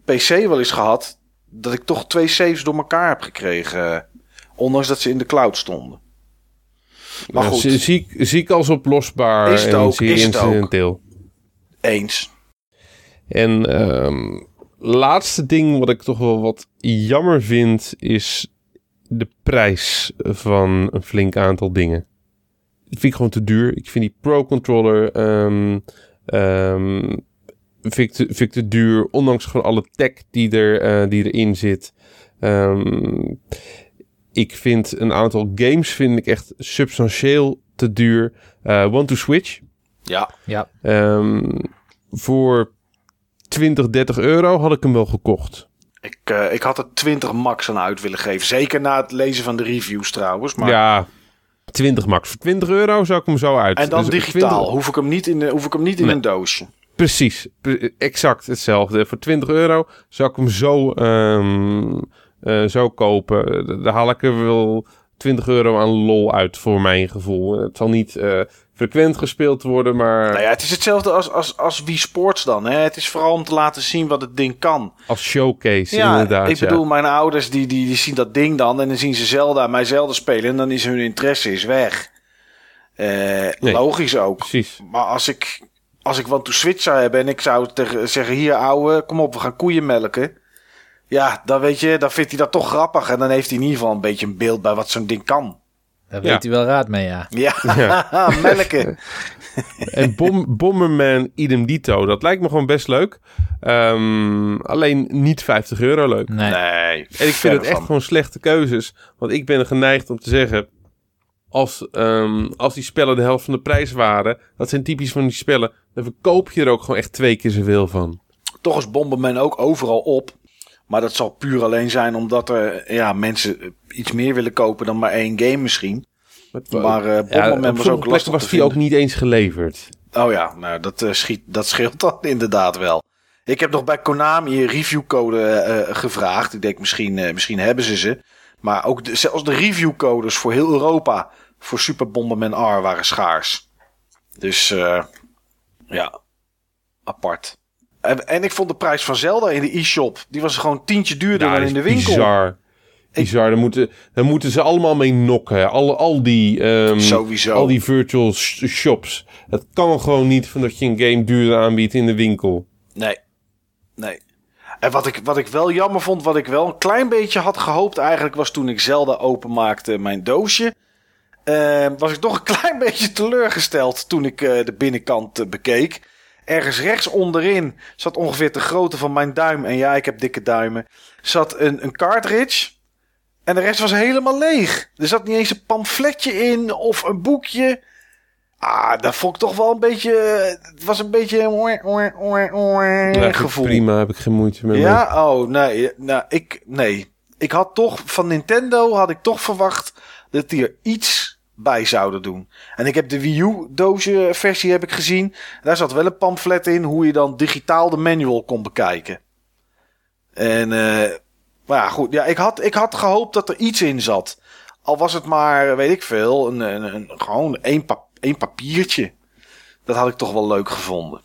PC wel eens gehad dat ik toch twee saves door elkaar heb gekregen. eh, ondanks dat ze in de cloud stonden. Maar goed, zie- Zie, ik- als oplosbaar Is het en ook, zeer is het ook. incidenteel. eens. En ehm laatste ding wat ik toch wel wat jammer vind is de prijs van een flink aantal dingen. Vind ik gewoon te duur. Ik vind die Pro Controller ehm, ehm, vind, ik te, vind ik te duur. Ondanks gewoon alle tech die, er, eh, die erin zit. Ehm, ik vind een aantal games vind ik echt substantieel te duur. Eh One to Switch. Ja, Ja, Ehm, voor 20, 30 euro had ik hem wel gekocht. ik, eh, ik had er 20 max aan uit willen geven. Zeker na het lezen van de reviews trouwens. Maar... Ja, 20 max. Voor 20 euro zou ik hem zo uit. En dan Dus digitaal. 20 Hoef ik hem niet in, hoef ik hem niet in Nee. een doosje. Precies, pre- exact hetzelfde. Voor 20 euro zou ik hem zo, ehm, eh, zo kopen. D- Daar haal ik er wel 20 euro aan lol uit voor mijn gevoel. Het zal niet eh, frequent gespeeld worden, maar Nou ja, het is hetzelfde als, als, als Wii Sports dan. Hè? Het is vooral om te laten zien wat het ding kan. als showcase Ja, inderdaad. ik ja. bedoel, mijn ouders die, die, die zien dat ding dan en dan zien ze Zelda, mij Zelda spelen en dan is hun interesse is weg. Eh, Logisch ook. Precies. Maar als ik, als ik wat to switch zou hebben en ik zou tegen, zeggen, hier ouwe, kom op, we gaan koeien melken. Ja, dan weet je, dan vindt hij dat toch grappig en dan heeft hij in ieder geval een beetje een beeld bij wat zo'n ding kan. Daar Ja. weet hij wel raad mee, ja. Ja, melken. En Bom Bomberman idem dito, dat lijkt me gewoon best leuk. Ehm, alleen niet 50 euro leuk. Nee. Nee, En ik vind het echt gewoon slechte keuzes. Want ik ben geneigd om te zeggen... Als, ehm, als die spellen de helft van de prijs waren... Dat zijn typisch van die spellen... Dan verkoop je er ook gewoon echt twee keer zoveel van. Toch is Bomberman ook overal op. Maar dat zal puur alleen zijn omdat er ja, mensen iets meer willen kopen dan maar één game misschien. Maar eh Bomberman op was ook lastig was die ook niet eens geleverd. Oh ja, nou, dat, eh, schiet, dat scheelt dan inderdaad wel. Ik heb nog bij Konami een reviewcode eh, gevraagd. Ik denk misschien, misschien hebben ze ze. Maar ook de, zelfs de reviewcodes voor heel Europa voor Super Bomberman R waren schaars. Dus ja, apart. En, en ik vond de prijs van Zelda in de e-shop, die was gewoon tientje duurder dan in de winkel. bizar. Bizar, daar moeten, daar moeten ze allemaal mee nokken. Al, al, die, ehm, Sowieso. al die virtual sh- shops. Het kan gewoon niet van dat je een game duurder aanbiedt in de winkel. Nee. Nee. En wat ik, wat ik wel jammer vond, wat ik wel een klein beetje had gehoopt eigenlijk, was toen ik Zelda openmaakte mijn doosje. eh, was ik toch een klein beetje teleurgesteld toen ik eh, de binnenkant eh, bekeek. Ergens rechts onderin zat ongeveer de grootte van mijn duim. En ja, ik heb dikke duimen. Zat een, een cartridge. En de rest was helemaal leeg. Er zat niet eens een pamfletje in of een boekje. Ah, dat vond ik toch wel een beetje. Het was een beetje. ik gevoel. Prima, heb ik geen moeite mee. Ja, oh nee, nou ik nee. Ik had toch van Nintendo had ik toch verwacht dat die er iets bij zouden doen. En ik heb de Wii U doosje versie heb ik gezien. Daar zat wel een pamflet in hoe je dan digitaal de manual kon bekijken. En eh maar ja, goed, ja, ik had ik had gehoopt dat er iets in zat. Al was het maar, weet ik veel, een, een, een gewoon één, pap, één papiertje. Dat had ik toch wel leuk gevonden.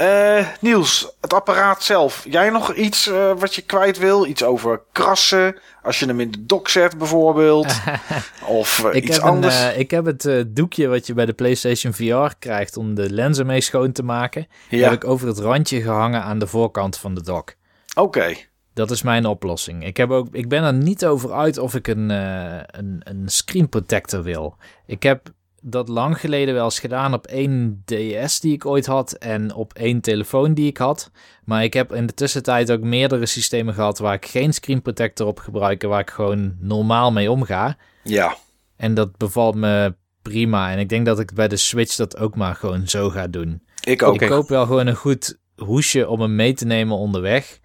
Eh, Niels, het apparaat zelf. Jij nog iets eh, wat je kwijt wil? Iets over krassen? Als je hem in de dock zet bijvoorbeeld? of eh, iets een, anders? ik heb het doekje wat je bij de PlayStation VR krijgt om de lenzen mee schoon te maken. ja, Heb ik over het randje gehangen aan de voorkant van de dock. oké. Dat is mijn oplossing. Ik, heb ook, ik ben er niet over uit of ik een, een, een screen protector wil. Ik heb dat lang geleden wel eens gedaan op één DS die ik ooit had en op één telefoon die ik had. Maar ik heb in de tussentijd ook meerdere systemen gehad waar ik geen screen protector op gebruik en waar ik gewoon normaal mee omga. Ja, En dat bevalt me prima. En ik denk dat ik bij de Switch dat ook maar gewoon zo ga doen. ik ook. Ik koop wel gewoon een goed hoesje om hem mee te nemen onderweg.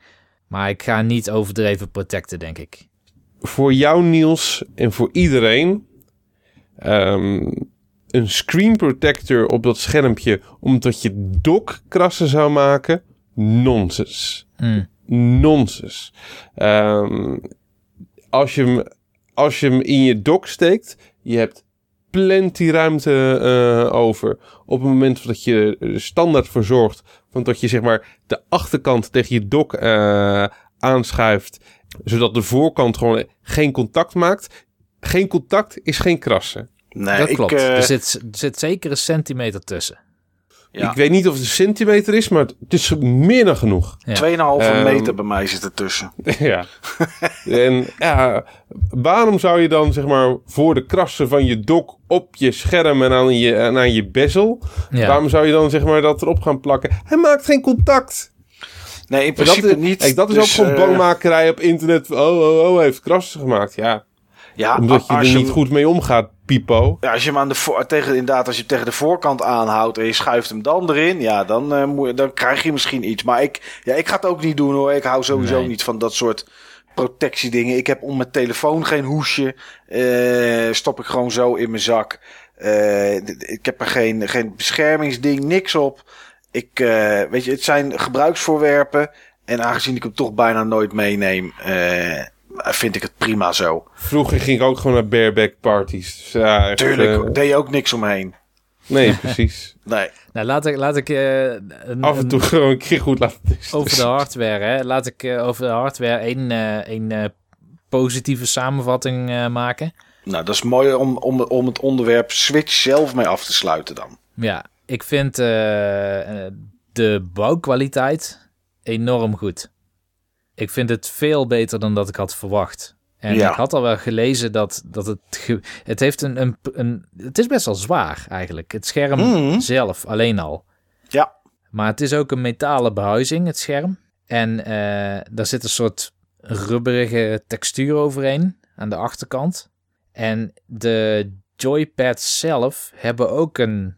Maar ik ga niet overdreven protecten, denk ik. Voor jou, Niels, en voor iedereen... ehm, een screen protector op dat schermpje... omdat je dock krassen zou maken... Nonsens. Hmm. Nonsens. Ehm, als, je hem, als je hem in je dock steekt, je hebt plenty ruimte eh, over. Op het moment dat je er standaard voor zorgt, van dat je zeg maar de achterkant tegen je dock eh, aanschuift, zodat de voorkant gewoon geen contact maakt. Geen contact is geen krassen. Nee, dat ik, klopt. eh, er, zit, er zit zeker een centimeter tussen. ja, Ik weet niet of het een centimeter is, maar het is meer dan genoeg. Ja. 2,5 Ehm, meter bij mij zit er tussen. Ja. en ja, waarom zou je dan zeg maar voor de krassen van je dock op je scherm en aan je, en aan je bezel, Ja. waarom zou je dan zeg maar dat erop gaan plakken? Hij maakt geen contact. Nee, in principe dat, niet. Kijk, dat is Dus, ook gewoon eh, bangmakerij op internet. Oh, oh, oh, hij heeft krassen gemaakt. Ja, Ja, omdat je als er je niet hem- goed mee omgaat, Pipo. Ja, als je hem aan de voor, tegen, inderdaad, als je hem tegen de voorkant aanhoudt en je schuift hem dan erin, ja, dan, moet je- dan krijg je misschien iets. Maar ik, ja, ik ga het ook niet doen hoor. Ik hou sowieso Nee. niet van dat soort protectiedingen. Ik heb om mijn telefoon geen hoesje. Eh, stop ik gewoon zo in mijn zak. Eh, d- ik heb er geen, geen beschermingsding, niks op. Ik, eh, weet je, het zijn gebruiksvoorwerpen. En aangezien ik hem toch bijna nooit meeneem, eh, vind ik het prima zo. Vroeger ging ik ook gewoon naar bareback parties. Dus ja, echt, Tuurlijk, eh, deed je ook niks omheen. nee, precies. Nee. Nou, laat ik, laat ik eh, een, Af en toe gewoon een keer goed laten testen. over de hardware, hè. Laat ik eh, over de hardware één, één positieve samenvatting eh, maken. Nou, dat is mooi om, om, om het onderwerp Switch zelf mee af te sluiten dan. Ja, ik vind de bouwkwaliteit enorm goed. Ik vind het veel beter dan dat ik had verwacht. En Ja. ik had al wel gelezen dat, dat het... ge- het heeft een, een, een... Het is best wel zwaar eigenlijk. Het scherm Mhm. zelf alleen al. Ja. Maar het is ook een metalen behuizing, het scherm. En eh, daar zit een soort rubberige textuur overheen aan de achterkant. En de joypads zelf hebben ook een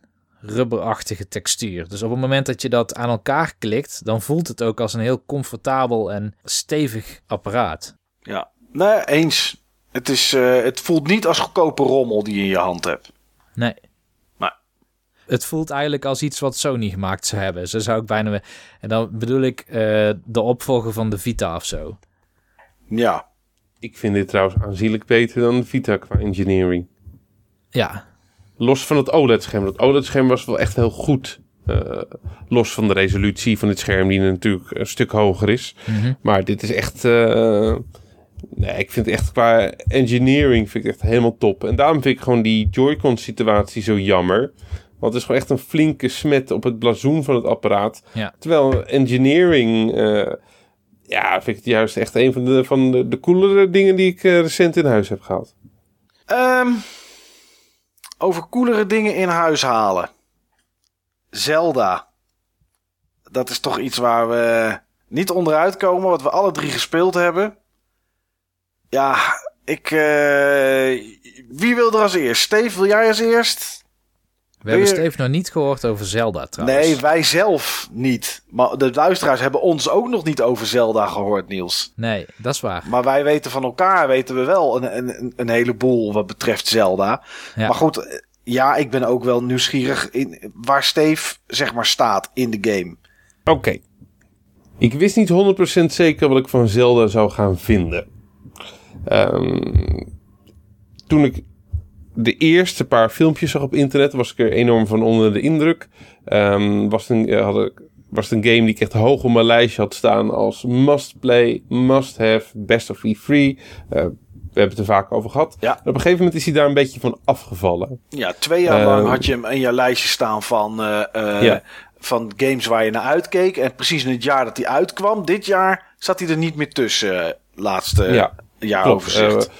rubberachtige textuur. Dus op het moment dat je dat aan elkaar klikt, dan voelt het ook als een heel comfortabel en stevig apparaat. Ja. Nee, eens. Het, is, eh, het voelt niet als goedkope rommel die je in je hand hebt. Nee. Maar- Het voelt eigenlijk als iets wat Sony gemaakt zou hebben. Zo zou ik bijna... En dan bedoel ik eh, de opvolger van de Vita of zo. Ja. Ik vind dit trouwens aanzienlijk beter dan de Vita qua engineering. Ja, Los van het OLED-scherm. Dat OLED-scherm was wel echt heel goed. Eh, los van de resolutie van het scherm, die natuurlijk een stuk hoger is. Mhm. Maar dit is echt. eh, Nee, ik vind echt qua engineering vind ik echt helemaal top. En daarom vind ik gewoon die Joy-Con situatie zo jammer. Want het is gewoon echt een flinke smet op het blazoen van het apparaat. Ja. Terwijl engineering, eh, ja, vind ik het juist echt een van de, van de, de coolere dingen die ik recent in huis heb gehad. Ehm, over coolere dingen in huis halen. Zelda. Dat is toch iets waar we niet onderuit komen, wat we alle drie gespeeld hebben. Ja, ik. eh, wie wil er als eerst? Steve, wil jij als eerst? We hebben Steve nog niet gehoord over Zelda trouwens. Nee, wij zelf niet. Maar de luisteraars hebben ons ook nog niet over Zelda gehoord, Niels. Nee, dat is waar. Maar wij weten van elkaar, weten we wel een, een, een heleboel wat betreft Zelda. Ja. Maar goed, ja, ik ben ook wel nieuwsgierig in waar Steve zeg maar staat in de game. Oké. Ik wist niet 100% zeker wat ik van Zelda zou gaan vinden. Ehm, toen ik de eerste paar filmpjes zag op internet, was ik er enorm van onder de indruk. Ehm, was, het een, eh, had ik, was het een game die ik echt hoog op mijn lijstje had staan als must play, must have, best of E3. Eh, we hebben het er vaak over gehad. Ja. En op een gegeven moment is hij daar een beetje van afgevallen. Ja, twee jaar Eh, lang had je hem in je lijstje staan van, eh, eh, Ja. van games waar je naar uitkeek. En precies in het jaar dat hij uitkwam, dit jaar, zat hij er niet meer tussen. eh, laatste Ja, jaaroverzicht. Klopt.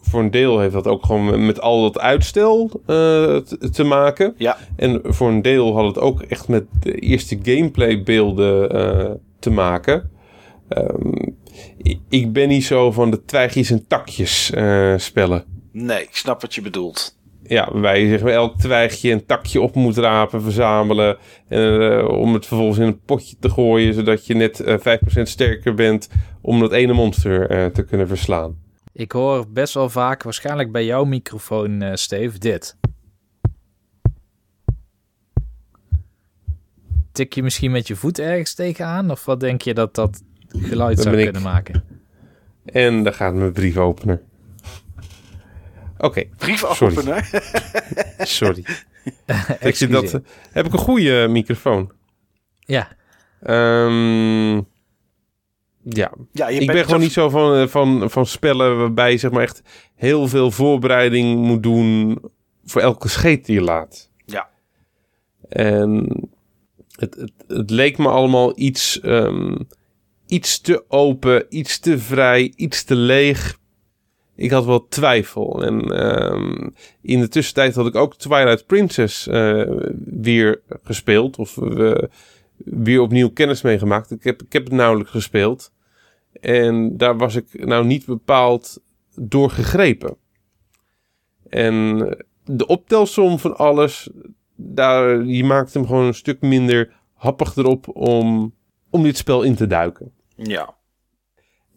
Voor een deel heeft dat ook gewoon met al dat uitstel eh, te, maken. ja, En voor een deel had het ook echt met de eerste gameplaybeelden eh te maken. Ehm, ik- ben niet zo van de twijgjes en takjes eh, spellen. nee, ik snap wat je bedoelt. Ja, waarbij je zeg maar, elk twijgje en takje op moet rapen, verzamelen. eh, om het vervolgens in een potje te gooien, zodat je net eh 5% sterker bent om dat ene monster te kunnen verslaan. Ik hoor best wel vaak, waarschijnlijk bij jouw microfoon, eh, Steve, dit. Tik je misschien met je voet ergens tegenaan? Of wat denk je dat dat geluid Dat zou ik. kunnen maken? En daar gaat mijn briefopener. Oké, Brief Sorry. openen. sorry. ik dat, heb ik een goede microfoon? Ja, Ehm, ja, ik ben gewoon niet zo van, eh, van, van spellen waarbij je zeg maar echt heel veel voorbereiding moet doen voor elke scheet die je laat. Ja. En het, het, het leek me allemaal iets, ehm, iets te open, iets te vrij, iets te leeg. Ik had wel twijfel. En ehm, in de tussentijd had ik ook Twilight Princess eh, weer gespeeld. Of eh, weer opnieuw kennis mee gemaakt. Ik heb, ik heb het nauwelijks gespeeld. En daar was ik nou niet bepaald door gegrepen. En de optelsom van alles, daar, die maakt hem gewoon een stuk minder happig erop om, om dit spel in te duiken. Ja.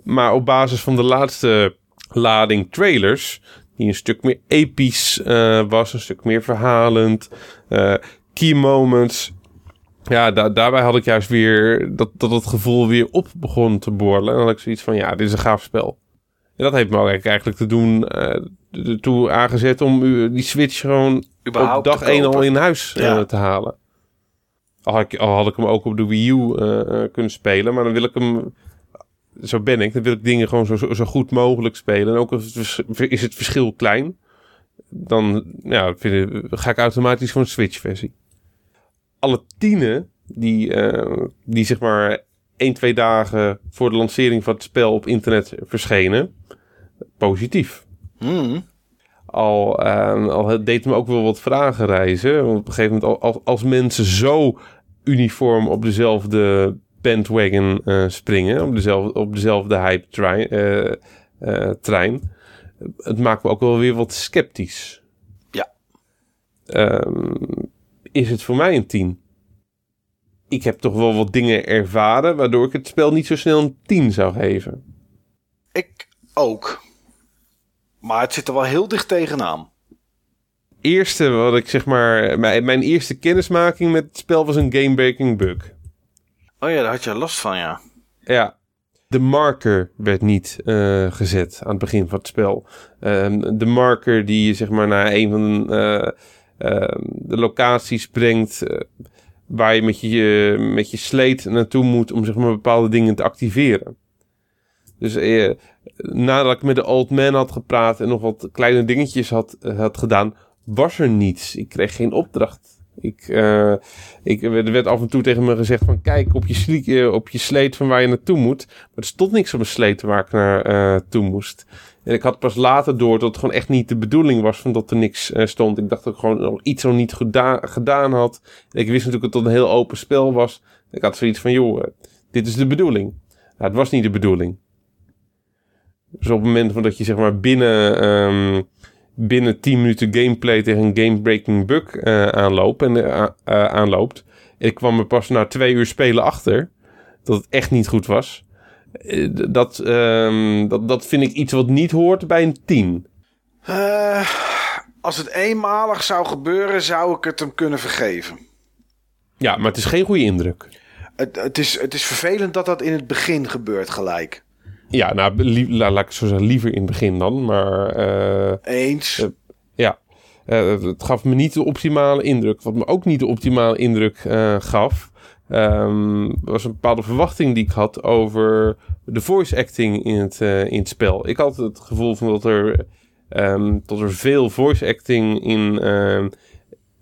Maar op basis van de laatste lading trailers, die een stuk meer episch eh, was, een stuk meer verhalend, eh, key moments. Ja, da- daarbij had ik juist weer dat, dat het gevoel weer op begon te borrelen. En dan had ik zoiets van, ja, dit is een gaaf spel. En dat heeft me ook eigenlijk te doen, eh, ertoe aangezet om u die Switch gewoon Überhaupt op dag te 1 al in huis eh, te halen. Al had, ik, al had ik hem ook op de Wii U eh, kunnen spelen, maar dan wil ik hem, zo ben ik, dan wil ik dingen gewoon zo, zo, zo goed mogelijk spelen. En ook als het is het verschil klein, dan ja, vind ik, ga ik automatisch voor een Switch-versie. Alle tienen die, eh, die zeg maar 1, 2 dagen voor de lancering van het spel op internet verschenen, positief. Hmm. Al, eh, al het deed me ook wel wat vragen reizen. Want op een gegeven moment, al- als, als mensen zo uniform op dezelfde bandwagon eh, springen, op dezelfde, op dezelfde hype trein, eh, trein, het maakt me ook wel weer wat sceptisch. Ja. Ehm, is het voor mij een 10? Ik heb toch wel wat dingen ervaren, waardoor ik het spel niet zo snel een 10 zou geven. Ik ook. Maar het zit er wel heel dicht tegenaan. eerste wat ik zeg maar. Mijn, mijn eerste kennismaking met het spel was een game-breaking bug. Oh ja, daar had je last van, ja. Ja. De marker werd niet eh, gezet aan het begin van het spel. Ehm, de marker die je zeg maar naar een van ehm, de locaties brengt. eh, waar je met je, met je sleet naartoe moet om zeg maar bepaalde dingen te activeren. Dus eh, nadat ik met de old man had gepraat en nog wat kleine dingetjes had, had gedaan, was er niets. Ik kreeg geen opdracht. Ik, uh, ik, er werd af en toe tegen me gezegd van kijk op je, op je sleet van waar je naartoe moet. Maar er stond niks op mijn sleet waar ik naar uh, toe moest. En ik had pas later door dat het gewoon echt niet de bedoeling was van dat er niks stond. Ik dacht dat ik gewoon iets nog niet geda gedaan had. Ik wist natuurlijk dat het een heel open spel was. Ik had zoiets van joh, dit is de bedoeling. Nou, het was niet de bedoeling. Dus op het moment van dat je zeg maar binnen... Um, binnen 10 minuten gameplay tegen een game-breaking bug uh, aanloopt, en, aanloopt. Ik kwam er pas na twee uur spelen achter dat het echt niet goed was. Dat, um, dat, dat vind ik iets wat niet hoort bij een 10. als het eenmalig zou gebeuren, zou ik het hem kunnen vergeven. Ja, maar het is geen goede indruk. Het, het, is, het is vervelend dat dat in het begin gebeurt gelijk. Ja, nou, la, laat ik zo zeggen, liever in het begin dan, maar... Uh, Eens. Uh, ja, uh, het gaf me niet de optimale indruk. Wat me ook niet de optimale indruk gaf, um, was een bepaalde verwachting die ik had over de voice acting in het, in het spel. Ik had het gevoel van dat er, um, dat er veel voice acting in,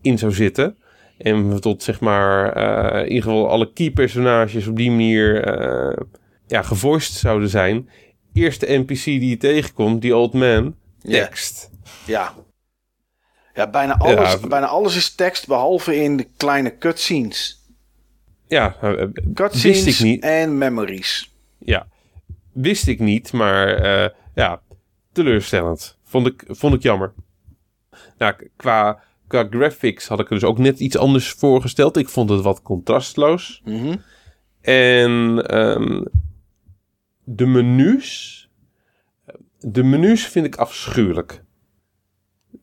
in zou zitten. En tot zeg maar, in ieder geval alle key personages op die manier ja, gevoiced zouden zijn. Eerste NPC die je tegenkomt, die old man, tekst. Ja. Ja, bijna alles, ja. bijna alles is tekst, behalve in de kleine cutscenes. Ja, cutscenes wist ik niet. en memories. Ja, wist ik niet, maar uh, ja, teleurstellend. Vond ik, vond ik jammer. Nou, qua, qua graphics had ik er dus ook net iets anders voorgesteld. Ik vond het wat contrastloos. Mm -hmm. En um, de menus. De menus vind ik afschuwelijk.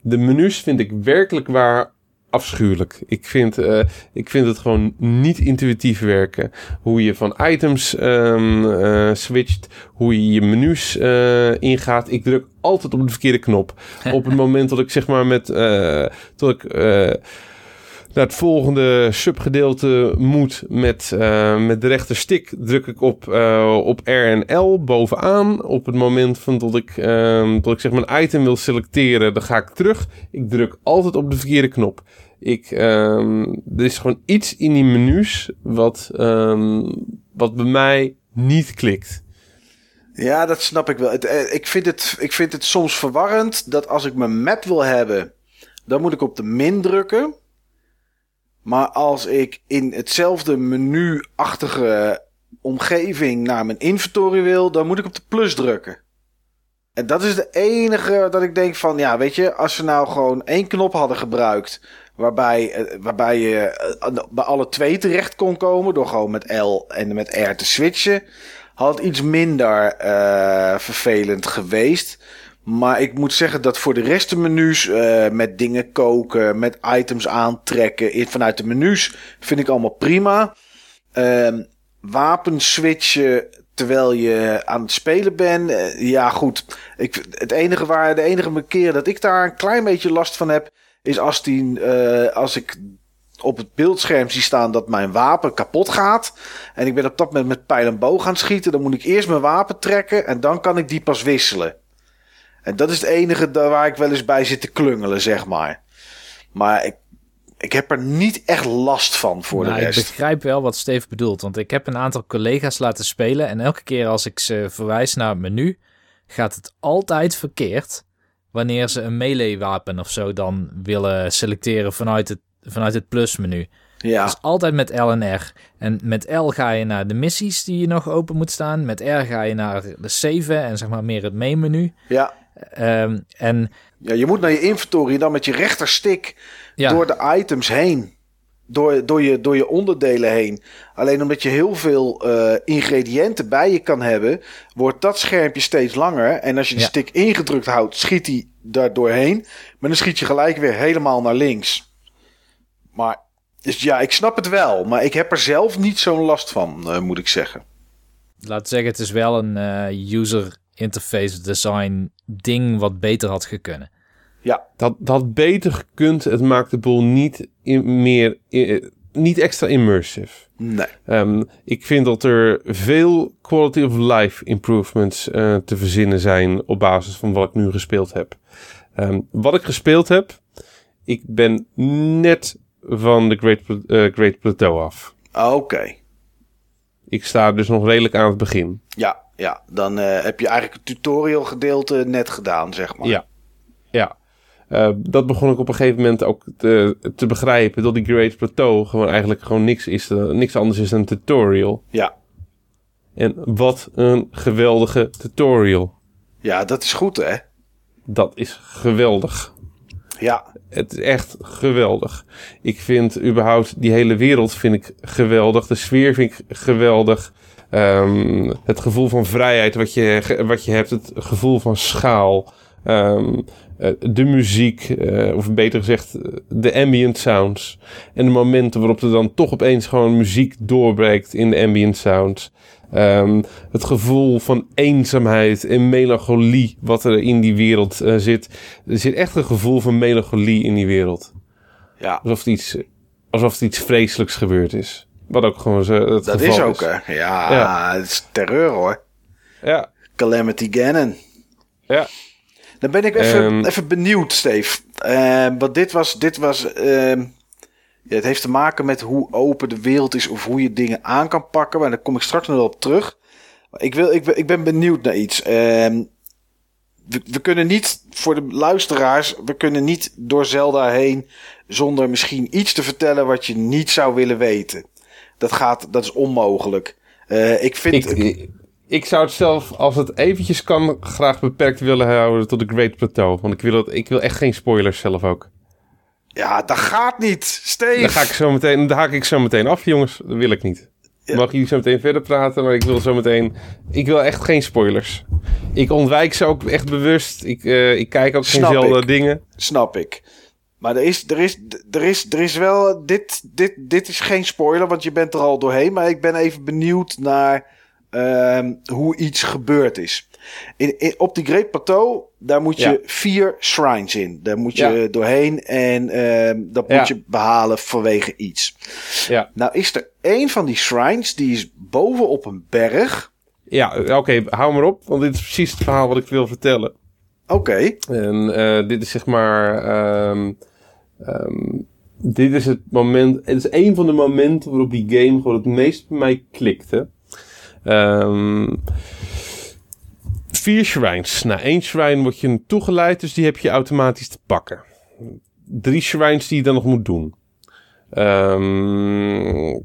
De menus vind ik werkelijk waar afschuwelijk. Ik vind, uh, ik vind het gewoon niet intuïtief werken. Hoe je van items um, uh, switcht, hoe je je menus uh, ingaat. Ik druk altijd op de verkeerde knop. op het moment dat ik zeg maar met, dat ik naar het volgende subgedeelte moet met, met de rechterstick druk ik op, op R en L bovenaan. Op het moment van dat ik, uh, dat ik zeg mijn item wil selecteren, dan ga ik terug. Ik druk altijd op de verkeerde knop. Ik, er is gewoon iets in die menus wat, wat bij mij niet klikt. Ja, dat snap ik wel. Eh, ik, vind het, ik vind het soms verwarrend dat als ik mijn map wil hebben, dan moet ik op de min drukken. Maar als ik in hetzelfde menu-achtige omgeving naar mijn inventory wil, dan moet ik op de plus drukken. En dat is de enige dat ik denk van, ja, weet je, als ze nou gewoon één knop hadden gebruikt, waarbij, eh, waarbij je eh, bij alle twee terecht kon komen, door gewoon met L en met R te switchen, had iets minder uh, vervelend geweest. Maar ik moet zeggen dat voor de rest de menus met dingen koken, met items aantrekken vanuit de menus vind ik allemaal prima. Uh, wapen switchen terwijl je aan het spelen bent. Ja, goed. Ik, het enige waar, de enige keer dat ik daar een klein beetje last van heb, is als, die, uh, als ik op het beeldscherm zie staan dat mijn wapen kapot gaat. En ik ben op dat moment met pijl en boog gaan schieten. Dan moet ik eerst mijn wapen trekken en dan kan ik die pas wisselen. En dat is het enige waar ik wel eens bij zit te klungelen, zeg maar. Maar ik, ik heb er niet echt last van voor nou, de rest. Ik begrijp wel wat Steve bedoelt. Want ik heb een aantal collega's laten spelen. En elke keer als ik ze verwijs naar het menu, gaat het altijd verkeerd. Wanneer ze een melee wapen of zo dan willen selecteren vanuit het, vanuit het plusmenu. Ja. Dus altijd met L en R. En met L ga je naar de missies die je nog open moet staan. Met R ga je naar de save en zeg maar meer het main menu. Ja. Um, en ja, je moet naar je inventory dan met je rechterstick ja. door de items heen. Door, door, je, door je onderdelen heen. Alleen omdat je heel veel uh, ingrediënten bij je kan hebben, wordt dat schermpje steeds langer. En als je de ja. stick ingedrukt houdt, schiet hij daar doorheen. Maar dan schiet je gelijk weer helemaal naar links. Maar, dus ja, ik snap het wel. Maar ik heb er zelf niet zo'n last van, uh, moet ik zeggen. Laat zeggen, het is wel een uh, user interface design ding wat beter had gekund. Ja. Dat, dat beter gekund. Het maakt de boel niet in, meer... In, niet extra immersive. Nee. Ehm, ik vind dat er veel quality of life improvements eh, te verzinnen zijn op basis van wat ik nu gespeeld heb. Ehm, wat ik gespeeld heb, ik ben net van de Great, eh, Great Plateau af. Oké. Ik sta dus nog redelijk aan het begin. Ja, ja. Dan eh, heb je eigenlijk het tutorial gedeelte net gedaan, zeg maar. Ja. Eh, dat begon ik op een gegeven moment ook te, te begrijpen. Dat die Great Plateau gewoon eigenlijk gewoon niks is. eh, niks anders is dan een tutorial. Ja. En wat een geweldige tutorial. Ja, dat is goed, hè? Dat is geweldig. Ja. Het is echt geweldig. Ik vind überhaupt die hele wereld vind ik geweldig. De sfeer vind ik geweldig. Ehm, het gevoel van vrijheid wat je, wat je hebt. Het gevoel van schaal. Eh, de muziek, eh, of beter gezegd, eh, de ambient sounds. En de momenten waarop er dan toch opeens gewoon muziek doorbreekt in de ambient sounds. Ehm, het gevoel van eenzaamheid en melancholie wat er in die wereld eh, zit. Er zit echt een gevoel van melancholie in die wereld. Ja. Alsof het iets, alsof het iets vreselijks gebeurd is. Wat ook gewoon zo, het Dat geval is ook, hè? Ja, Ja. het is terreur, hoor. Ja, Calamity Ganon. ja. Dan ben ik even, Ehm. even benieuwd, Steve. Eh, want dit was... Dit was ehm, ja, het heeft te maken met hoe open de wereld is... of hoe je dingen aan kan pakken. Maar daar kom ik straks nog wel op terug. Ik, wil, ik, ben- ik ben benieuwd naar iets. Ehm, we, we kunnen niet, voor de luisteraars... we kunnen niet door Zelda heen... zonder misschien iets te vertellen... wat je niet zou willen weten. Dat, gaat, dat is onmogelijk. Eh, ik vind... Ik, ik, ik zou het zelf, als het eventjes kan, graag beperkt willen houden tot de Great Plateau. Want ik wil, het, ik wil echt geen spoilers zelf ook. ja, dat gaat niet, Steve. Dan, ga ik zo meteen, dan haak ik zo meteen af, jongens. Dat wil ik niet. Ja. Mag jullie zo meteen verder praten, maar ik wil zo meteen... Ik wil echt geen spoilers. Ik ontwijk ze ook echt bewust. Ik, eh, ik kijk ook geen Snap zelden ik. dingen. Snap ik. Maar er is, er is, er is, er is wel. Dit, dit, dit is geen spoiler, want je bent er al doorheen. Maar ik ben even benieuwd naar ehm, hoe iets gebeurd is. In, in, op die Great Plateau, daar moet je Ja. vier shrines in. Daar moet je Ja. doorheen en ehm, dat Ja. moet je behalen vanwege iets. Ja, Nou is er één van die shrines, die is boven op een berg. ja oké, hou maar op. Want dit is precies het verhaal wat ik wil vertellen. Oké, En eh, dit is zeg maar. ehm, dit is het moment. Het is een van de momenten waarop die game gewoon het meest bij mij klikte. Ehm, vier shrines. Na één shrine word je toegeleid, dus die heb je automatisch te pakken. Drie shrines die je dan nog moet doen. Ehm,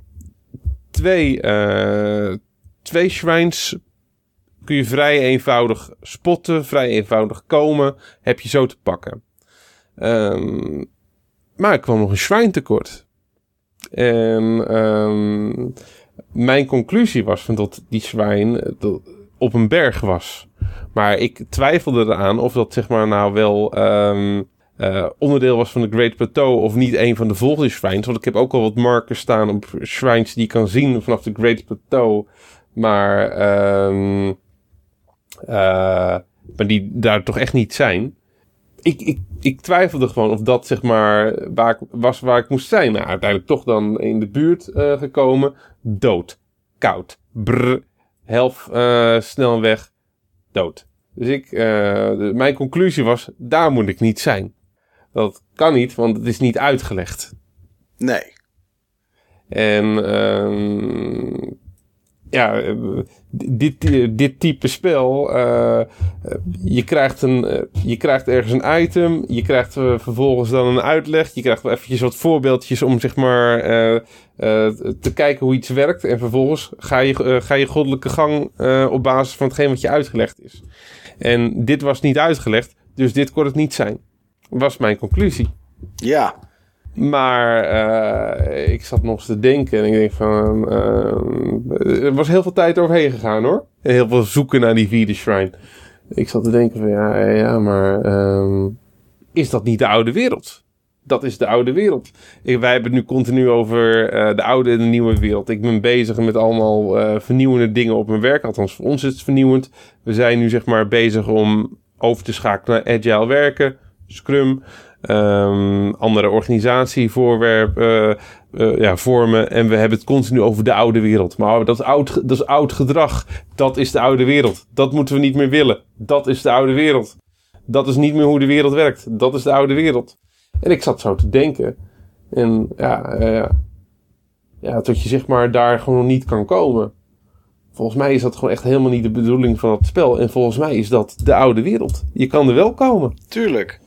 twee, eh, twee shrines kun je vrij eenvoudig spotten, vrij eenvoudig komen, heb je zo te pakken. Ehm, maar ik kwam nog een shrine tekort. En ehm, mijn conclusie was van dat die shrine eh, op een berg was. Maar ik twijfelde eraan of dat zeg maar nou wel ehm, eh, onderdeel was van de Great Plateau of niet een van de volgende shrines. Want ik heb ook al wat markers staan op shrines die ik kan zien vanaf de Great Plateau. Maar, ehm, eh, maar die daar toch echt niet zijn. Ik, ik, ik twijfelde gewoon of dat zeg maar waar ik, was waar ik moest zijn. Nou, uiteindelijk toch dan in de buurt gekomen. Dood. Koud. Brr. Helft eh, snel weg. Dood. Dus ik, eh, mijn conclusie was, daar moet ik niet zijn. Dat kan niet, want het is niet uitgelegd. nee. En ehm, ja, eh, dit, dit type spel, eh, je, krijgt een, eh, je krijgt ergens een item, je krijgt vervolgens dan een uitleg, je krijgt wel eventjes wat voorbeeldjes om zeg maar te kijken hoe iets werkt. En vervolgens ga je, ga je goddelijke gang op basis van hetgeen wat je uitgelegd is. En dit was niet uitgelegd, dus dit kon het niet zijn. Was mijn conclusie. Ja. Maar eh, ik zat nog eens te denken en ik denk van... eh, er was heel veel tijd overheen gegaan hoor. Heel veel zoeken naar die vierde shrine. Ik zat te denken van ja, ja maar ehm, is dat niet de oude wereld? Dat is de oude wereld. Wij hebben het nu continu over eh, de oude en de nieuwe wereld. Ik ben bezig met allemaal eh, vernieuwende dingen op mijn werk. Althans, voor ons is het vernieuwend. We zijn nu zeg maar bezig om over te schakelen naar agile werken, Scrum. Ehm, andere organisatievoorwerpen uh, ja, vormen. En we hebben het continu over de oude wereld. Maar dat is, oud, dat is oud gedrag. Dat is de oude wereld. Dat moeten we niet meer willen. Dat is de oude wereld. Dat is niet meer hoe de wereld werkt. Dat is de oude wereld. En ik zat zo te denken. En ja, uh, ja, tot je zeg maar daar gewoon niet kan komen. Volgens mij is dat gewoon echt helemaal niet de bedoeling van het spel. En volgens mij is dat de oude wereld. Je kan er wel komen. Tuurlijk.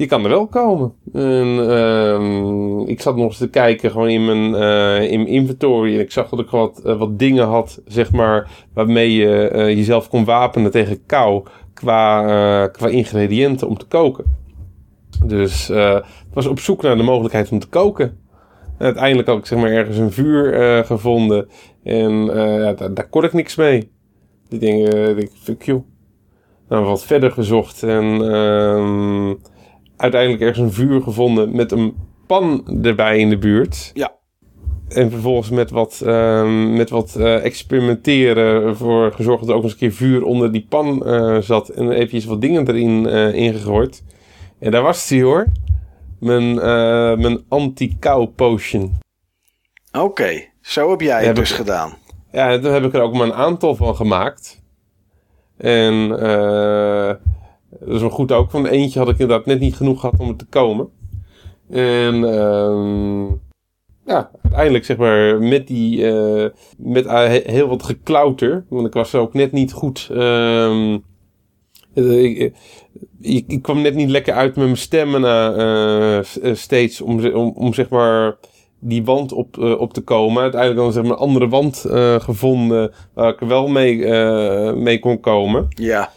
Je kan er wel komen. En, uh, ik zat nog eens te kijken gewoon in mijn, uh, in mijn inventory. En ik zag dat ik wat, uh, wat dingen had, zeg maar, waarmee je uh, jezelf kon wapenen tegen kou. Qua, qua ingrediënten om te koken. Dus ik was op zoek naar de mogelijkheid om te koken. En uiteindelijk had ik zeg maar ergens een vuur gevonden. En ja, daar, daar, kon ik niks mee. Die dingen, ik, fuck you. Nou, wat verder gezocht en ehm, uiteindelijk ergens een vuur gevonden met een pan erbij in de buurt. Ja. En vervolgens met wat, uh, met wat uh, experimenteren ervoor gezorgd dat er ook eens een keer vuur onder die pan uh, zat. En eventjes wat dingen erin ingegooid. En daar was hij hoor. Mijn, mijn anti-kou potion. Oké, zo heb jij het dus gedaan. Ja, daar heb ik er ook maar een aantal van gemaakt. En dat is wel goed ook. Van eentje had ik inderdaad net niet genoeg gehad om het te komen. En uh, ja, uiteindelijk zeg maar met die, uh, met uh, heel wat geklauter. Want ik was ook net niet goed. Uh, ik, ik, kwam net niet lekker uit met mijn stemmen uh, steeds om, om, om zeg maar die wand op, op te komen. Uiteindelijk dan zeg maar een andere wand gevonden waar ik er wel mee, mee kon komen. Ja.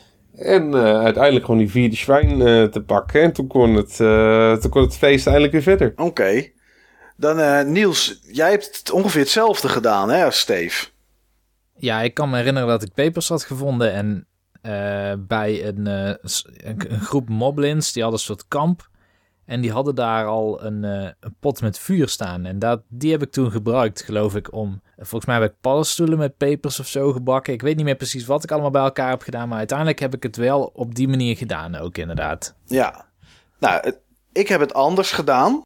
En uh, uiteindelijk gewoon die vierde zwijn uh, te pakken. En toen kon het, uh, toen kon het feest eindelijk weer verder. Oké. Okay. Dan Niels, jij hebt het ongeveer hetzelfde gedaan hè, als Steve. Ja, ik kan me herinneren dat ik papers had gevonden. En bij een, een, een, groep moblins, die hadden een soort kamp. En die hadden daar al een, uh, een pot met vuur staan. En dat, die heb ik toen gebruikt, geloof ik, om... Volgens mij heb ik paddenstoelen met pepers of zo gebakken. Ik weet niet meer precies wat ik allemaal bij elkaar heb gedaan. Maar uiteindelijk heb ik het wel op die manier gedaan ook, inderdaad. Ja. Nou, ik heb het anders gedaan.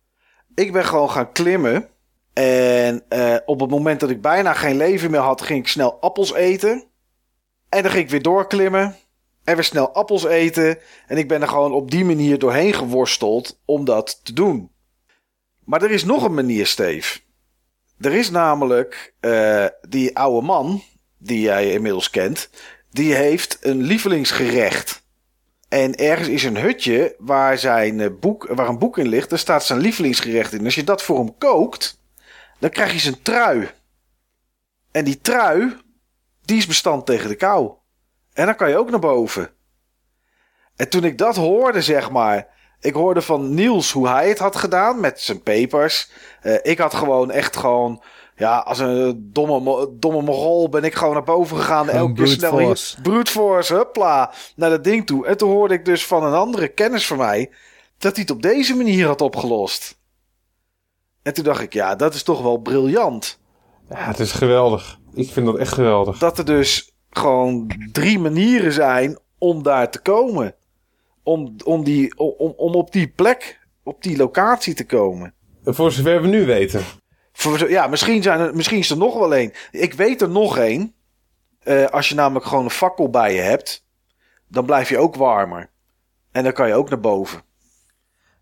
Ik ben gewoon gaan klimmen. En uh, op het moment dat ik bijna geen leven meer had, ging ik snel appels eten. En dan ging ik weer doorklimmen en snel appels eten. En ik ben er gewoon op die manier doorheen geworsteld om dat te doen. Maar er is nog een manier, Steve. Er is namelijk uh, die oude man, die jij inmiddels kent, die heeft een lievelingsgerecht. En ergens is een hutje waar, zijn eh, boek, waar een boek in ligt. Daar staat zijn lievelingsgerecht in. Als je dat voor hem kookt, dan krijg je zijn trui. En die trui, die is bestand tegen de kou. En dan kan je ook naar boven. En toen ik dat hoorde, zeg maar. Ik hoorde van Niels hoe hij het had gedaan met zijn papers. Uh, ik had gewoon echt gewoon. Ja, als een domme, domme mogol ben ik gewoon naar boven gegaan. Elke keer snel hier. Brute force, hupla. Naar dat ding toe. En toen hoorde ik dus van een andere kennis van mij. Dat hij het op deze manier had opgelost. En toen dacht ik, ja, dat is toch wel briljant. Ja, het is geweldig. Ik vind dat echt geweldig. Dat er dus gewoon drie manieren zijn om daar te komen. Om, om, die, om, om op die plek, op die locatie te komen. Voor zover we nu weten. Voor, ja, misschien, zijn er, misschien is er nog wel één. Ik weet er nog één. Uh, als je namelijk gewoon een fakkel bij je hebt, dan blijf je ook warmer. En dan kan je ook naar boven.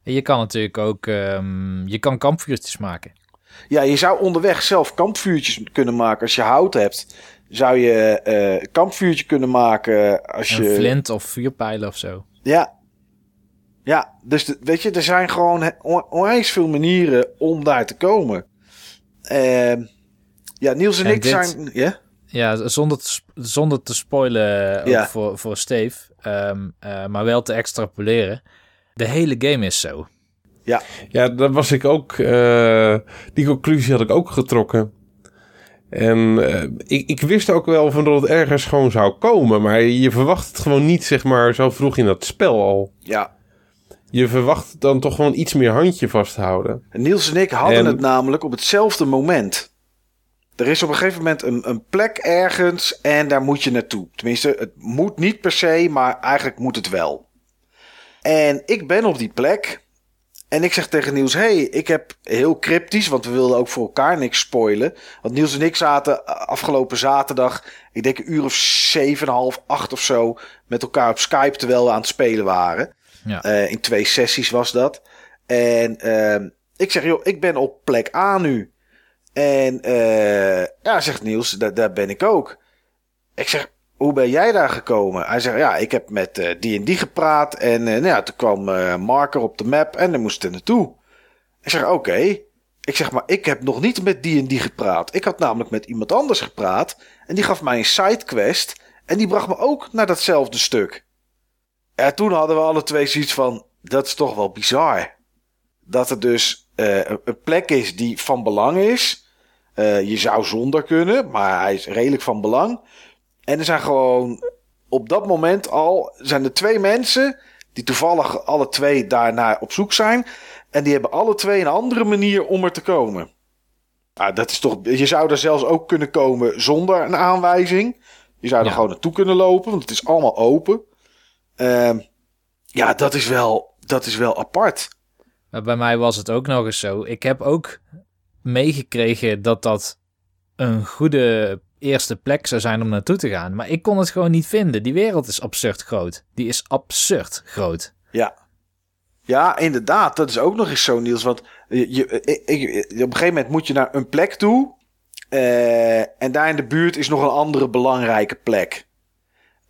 En je kan natuurlijk ook um, je kan kampvuurtjes maken. Ja, je zou onderweg zelf kampvuurtjes kunnen maken als je hout hebt zou je uh, een kampvuurtje kunnen maken als een je... flint of vuurpijlen of zo. Ja. Ja, dus de, weet je, er zijn gewoon onwijs veel manieren om daar te komen. Uh, ja, Niels en, en ik dit, zijn... Ja? Ja, zonder te, zonder te spoilen ja. voor, voor Steve, um, uh, maar wel te extrapoleren. De hele game is zo. Ja, ja dat was ik ook. Uh, die conclusie had ik ook getrokken. En uh, ik, ik wist ook wel van dat het ergens gewoon zou komen. Maar je verwacht het gewoon niet, zeg maar, zo vroeg in dat spel al. Ja. Je verwacht dan toch gewoon iets meer handje vasthouden. En Niels en ik hadden en... het namelijk op hetzelfde moment. Er is op een gegeven moment een, een plek ergens en daar moet je naartoe. Tenminste, het moet niet per se, maar eigenlijk moet het wel. En ik ben op die plek. En ik zeg tegen Niels, hey, ik heb heel cryptisch, want we wilden ook voor elkaar niks spoilen. Want Niels en ik zaten afgelopen zaterdag, ik denk een uur of zeven, half, acht of zo, met elkaar op Skype terwijl we aan het spelen waren. Ja. Uh, in twee sessies was dat. En uh, ik zeg, joh, ik ben op plek A nu. En uh, ja, zegt Niels, daar, daar ben ik ook. Ik zeg, hoe ben jij daar gekomen? Hij zegt, ja, ik heb met uh, die en die gepraat. En uh, nou ja, toen kwam uh, marker op de map en dan moest er naartoe. Ik zeg, oké. Ik zeg, maar ik heb nog niet met die en die gepraat. Ik had namelijk met iemand anders gepraat. En die gaf mij een sidequest. En die bracht me ook naar datzelfde stuk. En toen hadden we alle twee zoiets van, dat is toch wel bizar. Dat er dus een plek is die van belang is. je zou zonder kunnen, maar hij is redelijk van belang. En er zijn gewoon op dat moment al zijn er twee mensen die toevallig alle twee daarnaar op zoek zijn. En die hebben alle twee een andere manier om er te komen. Nou, dat is toch, je zou er zelfs ook kunnen komen zonder een aanwijzing. Je zou er Ja. gewoon naartoe kunnen lopen, want het is allemaal open. Ehm, ja, dat is, wel, dat is wel apart. Maar bij mij was het ook nog eens zo. Ik heb ook meegekregen dat dat een goede eerste plek zou zijn om naartoe te gaan. Maar ik kon het gewoon niet vinden. Die wereld is absurd groot. Die is absurd groot. Ja. Ja, inderdaad. Dat is ook nog eens zo, Niels. Want je, je- ik- op een gegeven moment moet je naar een plek toe. eh, en daar in de buurt is nog een andere belangrijke plek.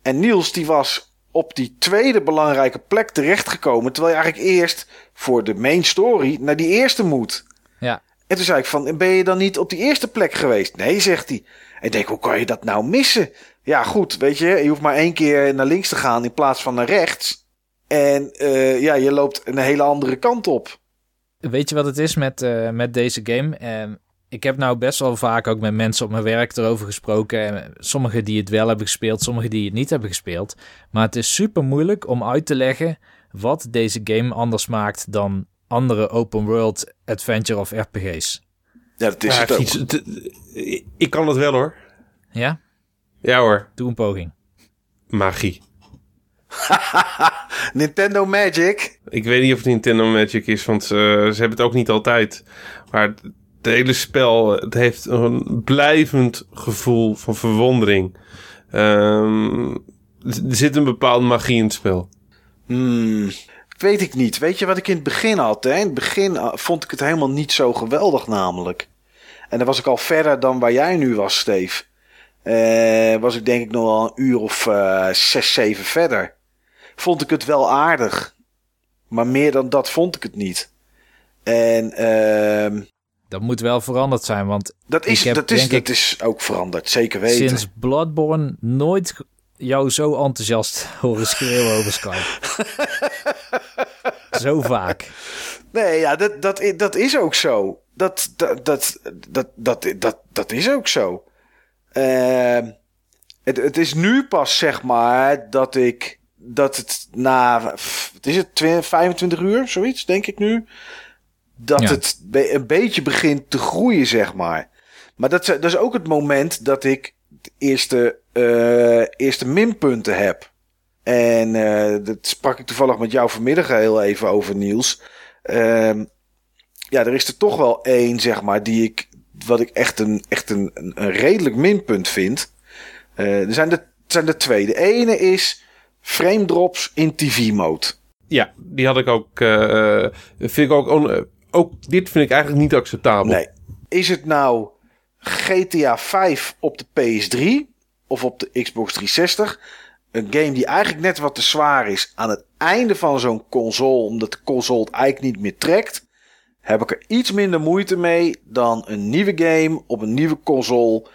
En Niels, die was op die tweede belangrijke plek terechtgekomen. Terwijl je eigenlijk eerst voor de main story naar die eerste moet. Ja. En toen zei ik van, ben je dan niet op die eerste plek geweest? Nee, zegt hij. En ik denk, hoe kan je dat nou missen? Ja, goed, weet je, je hoeft maar één keer naar links te gaan in plaats van naar rechts. En eh, ja, je loopt een hele andere kant op. Weet je wat het is met, eh, met deze game? Eh, ik heb nou best wel vaak ook met mensen op mijn werk erover gesproken. En Sommigen die het wel hebben gespeeld, sommigen die het niet hebben gespeeld. Maar het is super moeilijk om uit te leggen wat deze game anders maakt dan andere open world adventure of RPG's. Ja, dat is het ook. iets- ik kan het wel hoor. Ja? Ja hoor, Doe een poging. magie. Nintendo Magic. Ik weet niet of het Nintendo Magic is, want eh, ze hebben het ook niet altijd. Maar het, het hele spel, het heeft een blijvend gevoel van verwondering. Ehm, er zit een bepaalde magie in het spel. Hmm, weet ik niet. Weet je wat ik in het begin had? Hè? In het begin eh, vond ik het helemaal niet zo geweldig namelijk. En dan was ik al verder dan waar jij nu was, Steve. Eh, was ik denk ik nog wel een uur of eh, zes, zeven verder. Vond ik het wel aardig. Maar meer dan dat vond ik het niet. En ehm, Dat moet wel veranderd zijn, want dat, is, Ik heb, dat, is, dat ik, is ook veranderd, zeker weten. sinds Bloodborne nooit jou zo enthousiast horen schreeuwen over Skype. zo vaak. Nee, ja, dat, dat, dat is ook zo. Dat, dat, dat, dat, dat, dat, dat is ook zo. Ehm, het, het is nu pas, zeg maar, dat ik. Dat het na. Wat is het? 20, 25 uur, zoiets, denk ik nu. Dat Ja. het een beetje begint te groeien, zeg maar. Maar dat, is- dat is ook het moment dat ik eerste, eh, eerste minpunten heb. En eh, dat sprak ik toevallig met jou vanmiddag heel even over, Niels. Ehm, ja, er is er toch wel één, zeg maar, die ik, wat ik echt een, echt een, een, redelijk minpunt vind. Eh, er zijn er, zijn er twee. De ene is frame drops in TV-mode. Ja, die had ik ook. vind ik ook, ook. Dit vind ik eigenlijk niet acceptabel. Nee. Is het nou GTA 5 op de PS3 of op de Xbox 360? Een game die eigenlijk net wat te zwaar is aan het einde van zo'n console, omdat de console het eigenlijk niet meer trekt, heb ik er iets minder moeite mee dan een nieuwe game op een nieuwe console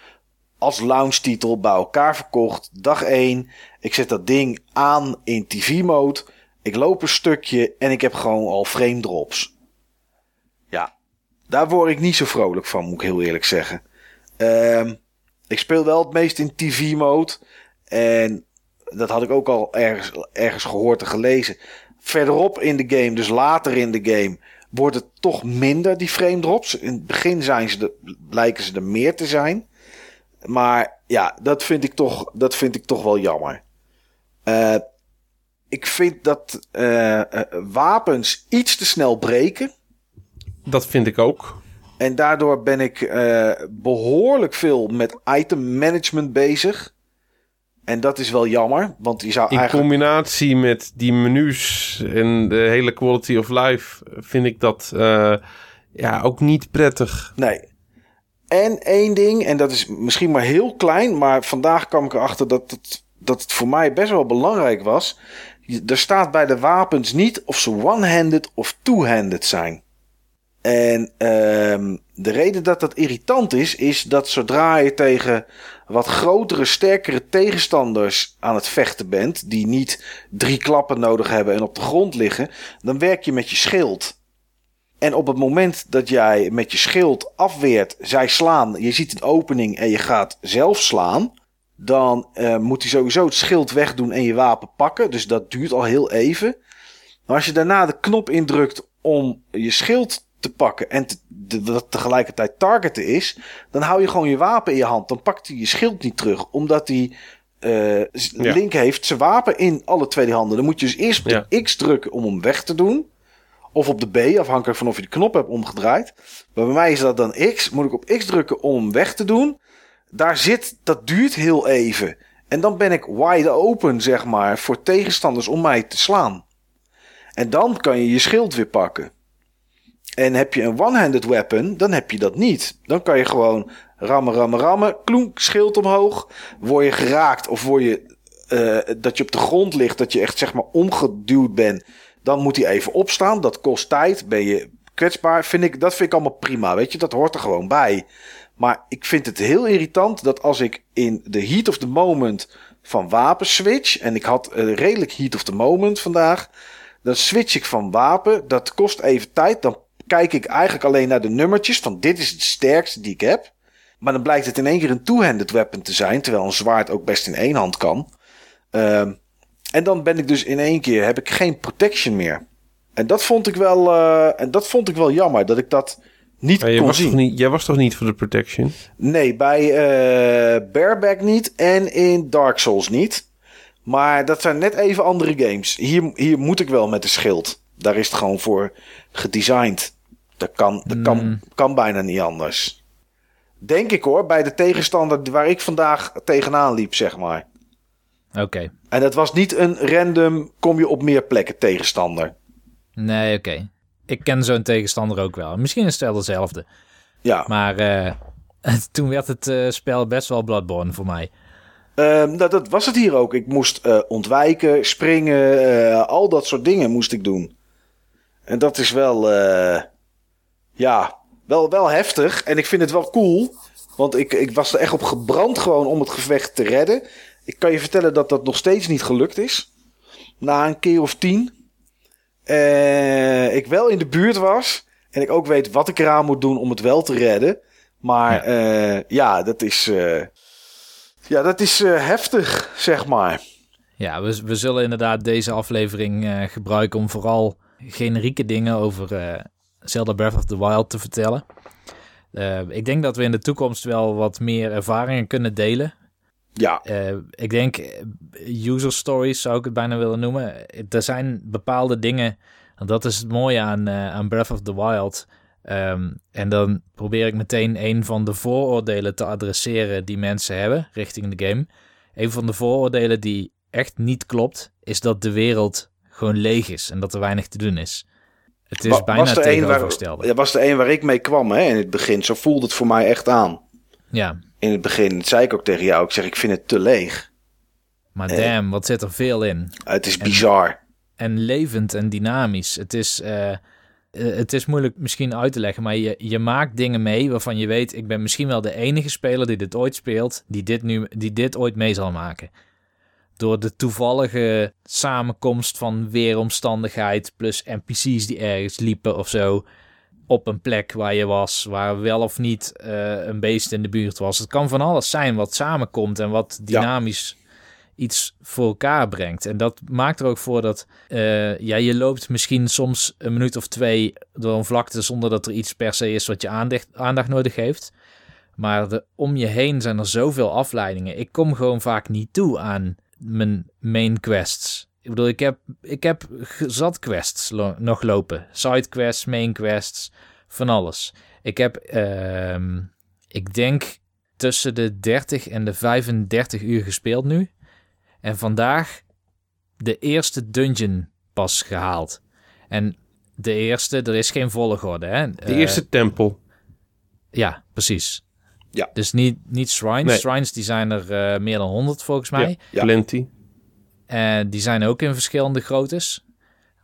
als launch titel bij elkaar verkocht. Dag 1. Ik zet dat ding aan in TV-mode. Ik loop een stukje en ik heb gewoon al frame drops. Ja, daar word ik niet zo vrolijk van, moet ik heel eerlijk zeggen. Ehm, ik speel wel het meest in TV-mode. En dat had ik ook al ergens, ergens gehoord en gelezen. Verderop in de game, dus later in de game, wordt het toch minder, die frame drops. In het begin zijn ze lijken ze er meer te zijn. Maar ja, dat vind ik toch, dat vind ik toch wel jammer. Eh, ik vind dat uh, uh, wapens iets te snel breken. Dat vind ik ook. En daardoor ben ik uh, behoorlijk veel met item management bezig. En dat is wel jammer, want je zou In eigenlijk... combinatie met die menus en de hele quality of life vind ik dat uh, ja, ook niet prettig. Nee. En één ding, en dat is misschien maar heel klein, maar vandaag kwam ik erachter dat het, dat het voor mij best wel belangrijk was. Er staat bij de wapens niet of ze one-handed of two-handed zijn. En um, de reden dat dat irritant is, is dat zodra je tegen wat grotere, sterkere tegenstanders aan het vechten bent, die niet drie klappen nodig hebben en op de grond liggen, dan werk je met je schild. En op het moment dat jij met je schild afweert, zij slaan, je ziet een opening en je gaat zelf slaan, dan uh, moet hij sowieso het schild wegdoen en je wapen pakken. Dus dat duurt al heel even. Maar als je daarna de knop indrukt om je schild te pakken en te, de, dat tegelijkertijd targeten is, dan hou je gewoon je wapen in je hand. Dan pakt hij je schild niet terug, omdat hij uh, ja. Link heeft zijn wapen in alle twee handen. Dan moet je dus eerst op ja. X drukken om hem weg te doen. Of op de B, afhankelijk van of je de knop hebt omgedraaid. Maar bij mij is dat dan X. Moet ik op X drukken om hem weg te doen. Daar zit, dat duurt heel even. En dan ben ik wide open, zeg maar, voor tegenstanders om mij te slaan. En dan kan je je schild weer pakken. En heb je een one-handed weapon, dan heb je dat niet. Dan kan je gewoon rammen, rammen, rammen. Kloenk, schild omhoog. Word je geraakt of word je uh, dat je op de grond ligt, dat je echt zeg maar omgeduwd bent. Dan moet hij even opstaan. Dat kost tijd. Ben je kwetsbaar. Vind ik, dat vind ik allemaal prima. Weet je, dat hoort er gewoon bij. Maar ik vind het heel irritant dat als ik in de heat of the moment van wapen switch. En ik had een redelijk heat of the moment vandaag. Dan switch ik van wapen. Dat kost even tijd. Dan kijk ik eigenlijk alleen naar de nummertjes van dit is het sterkste die ik heb. Maar dan blijkt het in één keer een two-handed weapon te zijn, terwijl een zwaard ook best in één hand kan. Um, en dan ben ik dus in één keer heb ik geen protection meer. En dat vond ik wel, uh, en dat vond ik wel jammer dat ik dat niet ja, kon was zien. Toch niet, jij was toch niet voor de protection? Nee, bij uh, Bareback niet en in Dark Souls niet. Maar dat zijn net even andere games. Hier, hier moet ik wel met de schild. Daar is het gewoon voor gedesigned. Dat kan, dat kan, mm. kan bijna niet anders. Denk ik hoor, bij de tegenstander waar ik vandaag tegenaan liep, zeg maar. Oké. Okay. En dat was niet een random, kom je op meer plekken tegenstander. Nee, oké. Okay. Ik ken zo'n tegenstander ook wel. Misschien is het wel dezelfde. Ja. Maar uh, toen werd het uh, spel best wel Bloodborne voor mij. Uh, nou, dat was het hier ook. Ik moest uh, ontwijken, springen, al dat soort dingen moest ik doen. En dat is wel, ja, wel, wel heftig. En ik vind het wel cool. Want ik, ik was er echt op gebrand gewoon om het gevecht te redden. Ik kan je vertellen dat dat nog steeds niet gelukt is. Na een keer of tien. ik wel in de buurt was. En ik ook weet wat ik eraan moet doen om het wel te redden. Maar ja, ja dat is... Ja, dat is uh, heftig, zeg maar. Ja, we, we zullen inderdaad deze aflevering gebruiken om vooral generieke dingen over Zelda Breath of the Wild te vertellen. ik denk dat we in de toekomst wel wat meer ervaringen kunnen delen. Ja. ik denk user stories zou ik het bijna willen noemen. Er zijn bepaalde dingen, en dat is het mooie aan, aan Breath of the Wild... Um, en dan probeer ik meteen een van de vooroordelen te adresseren die mensen hebben richting de game. Een van de vooroordelen die echt niet klopt, is dat de wereld gewoon leeg is en dat er weinig te doen is. Het is was bijna er tegenovergestelde. Dat was de een waar ik mee kwam hè, in het begin. Zo voelde het voor mij echt aan. Ja. In het begin, dat zei ik ook tegen jou. Ik zeg, ik vind het te leeg. Maar eh, damn, wat zit er veel in. Het is bizar. En, en levend en dynamisch. Het is... Uh, uh, het is moeilijk misschien uit te leggen, maar je, je maakt dingen mee waarvan je weet, ik ben misschien wel de enige speler die dit ooit speelt, die dit, nu, die dit ooit mee zal maken. Door de toevallige samenkomst van weeromstandigheid plus NPC's die ergens liepen of zo. Op een plek waar je was, waar wel of niet uh, een beest in de buurt was. Het kan van alles zijn wat samenkomt en wat dynamisch iets voor elkaar brengt. En dat maakt er ook voor dat uh, ja, je loopt misschien soms een minuut of twee door een vlakte zonder dat er iets per se is wat je aandacht, aandacht nodig heeft. Maar de, om je heen zijn er zoveel afleidingen. Ik kom gewoon vaak niet toe aan mijn main quests. Ik bedoel, ik heb, ik heb zat quests lo- nog lopen. Side quests, main quests, van alles. Ik heb, ehm, ik denk, tussen de 30 en de 35 uur gespeeld nu. En vandaag de eerste dungeon pas gehaald. En de eerste, er is geen volgorde, hè? De eerste tempel. Ja, precies. Ja. Dus niet, niet shrines. Nee. Shrines die zijn er eh, meer dan 100 volgens mij. Ja. Plenty. En die zijn ook in verschillende groottes.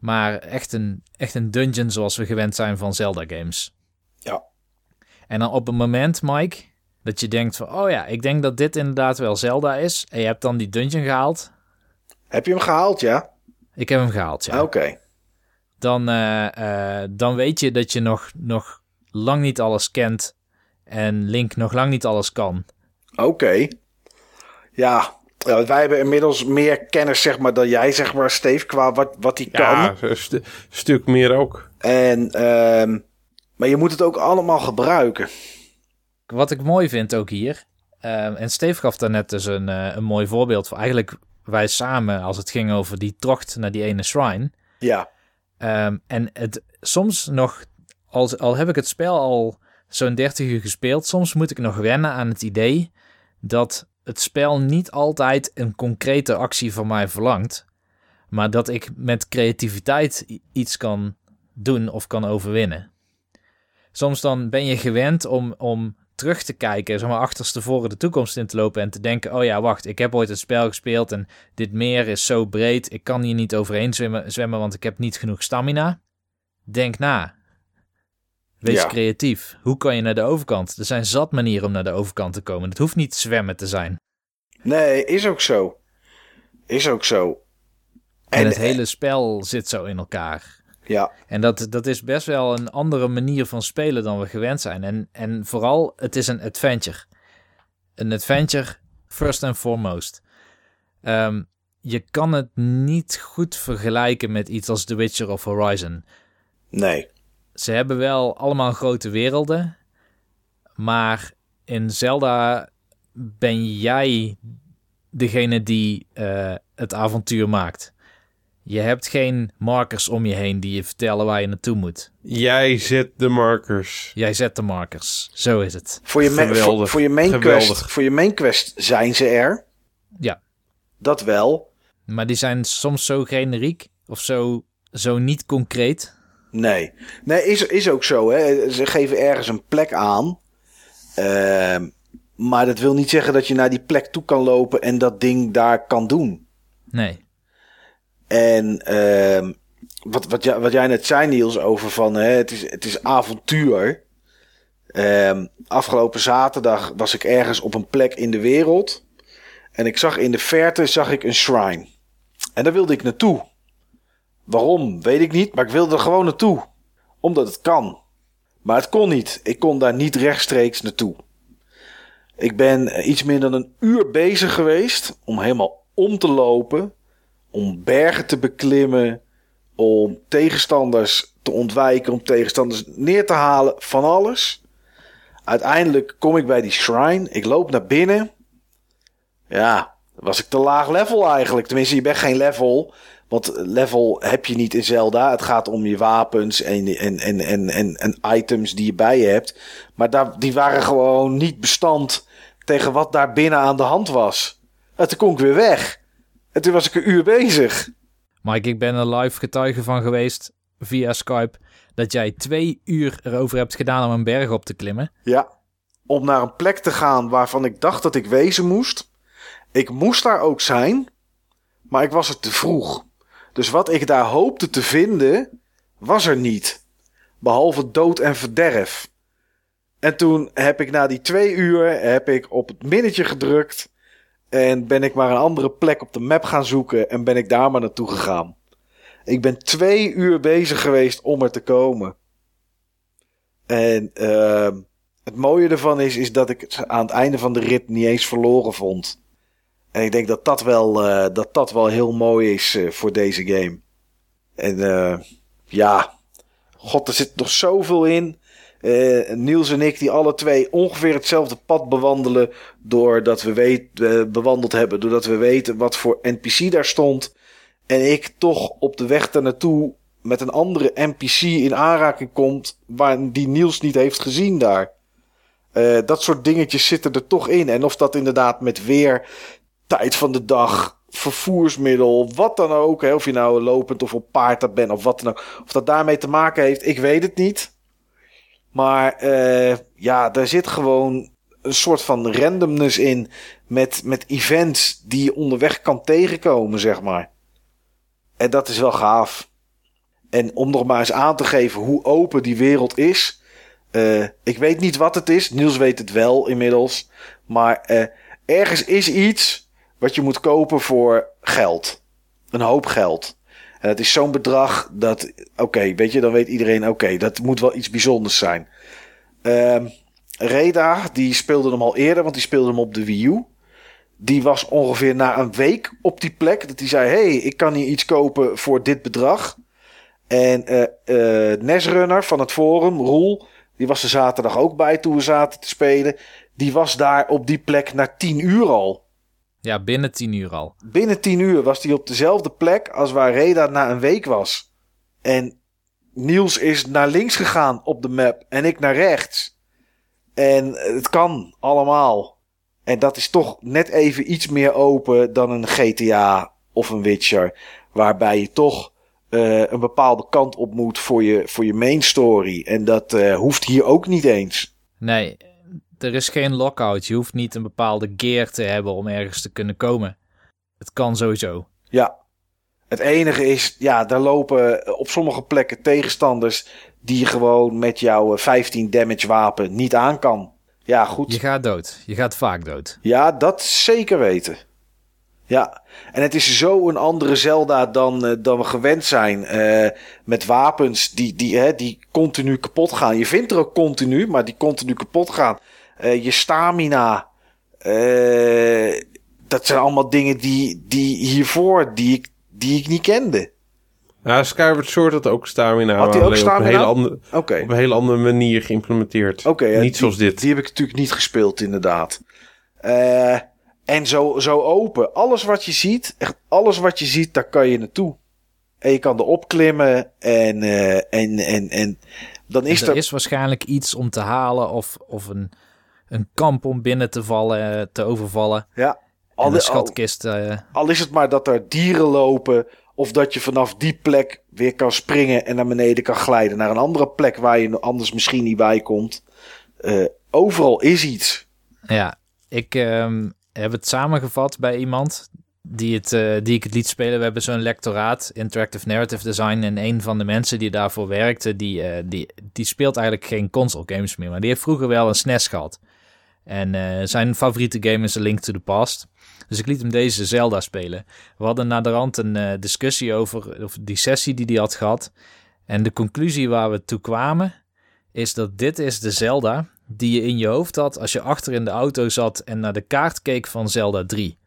Maar echt een, echt een dungeon zoals we gewend zijn van Zelda games. Ja. En dan op een moment, Mike, dat je denkt van... Oh ja, ik denk dat dit inderdaad wel Zelda is. En je hebt dan die dungeon gehaald. Heb je hem gehaald, ja? Ik heb hem gehaald, ja. Oké. Dan, eh, eh, dan weet je dat je nog, nog lang niet alles kent. En Link nog lang niet alles kan. Oké. Ja. ja, wij hebben inmiddels meer kennis zeg maar, dan jij, zeg maar, Steve, qua wat, wat hij kan. Ja, een stu- stuk meer ook. En, ehm, maar je moet het ook allemaal gebruiken. Wat ik mooi vind ook hier. ehm, en Steve gaf daar net dus een, eh, een mooi voorbeeld van. Eigenlijk wij samen als het ging over die tocht naar die ene shrine. Ja, Ehm, en het, soms nog, als, al heb ik het spel al zo'n 30 uur gespeeld, soms moet ik nog wennen aan het idee dat het spel niet altijd een concrete actie van mij verlangt, maar dat ik met creativiteit iets kan doen of kan overwinnen. Soms dan ben je gewend om, om terug te kijken, zeg achterstevoren de toekomst in te lopen en te denken, oh ja, wacht, ik heb ooit het spel gespeeld en dit meer is zo breed, ik kan hier niet overheen zwemmen want ik heb niet genoeg stamina. Denk na. Wees Ja. creatief. Hoe kan je naar de overkant? Er zijn zat manieren om naar de overkant te komen. Het hoeft niet zwemmen te zijn. nee, is ook zo. Is ook zo. En, het hele spel zit zo in elkaar. Ja, En dat, dat is best wel een andere manier van spelen dan we gewend zijn. En, en vooral, het is een adventure. Een adventure, first and foremost. Ehm, je kan het niet goed vergelijken met iets als The Witcher of Horizon. nee. Ze hebben wel allemaal grote werelden. Maar in Zelda ben jij degene die eh, het avontuur maakt. Je hebt geen markers om je heen die je vertellen waar je naartoe moet. Jij zet de markers. Jij zet de markers. Zo is het. Voor je, ma- voor, Geweldig. voor je main Geweldig. quest, voor je main quest zijn ze er. Ja. Dat wel. Maar die zijn soms zo generiek of zo, zo niet concreet. Nee. Nee, is, is ook zo. Hè. Ze geven ergens een plek aan. Ehm, maar dat wil niet zeggen dat je naar die plek toe kan lopen en dat ding daar kan doen. Nee. En ehm, wat, wat, jij, wat jij net zei, Niels, over van hè, het, is, het is avontuur. Ehm, afgelopen zaterdag was ik ergens op een plek in de wereld. En ik zag in de verte zag ik een shrine. En daar wilde ik naartoe. Waarom, weet ik niet, maar ik wilde er gewoon naartoe. Omdat het kan. Maar het kon niet. Ik kon daar niet rechtstreeks naartoe. Ik ben eh, iets meer dan een uur bezig geweest om helemaal om te lopen om bergen te beklimmen, om tegenstanders te ontwijken, om tegenstanders neer te halen, van alles. Uiteindelijk kom ik bij die shrine, ik loop naar binnen. Ja, was ik te laag level eigenlijk. Tenminste, je bent geen level, want level heb je niet in Zelda. Het gaat om je wapens en, en, en, en, en, en items die je bij je hebt. Maar daar, die waren gewoon niet bestand tegen wat daar binnen aan de hand was. En toen kon ik weer weg. En toen was ik een uur bezig. Mike, ik ben er live getuige van geweest via Skype dat jij twee uur erover hebt gedaan om een berg op te klimmen. Ja. Om naar een plek te gaan waarvan ik dacht dat ik wezen moest. Ik moest daar ook zijn. Maar ik was er te vroeg. Dus wat ik daar hoopte te vinden, was er niet. Behalve dood en verderf. En toen heb ik na die twee uur heb ik op het minnetje gedrukt. En ben ik maar een andere plek op de map gaan zoeken. En ben ik daar maar naartoe gegaan. Ik ben twee uur bezig geweest om er te komen. En ehm, het mooie ervan is, is dat ik het aan het einde van de rit niet eens verloren vond. En ik denk dat dat wel, eh, dat dat wel heel mooi is eh, voor deze game. En eh, ja, god, er zit nog zoveel in. Niels en ik, die alle twee ongeveer hetzelfde pad bewandelen. Doordat we weet, eh, bewandeld hebben. Doordat we weten wat voor NPC daar stond. En ik toch op de weg daar naartoe met een andere NPC in aanraking komt. Waar die Niels niet heeft gezien daar. Dat soort dingetjes zitten er toch in. En of dat inderdaad met weer, tijd van de dag, vervoersmiddel, wat dan ook. Of je nou lopend of op paard bent of wat dan ook. Of dat daarmee te maken heeft, ik weet het niet. Maar uh, ja, daar zit gewoon een soort van randomness in. Met, met events die je onderweg kan tegenkomen, zeg maar. En dat is wel gaaf. En om nog maar eens aan te geven hoe open die wereld is. Uh, ik weet niet wat het is. Niels weet het wel inmiddels. Maar uh, ergens is iets wat je moet kopen voor geld. Een hoop geld. Dat is zo'n bedrag dat, oké, weet je, dan weet iedereen, oké, dat moet wel iets bijzonders zijn. Uh, Reda, die speelde hem al eerder, want die speelde hem op de Wii U. Die was ongeveer na een week op die plek. Dat hij zei, hey, ik kan hier iets kopen voor dit bedrag. En uh, uh, Nesrunner van het forum, Roel, die was er zaterdag ook bij toen we zaten te spelen. Die was daar op die plek na tien uur al. Ja, binnen tien uur al. Binnen tien uur was hij op dezelfde plek als waar Reda na een week was. En Niels is naar links gegaan op de map en ik naar rechts. En het kan allemaal. En dat is toch net even iets meer open dan een GTA of een Witcher. Waarbij je toch uh, een bepaalde kant op moet voor je, voor je main story. En dat uh, hoeft hier ook niet eens. Nee, er is geen lockout. Je hoeft niet een bepaalde gear te hebben om ergens te kunnen komen. Het kan sowieso. Ja. Het enige is, ja, daar lopen op sommige plekken tegenstanders die je gewoon met jouw 15 damage wapen niet aan kan. Ja, goed. Je gaat dood. Je gaat vaak dood. Ja, dat zeker weten. Ja, en het is zo een andere Zelda dan, uh, dan we gewend zijn. Uh, met wapens die, die, hè, die continu kapot gaan. Je vindt er ook continu, maar die continu kapot gaan. Uh, je stamina. dat zijn allemaal dingen die, die hiervoor, die ik, die ik niet kende. Ja, Skyward Sword had ook stamina. Had hij ook stamina? Op een hele andere, okay. op een hele andere manier geïmplementeerd. Oké. Okay, niet zoals dit. Die heb ik natuurlijk niet gespeeld, inderdaad. Uh, en zo, zo open. Alles wat je ziet, echt alles wat je ziet, daar kan je naartoe. En je kan erop klimmen en, uh, en, en, en dan is en er... is waarschijnlijk iets om te halen of, of een, een kamp om binnen te vallen, te overvallen. Ja. Al, de schatkist. Al, al is het maar dat er dieren lopen of dat je vanaf die plek weer kan springen en naar beneden kan glijden. Naar een andere plek waar je anders misschien niet bij komt. Uh, overal is iets. Ja, ik um, heb het samengevat bij iemand die, het, uh, die ik het liet spelen. We hebben zo'n lectoraat, Interactive Narrative Design. En een van de mensen die daarvoor werkte, die, uh, die, die speelt eigenlijk geen console games meer. Maar die heeft vroeger wel een SNES gehad. En uh, zijn favoriete game is A Link to the Past. Dus ik liet hem deze Zelda spelen. We hadden naderhand een uh, discussie over, over die sessie die hij had gehad. En de conclusie waar we toe kwamen is dat dit is de Zelda die je in je hoofd had als je achter in de auto zat en naar de kaart keek van Zelda 3.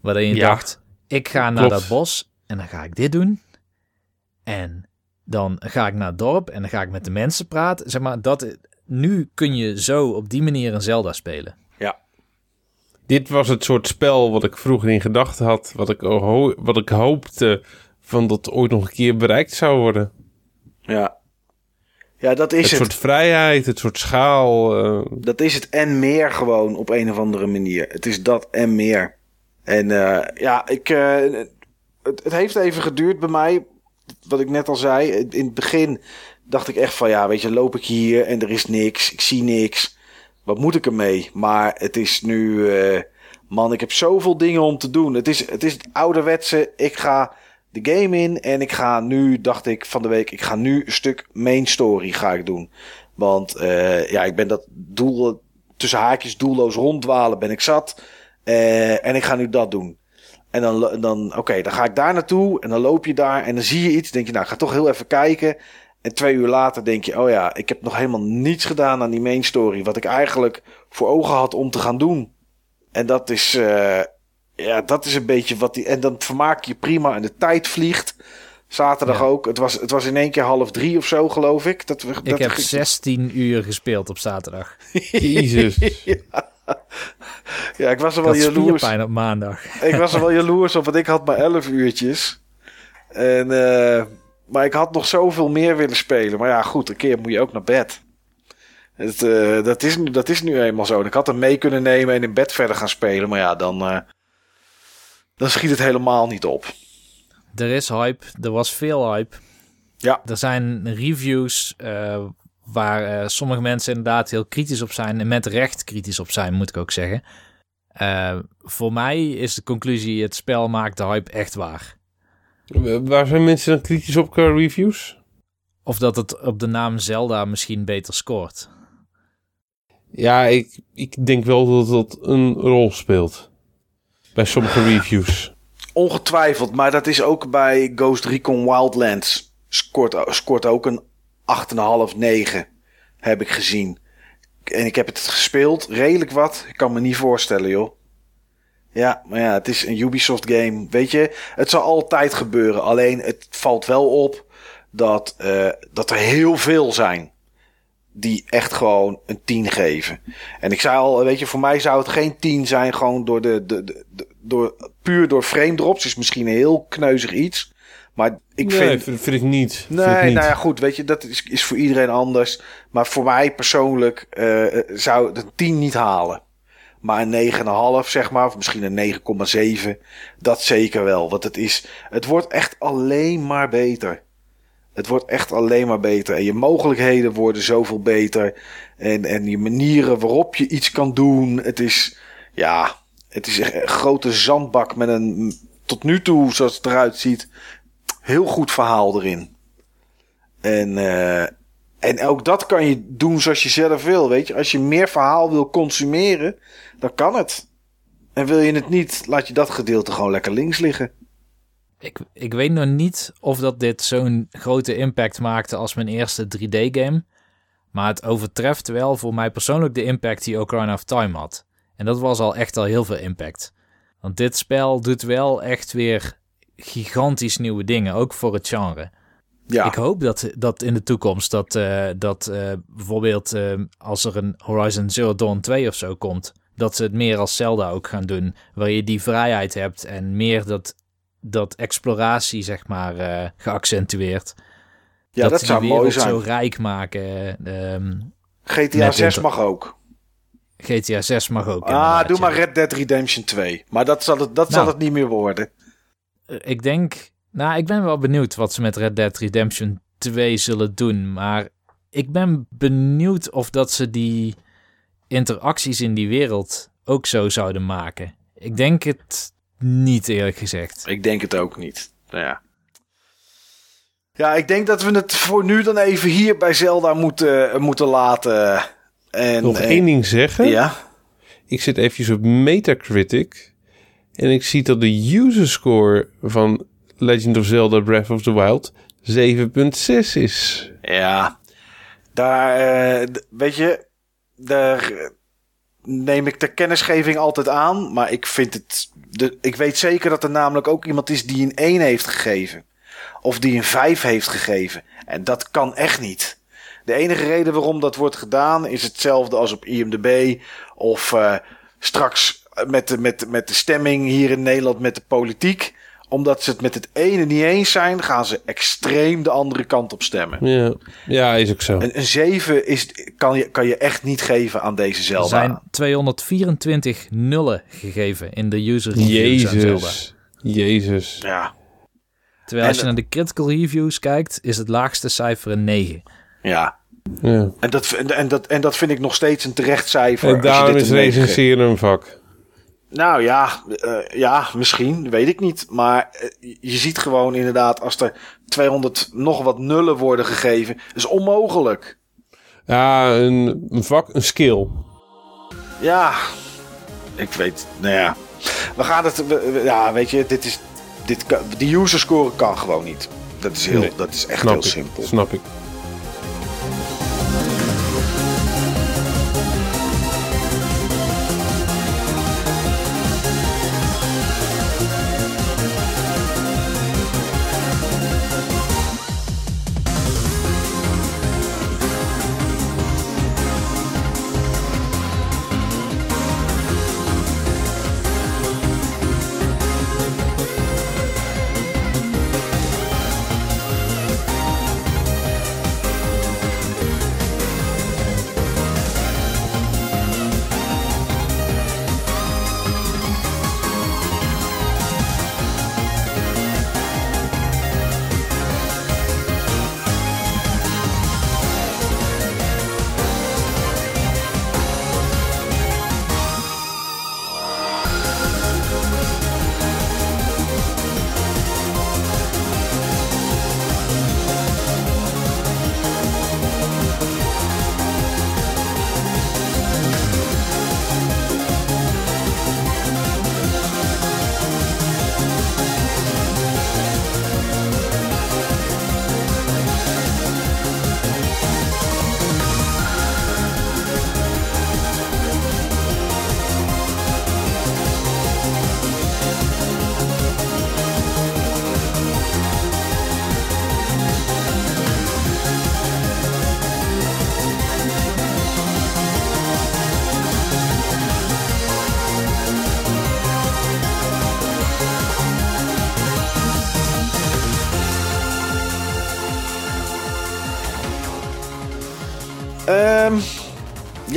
Waarin je ja, dacht, ik ga naar dat bos en dan ga ik dit doen. En dan ga ik naar het dorp en dan ga ik met de mensen praten. Zeg maar, dat, nu kun je zo op die manier een Zelda spelen. Ja. Dit was het soort spel wat ik vroeger in gedachten had. Wat ik, wat ik hoopte van dat ooit nog een keer bereikt zou worden. Ja. Ja, dat is het. Het soort vrijheid, het soort schaal. Uh... Dat is het en meer gewoon op een of andere manier. Het is dat en meer. En uh, ja, ik, uh, het, het heeft even geduurd bij mij. Wat ik net al zei. In het begin dacht ik echt van ja, weet je, loop ik hier en er is niks. Ik zie niks. Wat moet ik ermee? Maar het is nu, uh, man, ik heb zoveel dingen om te doen. Het is het, is ouderwetse. Ik ga de game in en ik ga nu, dacht ik van de week, ik ga nu een stuk main story ga ik doen. Want uh, ja, ik ben dat doel, tussen haakjes doelloos ronddwalen ben ik zat. Uh, en ik ga nu dat doen. En dan, dan oké, dan ga ik daar naartoe en dan loop je daar en dan zie je iets. denk je, nou, ik ga toch heel even kijken. En twee uur later denk je, oh ja, ik heb nog helemaal niets gedaan aan die main story. Wat ik eigenlijk voor ogen had om te gaan doen. En dat is, uh, ja, dat is een beetje wat die. En dan vermaak je prima en de tijd vliegt. Zaterdag ook. Het was, het was in één keer half drie of zo, geloof ik. Dat we, ik heb 16 uur gespeeld op zaterdag. Jezus. ja. ja. ik was er wel jaloers. op maandag. ik was er wel jaloers op, want ik had maar 11 uurtjes. En, uh, maar ik had nog zoveel meer willen spelen. Maar ja, goed, een keer moet je ook naar bed. Het, uh, dat, is, nu, dat is nu eenmaal zo. Ik had hem mee kunnen nemen en in bed verder gaan spelen. Maar ja, dan, uh, dan schiet het helemaal niet op. Er is hype. Er was veel hype. Ja. Er zijn reviews uh, waar sommige mensen inderdaad heel kritisch op zijn. En met recht kritisch op zijn, moet ik ook zeggen. voor mij is de conclusie: het spel maakt de hype echt waar. Waar zijn mensen dan kritisch op qua reviews? Of dat het op de naam Zelda misschien beter scoort. Ja, ik, ik denk wel dat dat een rol speelt. Bij sommige reviews. Ongetwijfeld, maar dat is ook bij Ghost Recon Wildlands. Scoort, scoort ook een 8,5, 9. Heb ik gezien. En ik heb het gespeeld, redelijk wat. Ik kan me niet voorstellen, joh. Ja, maar ja, het is een Ubisoft game. Weet je, het zal altijd gebeuren. Alleen het valt wel op dat, uh, dat er heel veel zijn die echt gewoon een 10 geven. En ik zei al, weet je, voor mij zou het geen 10 zijn, gewoon door de, de, de, door, puur door frame drops. Is misschien een heel kneuzig iets. Maar ik nee, vind... vind ik niet. Nee, vind ik niet. nou ja, goed, weet je, dat is, is voor iedereen anders. Maar voor mij persoonlijk uh, zou het een 10 niet halen. Maar een 9,5 zeg maar, of misschien een 9,7. Dat zeker wel. Want het is, het wordt echt alleen maar beter. Het wordt echt alleen maar beter. En je mogelijkheden worden zoveel beter. En, en je manieren waarop je iets kan doen. Het is, ja, het is een grote zandbak met een, tot nu toe, zoals het eruit ziet, heel goed verhaal erin. En, uh, en ook dat kan je doen zoals je zelf wil, weet je. Als je meer verhaal wil consumeren, dan kan het. En wil je het niet, laat je dat gedeelte gewoon lekker links liggen. Ik, ik weet nog niet of dat dit zo'n grote impact maakte als mijn eerste 3D-game. Maar het overtreft wel voor mij persoonlijk de impact die Ocarina of Time had. En dat was al echt al heel veel impact. Want dit spel doet wel echt weer gigantisch nieuwe dingen, ook voor het genre. Ja. Ik hoop dat, dat in de toekomst dat, uh, dat uh, bijvoorbeeld uh, als er een Horizon Zero Dawn 2 of zo komt, dat ze het meer als Zelda ook gaan doen, waar je die vrijheid hebt en meer dat, dat exploratie zeg maar geaccentueerd. Ja, dat, dat zou mooi zijn. zo rijk maken. Um, GTA 6 mag ook. GTA 6 mag ook. Ah, doe maar Red Dead Redemption 2. Maar dat zal het, dat nou, zal het niet meer worden. Ik denk nou, ik ben wel benieuwd wat ze met Red Dead Redemption 2 zullen doen. Maar ik ben benieuwd of dat ze die interacties in die wereld ook zo zouden maken. Ik denk het niet, eerlijk gezegd. Ik denk het ook niet. Nou ja. Ja, ik denk dat we het voor nu dan even hier bij Zelda moeten, moeten laten. En, Nog één ding zeggen. Ja. Ik zit eventjes op Metacritic. En ik zie dat de user score van Legend of Zelda Breath of the Wild 7.6 is. Ja, daar, uh, weet je, daar neem ik de kennisgeving altijd aan. Maar ik vind het, de, ik weet zeker dat er namelijk ook iemand is die een 1 heeft gegeven. Of die een 5 heeft gegeven. En dat kan echt niet. De enige reden waarom dat wordt gedaan is hetzelfde als op IMDb. Of uh, straks met de, met, met de stemming hier in Nederland met de politiek omdat ze het met het ene niet eens zijn, gaan ze extreem de andere kant op stemmen. Ja, ja is ook zo. Een, een 7 is, kan, je, kan je echt niet geven aan deze Zelda. Er zijn 224 nullen gegeven in de user reviews Jezus. Jezus. Ja. Terwijl en, als je naar de critical reviews kijkt, is het laagste cijfer een 9. Ja. ja. En, dat, en, dat, en dat vind ik nog steeds een terecht cijfer. En daarom is recenseren een vak. Nou ja, uh, ja, misschien, weet ik niet. Maar uh, je ziet gewoon inderdaad, als er 200 nog wat nullen worden gegeven, is onmogelijk. Ja, een, een vak, een skill. Ja, ik weet, nou ja. We gaan het, we, ja, weet je, dit is, dit kan, die user score kan gewoon niet. Dat is, heel, nee, dat is echt heel ik, simpel. Snap ik.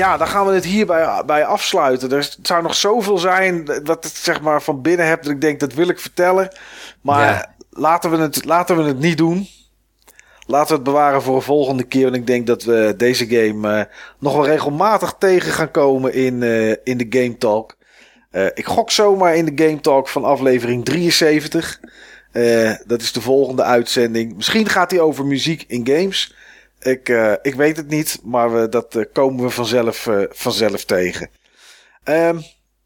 Ja, dan gaan we het hierbij bij afsluiten. Er zou nog zoveel zijn wat ik zeg maar van binnen heb dat ik denk dat wil ik vertellen. Maar Ja. laten, we het, laten we het niet doen. Laten we het bewaren voor een volgende keer. Want ik denk dat we deze game eh, nog wel regelmatig tegen gaan komen in, eh, in de Game Talk. Eh, ik gok zomaar in de Game Talk van aflevering 73. Eh, dat is de volgende uitzending. Misschien gaat hij over muziek in games. Ik, eh, ik weet het niet, maar we, dat eh, komen we vanzelf, eh, vanzelf tegen. Ehm,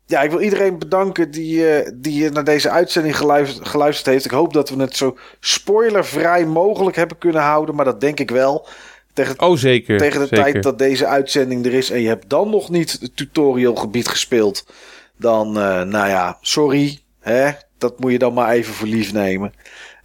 ja, ik wil iedereen bedanken die, eh, die naar deze uitzending geluisterd, geluisterd heeft. Ik hoop dat we het zo spoilervrij mogelijk hebben kunnen houden, maar dat denk ik wel. Tegen, Oh, zeker. tegen de zeker. tijd dat deze uitzending er is en je hebt dan nog niet het tutorialgebied gespeeld, dan, eh, nou ja, sorry. Hè? Dat moet je dan maar even voor lief nemen.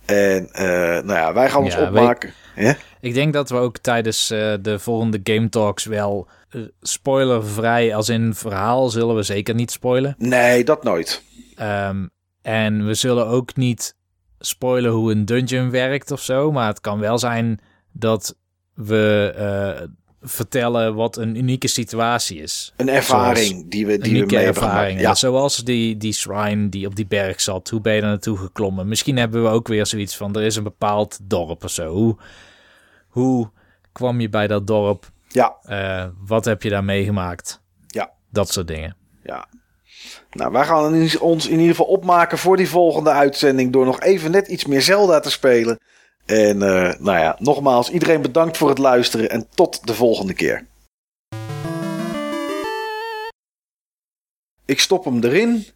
En, eh, nou ja, wij gaan ons Ja, opmaken. Hè? Ik denk dat we ook tijdens eh, de volgende Game Talks wel eh, spoilervrij, als in verhaal, zullen we zeker niet spoilen. Nee, dat nooit. Ehm, en we zullen ook niet spoilen hoe een dungeon werkt of zo. Maar het kan wel zijn dat we eh, vertellen wat een unieke situatie is. Een ervaring die we, die we unieke hebben ervaring. Ja. Zoals die, die shrine die op die berg zat. Hoe ben je daar naartoe geklommen? Misschien hebben we ook weer zoiets van... er is een bepaald dorp of zo. Hoe, hoe kwam je bij dat dorp? ja, Eh, wat heb je daar meegemaakt? Ja. Dat soort dingen. ja. Nou, wij gaan ons in ieder geval opmaken voor die volgende uitzending door nog even net iets meer Zelda te spelen. En eh, nou ja, nogmaals, iedereen bedankt voor het luisteren en tot de volgende keer. Ik stop hem erin.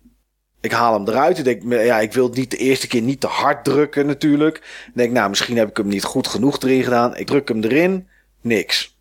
Ik haal hem eruit. Ik denk, ja, ik wil het niet de eerste keer niet te hard drukken natuurlijk. Ik denk, nou, misschien heb ik hem niet goed genoeg erin gedaan. Ik druk hem erin. Niks.